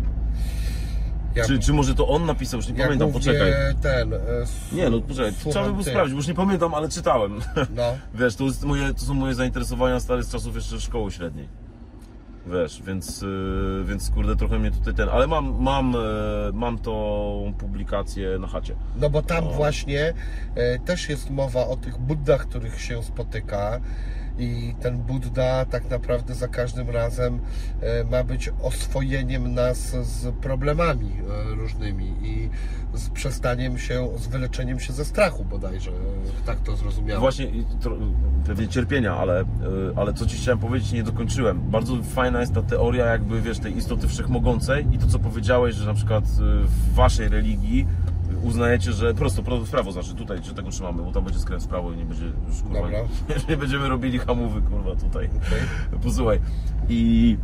Ja, Czy, czy może to on napisał, już nie ja pamiętam, głównie poczekaj. ten... e, s- Nie, no poczekaj, słucham trzeba by było sprawdzić, bo już nie pamiętam, ale czytałem. No, Wiesz, to, jest moje, to są moje zainteresowania stare z czasów jeszcze szkoły średniej. Wiesz, więc, yy, więc kurde, trochę mnie tutaj ten, ale mam, mam, e, mam tą publikację na chacie. no bo tam właśnie e, też jest mowa o tych Buddach, których się spotyka i ten Buddha tak naprawdę za każdym razem e, ma być oswojeniem nas z problemami e, różnymi i z przestaniem się, z wyleczeniem się ze strachu bodajże, e, tak to zrozumiałem. Właśnie, pewnie cierpienia, ale, yy, ale co ci chciałem powiedzieć, nie dokończyłem. Bardzo fajna jest ta teoria jakby, wiesz, tej istoty wszechmogącej i to, co powiedziałeś, że na przykład w waszej religii uznajecie, że prosto, prosto w prawo, znaczy tutaj, że tego trzymamy, bo tam będzie skręt w prawo i nie będzie już kurwa, Dobra. nie będziemy robili hamowy, kurwa, tutaj. Okej. Posłuchaj. I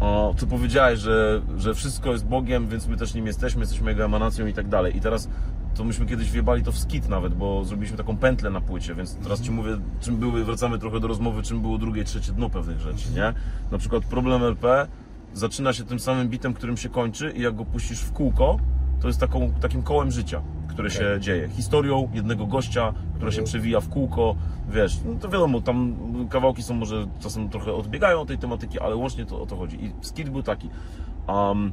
o, co powiedziałeś, że, że wszystko jest Bogiem, więc my też nim jesteśmy, jesteśmy Jego emanacją i tak dalej. I teraz to myśmy kiedyś wjebali to w skit nawet, bo zrobiliśmy taką pętlę na płycie, więc teraz Ci mówię, czym były, wracamy trochę do rozmowy, czym było drugie, trzecie dno pewnych rzeczy, nie? Na przykład problem LP zaczyna się tym samym bitem, którym się kończy i jak go puścisz w kółko, to jest taką, takim kołem życia, które się Okej. dzieje. Historią jednego gościa, która się Mhm. przewija w kółko, wiesz, no to wiadomo, tam kawałki są może czasem trochę odbiegają od tej tematyki, ale łącznie to o to chodzi. I skit był taki. Um,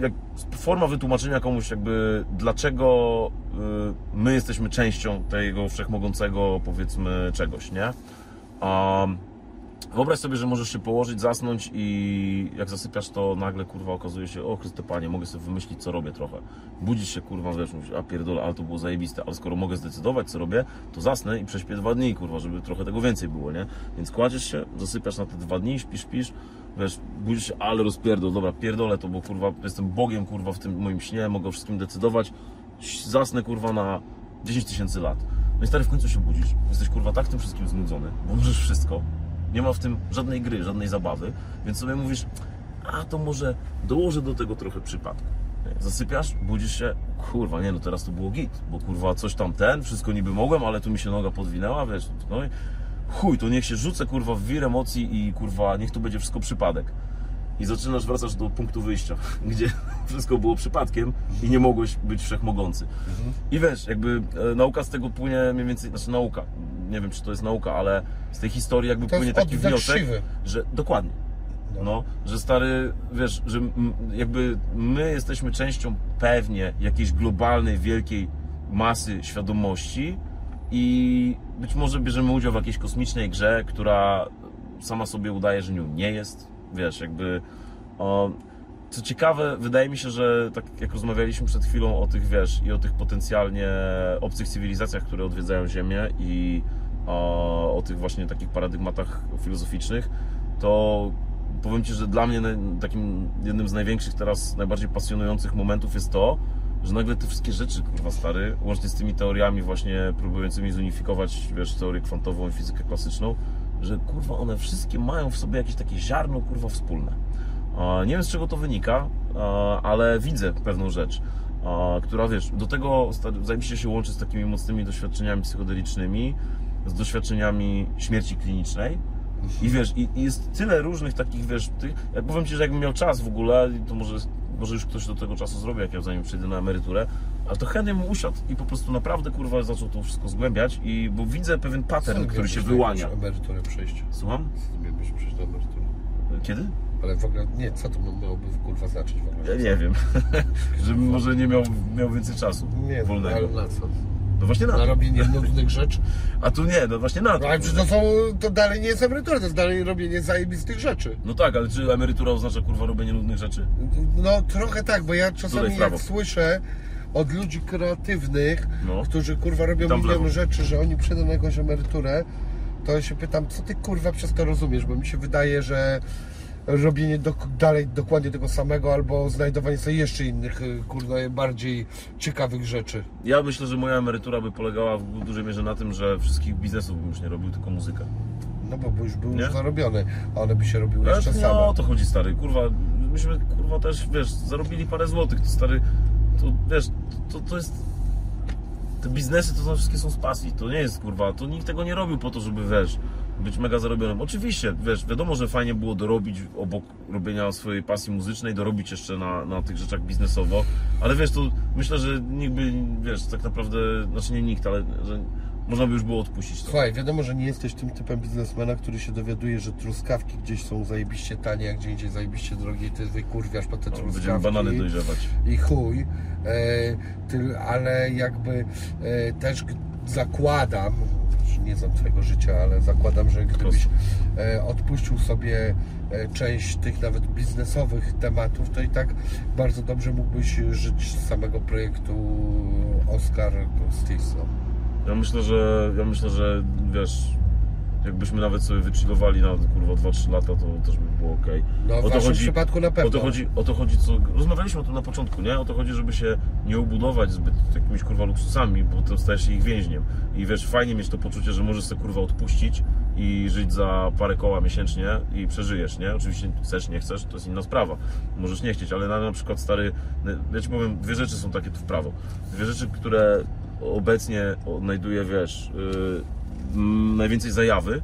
jak forma wytłumaczenia komuś jakby dlaczego y, my jesteśmy częścią tego wszechmogącego powiedzmy czegoś, nie? Um, Wyobraź sobie, że możesz się położyć, zasnąć i jak zasypiasz, to nagle kurwa okazuje się, o Chryste Panie, mogę sobie wymyślić, co robię trochę. Budzisz się, kurwa, wiesz, mówisz, a pierdolę, ale to było zajebiste, ale skoro mogę zdecydować, co robię, to zasnę i prześpię dwa dni, kurwa, żeby trochę tego więcej było, nie? Więc kładziesz się, zasypiasz na te dwa dni, śpisz, śpisz, wiesz, budzisz się, ale rozpierdol, dobra, pierdolę to, bo kurwa, jestem Bogiem, kurwa, w tym moim śnie, mogę o wszystkim decydować, zasnę, kurwa, na 10 tysięcy lat. No i stary, w końcu się budzisz. Jesteś, kurwa, tak tym wszystkim znudzony, bo możesz wszystko. Nie ma w tym żadnej gry, żadnej zabawy, więc sobie mówisz, a to może dołożę do tego trochę przypadku. Zasypiasz, budzisz się, kurwa, nie no teraz to było git, bo kurwa coś tam ten, wszystko niby mogłem, ale tu mi się noga podwinęła, wiesz, no i chuj, to niech się rzucę kurwa w wir emocji i kurwa niech to będzie wszystko przypadek. I zaczynasz, wracasz do punktu wyjścia, gdzie wszystko było przypadkiem i nie mogłeś być wszechmogący. I wiesz, jakby e, nauka z tego płynie mniej więcej, znaczy nauka, nie wiem czy to jest nauka, ale z tej historii jakby To płynie jest taki wniosek, siwy. że dokładnie. No, że stary, wiesz, że m- jakby my jesteśmy częścią pewnie jakiejś globalnej, wielkiej masy świadomości i być może bierzemy udział w jakiejś kosmicznej grze, która sama sobie udaje, że nią nie jest. Wiesz, jakby. O, co ciekawe, wydaje mi się, że tak jak rozmawialiśmy przed chwilą o tych, wiesz, i o tych potencjalnie obcych cywilizacjach, które odwiedzają Ziemię i o, o tych właśnie takich paradygmatach filozoficznych, to powiem Ci, że dla mnie takim jednym z największych teraz, najbardziej pasjonujących momentów jest to, że nagle te wszystkie rzeczy, kurwa stary, łącznie z tymi teoriami właśnie próbującymi zunifikować, wiesz, teorię kwantową i fizykę klasyczną, że kurwa one wszystkie mają w sobie jakieś takie ziarno, kurwa, wspólne. A, Nie wiem z czego to wynika, a, ale widzę pewną rzecz, a, która wiesz, do tego zajebiście się łączy z takimi mocnymi doświadczeniami psychodelicznymi, z doświadczeniami śmierci klinicznej. I wiesz, i jest tyle różnych takich, wiesz, tych, ja powiem Ci, że jakbym miał czas w ogóle, to może, może już ktoś do tego czasu zrobi, jak ja zanim przejdę na emeryturę, ale to chętnie bym usiadł i po prostu naprawdę, kurwa, zaczął to wszystko zgłębiać i, bo widzę pewien pattern, który się wyłania. emeryturę przejść. Słucham? Miałbyś przejść do emerytury. Kiedy? Ale w ogóle, nie, co to miałoby kurwa znaczyć w ogóle? Ja nie wiem. Żebym może nie miał, miał więcej czasu Nie, no, wolnego. ale na co? No właśnie na Na to. robienie nudnych rzeczy? A tu nie, no właśnie na to. No ale przecież to są, to dalej nie jest emerytura, to jest dalej robienie zajebistych rzeczy. No tak, ale czy emerytura oznacza kurwa robienie nudnych rzeczy? No trochę tak, bo ja Tutaj czasami w prawo. jak słyszę od ludzi kreatywnych, No. którzy kurwa robią Tam milion rzeczy, że oni przyjdą na jakąś emeryturę, to ja się pytam, co ty kurwa przez to rozumiesz, bo mi się wydaje, że robienie dok- dalej dokładnie tego samego albo znajdowanie sobie jeszcze innych y, kurwa bardziej ciekawych rzeczy. Ja myślę, że moja emerytura by polegała w dużej mierze na tym, że wszystkich biznesów bym już nie robił, tylko muzykę. No bo, już był Nie? zarobiony, a one by się robiły jeszcze nie same. o to chodzi, stary. Kurwa, myśmy, kurwa, też, wiesz, zarobili parę złotych, to stary, to, wiesz, to, to jest... Te biznesy to są, wszystkie są z pasji, to nie jest, kurwa, to nikt tego nie robił po to, żeby, wiesz, być mega zarobionym. Oczywiście, wiesz, wiadomo, że fajnie było dorobić obok robienia swojej pasji muzycznej, dorobić jeszcze na, na tych rzeczach biznesowo, ale wiesz, to myślę, że nikt by, wiesz, tak naprawdę, znaczy nie nikt, ale że można by już było odpuścić to. Słuchaj, wiadomo, że nie jesteś tym typem biznesmena, który się dowiaduje, że truskawki gdzieś są zajebiście tanie, a gdzie indziej zajebiście drogie i ty wykurwiasz po te No, truskawki. Będziemy banany dojrzewać. I chuj. E, ty, ale jakby e, też zakładam, nie znam twojego życia, ale zakładam, że gdybyś e, odpuścił sobie e, część tych nawet biznesowych tematów, to i tak bardzo dobrze mógłbyś żyć z samego projektu Oscar Stilson. Ja myślę, że ja myślę, że wiesz, jakbyśmy nawet sobie wychillowali na kurwa 2-3 lata, to też by było ok. No w O to waszym chodzi- przypadku na pewno. O to chodzi, o to chodzi, co rozmawialiśmy o tym na początku, nie? O to chodzi, żeby się nie ubudować zbyt jakimiś kurwa luksusami, bo potem stajesz się ich więźniem. I wiesz, fajnie mieć to poczucie, że możesz sobie kurwa odpuścić i żyć za parę koła miesięcznie i przeżyjesz, nie? Oczywiście chcesz, nie chcesz, to jest inna sprawa. Możesz nie chcieć, ale na, na przykład stary, ja ci powiem, dwie rzeczy są takie tu w prawo. Dwie rzeczy, które obecnie odnajduję, wiesz, yy, najwięcej zajawy,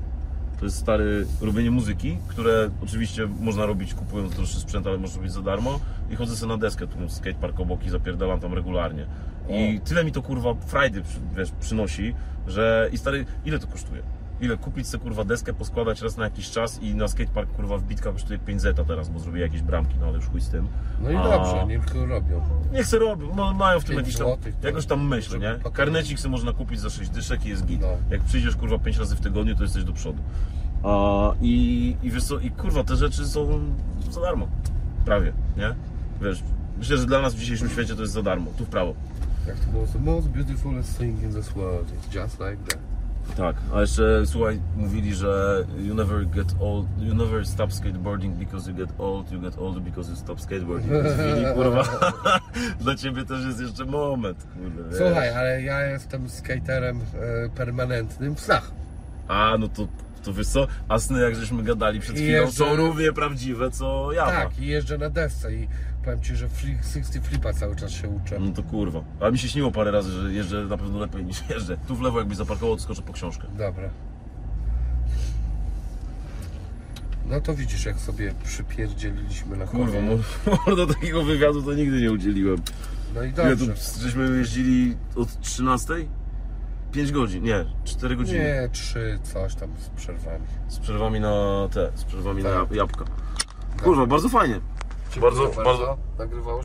to jest stary robienie muzyki, które oczywiście można robić kupując droższy sprzęt, ale można robić za darmo. I chodzę sobie na deskę, tu skatepark obok i zapierdalam tam regularnie. I tyle mi to kurwa frajdy wiesz, przynosi, że i stary, ile to kosztuje? Ile kupić sobie kurwa deskę, poskładać raz na jakiś czas i na skatepark kurwa wbitka kosztuje 5 zeta teraz, bo zrobię jakieś bramki, no ale już chuj z tym. No i A- dobrze, niech to robią. Nie chcę robić, no, mają w tym jakiś tam, złotych, to- jakoś tam myśl, nie? Karnecik sobie można kupić za 6 dyszek i jest git. No. Jak przyjdziesz kurwa 5 razy w tygodniu, to jesteś do przodu. A, i, I wiesz co, i kurwa, te rzeczy są za darmo. Prawie, nie? Wiesz, myślę, że dla nas w dzisiejszym świecie to jest za darmo, tu w prawo. Jak to było? The most beautiful thing in this world. It's just like that. Tak, a jeszcze słuchaj, mówili, że you never get old, you never stop skateboarding because you get old, you get old because you stop skateboarding. Zwili, kurwa, dla ciebie też jest jeszcze moment, kurde, wiesz. Słuchaj, ale ja jestem skaterem e, permanentnym w snach. A, no to, to wiesz co, a sny jak żeśmy gadali przed I chwilą jeszcze- są równie prawdziwe co ja. Tak, i jeżdżę na desce i powiem Ci, że free 60 flipa cały czas się uczę. No to kurwa. A mi się śniło parę razy, że jeżdżę na pewno lepiej niż jeżdżę. Tu w lewo jakbyś zaparkował, to skoczę po książkę. Dobra. No to widzisz, jak sobie przypierdzieliliśmy na Kurwa, konie. mo- do takiego wywiadu to nigdy nie udzieliłem. No i Ile tu, dobrze. żeśmy jeździli od 13? 5 godzin, nie, 4 godziny. Nie, trzy, coś tam z przerwami. Z przerwami na te, z przerwami Tak. na jabłka. Kurwa, bardzo fajnie. Bardzo, bardzo. Nagrywało